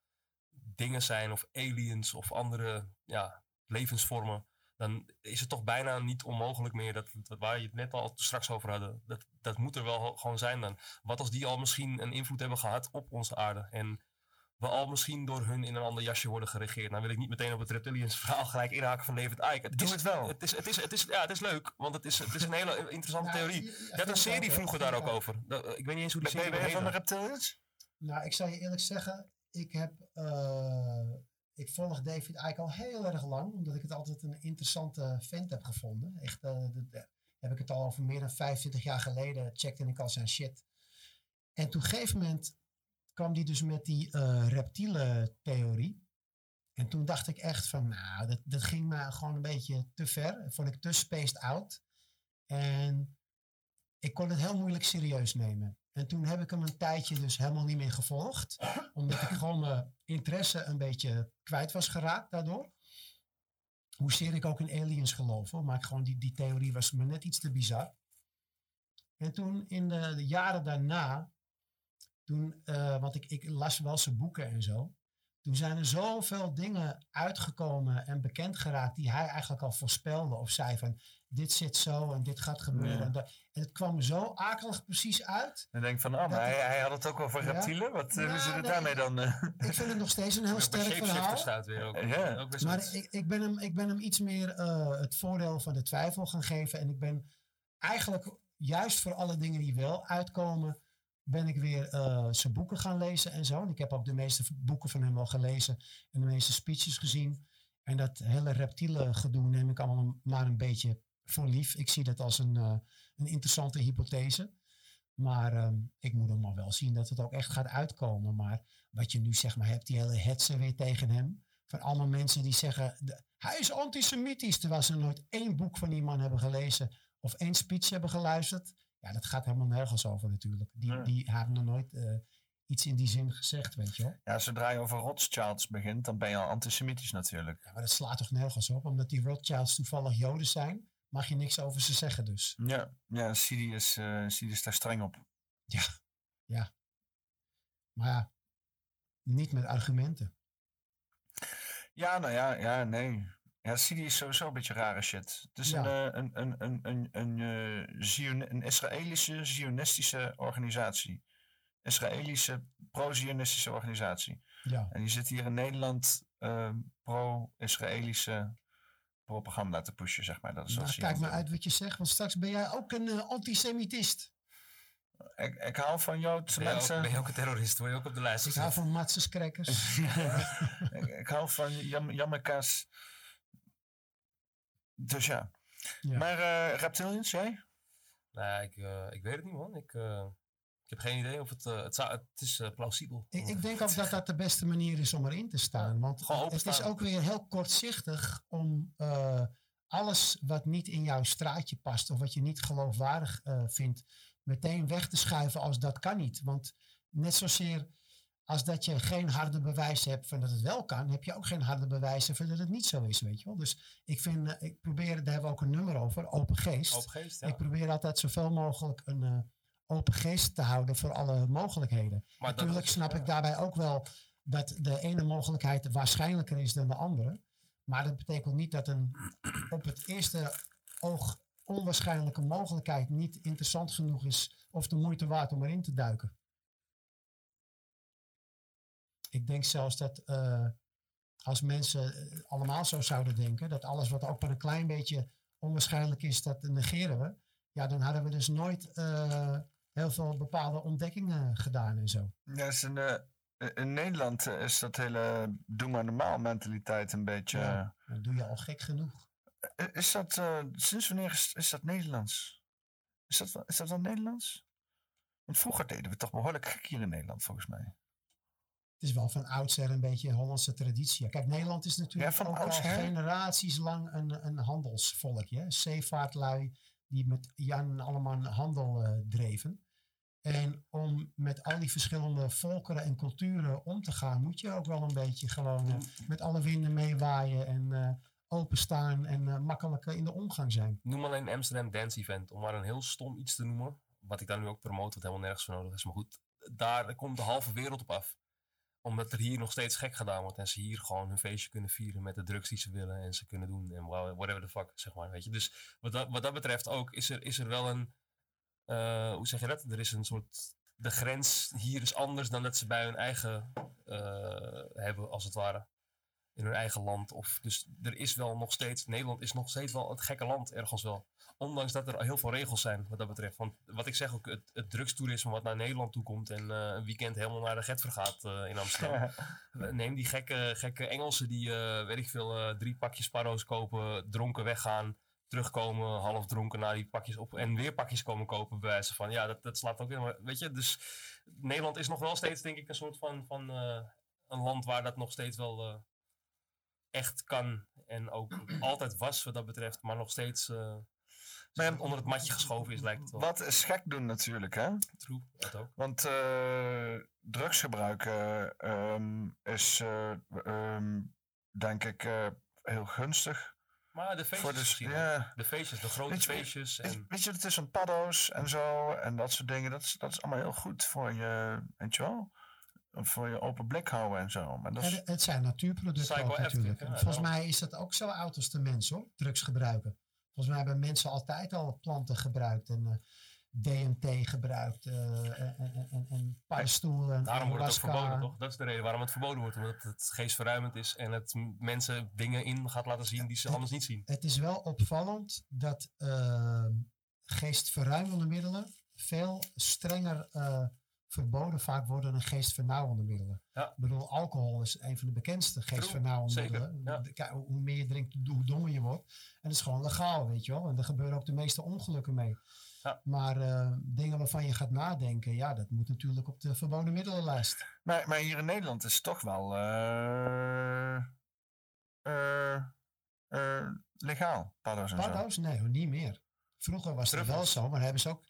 E: dingen zijn of aliens of andere ja, levensvormen, dan is het toch bijna niet onmogelijk meer, dat, dat waar je het net al straks over hadden, dat, dat moet er wel gewoon zijn dan. Wat als die al misschien een invloed hebben gehad op onze aarde en we al misschien door hun in een ander jasje worden geregeerd. Nou wil ik niet meteen op het reptilians verhaal gelijk inhaken van David Icke. Het
F: Doe
E: is,
F: het wel.
E: Het is, het is, het is, ja, het is leuk, want het is, het is een hele interessante
G: Nou,
E: theorie.
G: je-
E: Je
G: je
E: had een serie vroeger daar ook over. Dat- ik weet niet eens hoe die
F: Ben je
E: serie
F: weer van de
E: heette.
F: reptilians?
G: Nou, ik zal je eerlijk zeggen, ik heb, eh, ik volg David Icke al heel erg lang, omdat ik het altijd een interessante vent heb gevonden. Echt, eh, heb ik het al over meer dan 25 jaar geleden, checkte ik al zijn shit. En toen gegeven moment kwam die dus met die eh reptiele theorie. En toen dacht ik echt van, nou, dat, dat ging me gewoon een beetje te ver. Vond ik te spaced out. En ik kon het heel moeilijk serieus nemen. En toen heb ik hem een tijdje dus helemaal niet meer gevolgd. Omdat ik gewoon mijn interesse een beetje kwijt was geraakt daardoor. Hoezeer ik ook in aliens geloof. Hoor. Maar ik gewoon die, die theorie was me net iets te bizar. En toen in de, de jaren daarna, toen, eh, want ik, ik las wel zijn boeken en zo. Toen zijn er zoveel dingen uitgekomen en bekend geraakt die hij eigenlijk al voorspelde. Of zei van, dit zit zo en dit gaat gebeuren.
F: Ja.
G: En, dat- en het kwam zo akelig precies uit.
F: Dan denk van, oh, maar hij, hij had het ook over
G: Ja.
F: reptielen. Wat zit het
G: nee,
F: daarmee dan?
G: Ik vind het nog steeds een heel sterk verhaal.
E: staat weer ook.
F: Ja.
E: ook best
G: Maar ik, ik, ben hem, ik ben hem iets meer eh, het voordeel van de twijfel gaan geven. En ik ben eigenlijk juist voor alle dingen die wel uitkomen, ben ik weer eh, zijn boeken gaan lezen en zo. En ik heb ook de meeste boeken van hem al gelezen en de meeste speeches gezien. En dat hele reptiele gedoe neem ik allemaal maar een beetje voor lief. Ik zie dat als een, eh, een interessante hypothese. Maar ehm, ik moet hem maar wel zien dat het ook echt gaat uitkomen. Maar wat je nu zeg maar hebt, die hele hetze weer tegen hem. Van allemaal mensen die zeggen, de- hij is antisemitisch. Terwijl ze nooit één boek van die man hebben gelezen. Of één speech hebben geluisterd. Ja, dat gaat helemaal nergens over natuurlijk. Die, die hebben nog nooit eh, iets in die zin gezegd, weet je wel.
F: Ja, zodra je over Rothschilds begint, dan ben je al antisemitisch natuurlijk.
G: Ja, maar dat slaat toch nergens op. Omdat die Rothschilds toevallig Joden zijn, mag je niks over ze zeggen dus.
F: Ja, ja Sidi is, eh Sidi is daar streng op.
G: Ja, ja. Maar ja, niet met argumenten.
F: Ja, nou ja, ja, nee. Ja, Sidi is sowieso een beetje rare shit. Het is
G: Ja.
F: een, eh, een, een, een, een, een, eh, Zion- een Israëlische zionistische organisatie. Israëlische pro-zionistische organisatie.
G: Ja.
F: En die zit hier in Nederland eh, pro-Israëlische propaganda te pushen, zeg maar. Dat is
G: Nou, kijk maar uit wat je zegt, want straks ben jij ook een eh, antisemitist.
F: Ik, ik hou van Joodse
E: Ben je, ook,
F: mensen.
E: ben je ook een terrorist? Word je ook op de lijst
G: Ik hou van Matses crackers.
F: ik, ik hou van jam, jammerkaas. Dus ja.
G: Ja.
F: Maar eh reptilians, jij?
E: Nou, ik, eh, ik weet het niet, man. Ik, eh, ik heb geen idee of het... eh, het, zou, het is eh, plausibel.
G: Ik, ik denk ook dat dat de beste manier is om erin te staan. Want het is ook weer heel kortzichtig om eh, alles wat niet in jouw straatje past of wat je niet geloofwaardig vindt, meteen weg te schuiven als dat kan niet. Want net zozeer als dat je geen harde bewijs hebt van dat het wel kan, heb je ook geen harde bewijzen van dat het niet zo is, weet je wel. Dus ik vind, ik probeer, daar hebben we ook een nummer over, open geest.
E: Open geest, ja.
G: Ik probeer altijd zoveel mogelijk een open geest te houden voor alle mogelijkheden.
E: Maar
G: Natuurlijk snap ik daarbij ook wel dat de ene mogelijkheid waarschijnlijker is dan de andere. Maar dat betekent niet dat een op het eerste oog onwaarschijnlijke mogelijkheid niet interessant genoeg is of de moeite waard om erin te duiken. Ik denk zelfs dat eh, als mensen eh, allemaal zo zouden denken, dat alles wat ook maar een klein beetje onwaarschijnlijk is, dat negeren we. Ja, dan hadden we dus nooit eh, heel veel bepaalde ontdekkingen gedaan en zo.
F: Ja, is in, eh, in Nederland eh, is dat hele doe maar normaal mentaliteit een beetje...
G: Ja, dan doe je al gek genoeg.
F: eh, is dat, eh, sinds wanneer is, is dat Nederlands? Is dat, is dat wel Nederlands? Want vroeger deden we toch behoorlijk gek hier in Nederland, volgens mij.
G: Het is wel van oudsher een beetje een Hollandse traditie. Kijk, Nederland is natuurlijk
F: Ja, van
G: ook al
F: oudsher?
G: generaties lang een, een handelsvolkje. Zeevaartlui die met Jan allemaal handel eh, dreven. En om met al die verschillende volkeren en culturen om te gaan, moet je ook wel een beetje gewoon eh, met alle winden meewaaien en eh, openstaan en makkelijk in de omgang zijn.
E: Noem alleen Amsterdam Dance Event, om maar een heel stom iets te noemen. Wat ik daar nu ook promote, wat helemaal nergens voor nodig is. Maar goed, daar komt de halve wereld op af. Omdat er hier nog steeds gek gedaan wordt en ze hier gewoon hun feestje kunnen vieren met de drugs die ze willen en ze kunnen doen en wha- whatever the fuck, zeg maar. Weet je? Dus wat dat, wat dat betreft ook is er, is er wel een, eh, hoe zeg je dat? Er is een soort, de grens hier is anders dan dat ze bij hun eigen eh, hebben, als het ware. In hun eigen land. Of, dus er is wel nog steeds, Nederland is nog steeds wel het gekke land ergens wel. Ondanks dat er heel veel regels zijn wat dat betreft. Want wat ik zeg ook, het, het drugstoerisme wat naar Nederland toe komt en eh, een weekend helemaal naar de Getver gaat eh, in Amsterdam. Neem die gekke, gekke Engelsen die, eh, weet ik veel, drie pakjes paro's kopen, dronken weggaan, terugkomen, half dronken naar die pakjes op en weer pakjes komen kopen bij wijze van. Ja, dat, dat slaat ook helemaal, weet je. Dus Nederland is nog wel steeds, denk ik, een soort van, van een land waar dat nog steeds wel echt kan en ook altijd was wat dat betreft, maar nog steeds eh, onder het matje geschoven is, lijkt het wel.
F: Wat is gek doen natuurlijk, hè?
E: True, dat ook.
F: Want eh drugsgebruik eh, ehm, is, eh, ehm, denk ik, heel gunstig.
E: Maar de feestjes
F: de,
E: misschien ook.
F: ja.
E: De feestjes, de grote
F: Weet je-
E: feestjes.
F: Weet,
E: En,
F: weet je, het is een paddo's en zo en dat soort dingen. Dat is, dat is allemaal heel goed voor je, weet je wel? Voor je open blik houden en zo. Maar dat is,
G: het zijn natuurproducten ook natuurlijk.
F: ja,
G: Volgens mij is dat ook zo oud als de mens hoor, drugs gebruiken. Volgens mij hebben mensen altijd al planten gebruikt en eh, DMT gebruikt eh, en, en, en, en
E: Daarom wordt het ook verboden, toch? Dat is de reden waarom het verboden wordt. Omdat het geestverruimend is en het mensen dingen in gaat laten zien die ze anders niet zien.
G: Het is wel opvallend dat eh, geestverruimende middelen veel strenger eh, verboden vaak worden dan geestvernauwende middelen.
E: Ja.
G: Ik bedoel, alcohol is een van de bekendste geestvernauwende middelen. Kijk, hoe meer je drinkt, hoe dommer je wordt. En dat is gewoon legaal, weet je wel. En er gebeuren ook de meeste ongelukken mee. Maar eh, dingen waarvan je gaat nadenken, ja, dat moet natuurlijk op de verboden middelenlijst.
F: maar, maar hier in Nederland is het toch wel eh, eh, legaal, paddo's en zo.
G: Paddo's? Nee, niet meer. Vroeger was het wel zo, maar hebben ze ook...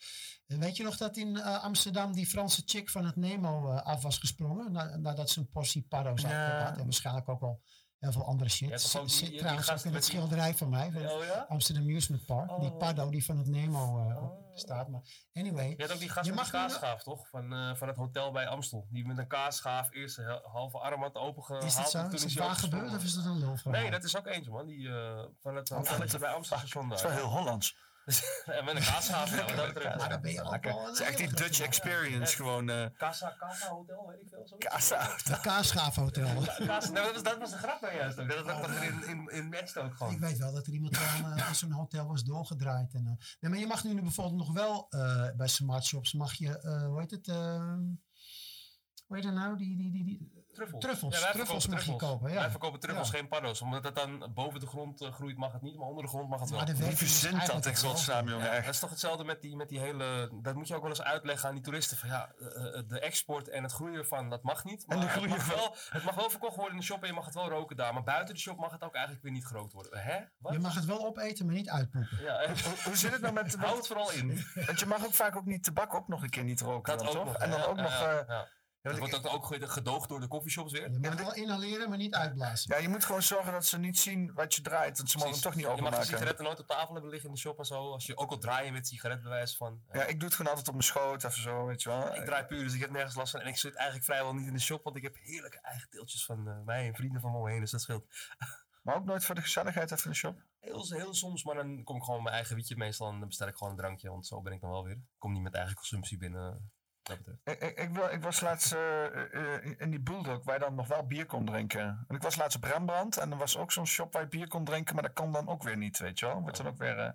G: Weet je nog dat in eh, Amsterdam die Franse chick van het Nemo eh, af was gesprongen? Na- nadat ze een portie paddo's
F: Ja.
G: had En waarschijnlijk ook al heel veel andere shit.
E: Ja,
G: Zit-
E: ook die-
G: zit
E: die
G: trouwens ook
E: gast
G: in het
E: die-
G: schilderij van mij. van
E: Oh ja?
G: Amsterdam Amusement Park. Die
E: Oh.
G: paddo die van het Nemo eh, op staat. Maar anyway.
E: Je had ook die gast met kaasschaaf, toch? Van, eh, van het hotel bij Amstel. Die met een kaasschaaf eerst de halve arm had opengehaald.
G: Is dat zo?
E: toen
G: Is het
E: hij
G: waar gebeurd of is dat een lulverhaal?
E: Nee, dat is ook eentje, man. Die eh, van het
F: Oh,
E: hotelletje bij Amstel.
F: Dat is wel heel Hollands.
E: en met een kaasschaaf, ja, dat
F: dan ben je wel Het is echt die Dutch experience, gewoon. eh
E: Casa, Casa Hotel, weet ik veel. Zo.
F: Casa
G: Het Kaasschaafhotel.
E: Kaas, nee, dat, was, dat was de grap nou juist ook. Dat dat toch in, in, in matcht ook gewoon.
G: Ik weet wel dat er iemand gewoon eh, in zo'n hotel was doorgedraaid. En, eh, nee, maar je mag nu bijvoorbeeld nog wel eh, bij smart shops mag je, eh, hoe heet het? hoe heet het nou? Die, die, die, die,
E: Truffels.
G: Truffels,
E: Ja, wij
G: truffels mag
E: verkopen
G: je kopen. Ja.
E: Wij verkopen truffels,
G: Ja.
E: geen paddo's. Omdat het dan boven de grond eh, groeit, mag het niet. Maar onder de grond mag het wel.
G: Maar de Wie verzint dat eigenlijk in godsnaam,
F: jongen,
E: Ja, dat is toch hetzelfde met die, met die hele... Dat moet je ook wel eens uitleggen aan die toeristen. Van ja, eh, eh, de export en het groeien ervan, dat mag niet. Maar
F: En de
E: het, mag wel, het mag wel verkocht worden in de shop en je mag het wel roken daar. Maar buiten de shop mag het ook eigenlijk weer niet groot worden. Hè? Wat?
G: Je mag het wel opeten, maar niet uitpoepen.
E: Ja,
F: Hoe, zit het nou met...
E: Hou het vooral in.
F: Want je mag ook vaak ook niet tabak ook nog een keer niet roken.
E: Dat
F: dan,
E: ook
F: toch?
E: nog.
F: En dan
E: ja,
F: ook
E: ja,
F: nog... eh.
E: Dat wordt ook, ook ge- gedoogd door de koffieshops weer.
G: Je mag wel inhaleren, maar niet uitblazen.
F: Ja, je moet gewoon zorgen dat ze niet zien wat je draait. Want ze mogen hem toch niet
E: Je mag de
F: openmaken.
E: sigaretten nooit op tafel hebben liggen in de shop en zo. Als je ook al draaien met sigaretbewijs van.
F: Ja, ik doe het gewoon altijd op mijn schoot even zo, weet je wel.
E: Ik draai puur, dus ik heb nergens last van. En ik zit eigenlijk vrijwel niet in de shop, want ik heb heerlijke eigen deeltjes van eh, mij en vrienden van me heen. Dus dat scheelt.
F: Maar ook nooit voor de gezelligheid even in de shop?
E: Heel, heel soms, maar dan kom ik gewoon mijn eigen wietje meestal en dan bestel ik gewoon een drankje, want zo ben ik dan wel weer. Ik kom niet met eigen consumptie binnen.
F: Ik, ik, ik, wil- ik was laatst eh, eh, in- die Bulldog waar je dan nog wel bier kon drinken. En ik was laatst op Rembrandt en er was ook zo'n shop waar je bier kon drinken, maar dat kan dan ook weer niet, weet je wel. Wordt dan ook weer... eh,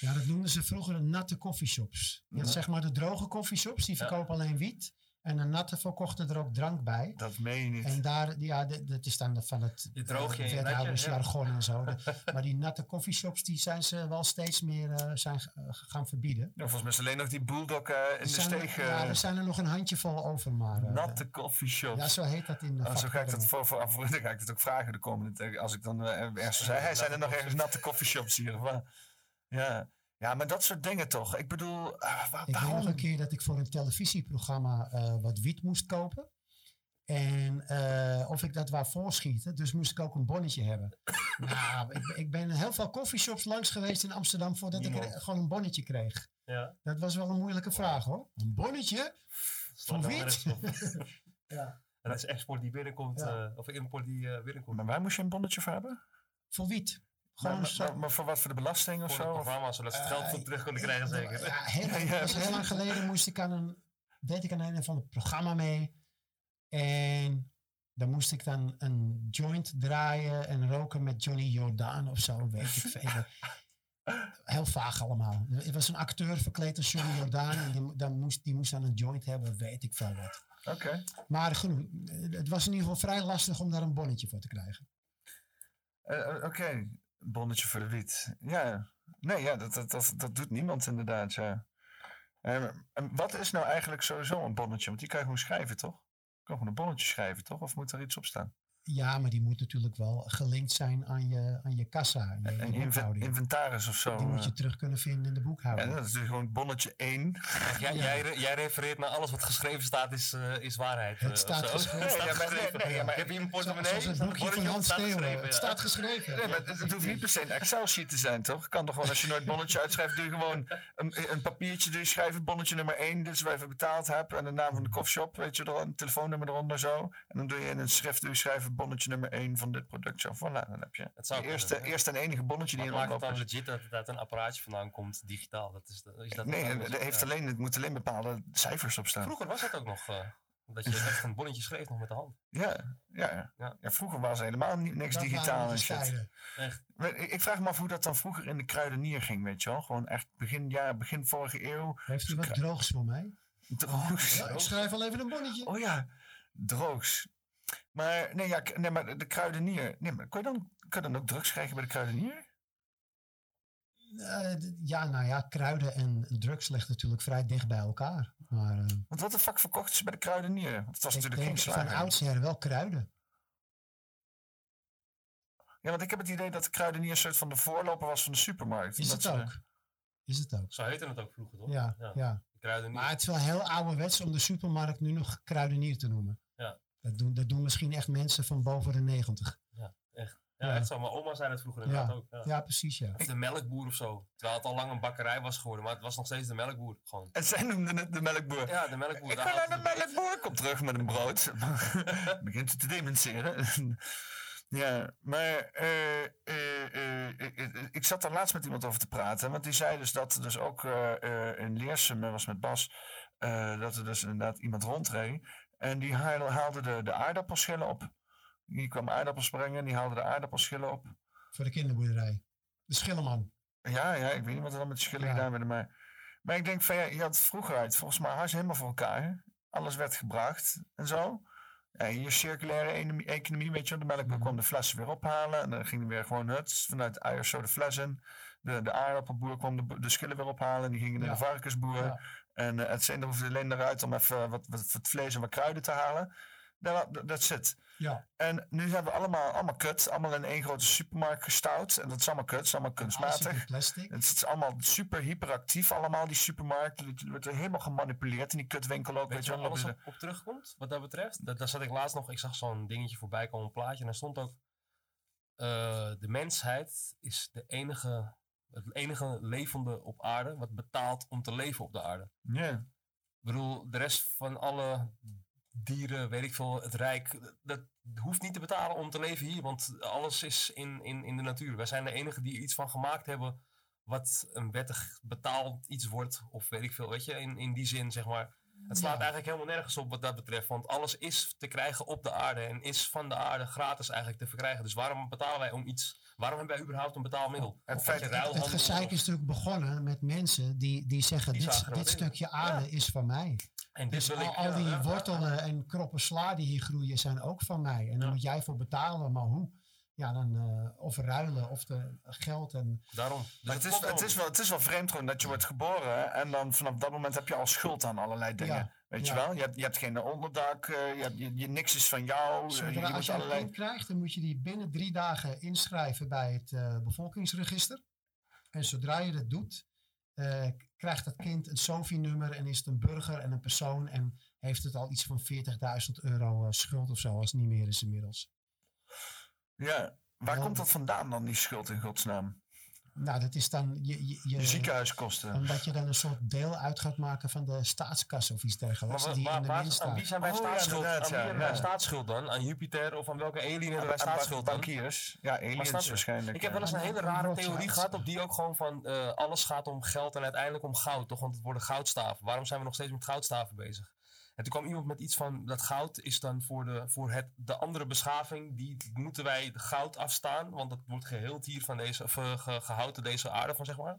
G: Ja, dat noemden ze vroeger de natte koffieshops. Je had
F: Ja.
G: zeg maar de droge koffieshops, die
F: Ja.
G: verkopen alleen wiet. En de natte verkochten er ook drank bij.
F: Dat meen je niet.
G: En daar, ja, dat is dan van het wethoudersjargon
E: ja.
G: en zo. De- maar die natte koffieshops, die zijn ze wel steeds meer eh, zijn, eh, gaan verbieden.
F: Ja, volgens mij is alleen nog die Bulldog eh, in
G: Er
F: de
G: zijn,
F: steeg.
G: ja, er zijn er nog een handjevol over, maar...
F: Natte coffeeshops.
G: Ja, zo heet dat in de
F: Oh, zo ga ik dat voor, voor, voor, dan ga ik dat ook vragen de komende tijd. Als ik dan eh, ergens zei, hey, zijn er nog ergens natte coffeeshops hier? Of? Ja. Ja, maar dat soort dingen toch. Ik bedoel, wa-
G: Ik weet nog een keer dat ik voor een televisieprogramma eh, wat wiet moest kopen. En eh, of ik dat wou voorschieten, dus moest ik ook een bonnetje hebben. nou, ik, ik ben heel veel coffeeshops langs geweest in Amsterdam voordat ik
E: Niemand.
G: gewoon een bonnetje kreeg.
E: Ja.
G: Dat was wel een moeilijke vraag hoor. Een bonnetje? Voor wiet? ja.
E: Dat is export die binnenkomt,
G: Ja.
E: eh, of import die eh, binnenkomt.
F: Maar waar moest je een bonnetje voor hebben?
G: Voor wiet.
F: Maar,
G: Gewoon
F: maar,
G: zo.
F: maar- maar voor wat? Voor de belasting of
E: Voor
F: zo?
E: het
F: Of-
E: programma, zodat ze het geld voor terug kunnen krijgen zeker.
G: Ja, heel, dat was heel lang geleden moest ik aan een, weet ik aan een van het programma mee. En dan moest ik dan een joint draaien en roken met Johnny Jordaan of zo, weet ik veel. Heel vaag allemaal. Er was een acteur verkleed als Johnny Jordaan en die, dan moest, die moest dan een joint hebben, weet ik veel wat.
F: Oké.
G: Maar genoeg, het was in ieder geval vrij lastig om daar een bonnetje voor te krijgen.
F: Eh, eh, Oké, bonnetje voor de wiet. Ja, nee, ja, dat, dat, dat, dat doet niemand inderdaad, ja. Eh, en wat is nou eigenlijk sowieso een bonnetje? Want die kan je gewoon schrijven, toch? Je kan gewoon een bonnetje schrijven, toch? Of moet er iets op staan?
G: Ja, maar die moet natuurlijk wel gelinkt zijn aan je, aan je kassa. Je,
F: Een inventaris of zo.
G: Die moet je
F: eh.
G: terug kunnen vinden in de
F: Ja,
G: boekhouding.
F: dat is dus gewoon bonnetje 1.
E: Kijk, jij, jij, re- jij refereert naar alles wat geschreven staat is, eh, is waarheid.
G: Het
E: eh,
G: staat
E: zo.
G: geschreven.
E: Het staat
F: Nee, ja, maar-
E: geschreven.
F: nee, nee, ja, maar-
E: ik heb hier een
G: Zoals
E: portemonnee.
G: het
E: staat een
G: boekje van Hans Steeuwen. Het
E: ja.
G: staat geschreven.
F: Nee, maar het, het hoeft niet per se een Excel-sheet te zijn, toch? Het kan toch gewoon, als je nooit bonnetje uitschrijft, doe je gewoon een, een papiertje, doe je schrijven bonnetje nummer 1, dit is waar je voor betaald hebt, en de naam van de koffieshop, weet je, er, een telefoonnummer eronder zo. En dan doe je in een schrift, doe je schrijven bonnetje nummer 1 van dit product. Zo, voilà, dan heb je
E: Het zou
F: de eerste,
E: kunnen, hè?
F: eerste en enige bonnetje die in
E: maakt het dan legit dat het uit een apparaatje vandaan komt, digitaal? Dat is, de- is dat
F: Nee, het, het heeft
E: ja.
F: alleen, het moet alleen bepaalde cijfers op staan.
E: Vroeger was dat ook nog, eh, dat je echt een bonnetje schreef nog met de hand.
F: Ja, ja,
E: Ja.
F: ja. vroeger was er helemaal niet, niks
G: Dat
F: digitaal en shit.
E: Echt.
F: Ik, vraag me af hoe dat dan vroeger in de kruidenier ging, weet je wel? Gewoon echt begin, jaar, begin vorige eeuw.
G: Heeft u wat droogs voor mij?
F: Droogs.
G: Ja, ik schrijf al even een bonnetje.
F: Oh ja, droogs. Maar nee, ja, nee, maar de, de kruidenier. Nee, maar kon je, dan, kon je dan ook drugs krijgen bij de kruidenier?
G: Eh, ja, nou ja, kruiden en drugs liggen natuurlijk vrij dicht bij elkaar. Maar eh,
F: Want wat de fuck verkochten ze bij de kruidenier? Want het was
G: ik
F: natuurlijk geen
G: denk van oudsher wel kruiden.
F: Ja, want ik heb het idee dat de kruidenier een soort van de voorloper was van de supermarkt.
G: Is het
F: ze-
G: ook? Is het ook?
E: Zo heette het ook vroeger, toch?
G: Ja, ja.
E: De kruidenier.
G: Maar het is wel heel ouderwets om de supermarkt nu nog kruidenier te noemen. Dat doen, dat doen misschien echt mensen van boven de 90.
E: Ja, echt. Ja,
G: Ja.
E: echt zo. Mijn oma zei dat vroeger inderdaad
G: Ja.
E: ook. Ja.
G: Ja, precies, ja.
E: Of de melkboer of zo. Terwijl het al lang een bakkerij was geworden, maar het was nog steeds de melkboer. Gewoon.
F: En zij noemden het de melkboer.
E: Ja, de melkboer.
F: Ik ga naar de melkboer, kom terug met een brood. Begint het te dementeren. ja, maar eh, eh, eh, ik- zat daar laatst met iemand over te praten. Want die zei dus dat er dus ook in Leersum, dat was met Bas, eh, dat er dus inderdaad iemand rondreed. En die haal- haalde de, de aardappelschillen op. Die kwam aardappels brengen en die haalde de aardappelschillen op.
G: Voor de kinderboerderij. De Schilleman.
F: Ja, ja, ik weet niet wat er dan met de schillen
G: Ja.
F: gedaan werd. Maar, maar ik denk van ja, je had vroeger uit, volgens mij je helemaal voor elkaar. Alles werd gebracht en zo. Ja, je circulaire economie, weet je. De melkboer kwam de flessen weer ophalen. En dan ging hij weer gewoon huts vanuit de eiers zo de fles in. De, de aardappelboer kwam de, de schillen weer ophalen. En die gingen naar
G: Ja.
F: de varkensboer.
G: Ja.
F: En uh, het zijn hoefde alleen eruit om even wat, wat, wat vlees en wat kruiden te halen. Dat, dat zit.
G: Ja.
F: En nu zijn we allemaal, allemaal kut. Allemaal in één grote supermarkt gestouwd. En dat is allemaal kut. Het is allemaal kunstmatig.
G: plastic.
F: Het is allemaal super hyperactief, allemaal die supermarkt. Het wordt helemaal gemanipuleerd in die kutwinkel ook.
E: Weet je waar
F: wel,
E: alles op, op terugkomt, wat dat betreft? Dat, daar zat ik laatst nog, ik zag zo'n dingetje voorbij komen, een plaatje. En daar stond ook, eh, de mensheid is de enige, het enige levende op aarde wat betaalt om te leven op de aarde.
F: Ja.
E: Ik bedoel, de rest van alle dieren, weet ik veel, het rijk, dat hoeft niet te betalen om te leven hier, want alles is in, in, in de natuur. Wij zijn de enigen die er iets van gemaakt hebben wat een wettig betaald iets wordt, of weet ik veel, weet je, in, in die zin zeg maar. Het slaat
G: Ja.
E: eigenlijk helemaal nergens op wat dat betreft, want alles is te krijgen op de aarde en is van de aarde gratis eigenlijk te verkrijgen. Dus waarom betalen wij om iets? Waarom hebben wij überhaupt een betaalmiddel?
F: Het
E: Of
F: feit- het-
G: Het gezeik is natuurlijk begonnen met mensen die, die zeggen:
E: Die
G: dit, dit stukje aarde is van mij.
E: En
G: Dus al,
E: ik,
G: al die wortelen en kroppen sla die hier groeien zijn ook van mij. En daar moet jij voor betalen, maar hoe? Ja, dan eh, of ruilen of de geld en
E: Daarom. Dus
F: Maar het, is, het, is wel, het is wel vreemd gewoon dat je wordt geboren en dan vanaf dat moment heb je al schuld aan allerlei dingen.
G: Ja,
F: Weet je wel? Je hebt, je hebt geen onderdak, eh, je hebt, je, je- niks is van jou. eh,
G: Zodra,
F: je
G: als je een
F: allerlei...
G: kind krijgt, dan moet je die binnen drie dagen inschrijven bij het eh, bevolkingsregister. En zodra je dat doet, eh, krijgt dat kind een SOFI-nummer en is het een burger en een persoon en heeft het al iets van 40.000 euro schuld of zo, als het niet meer is inmiddels.
F: Ja, waar
G: Ja.
F: komt dat vandaan dan, die schuld in godsnaam?
G: Nou, dat is dan je, je,
F: ziekenhuiskosten.
G: Omdat je dan een soort deel uit gaat maken van de staatskas of iets dergelijks.
E: Maar
G: die in de
E: aan wie zijn wij
F: Oh,
E: staatsschuld? aan
F: ja,
E: hebben wij
F: ja.
E: staatsschuld dan? Aan Jupiter of aan welke alien hebben wij
F: Aan- aan
E: staatsschuld dan?
F: bankiers. Ja, aliens
E: Maar
F: waarschijnlijk,
E: Ik heb wel eens een hele
F: Aan
E: rare theorie gehad op die ook gewoon van eh, alles gaat om geld en uiteindelijk om goud, toch? Want het worden goudstaven. Waarom zijn we nog steeds met goudstaven bezig? En toen kwam iemand met iets van dat goud is dan voor, de, voor het, de andere beschaving, die moeten wij goud afstaan, want dat wordt geheeld hier van deze, of eh, ge- gehouden deze aarde van, zeg maar.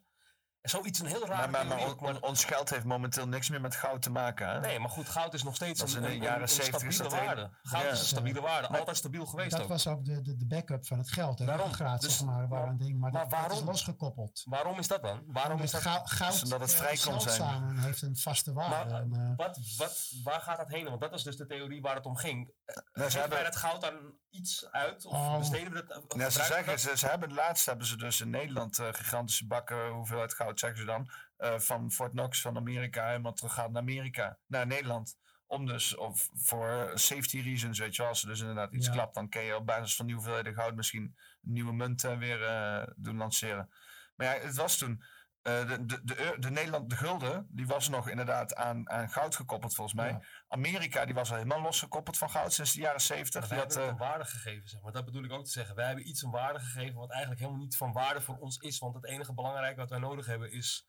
E: Zoiets een heel raar.
F: Maar, maar, maar on- on- ons geld heeft momenteel niks meer met goud te maken. Hè?
E: Nee, maar goed, goud is nog steeds
F: Dat
E: een,
F: in de
E: een-
F: jaren
E: een
F: 70 is
E: stabiele
F: dat
E: waarde. Goud
F: Ja.
E: is een stabiele waarde,
F: Maar-
E: altijd stabiel geweest
G: Dat
E: ook.
G: was ook de, de, de backup van het geld. De
E: Daarom.
G: ruggengraat,
E: Dus-
G: zeg maar, waar een ding. Maar,
E: maar
G: dat, dat is
E: waarom?
G: losgekoppeld.
E: Waarom is dat dan? Waarom
G: Omdat
E: is dat?
G: gou- goud
F: Dus omdat het
G: eh,
F: vrij zijn.
G: heeft een vaste waarde.
E: Maar
G: En, eh,
E: wat, wat, waar gaat dat heen? Want dat is dus de theorie waar het om ging.
F: ze
E: Geven wij
F: hebben-
E: dat goud aan iets uit? Of
F: Oh.
E: besteden we dat?
F: Ja, ze
E: gebruiken we
F: zeggen,
E: dat?
F: ze, ze hebben laatst hebben ze dus in Nederland eh, gigantische bakken hoeveelheid goud, zeggen ze dan, eh, van Fort Knox van Amerika helemaal terug gaat naar Amerika, naar Nederland. Om dus, of voor safety reasons, weet je wel, als er dus inderdaad iets
G: Ja.
F: klapt, dan kun je op basis van die hoeveelheden goud misschien een nieuwe munt eh, weer eh, doen lanceren. Maar ja, het was toen, eh, de, de, de, de Nederland, de gulden, die was nog inderdaad aan, aan goud gekoppeld volgens mij. Amerika, die was al helemaal losgekoppeld van goud sinds de jaren 70.
E: Maar
F: Die had, eh,
E: een waarde gegeven, zeg maar. Dat bedoel ik ook te zeggen. Wij hebben iets een waarde gegeven wat eigenlijk helemaal niet van waarde voor ons is. Want het enige belangrijke wat wij nodig hebben is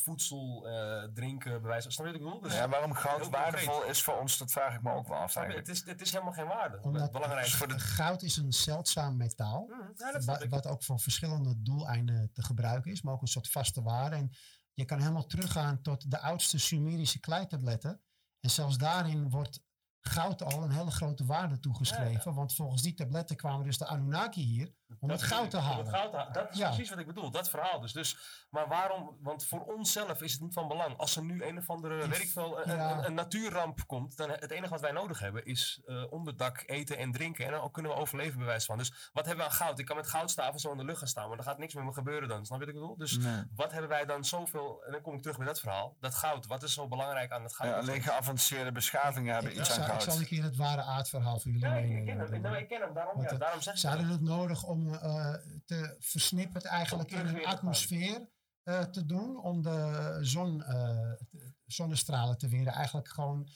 E: voedsel, eh, drinken, bewijs. Snap je wat ik bedoel? Dus
F: ja, waarom goud waardevol is voor ons, dat vraag ik me ook wel af.
E: Het is, het is helemaal geen waarde.
G: Omdat
E: belangrijkste voor de...
G: goud is een zeldzaam metaal.
E: ja, dat
G: wa- wat ook voor verschillende doeleinden te gebruiken is, maar ook een soort vaste waarde. En je kan helemaal teruggaan tot de oudste Sumerische kleitabletten. En zelfs daarin wordt goud al een hele grote waarde toegeschreven. Want volgens die tabletten kwamen dus de Anunnaki hier om het
E: Dat
G: goud te halen.
E: het goud te halen. Dat is
G: Ja.
E: precies wat ik bedoel, dat verhaal. Dus, dus, maar waarom? Want voor onszelf is het niet van belang. Als er nu een of andere, weet ik veel, een,
G: Ja.
E: een, een natuurramp komt, dan het enige wat wij nodig hebben is eh, onderdak, eten en drinken. En dan kunnen we overleven bij wijze van. Dus wat hebben we aan goud? Ik kan met goudstaven zo in de lucht gaan staan, maar er gaat niks meer me gebeuren dan. Snap je wat ik bedoel? Dus
F: Nee.
E: wat hebben wij dan zoveel, en dan kom ik terug bij dat verhaal, dat goud. Wat is zo belangrijk aan het goud?
F: Ja, alleen geavanceerde beschavingen hebben
G: Ik
F: iets aan
G: zal, ik
F: goud.
G: zal een keer het ware aardverhaal voor jullie
E: Ja, ik, ken hem, nou, ik ken hem, daarom,
G: eh,
E: daarom zeg ik
G: Ze
E: dat.
G: hadden het nodig om eh, te versnipperd eigenlijk in een atmosfeer eh, te doen. Om de zon, eh, zonnestralen te weren. Eigenlijk gewoon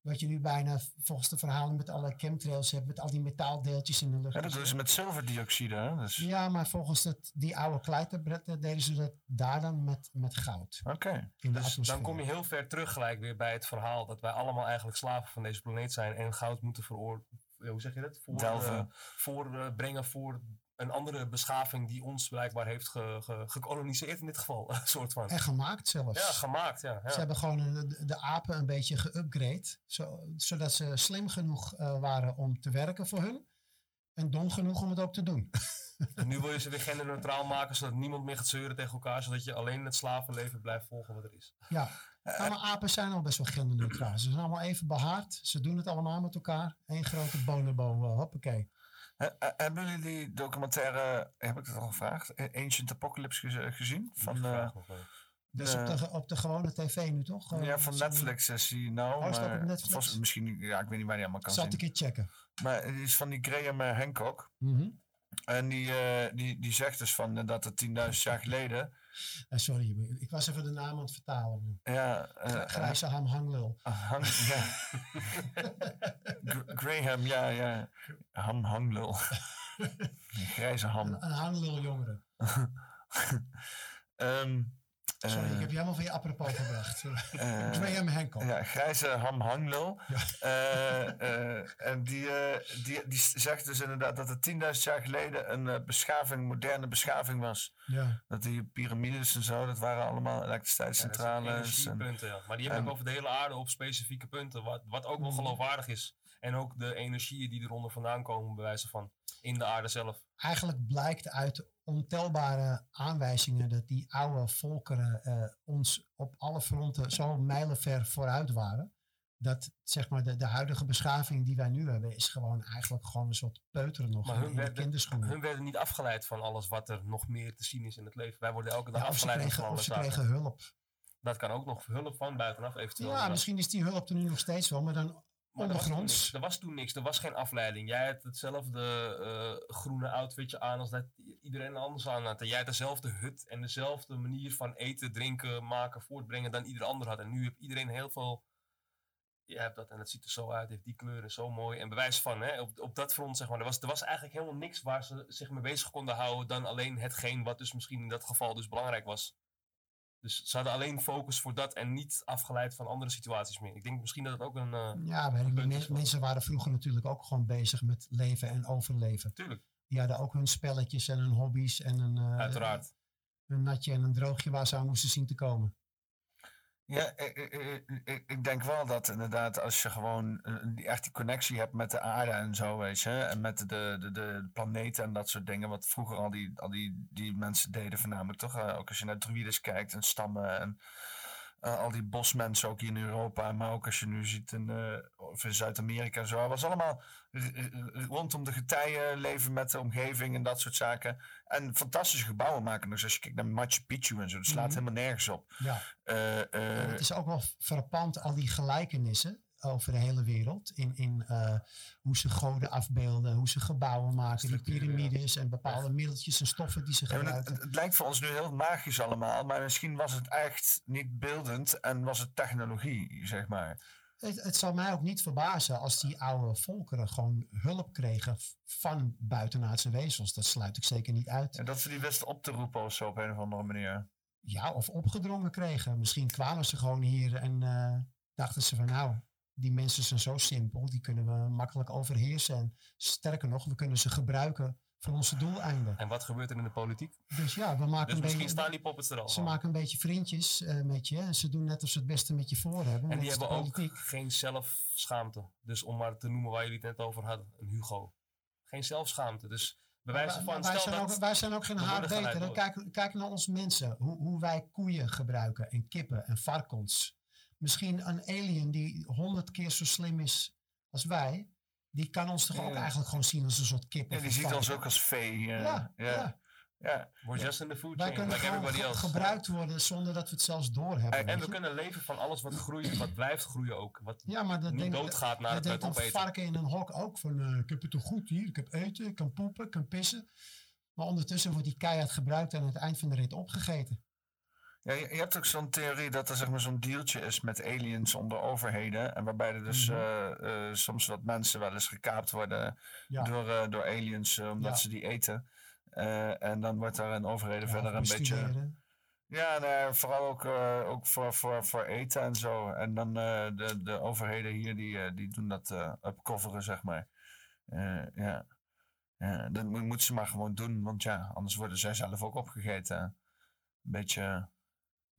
G: wat je nu bijna volgens de verhalen met alle chemtrails hebt. Met al die metaaldeeltjes in de lucht.
F: Ja, dat doen ze met zilverdioxide. Hè? Dus,
G: Ja, maar volgens het, die oude kleitabletten deden ze dat daar dan met, met goud.
F: Oké.
E: Dus dan kom je heel ver terug gelijk weer bij het verhaal dat wij allemaal eigenlijk slaven van deze planeet zijn en goud moeten Hoe zeg je dat? Voor,
F: Delven.
E: eh, voor, eh, brengen voor een andere beschaving die ons blijkbaar heeft ge, ge- gekoloniseerd in dit geval. Een soort van.
G: En gemaakt zelfs.
E: Ja, gemaakt, ja. ja.
G: Ze hebben gewoon de, de apen een beetje geüpgrade. Zo, zodat ze slim genoeg eh, waren om te werken voor hun. En dom genoeg om het ook te doen.
E: En nu wil je ze weer genderneutraal maken zodat niemand meer gaat zeuren tegen elkaar, zodat je alleen het slavenleven blijft volgen wat er is.
G: Ja, nou, maar apen zijn al best wel genderneutraal. Ze zijn allemaal even behaard. Ze doen het allemaal met elkaar. Eén grote bonobo, uh, hoppakee.
F: He- he- hebben jullie die documentaire, heb ik het al gevraagd, A- Ancient Apocalypse geze- gezien? Van, eh,
G: Dus op de, op de gewone tv nu toch? Eh,
F: ja, van Netflix is die nou.
G: Oh,
F: maar
G: op Netflix?
F: volgens- misschien, ja, ik weet niet waar die allemaal kan
G: Zal ik
F: zien.
G: een keer checken.
F: Maar het is van die Graham eh, Hancock.
G: Mhm.
F: En die, eh, die, die zegt dus van eh, dat het 10.000 jaar geleden.
G: Eh, sorry, ik was even de naam aan het vertalen.
F: Ja, eh,
G: Grijze ham hanglul.
F: Ah, hang, ja. Gra- Graham, ja, ja. Ham, hanglul. Grijze ham.
G: Een, een hanglul jongere.
F: Ehm,
G: Sorry,
F: eh,
G: ik heb je helemaal van je apropos gebracht.
F: eh,
G: Graham Hancock.
F: Ja, grijze ham hanglul. Eh, eh, en die, eh, die, die zegt dus inderdaad dat het 10.000 jaar geleden een beschaving, moderne beschaving was.
G: Ja.
F: Dat die piramides en zo, dat waren allemaal elektriciteitscentrales. en-
E: Energiepunten, ja. Maar die hebben
F: en-
E: ook over de hele aarde op specifieke punten, wat, wat ook
G: Mm.
E: wel geloofwaardig is. En ook de energieën die eronder vandaan komen, bij wijze van, in de aarde zelf.
G: Eigenlijk blijkt uit ontelbare aanwijzingen dat die oude volkeren eh, ons op alle fronten zo mijlenver vooruit waren. Dat zeg maar de, de huidige beschaving die wij nu hebben, is gewoon eigenlijk gewoon een soort peuteren nog
E: Maar
G: in,
E: hun
G: in de
E: werden,
G: kinderschoenen.
E: hun werden niet afgeleid van alles wat er nog meer te zien is in het leven. Wij worden elke dag
G: Ja,
E: afgeleid
G: kregen,
E: van
G: of
E: alle
G: ze kregen hulp.
E: Dat kan ook nog hulp van buitenaf eventueel.
G: Ja, misschien is die hulp er nu nog steeds wel, maar dan
E: Maar er was toen
G: Ondergronds.
E: niks. Er was toen niks. Er was geen afleiding. Jij had hetzelfde eh, groene outfitje aan als dat iedereen anders aan had. En jij had dezelfde hut en dezelfde manier van eten, drinken, maken, voortbrengen dan ieder ander had. En nu heeft iedereen heel veel... Je hebt dat en het ziet er zo uit, heeft die kleuren, zo mooi. En bewijs van, hè, op, op dat front zeg maar. Er was, er was eigenlijk helemaal niks waar ze zich mee bezig konden houden dan alleen hetgeen wat dus misschien in dat geval dus belangrijk was. Dus ze hadden alleen focus voor dat en niet afgeleid van andere situaties meer. Ik denk misschien dat het ook een... eh,
G: Ja, weet ik niet. Men- mensen waren vroeger natuurlijk ook gewoon bezig met leven en overleven.
E: Tuurlijk.
G: Die hadden ook hun spelletjes en hun hobby's en een, eh,
E: Uiteraard.
G: een natje en een droogje waar ze aan moesten zien te komen.
F: Ja, ik, ik- ik, ik- denk wel dat inderdaad als je gewoon eh, echt die connectie hebt met de aarde en zo, weet je, en met de, de, de planeten en dat soort dingen, wat vroeger al die, al die, die mensen deden voornamelijk, toch? Eh, ook als je naar druides kijkt en stammen en eh, al die bosmensen ook hier in Europa, maar ook als je nu ziet in, eh, of in Zuid-Amerika en zo. Het was allemaal rondom de getijen, leven met de omgeving en dat soort zaken. En fantastische gebouwen maken. Dus als je kijkt naar Machu Picchu en zo, dat slaat
G: Mhm.
F: helemaal nergens op.
G: Ja.
F: Eh, eh,
G: het is ook wel frappant, al die gelijkenissen over de hele wereld. In, in eh, hoe ze goden afbeelden, hoe ze gebouwen maken, die piramides en bepaalde middeltjes en stoffen die ze
F: Ja,
G: gebruiken.
F: het, het lijkt voor ons nu heel magisch allemaal, maar misschien was het echt niet beeldend en was het technologie, zeg maar.
G: Het, het zou mij ook niet verbazen als die oude volkeren gewoon hulp kregen van buitenaardse wezens. Dat sluit ik zeker niet uit.
F: En dat ze die wisten op te roepen of zo op een of andere manier.
G: Ja, of opgedrongen kregen. Misschien kwamen ze gewoon hier en eh, dachten ze van nou, die mensen zijn zo simpel, die kunnen we makkelijk overheersen. En sterker nog, we kunnen ze gebruiken voor onze doeleinden.
E: En wat gebeurt er in de politiek?
G: Dus ja, we maken
E: Dus
G: een
E: misschien
G: beetje,
E: staan die poppets er al.
G: ze maken een beetje vriendjes eh, met je en ze doen net of ze het beste met je voor hebben.
E: En die
G: als
E: hebben ook geen zelfschaamte. Dus om maar te noemen waar jullie het net over hadden, een Hugo. Geen zelfschaamte. Dus bij wijze van,
G: wij,
E: stel
G: zijn
E: dat...
G: ook, wij zijn ook geen haar beter. Kijk, kijk naar ons mensen. Hoe, hoe wij koeien gebruiken en kippen en varkens. Misschien een alien die honderd keer zo slim is als wij. Die kan ons toch ook eigenlijk gewoon zien als een soort kip.
F: Ja,
G: of
F: die ziet ons ook als vee. eh,
G: Ja,
F: ja.
G: ja.
F: ja.
E: We're just in the food
G: Wij
E: chain,
G: kunnen
E: like everybody else.
G: gebruikt worden zonder dat we het zelfs doorhebben.
E: En, en we
G: je?
E: kunnen leven van alles wat groeit, wat blijft groeien ook. Wat
G: Ja, maar dat
E: niet doodgaat na
G: dat
E: het opeten.
G: varken in een hok ook van eh, ik heb het toch goed hier, ik heb eten, ik kan poepen, ik kan pissen. Maar ondertussen wordt die keihard gebruikt en aan het eind van de rit opgegeten.
F: Ja, je, je hebt ook zo'n theorie dat er zeg maar, zo'n dealtje is met aliens onder overheden. En waarbij er dus
G: Mhm.
F: eh, eh, soms wat mensen wel eens gekaapt worden
G: Ja.
F: door, eh, door aliens, omdat
G: Ja.
F: ze die eten. En dan wordt daar een overheden
G: Ja,
F: verder een beetje. Ja, nee, vooral ook, ook voor, voor, voor eten en zo. En dan de, de overheden hier, die, die doen dat upcoveren, zeg maar. Ja. ja, dat mo- moeten ze maar gewoon doen, want ja, anders worden zij zelf ook opgegeten. Een beetje...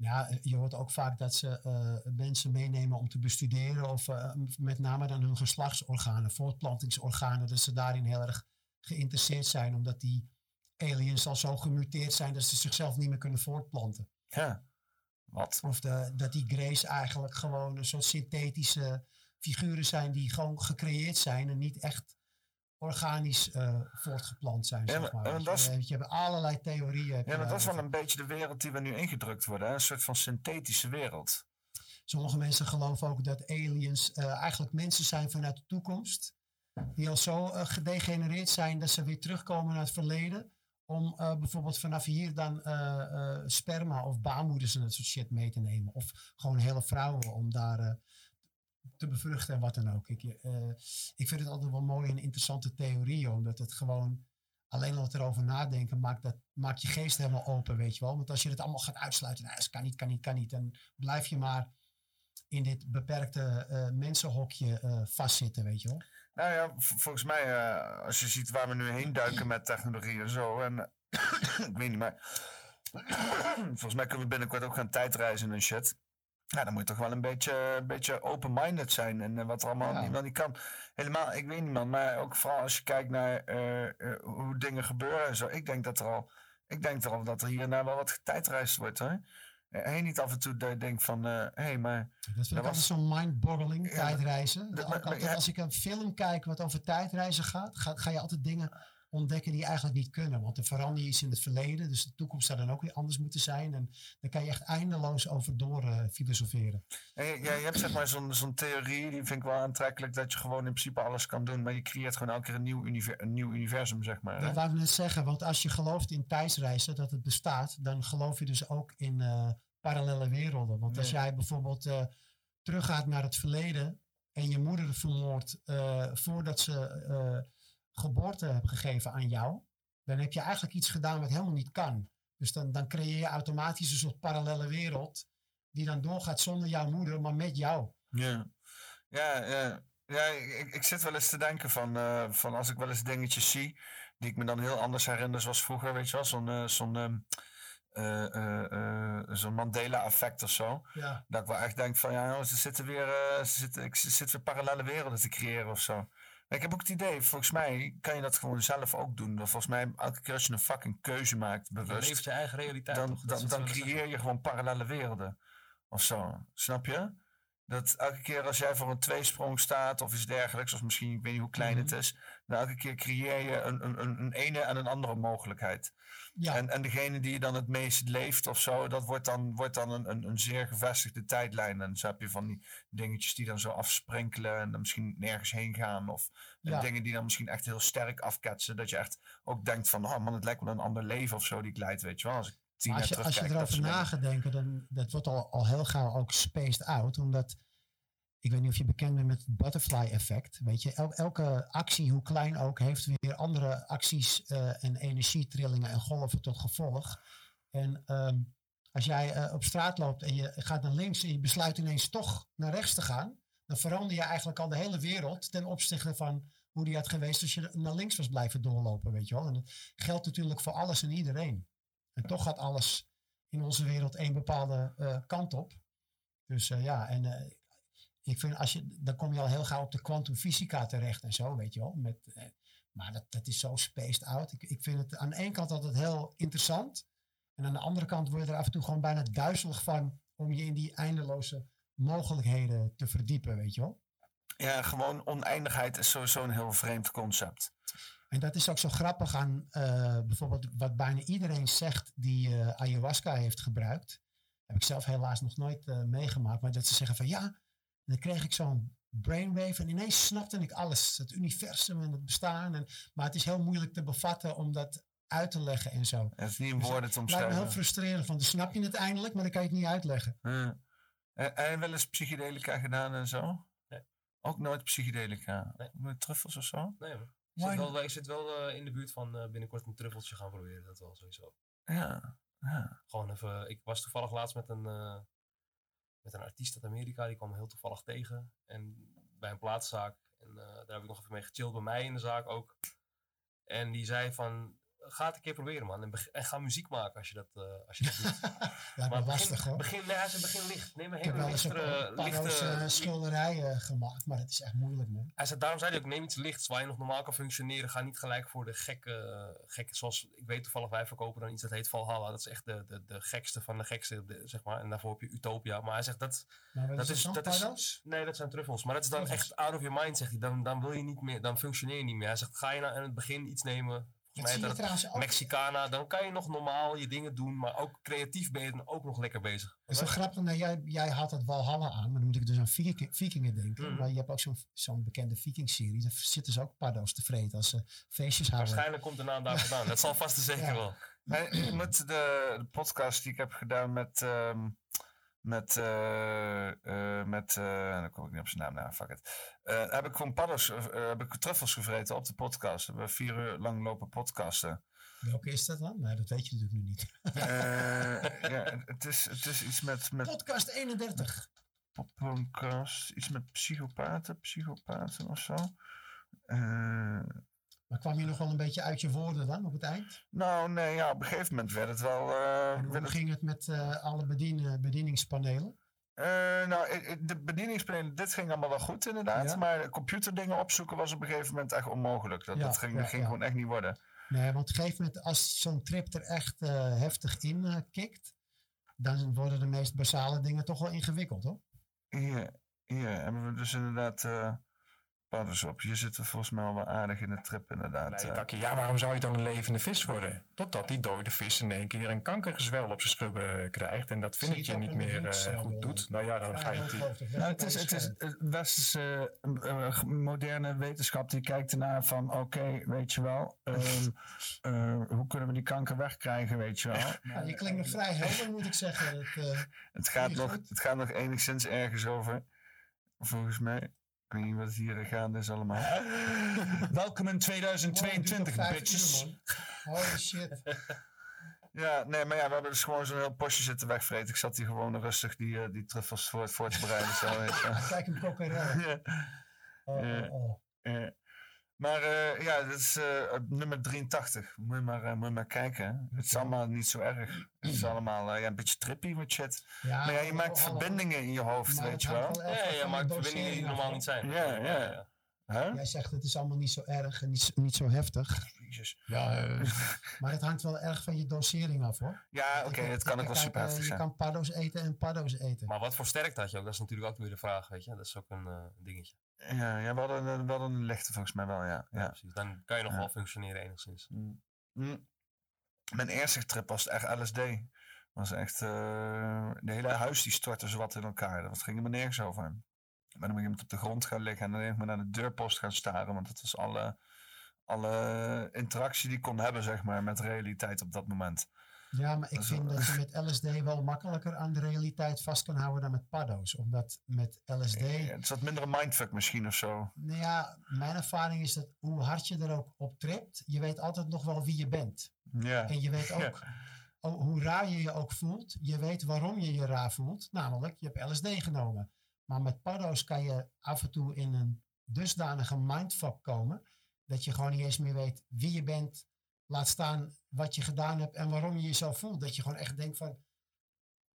G: Ja, eh, je hoort ook vaak dat ze eh, mensen meenemen om te bestuderen. Of eh, met name dan hun geslachtsorganen, voortplantingsorganen. Dat ze daarin heel erg geïnteresseerd zijn. Omdat die aliens al zo gemuteerd zijn dat ze zichzelf niet meer kunnen voortplanten.
F: Ja, wat?
G: Of de, dat die Greys eigenlijk gewoon een soort synthetische figuren zijn die gewoon gecreëerd zijn en niet echt organisch eh, voortgeplant zijn.
F: Ja,
G: zeg
F: maar- dat
G: je, je hebt allerlei theorieën.
F: Ja, maar dat is wel
G: daarover.
F: een beetje de wereld die we nu ingedrukt worden. Hè? Een soort van synthetische wereld.
G: Sommige mensen geloven ook dat aliens eh, eigenlijk mensen zijn vanuit de toekomst. Die al zo eh, gedegenereerd zijn dat ze weer terugkomen naar het verleden. Om eh, bijvoorbeeld vanaf hier dan eh, eh, sperma of baarmoeders en dat soort shit mee te nemen. Of gewoon hele vrouwen om daar eh, te bevruchten en wat dan ook. Ik, eh, ik vind het altijd wel mooi en interessante theorieën. Omdat het gewoon alleen al het erover nadenken maakt, dat, maakt je geest helemaal open, weet je wel. Want als je het allemaal gaat uitsluiten, nou, dat kan niet, kan niet, kan niet. Dan blijf je maar in dit beperkte eh, mensenhokje eh, vastzitten, weet je wel.
F: Nou ja, volgens mij, als je ziet waar we nu heen duiken met technologie en zo. En, ik weet niet, maar volgens mij kunnen we binnenkort ook gaan tijdreizen en shit. Ja, dan moet je toch wel een beetje, een beetje open-minded zijn. En eh, wat er allemaal
G: Ja.
F: niet, wel niet kan. Helemaal, ik weet niet man, maar ook vooral als je kijkt naar eh, eh, hoe dingen gebeuren en zo. Ik denk dat er al, ik denk er al dat er hier en daar wel wat getijdreisd wordt Hey, niet af en toe dat je denkt van, hé, hey, maar...
G: Dat vind ik altijd zo'n mind-boggling,
F: Ja,
G: tijdreizen.
F: dat-
G: Ook
F: maar- maar
G: altijd
F: ja-
G: als ik een film kijk wat over tijdreizen gaat, ga, ga je altijd dingen ontdekken die eigenlijk niet kunnen. Want er verander je iets in het verleden, dus de toekomst zou dan ook weer anders moeten zijn. En daar kan je echt eindeloos over door eh, filosoferen.
F: Je, ja, je hebt zeg maar zo'n zo'n theorie, die vind ik wel aantrekkelijk, dat je gewoon in principe alles kan doen, maar je creëert gewoon elke keer een nieuw, univer- een nieuw universum, zeg maar. hè?
G: Dat wou ik net zeggen, want als je gelooft in tijdsreizen, dat het bestaat, dan geloof je dus ook in eh, parallele werelden. Want als
F: Ja.
G: jij bijvoorbeeld eh, teruggaat naar het verleden en je moeder vermoordt voordat ze geboorte heeft gegeven aan jou, dan heb je eigenlijk iets gedaan wat helemaal niet kan. Dus dan, dan creëer je automatisch een soort parallele wereld die dan doorgaat zonder jouw moeder, maar met jou.
F: Ja, ja, ja. ja ik, ik zit wel eens te denken van, eh, van als ik wel eens dingetjes zie die ik me dan heel anders herinner zoals vroeger, weet je wel, zo'n eh, zo'n ehm, eh, zo'n Mandela-effect of zo.
G: Ja.
F: Dat ik wel echt denk van, ja, ze zitten weer, ze zitten, ik ze zitten weer parallele werelden te creëren of zo. Ik heb ook het idee, volgens mij kan je dat gewoon zelf ook doen. Volgens mij, elke keer als je een fucking keuze maakt, bewust,
E: leeft je eigen realiteit,
F: dan, dan, creëer je gewoon parallele werelden. Of zo. Snap je? Dat elke keer als jij voor een tweesprong staat of iets dergelijks, of misschien, ik weet niet hoe klein het is, dan elke keer creëer je een, een, een, ene en een andere mogelijkheid.
G: Ja.
F: En, en degene die je dan het meest leeft of zo, dat wordt dan, wordt dan een, een, een zeer gevestigde tijdlijn. En zo heb je van die dingetjes die dan zo afsprinkelen en dan misschien nergens heen gaan. Of
G: Ja.
F: dingen die dan misschien echt heel sterk afketsen. Dat je echt ook denkt van, oh man, het lijkt wel een ander leven of zo die ik leid, weet je wel. Als ik tien jaar
G: als je, als je
F: terugkijk, dat
G: erover
F: soort
G: na
F: dingen.
G: gaat denken, dan dat wordt al, al heel gauw ook spaced out. Omdat, ik weet niet of je bekend bent met het butterfly effect. Weet je, el- elke actie, hoe klein ook, heeft weer andere acties eh, en energietrillingen en golven tot gevolg. En ehm, als jij eh, op straat loopt en je gaat naar links en je besluit ineens toch naar rechts te gaan, dan verander je eigenlijk al de hele wereld ten opzichte van hoe die had geweest als je naar links was blijven doorlopen, weet je wel. En dat geldt natuurlijk voor alles en iedereen. En toch gaat alles in onze wereld één bepaalde eh, kant op. Dus ja, en ik vind als je, dan kom je al heel gauw op de kwantumfysica terecht en zo, weet je wel. Met, eh, maar dat, dat is zo spaced out. Ik, ik vind het aan de ene kant altijd heel interessant. En aan de andere kant word je er af en toe gewoon bijna duizelig van om je in die eindeloze mogelijkheden te verdiepen, weet je wel.
F: Ja, gewoon oneindigheid is sowieso een heel vreemd concept.
G: En dat is ook zo grappig aan eh, bijvoorbeeld wat bijna iedereen zegt die eh, ayahuasca heeft gebruikt. Heb ik zelf helaas nog nooit meegemaakt. Maar dat ze zeggen van ja, dan kreeg ik zo'n brainwave en ineens snapte ik alles. Het universum en het bestaan. En, maar het is heel moeilijk te bevatten om dat uit te leggen en zo.
F: Het is niet in
G: Dus
F: woorden te
G: Het lijkt me heel
F: omschrijven.
G: frustrerend, want dan snap je het eindelijk, maar dan kan je het niet uitleggen.
F: Ja. En, en wel eens psychedelica gedaan en zo?
E: Nee.
F: Ook nooit psychedelica? Nooit truffels of zo?
E: Nee hoor. Ik zit wel, ik zit wel eh, in de buurt van eh, binnenkort een truffeltje gaan proberen. Dat wel sowieso.
F: Ja. ja.
E: Gewoon even. Ik was toevallig laatst met een, eh, met een artiest uit Amerika. Die kwam heel toevallig tegen. En bij een plaatszaak. En eh, daar heb ik nog even mee gechilled. Bij mij in de zaak ook. En die zei van. Ga het een keer proberen, man. En, ga muziek maken als je dat, eh, als je dat doet.
G: Ja, maar
E: begin,
G: lastig hoor.
E: Begin, nee, hij zei begin licht. Neem een
G: Ik heb
E: hele
G: wel eens
E: lichtere, lichte,
G: uh, schilderijen gemaakt, maar dat is echt moeilijk man.
E: hij zei, daarom zei hij ook, neem iets lichts waar je nog normaal kan functioneren. Ga niet gelijk voor de gekke, gekke zoals ik weet toevallig, wij verkopen dan iets dat heet Valhalla. Dat is echt de, de, de gekste van de gekste, de- zeg maar. En daarvoor heb je Utopia. Maar hij zegt, dat,
G: Maar
E: dat
G: is dat paddo's?
E: Nee, dat zijn truffels. Maar dat is dan
G: Truffels.
E: echt out of your mind, zegt hij. Dan, dan wil je niet meer, dan functioneer je niet meer. Hij zegt, ga je nou in het begin iets nemen...
G: Dat zie je trouwens ook.
E: Mexicana, dan kan je nog normaal je dingen doen, maar ook creatief ben je dan ook nog lekker bezig.
G: Dat is wel grappig, nou, jij, jij had het Valhalla aan, maar dan moet ik dus aan Viking- vikingen denken.
E: Mhm.
G: Maar je hebt ook zo'n zo'n bekende Viking-serie, daar zitten ze ook paddo's te vreten als ze feestjes houden.
E: Waarschijnlijk komt de naam daar vandaan. Dat zal vast en zeker
G: Ja.
E: wel.
F: Moet de, de podcast die ik heb gedaan met. ehm, met. eh, met eh, dan kom ik niet op zijn naam na, fuck it. Heb ik gewoon paddo's, eh, heb ik truffels gevreten op de podcast. We hebben vier uur lang lopen podcasten.
G: Welke is dat dan? Nee, dat weet je natuurlijk nu niet.
F: Ja, het is, het is iets met. met
G: Podcast 31.
F: podcast, iets met psychopaten, psychopaten of zo.
G: Maar kwam je nog wel een beetje uit je woorden dan op het eind?
F: nou, nee, ja, op een gegeven moment werd het wel. eh,
G: En hoe
F: het-
G: ging het met eh, alle bedien, bedieningspanelen?
F: Eh, nou, eh, eh, de bedieningspanelen, dit ging allemaal wel goed inderdaad.
G: Ja.
F: Maar computerdingen opzoeken was op een gegeven moment echt onmogelijk. Dat,
G: Ja,
F: dat ging,
G: ja,
F: dat ging
G: ja.
F: gewoon echt niet worden.
G: Nee, want op een gegeven moment, als zo'n trip er echt heftig in kikt, dan worden de meest basale dingen toch wel ingewikkeld hoor.
F: Hier, hier hebben we dus inderdaad. Paddo's op. Je zit er volgens mij al wel aardig in de trip inderdaad.
T: Nee,
F: eh.
T: Ja, waarom zou je dan een levende vis worden? Totdat die dode vis in één keer een kankergezwel op zijn schubben eh, krijgt. En dat
F: Zie
T: vind
F: je
T: ik je
F: het
T: niet meer eh, goed doet. Nou ja, dan ga je het...
F: Nou, het is, het is westerse moderne wetenschap die kijkt ernaar van oké, weet je wel, ehm, eh, hoe kunnen we die kanker wegkrijgen, weet je wel.
G: Ja, je klinkt nog vrij helder, moet ik zeggen. Het, eh,
F: Het gaat, nog, het gaat nog enigszins ergens over, volgens mij. Ik weet niet wat hier gaande is allemaal. Welkom in 2022, bitches.
G: Holy shit.
F: Ja, nee, maar ja, we hebben dus gewoon zo'n heel postje zitten wegvreten. Ik zat hier gewoon rustig die, eh, die truffels voor, voor te bereiden. Zo.
G: Kijk hem kokerellen.
F: Ja.
G: Oh, oh, oh.
F: Maar eh, ja, dat is eh, nummer 83. Moet je maar, eh, moet je maar kijken. Het is allemaal niet zo erg. Het is allemaal ja, een beetje trippy met shit.
G: Ja,
F: maar ja, je maakt
G: hallo.
F: verbindingen in je hoofd,
G: Maar
F: weet je wel.
G: Ja, ja, van maakt verbindingen die normaal niet
E: zijn.
F: Ja, ja. Huh?
G: Jij zegt het is allemaal niet zo erg en niet zo heftig.
F: Ja,
G: Maar het hangt wel erg van je dosering af hoor.
F: Ja, oké, het kan ook wel super
G: eh,
F: heftig
G: Je
F: zijn.
G: kan paddo's eten en paddo's eten.
E: Maar wat voor sterkte had je ook? Dat is natuurlijk ook weer de vraag, weet je. Dat is ook een eh, dingetje.
F: Ja, ja we, hadden, een- we hadden een lichte volgens mij wel, ja. ja.
E: Precies, dan kan je nog
F: Ja.
E: wel functioneren enigszins.
F: Mm. Mijn eerste trip was echt LSD. Was echt, eh, de hele huis die stortte zowat in elkaar. Dat ging me nergens over. Ik ben op een gegeven moment op de grond gaan liggen en dan even naar de deurpost gaan staren. Want dat was alle, alle interactie die kon hebben, zeg maar, met realiteit op dat moment.
G: Ja, maar ik
F: Dat is
G: vind
F: wel-
G: dat je met LSD wel makkelijker aan de realiteit vast kan houden dan met paddo's. Omdat met LSD...
F: Ja, het is wat minder een mindfuck misschien of zo.
G: Nou ja, mijn ervaring is dat hoe hard je er ook op tript, je weet altijd nog wel wie je bent.
F: Ja.
G: En je weet ook hoe raar je je ook voelt. Je weet waarom je je raar voelt. Namelijk, je hebt LSD genomen. Maar met paddo's kan je af en toe in een dusdanige mindfuck komen. Dat je gewoon niet eens meer weet wie je bent. Laat staan wat je gedaan hebt en waarom je jezelf voelt. Dat je gewoon echt denkt van,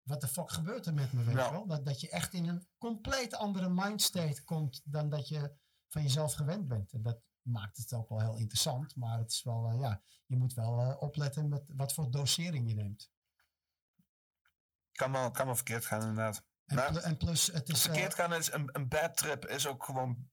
G: wat de fuck gebeurt er met me? Weet
F: Ja.
G: wel? Dat, dat je echt in een compleet andere mindstate komt dan dat je van jezelf gewend bent. En dat maakt het ook wel heel interessant. Maar het is wel, eh, ja, je moet wel eh, opletten met wat voor dosering je neemt.
F: Kan wel, kan wel verkeerd gaan inderdaad.
G: En,
F: Maar-
G: pl- en plus, het is... eh,
F: verkeerd gaan is een, een bad trip is ook gewoon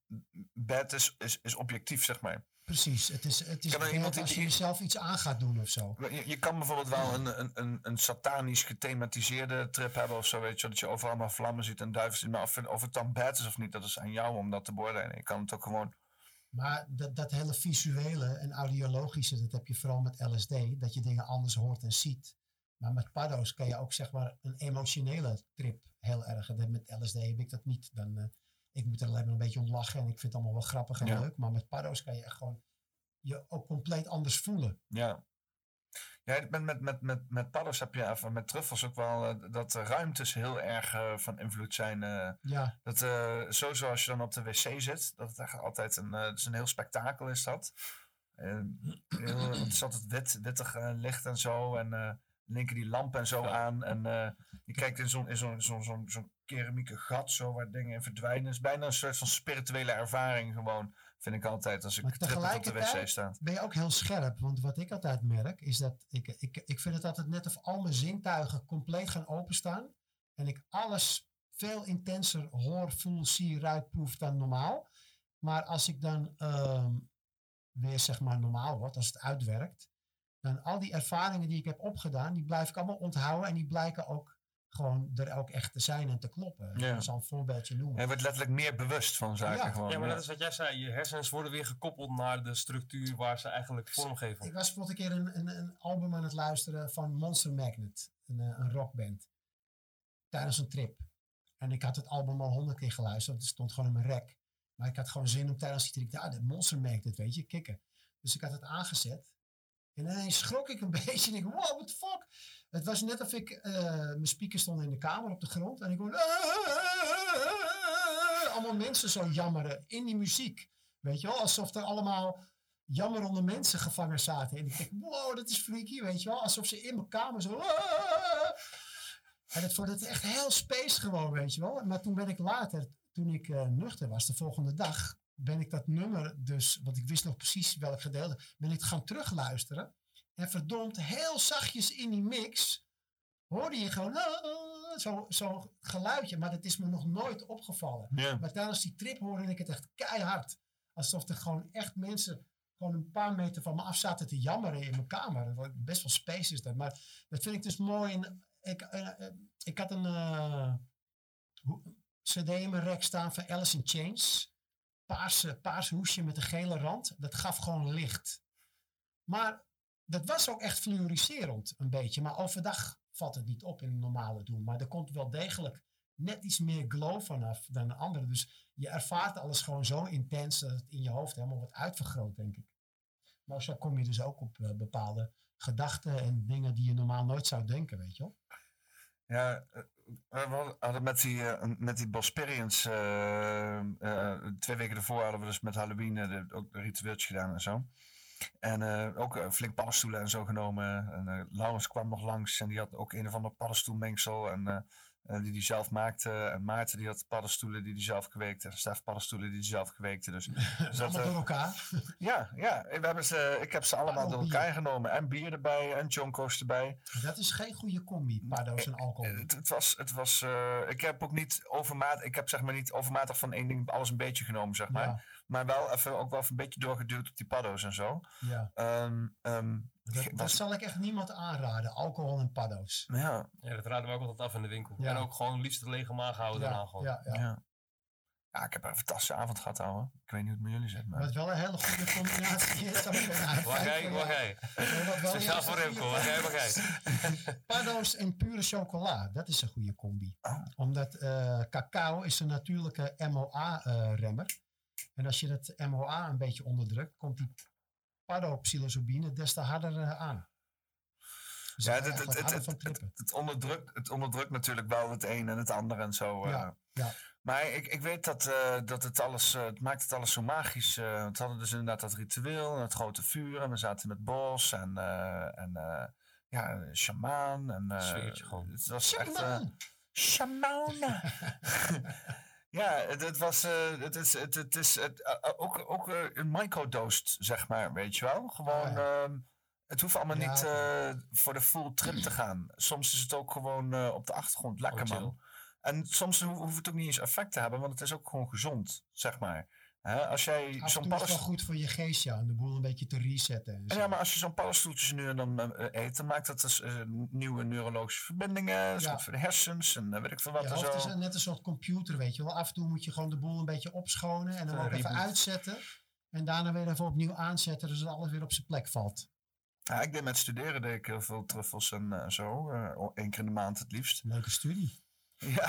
F: bad is, is, is objectief zeg maar.
G: Precies, het is, het is
F: Kan iemand die-
G: als je jezelf iets aan gaat doen of zo.
F: Je, je kan bijvoorbeeld wel een, een, een, een satanisch gethematiseerde trip hebben of zo, weet je, dat je overal maar vlammen ziet en duiven ziet. Maar of, het- of het dan bad is of niet, dat is aan jou om dat te beoordelen. Je kan het ook gewoon.
G: Maar dat, dat hele visuele en audiologische, dat heb je vooral met LSD, dat je dingen anders hoort en ziet. Maar met paddo's kan je ook zeg maar een emotionele trip heel erg. En met LSD heb ik dat niet. Dan, eh, ik moet er alleen maar een beetje om lachen en ik vind het allemaal wel grappig en
F: Ja.
G: leuk. Maar met paddo's kan je echt gewoon je ook compleet anders voelen.
F: Ja. Ja, met, met, met, met, met paddo's heb je, of met truffels ook wel, eh, dat de ruimtes heel erg eh, van invloed zijn. eh.
G: Ja.
F: Dat, sowieso als je dan op de wc zit, dat het echt altijd een, is een heel spektakel is dat. Heel, het is altijd wit, wittig licht en zo. En linken die lampen en zo aan. En eh, je kijkt in zo'n in zo'n zo'n zo'n zo'n keramieke gat zo waar dingen in verdwijnen. Het is bijna een soort van spirituele ervaring gewoon, vind ik altijd, als ik trippend op de wc
G: tegelijkertijd
F: sta.
G: ben je ook heel scherp. Want wat ik altijd merk, is dat ik, ik, ik vind het altijd net of al mijn zintuigen compleet gaan openstaan. En ik alles veel intenser hoor, voel, zie, ruik, proef dan normaal. Maar als ik dan ehm, weer zeg maar normaal word, als het uitwerkt, dan al die ervaringen die ik heb opgedaan, die blijf ik allemaal onthouden. En die blijken ook gewoon er ook echt te zijn en te kloppen.
F: Ja.
G: Ik zal een voorbeeldje noemen.
F: Je wordt letterlijk meer bewust van zaken
G: Ja.
F: gewoon.
E: Ja, maar dat is wat jij zei. Je hersens worden weer gekoppeld naar de structuur waar ze eigenlijk vormgeven.
G: Ik was bijvoorbeeld een keer een, een, een album aan het luisteren van Monster Magnet, een, eh, een rockband, tijdens een trip. En ik had het album al honderd keer geluisterd, want het stond gewoon in mijn rek. Maar ik had gewoon zin om tijdens die trip, ja, de Monster Magnet, weet je, kicken. Dus ik had het aangezet. En ineens schrok ik een beetje en ik, wow, what the fuck? Het was net of ik, eh, mijn speakers stonden in de kamer op de grond en ik hoorde, allemaal mensen zo jammeren in die muziek. Weet je wel, alsof er allemaal jammerende mensen gevangen zaten. En ik denk, wow, dat is freaky, weet je wel. Alsof ze in mijn kamer zo... En het het echt heel space gewoon, weet je wel. Maar toen ben ik later, toen ik eh, nuchter was, de volgende dag, ben ik dat nummer dus, want ik wist nog precies welk gedeelte, ben ik gaan terugluisteren. En verdomd, heel zachtjes in die mix, hoorde je gewoon zo'n zo geluidje. Maar dat is me nog nooit opgevallen. Maar tijdens die trip hoorde ik het echt keihard. alsof er gewoon echt mensen gewoon een paar meter van me af zaten te jammeren in mijn kamer. Best wel space is dat. Maar dat vind ik dus mooi. En ik, eh, eh, ik had een eh, cd in mijn rek staan van Alice in Chains. Paarse, paars hoesje met een gele rand. Dat gaf gewoon licht. Maar dat was ook echt fluoriserend een beetje. Maar overdag valt het niet op in een normale doen. Maar er komt wel degelijk net iets meer glow vanaf dan de andere. Dus je ervaart alles gewoon zo intens dat het in je hoofd helemaal wordt uitvergroot, denk ik. Maar zo kom je dus ook op eh, bepaalde gedachten en dingen die je normaal nooit zou denken, weet je wel.
F: Ja, eh, we hadden met die, eh, met die Bosperians, eh, eh, twee weken ervoor hadden we dus met Halloween eh, de, ook een ritueeltje gedaan en zo. En eh, ook eh, flink paddenstoelen en zo genomen. En eh Laurens kwam nog langs en die had ook een of ander paddenstoelmengsel. En, eh, eh, die hij zelf maakte. En Maarten die had paddenstoelen die hij zelf kweekte. En Stef paddenstoelen die hij zelf kweekte. Dus, dus
G: Allemaal
F: eh,
G: door elkaar.
F: ja, ja we hebben ze, ik heb ze allemaal door elkaar genomen. En bier erbij en jonko's erbij.
G: Dat is geen goede combi, pardo's en alcohol.
F: Het, het was, het was eh, ik heb ook niet overmatig, ik heb zeg maar niet overmatig van één ding alles een beetje genomen, zeg maar.
G: Ja.
F: Maar wel even, ook wel even een beetje doorgeduwd op die paddo's en zo.
G: Ja.
F: Ehm, ehm,
G: Dat, dat zal ik echt niemand aanraden, alcohol en paddo's.
F: ja.
E: Ja, dat raden we ook altijd af in de winkel.
G: Ja.
E: En ook gewoon liefst een lege maag houden
G: Ja,
E: gewoon.
G: ja, ja.
F: Ja. Ja, ik heb een fantastische avond gehad, ouwe. Ik weet niet hoe het met jullie zit, maar...
G: Wat wel een hele goede combinatie is. five
E: jij,
G: jou.
E: jij? Speciaal voor Remco, waar jij,
G: is. Paddo's en pure chocola, dat is een goede combi.
F: Oh.
G: Omdat eh, cacao is een natuurlijke MOA-remmer. en als je dat MOA een beetje onderdrukt, komt die paddo-psilocybine des te harder eh, aan. Dus
F: Ja,
G: het,
F: het, het, het,
G: harder
F: het, het, het onderdrukt, het onderdrukt natuurlijk wel het een en het ander en zo. eh.
G: Ja, ja.
F: Maar ik, ik weet dat, eh, dat het alles, eh, het maakt het alles zo magisch. eh, we hadden dus inderdaad dat ritueel en het grote vuur. En we zaten met bos en, eh, en eh, ja, een shamaan. En, eh,
E: Sfeertje gewoon.
F: Het was echt... eh,
G: Shamaan!
F: ja, het, was, eh, het is, het, het is het, eh, eh, ook, ook eh, een microdosed, zeg maar, weet je wel. Gewoon, ehm, het hoeft allemaal
G: Ja,
F: niet voor de full trip te gaan. Soms is het ook gewoon op de achtergrond lekker,
E: chill.
F: man. En soms ho- hoeft het ook niet eens effect te hebben, want het is ook gewoon gezond, zeg maar. Hè, als jij zo'n
G: is het wel
F: paddenstoel...
G: goed voor je geest, ja, om de boel een beetje te resetten.
F: Ja, maar als je zo'n paddenstoeltje nu en dan eh, eet, dan maakt dat dus eh, nieuwe neurologische verbindingen. Dat is
G: Ja.
F: goed voor de hersens en eh, weet ik veel wat
G: Je
F: en
G: hoofd is net een soort computer, weet je wel. Af en toe moet je gewoon de boel een beetje opschonen en dan ook even uitzetten. En daarna weer even opnieuw aanzetten, zodat alles weer op zijn plek valt.
F: Ja, ik deed met studeren deed ik heel veel truffels en eh, zo. eh, Eén keer in de maand het liefst.
G: Leuke studie.
F: Ja.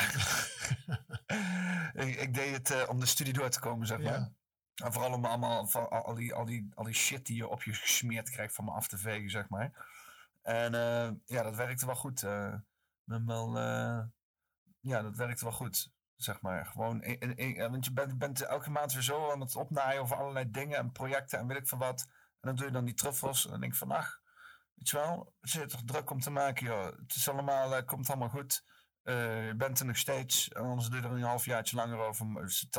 F: ik, ik deed het eh, om de studie door te komen, zeg maar.
G: Ja.
F: En vooral om allemaal van al, die, al, die, al die shit die je op je gesmeerd krijgt van me af te vegen, zeg maar. En eh, ja, dat werkte wel goed. ben wel, ja, dat werkte wel goed, zeg maar. Gewoon, want je bent, bent elke maand weer zo aan het opnaaien over allerlei dingen en projecten en weet ik veel wat. En dan doe je dan die truffels en dan denk ik van, ach, weet je wel, het zit toch druk om te maken, joh. Het is allemaal, komt allemaal goed. Eh, je bent er nog steeds, en anders je er een halfjaartje langer over. Het.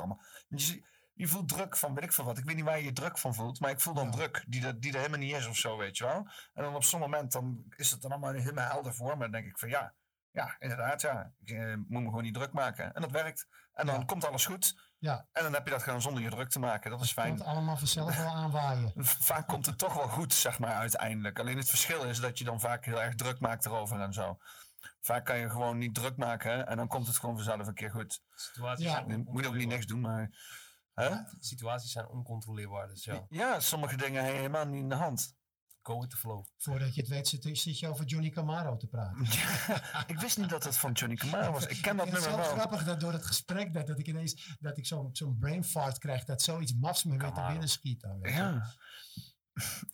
F: Je, je voelt druk van, weet ik veel wat. Ik weet niet waar je je druk van voelt, maar ik voel dan druk die er, die er helemaal niet is of zo, weet je wel. En dan op zo'n moment dan is het dan allemaal helemaal helder voor me. Dan denk ik van ja, ja, inderdaad, ja. Ik eh, moet me gewoon niet druk maken. En dat werkt. En dan komt alles goed.
G: Ja.
F: En dan heb je dat gewoon zonder je druk te maken. Dat is fijn.
G: Komt allemaal vanzelf wel aanwaaien.
F: Vaak komt het toch wel goed, zeg maar, uiteindelijk. Alleen het verschil is dat je dan vaak heel erg druk maakt erover en zo. Vaak kan je gewoon niet druk maken hè, en dan komt het gewoon vanzelf een keer goed.
E: Situaties
F: Ja.
E: zijn
F: Je moet ook niet niks doen, maar... Hè?
E: Situaties zijn oncontroleerbaar, dus ja.
F: Ja, sommige dingen heb je helemaal niet in de hand.
E: Go with the flow.
G: Voordat je het weet zit, zit je over Johnny Camaro te praten.
F: ik wist niet dat het van Johnny Camaro was. Ik ken dat
G: het is
F: nummer
G: zo
F: wel.
G: grappig dat door het gesprek dat, dat ik ineens dat ik zo'n zo'n brain fart krijg dat zoiets mafs me weer te binnen schiet. Dan.
F: Ja.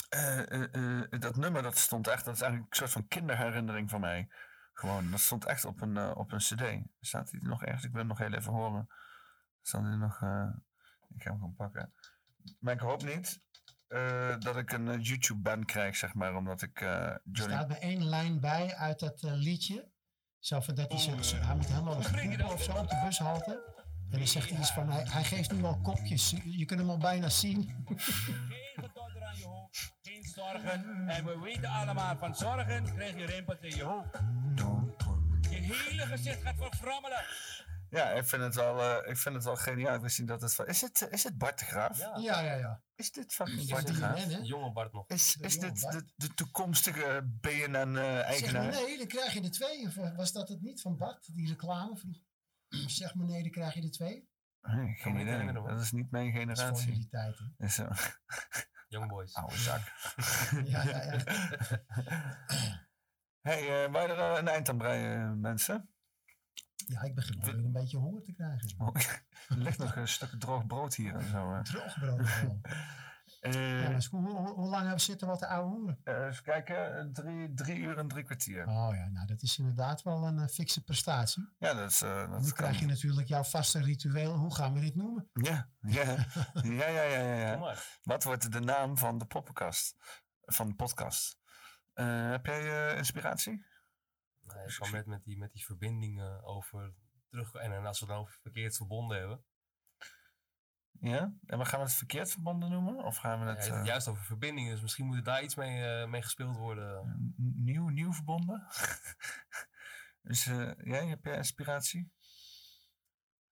F: Eh, eh, eh, dat nummer dat stond echt, dat is eigenlijk een soort van kinderherinnering van mij. Gewoon, dat stond echt op een, eh, op een cd. Staat hij nog ergens? Ik wil hem nog heel even horen. Staat hij nog... eh, ik ga hem gewoon pakken. Maar ik hoop niet eh, dat ik een YouTube-ban krijg, zeg maar, omdat ik eh,
G: Er staat me één lijn bij uit dat liedje. Zo van dat hij, zo, zo- hij moet helemaal roepen of zo op de bushalte. En dan zegt hij iets van, hij, hij geeft nu al kopjes. Je kunt hem al bijna zien.
I: Zorgen. En we weten allemaal, van zorgen krijg je rimpels in je hoofd. Je hele gezicht gaat verfrommelen.
F: Ja, ik vind het wel, eh, ik vind het wel geniaal. Niet dat het van... Is het, is het Bart de Graaf?
E: Ja.
G: Ja, ja, ja.
F: Is dit fucking
G: Is
F: Bart de
G: dit
F: Graaf?
E: Jonge Bart nog.
F: Is,
G: De
F: is dit de, de toekomstige
G: Zeg
F: BNN-eigenaar?
G: maar nee, dan krijg je de twee. Of eh, was dat het niet van Bart, die reclame vroeg? Zeg maar nee, dan krijg je de twee.
F: Nee, geen
E: niet
F: idee. Dat is niet mijn
G: Dat is voor
F: generatie.
G: jullie tijd. hè.
F: Is zo.
E: Young Boys.
F: Oude zak.
G: Ja, ja, ja.
F: hey, eh, wou je er al een eind aan breien, mensen?
G: Ja, ik begin weer een beetje honger te krijgen.
F: Er ligt nog een stuk droog brood hier en zo. eh.
G: Droogbrood
F: Eh,
G: Ja, hoe, hoe, hoe lang hebben we zitten wat de oude hoeren?
F: eh, even kijken, eh, drie, drie uur en drie kwartier.
G: Oh ja, nou dat is inderdaad wel een eh, fikse prestatie.
F: Ja, dat is... eh, dat
G: Nu
F: kan.
G: krijg je natuurlijk jouw vaste ritueel. Hoe gaan we dit noemen?
F: Ja, ja, ja, ja, ja, ja. Wat wordt de naam van de poppenkast? Van de podcast? Eh, heb jij inspiratie?
E: Nee, ik kwam net met die, met die verbindingen over terug. En, en als we dan verkeerd verbonden hebben.
F: Ja? En maar gaan we het verkeerd verbonden noemen? Of gaan we het eh,
E: het juist over verbindingen, dus misschien moet er daar iets mee, eh, mee gespeeld worden.
F: nieuw, nieuw verbonden? dus eh, jij, heb jij inspiratie?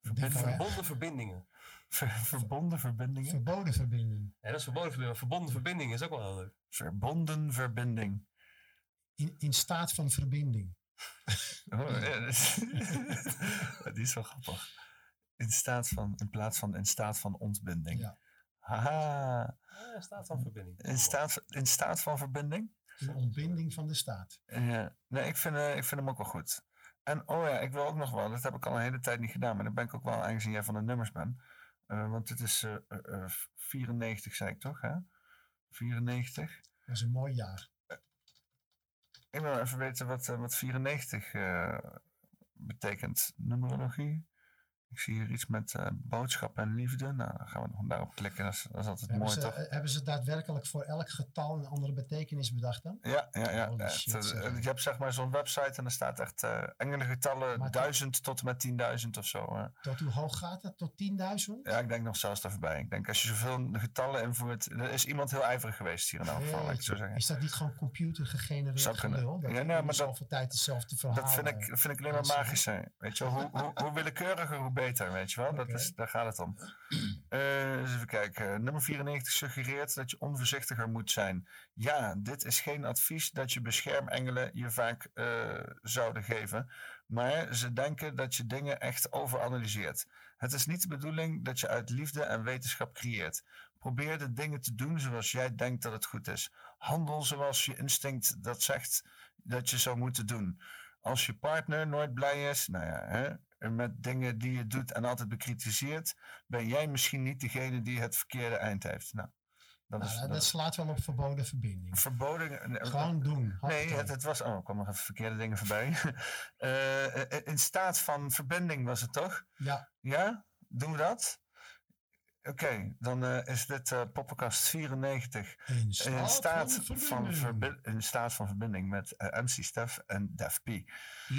F: Verbinden-
E: Verbonden verbindingen.
F: ver- verbonden verbindingen?
G: Verboden verbinding.
E: Ja, dat is verboden verbindingen. maar Verbonden verbindingen is ook wel heel leuk.
F: Verbonden verbinding.
G: In, in staat van verbinding.
F: Oh, ja, dat is- die is wel grappig. In staat van, in plaats van in staat van ontbinding.
G: Ja.
F: Haha.
E: Ja, staat van verbinding.
F: In staat, in staat van verbinding?
G: Een ontbinding van de staat.
F: Ja, nee, ik vind, eh, ik vind hem ook wel goed. En oh ja, ik wil ook nog wel, dat heb ik al een hele tijd niet gedaan, maar dan ben ik ook wel, aangezien jij van de nummers bent. Eh, want dit is eh, eh, eh, 94, zei ik toch, hè? 94.
G: Dat is een mooi jaar.
F: Ik wil even weten wat, wat 94 eh, betekent. Numerologie. Ik zie hier iets met eh, boodschap en liefde. Nou, dan gaan we nog daarop klikken. Dat is, dat is altijd
G: Hebben
F: mooi,
G: ze,
F: toch?
G: eh, hebben ze daadwerkelijk voor elk getal een andere betekenis bedacht dan?
F: Ja, ja, ja.
G: Shit,
F: eh, je hebt zeg maar zo'n website en er staat echt eh engelengetallen,
G: Maar-
F: duizend tot en met 10.000 of zo.
G: Tot hoe hoog gaat het? Tot 10.000?
F: Ja, ik denk nog zelfs daar voorbij. Ik denk als je zoveel getallen invoert, er is iemand heel ijverig geweest hier in elk geval,
G: Jeetje.
F: zeggen.
G: Is dat niet gewoon computer gegenereerd
F: Zou
G: gelul? Dat
F: Ja,
G: je
F: nou, maar dat-
G: zoveel tijd hetzelfde verhaal...
F: Dat vind ik, vind ik alleen maar magisch zijn. Weet je wel, hoe, hoe, hoe willekeuriger, hoe beter, weet je wel. Dat is, daar gaat het om. Eens even kijken. Nummer 94 suggereert dat je onvoorzichtiger moet zijn. Ja, dit is geen advies dat je beschermengelen je vaak eh, zouden geven. Maar ze denken dat je dingen echt overanalyseert. Het is niet de bedoeling dat je uit liefde en wetenschap creëert. Probeer de dingen te doen zoals jij denkt dat het goed is. Handel zoals je instinct dat zegt dat je zou moeten doen. Als je partner nooit blij is, nou ja, hè, met dingen die je doet en altijd bekritiseert, ben jij misschien niet degene die het verkeerde eind heeft. Nou, dat
G: Nou,
F: is
G: dat,
F: dat is
G: slaat wel op verboden verbinding.
F: verboden. eh,
G: Gewoon doen.
F: Nee, het, het was. Oh, kwamen nog even verkeerde dingen voorbij. Eh, eh, in staat van verbinding was het toch?
G: Ja.
F: Ja? Doen we dat? Oké, dan eh, is dit eh Poppenkast 94
G: In staat
F: staat
G: van
F: van, in staat van verbinding met eh, MC Stef en Def P.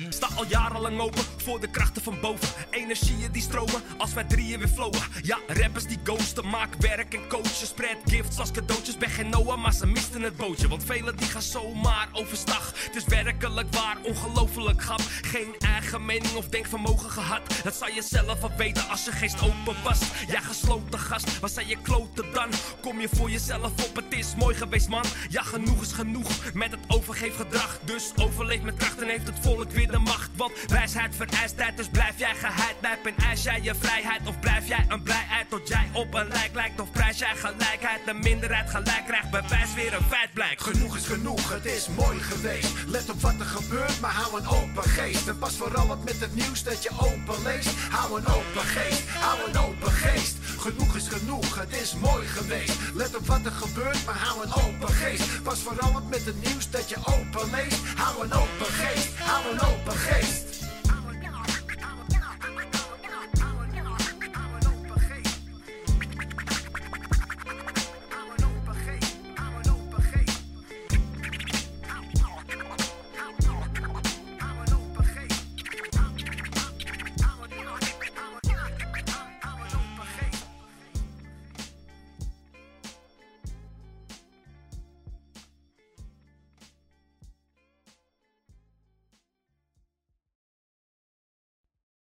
R: Sta al jarenlang open voor de krachten van boven. Energieën die stromen als wij drieën weer flowen. Ja, rappers die ghosten, maak werk en coachen. Spread gifts als cadeautjes. Ben geen Noah, maar ze misten het bootje. Want velen die gaan zomaar overstag. Het is werkelijk waar, ongelooflijk grap. Geen eigen mening of denkvermogen gehad. Dat zou je zelf wel weten als je geest open was. Ja, gesloten gast, waar zijn je kloten dan? Kom je voor jezelf op, het is mooi geweest man. Ja, genoeg is genoeg met het overgeefgedrag. Dus overleef met kracht en heeft het volk weer de macht. Want wijsheid vereist tijd, dus blijf jij geheid. Nijp en eis jij je vrijheid of blijf jij een blijheid tot jij op een lijk lijkt. Of prijs jij gelijkheid, de minderheid gelijk krijgt. Bewijs weer een feit blijkt.
B: Genoeg is genoeg, het is mooi geweest. Let op wat er gebeurt, maar hou een open geest. En pas vooral op met het nieuws dat je open leest. Hou een open geest, hou een open geest. Genoeg is genoeg, het is mooi geweest. Let op wat er gebeurt, maar hou een open geest. Pas vooral op met het nieuws dat je open leest. Hou een open geest, hou een open geest.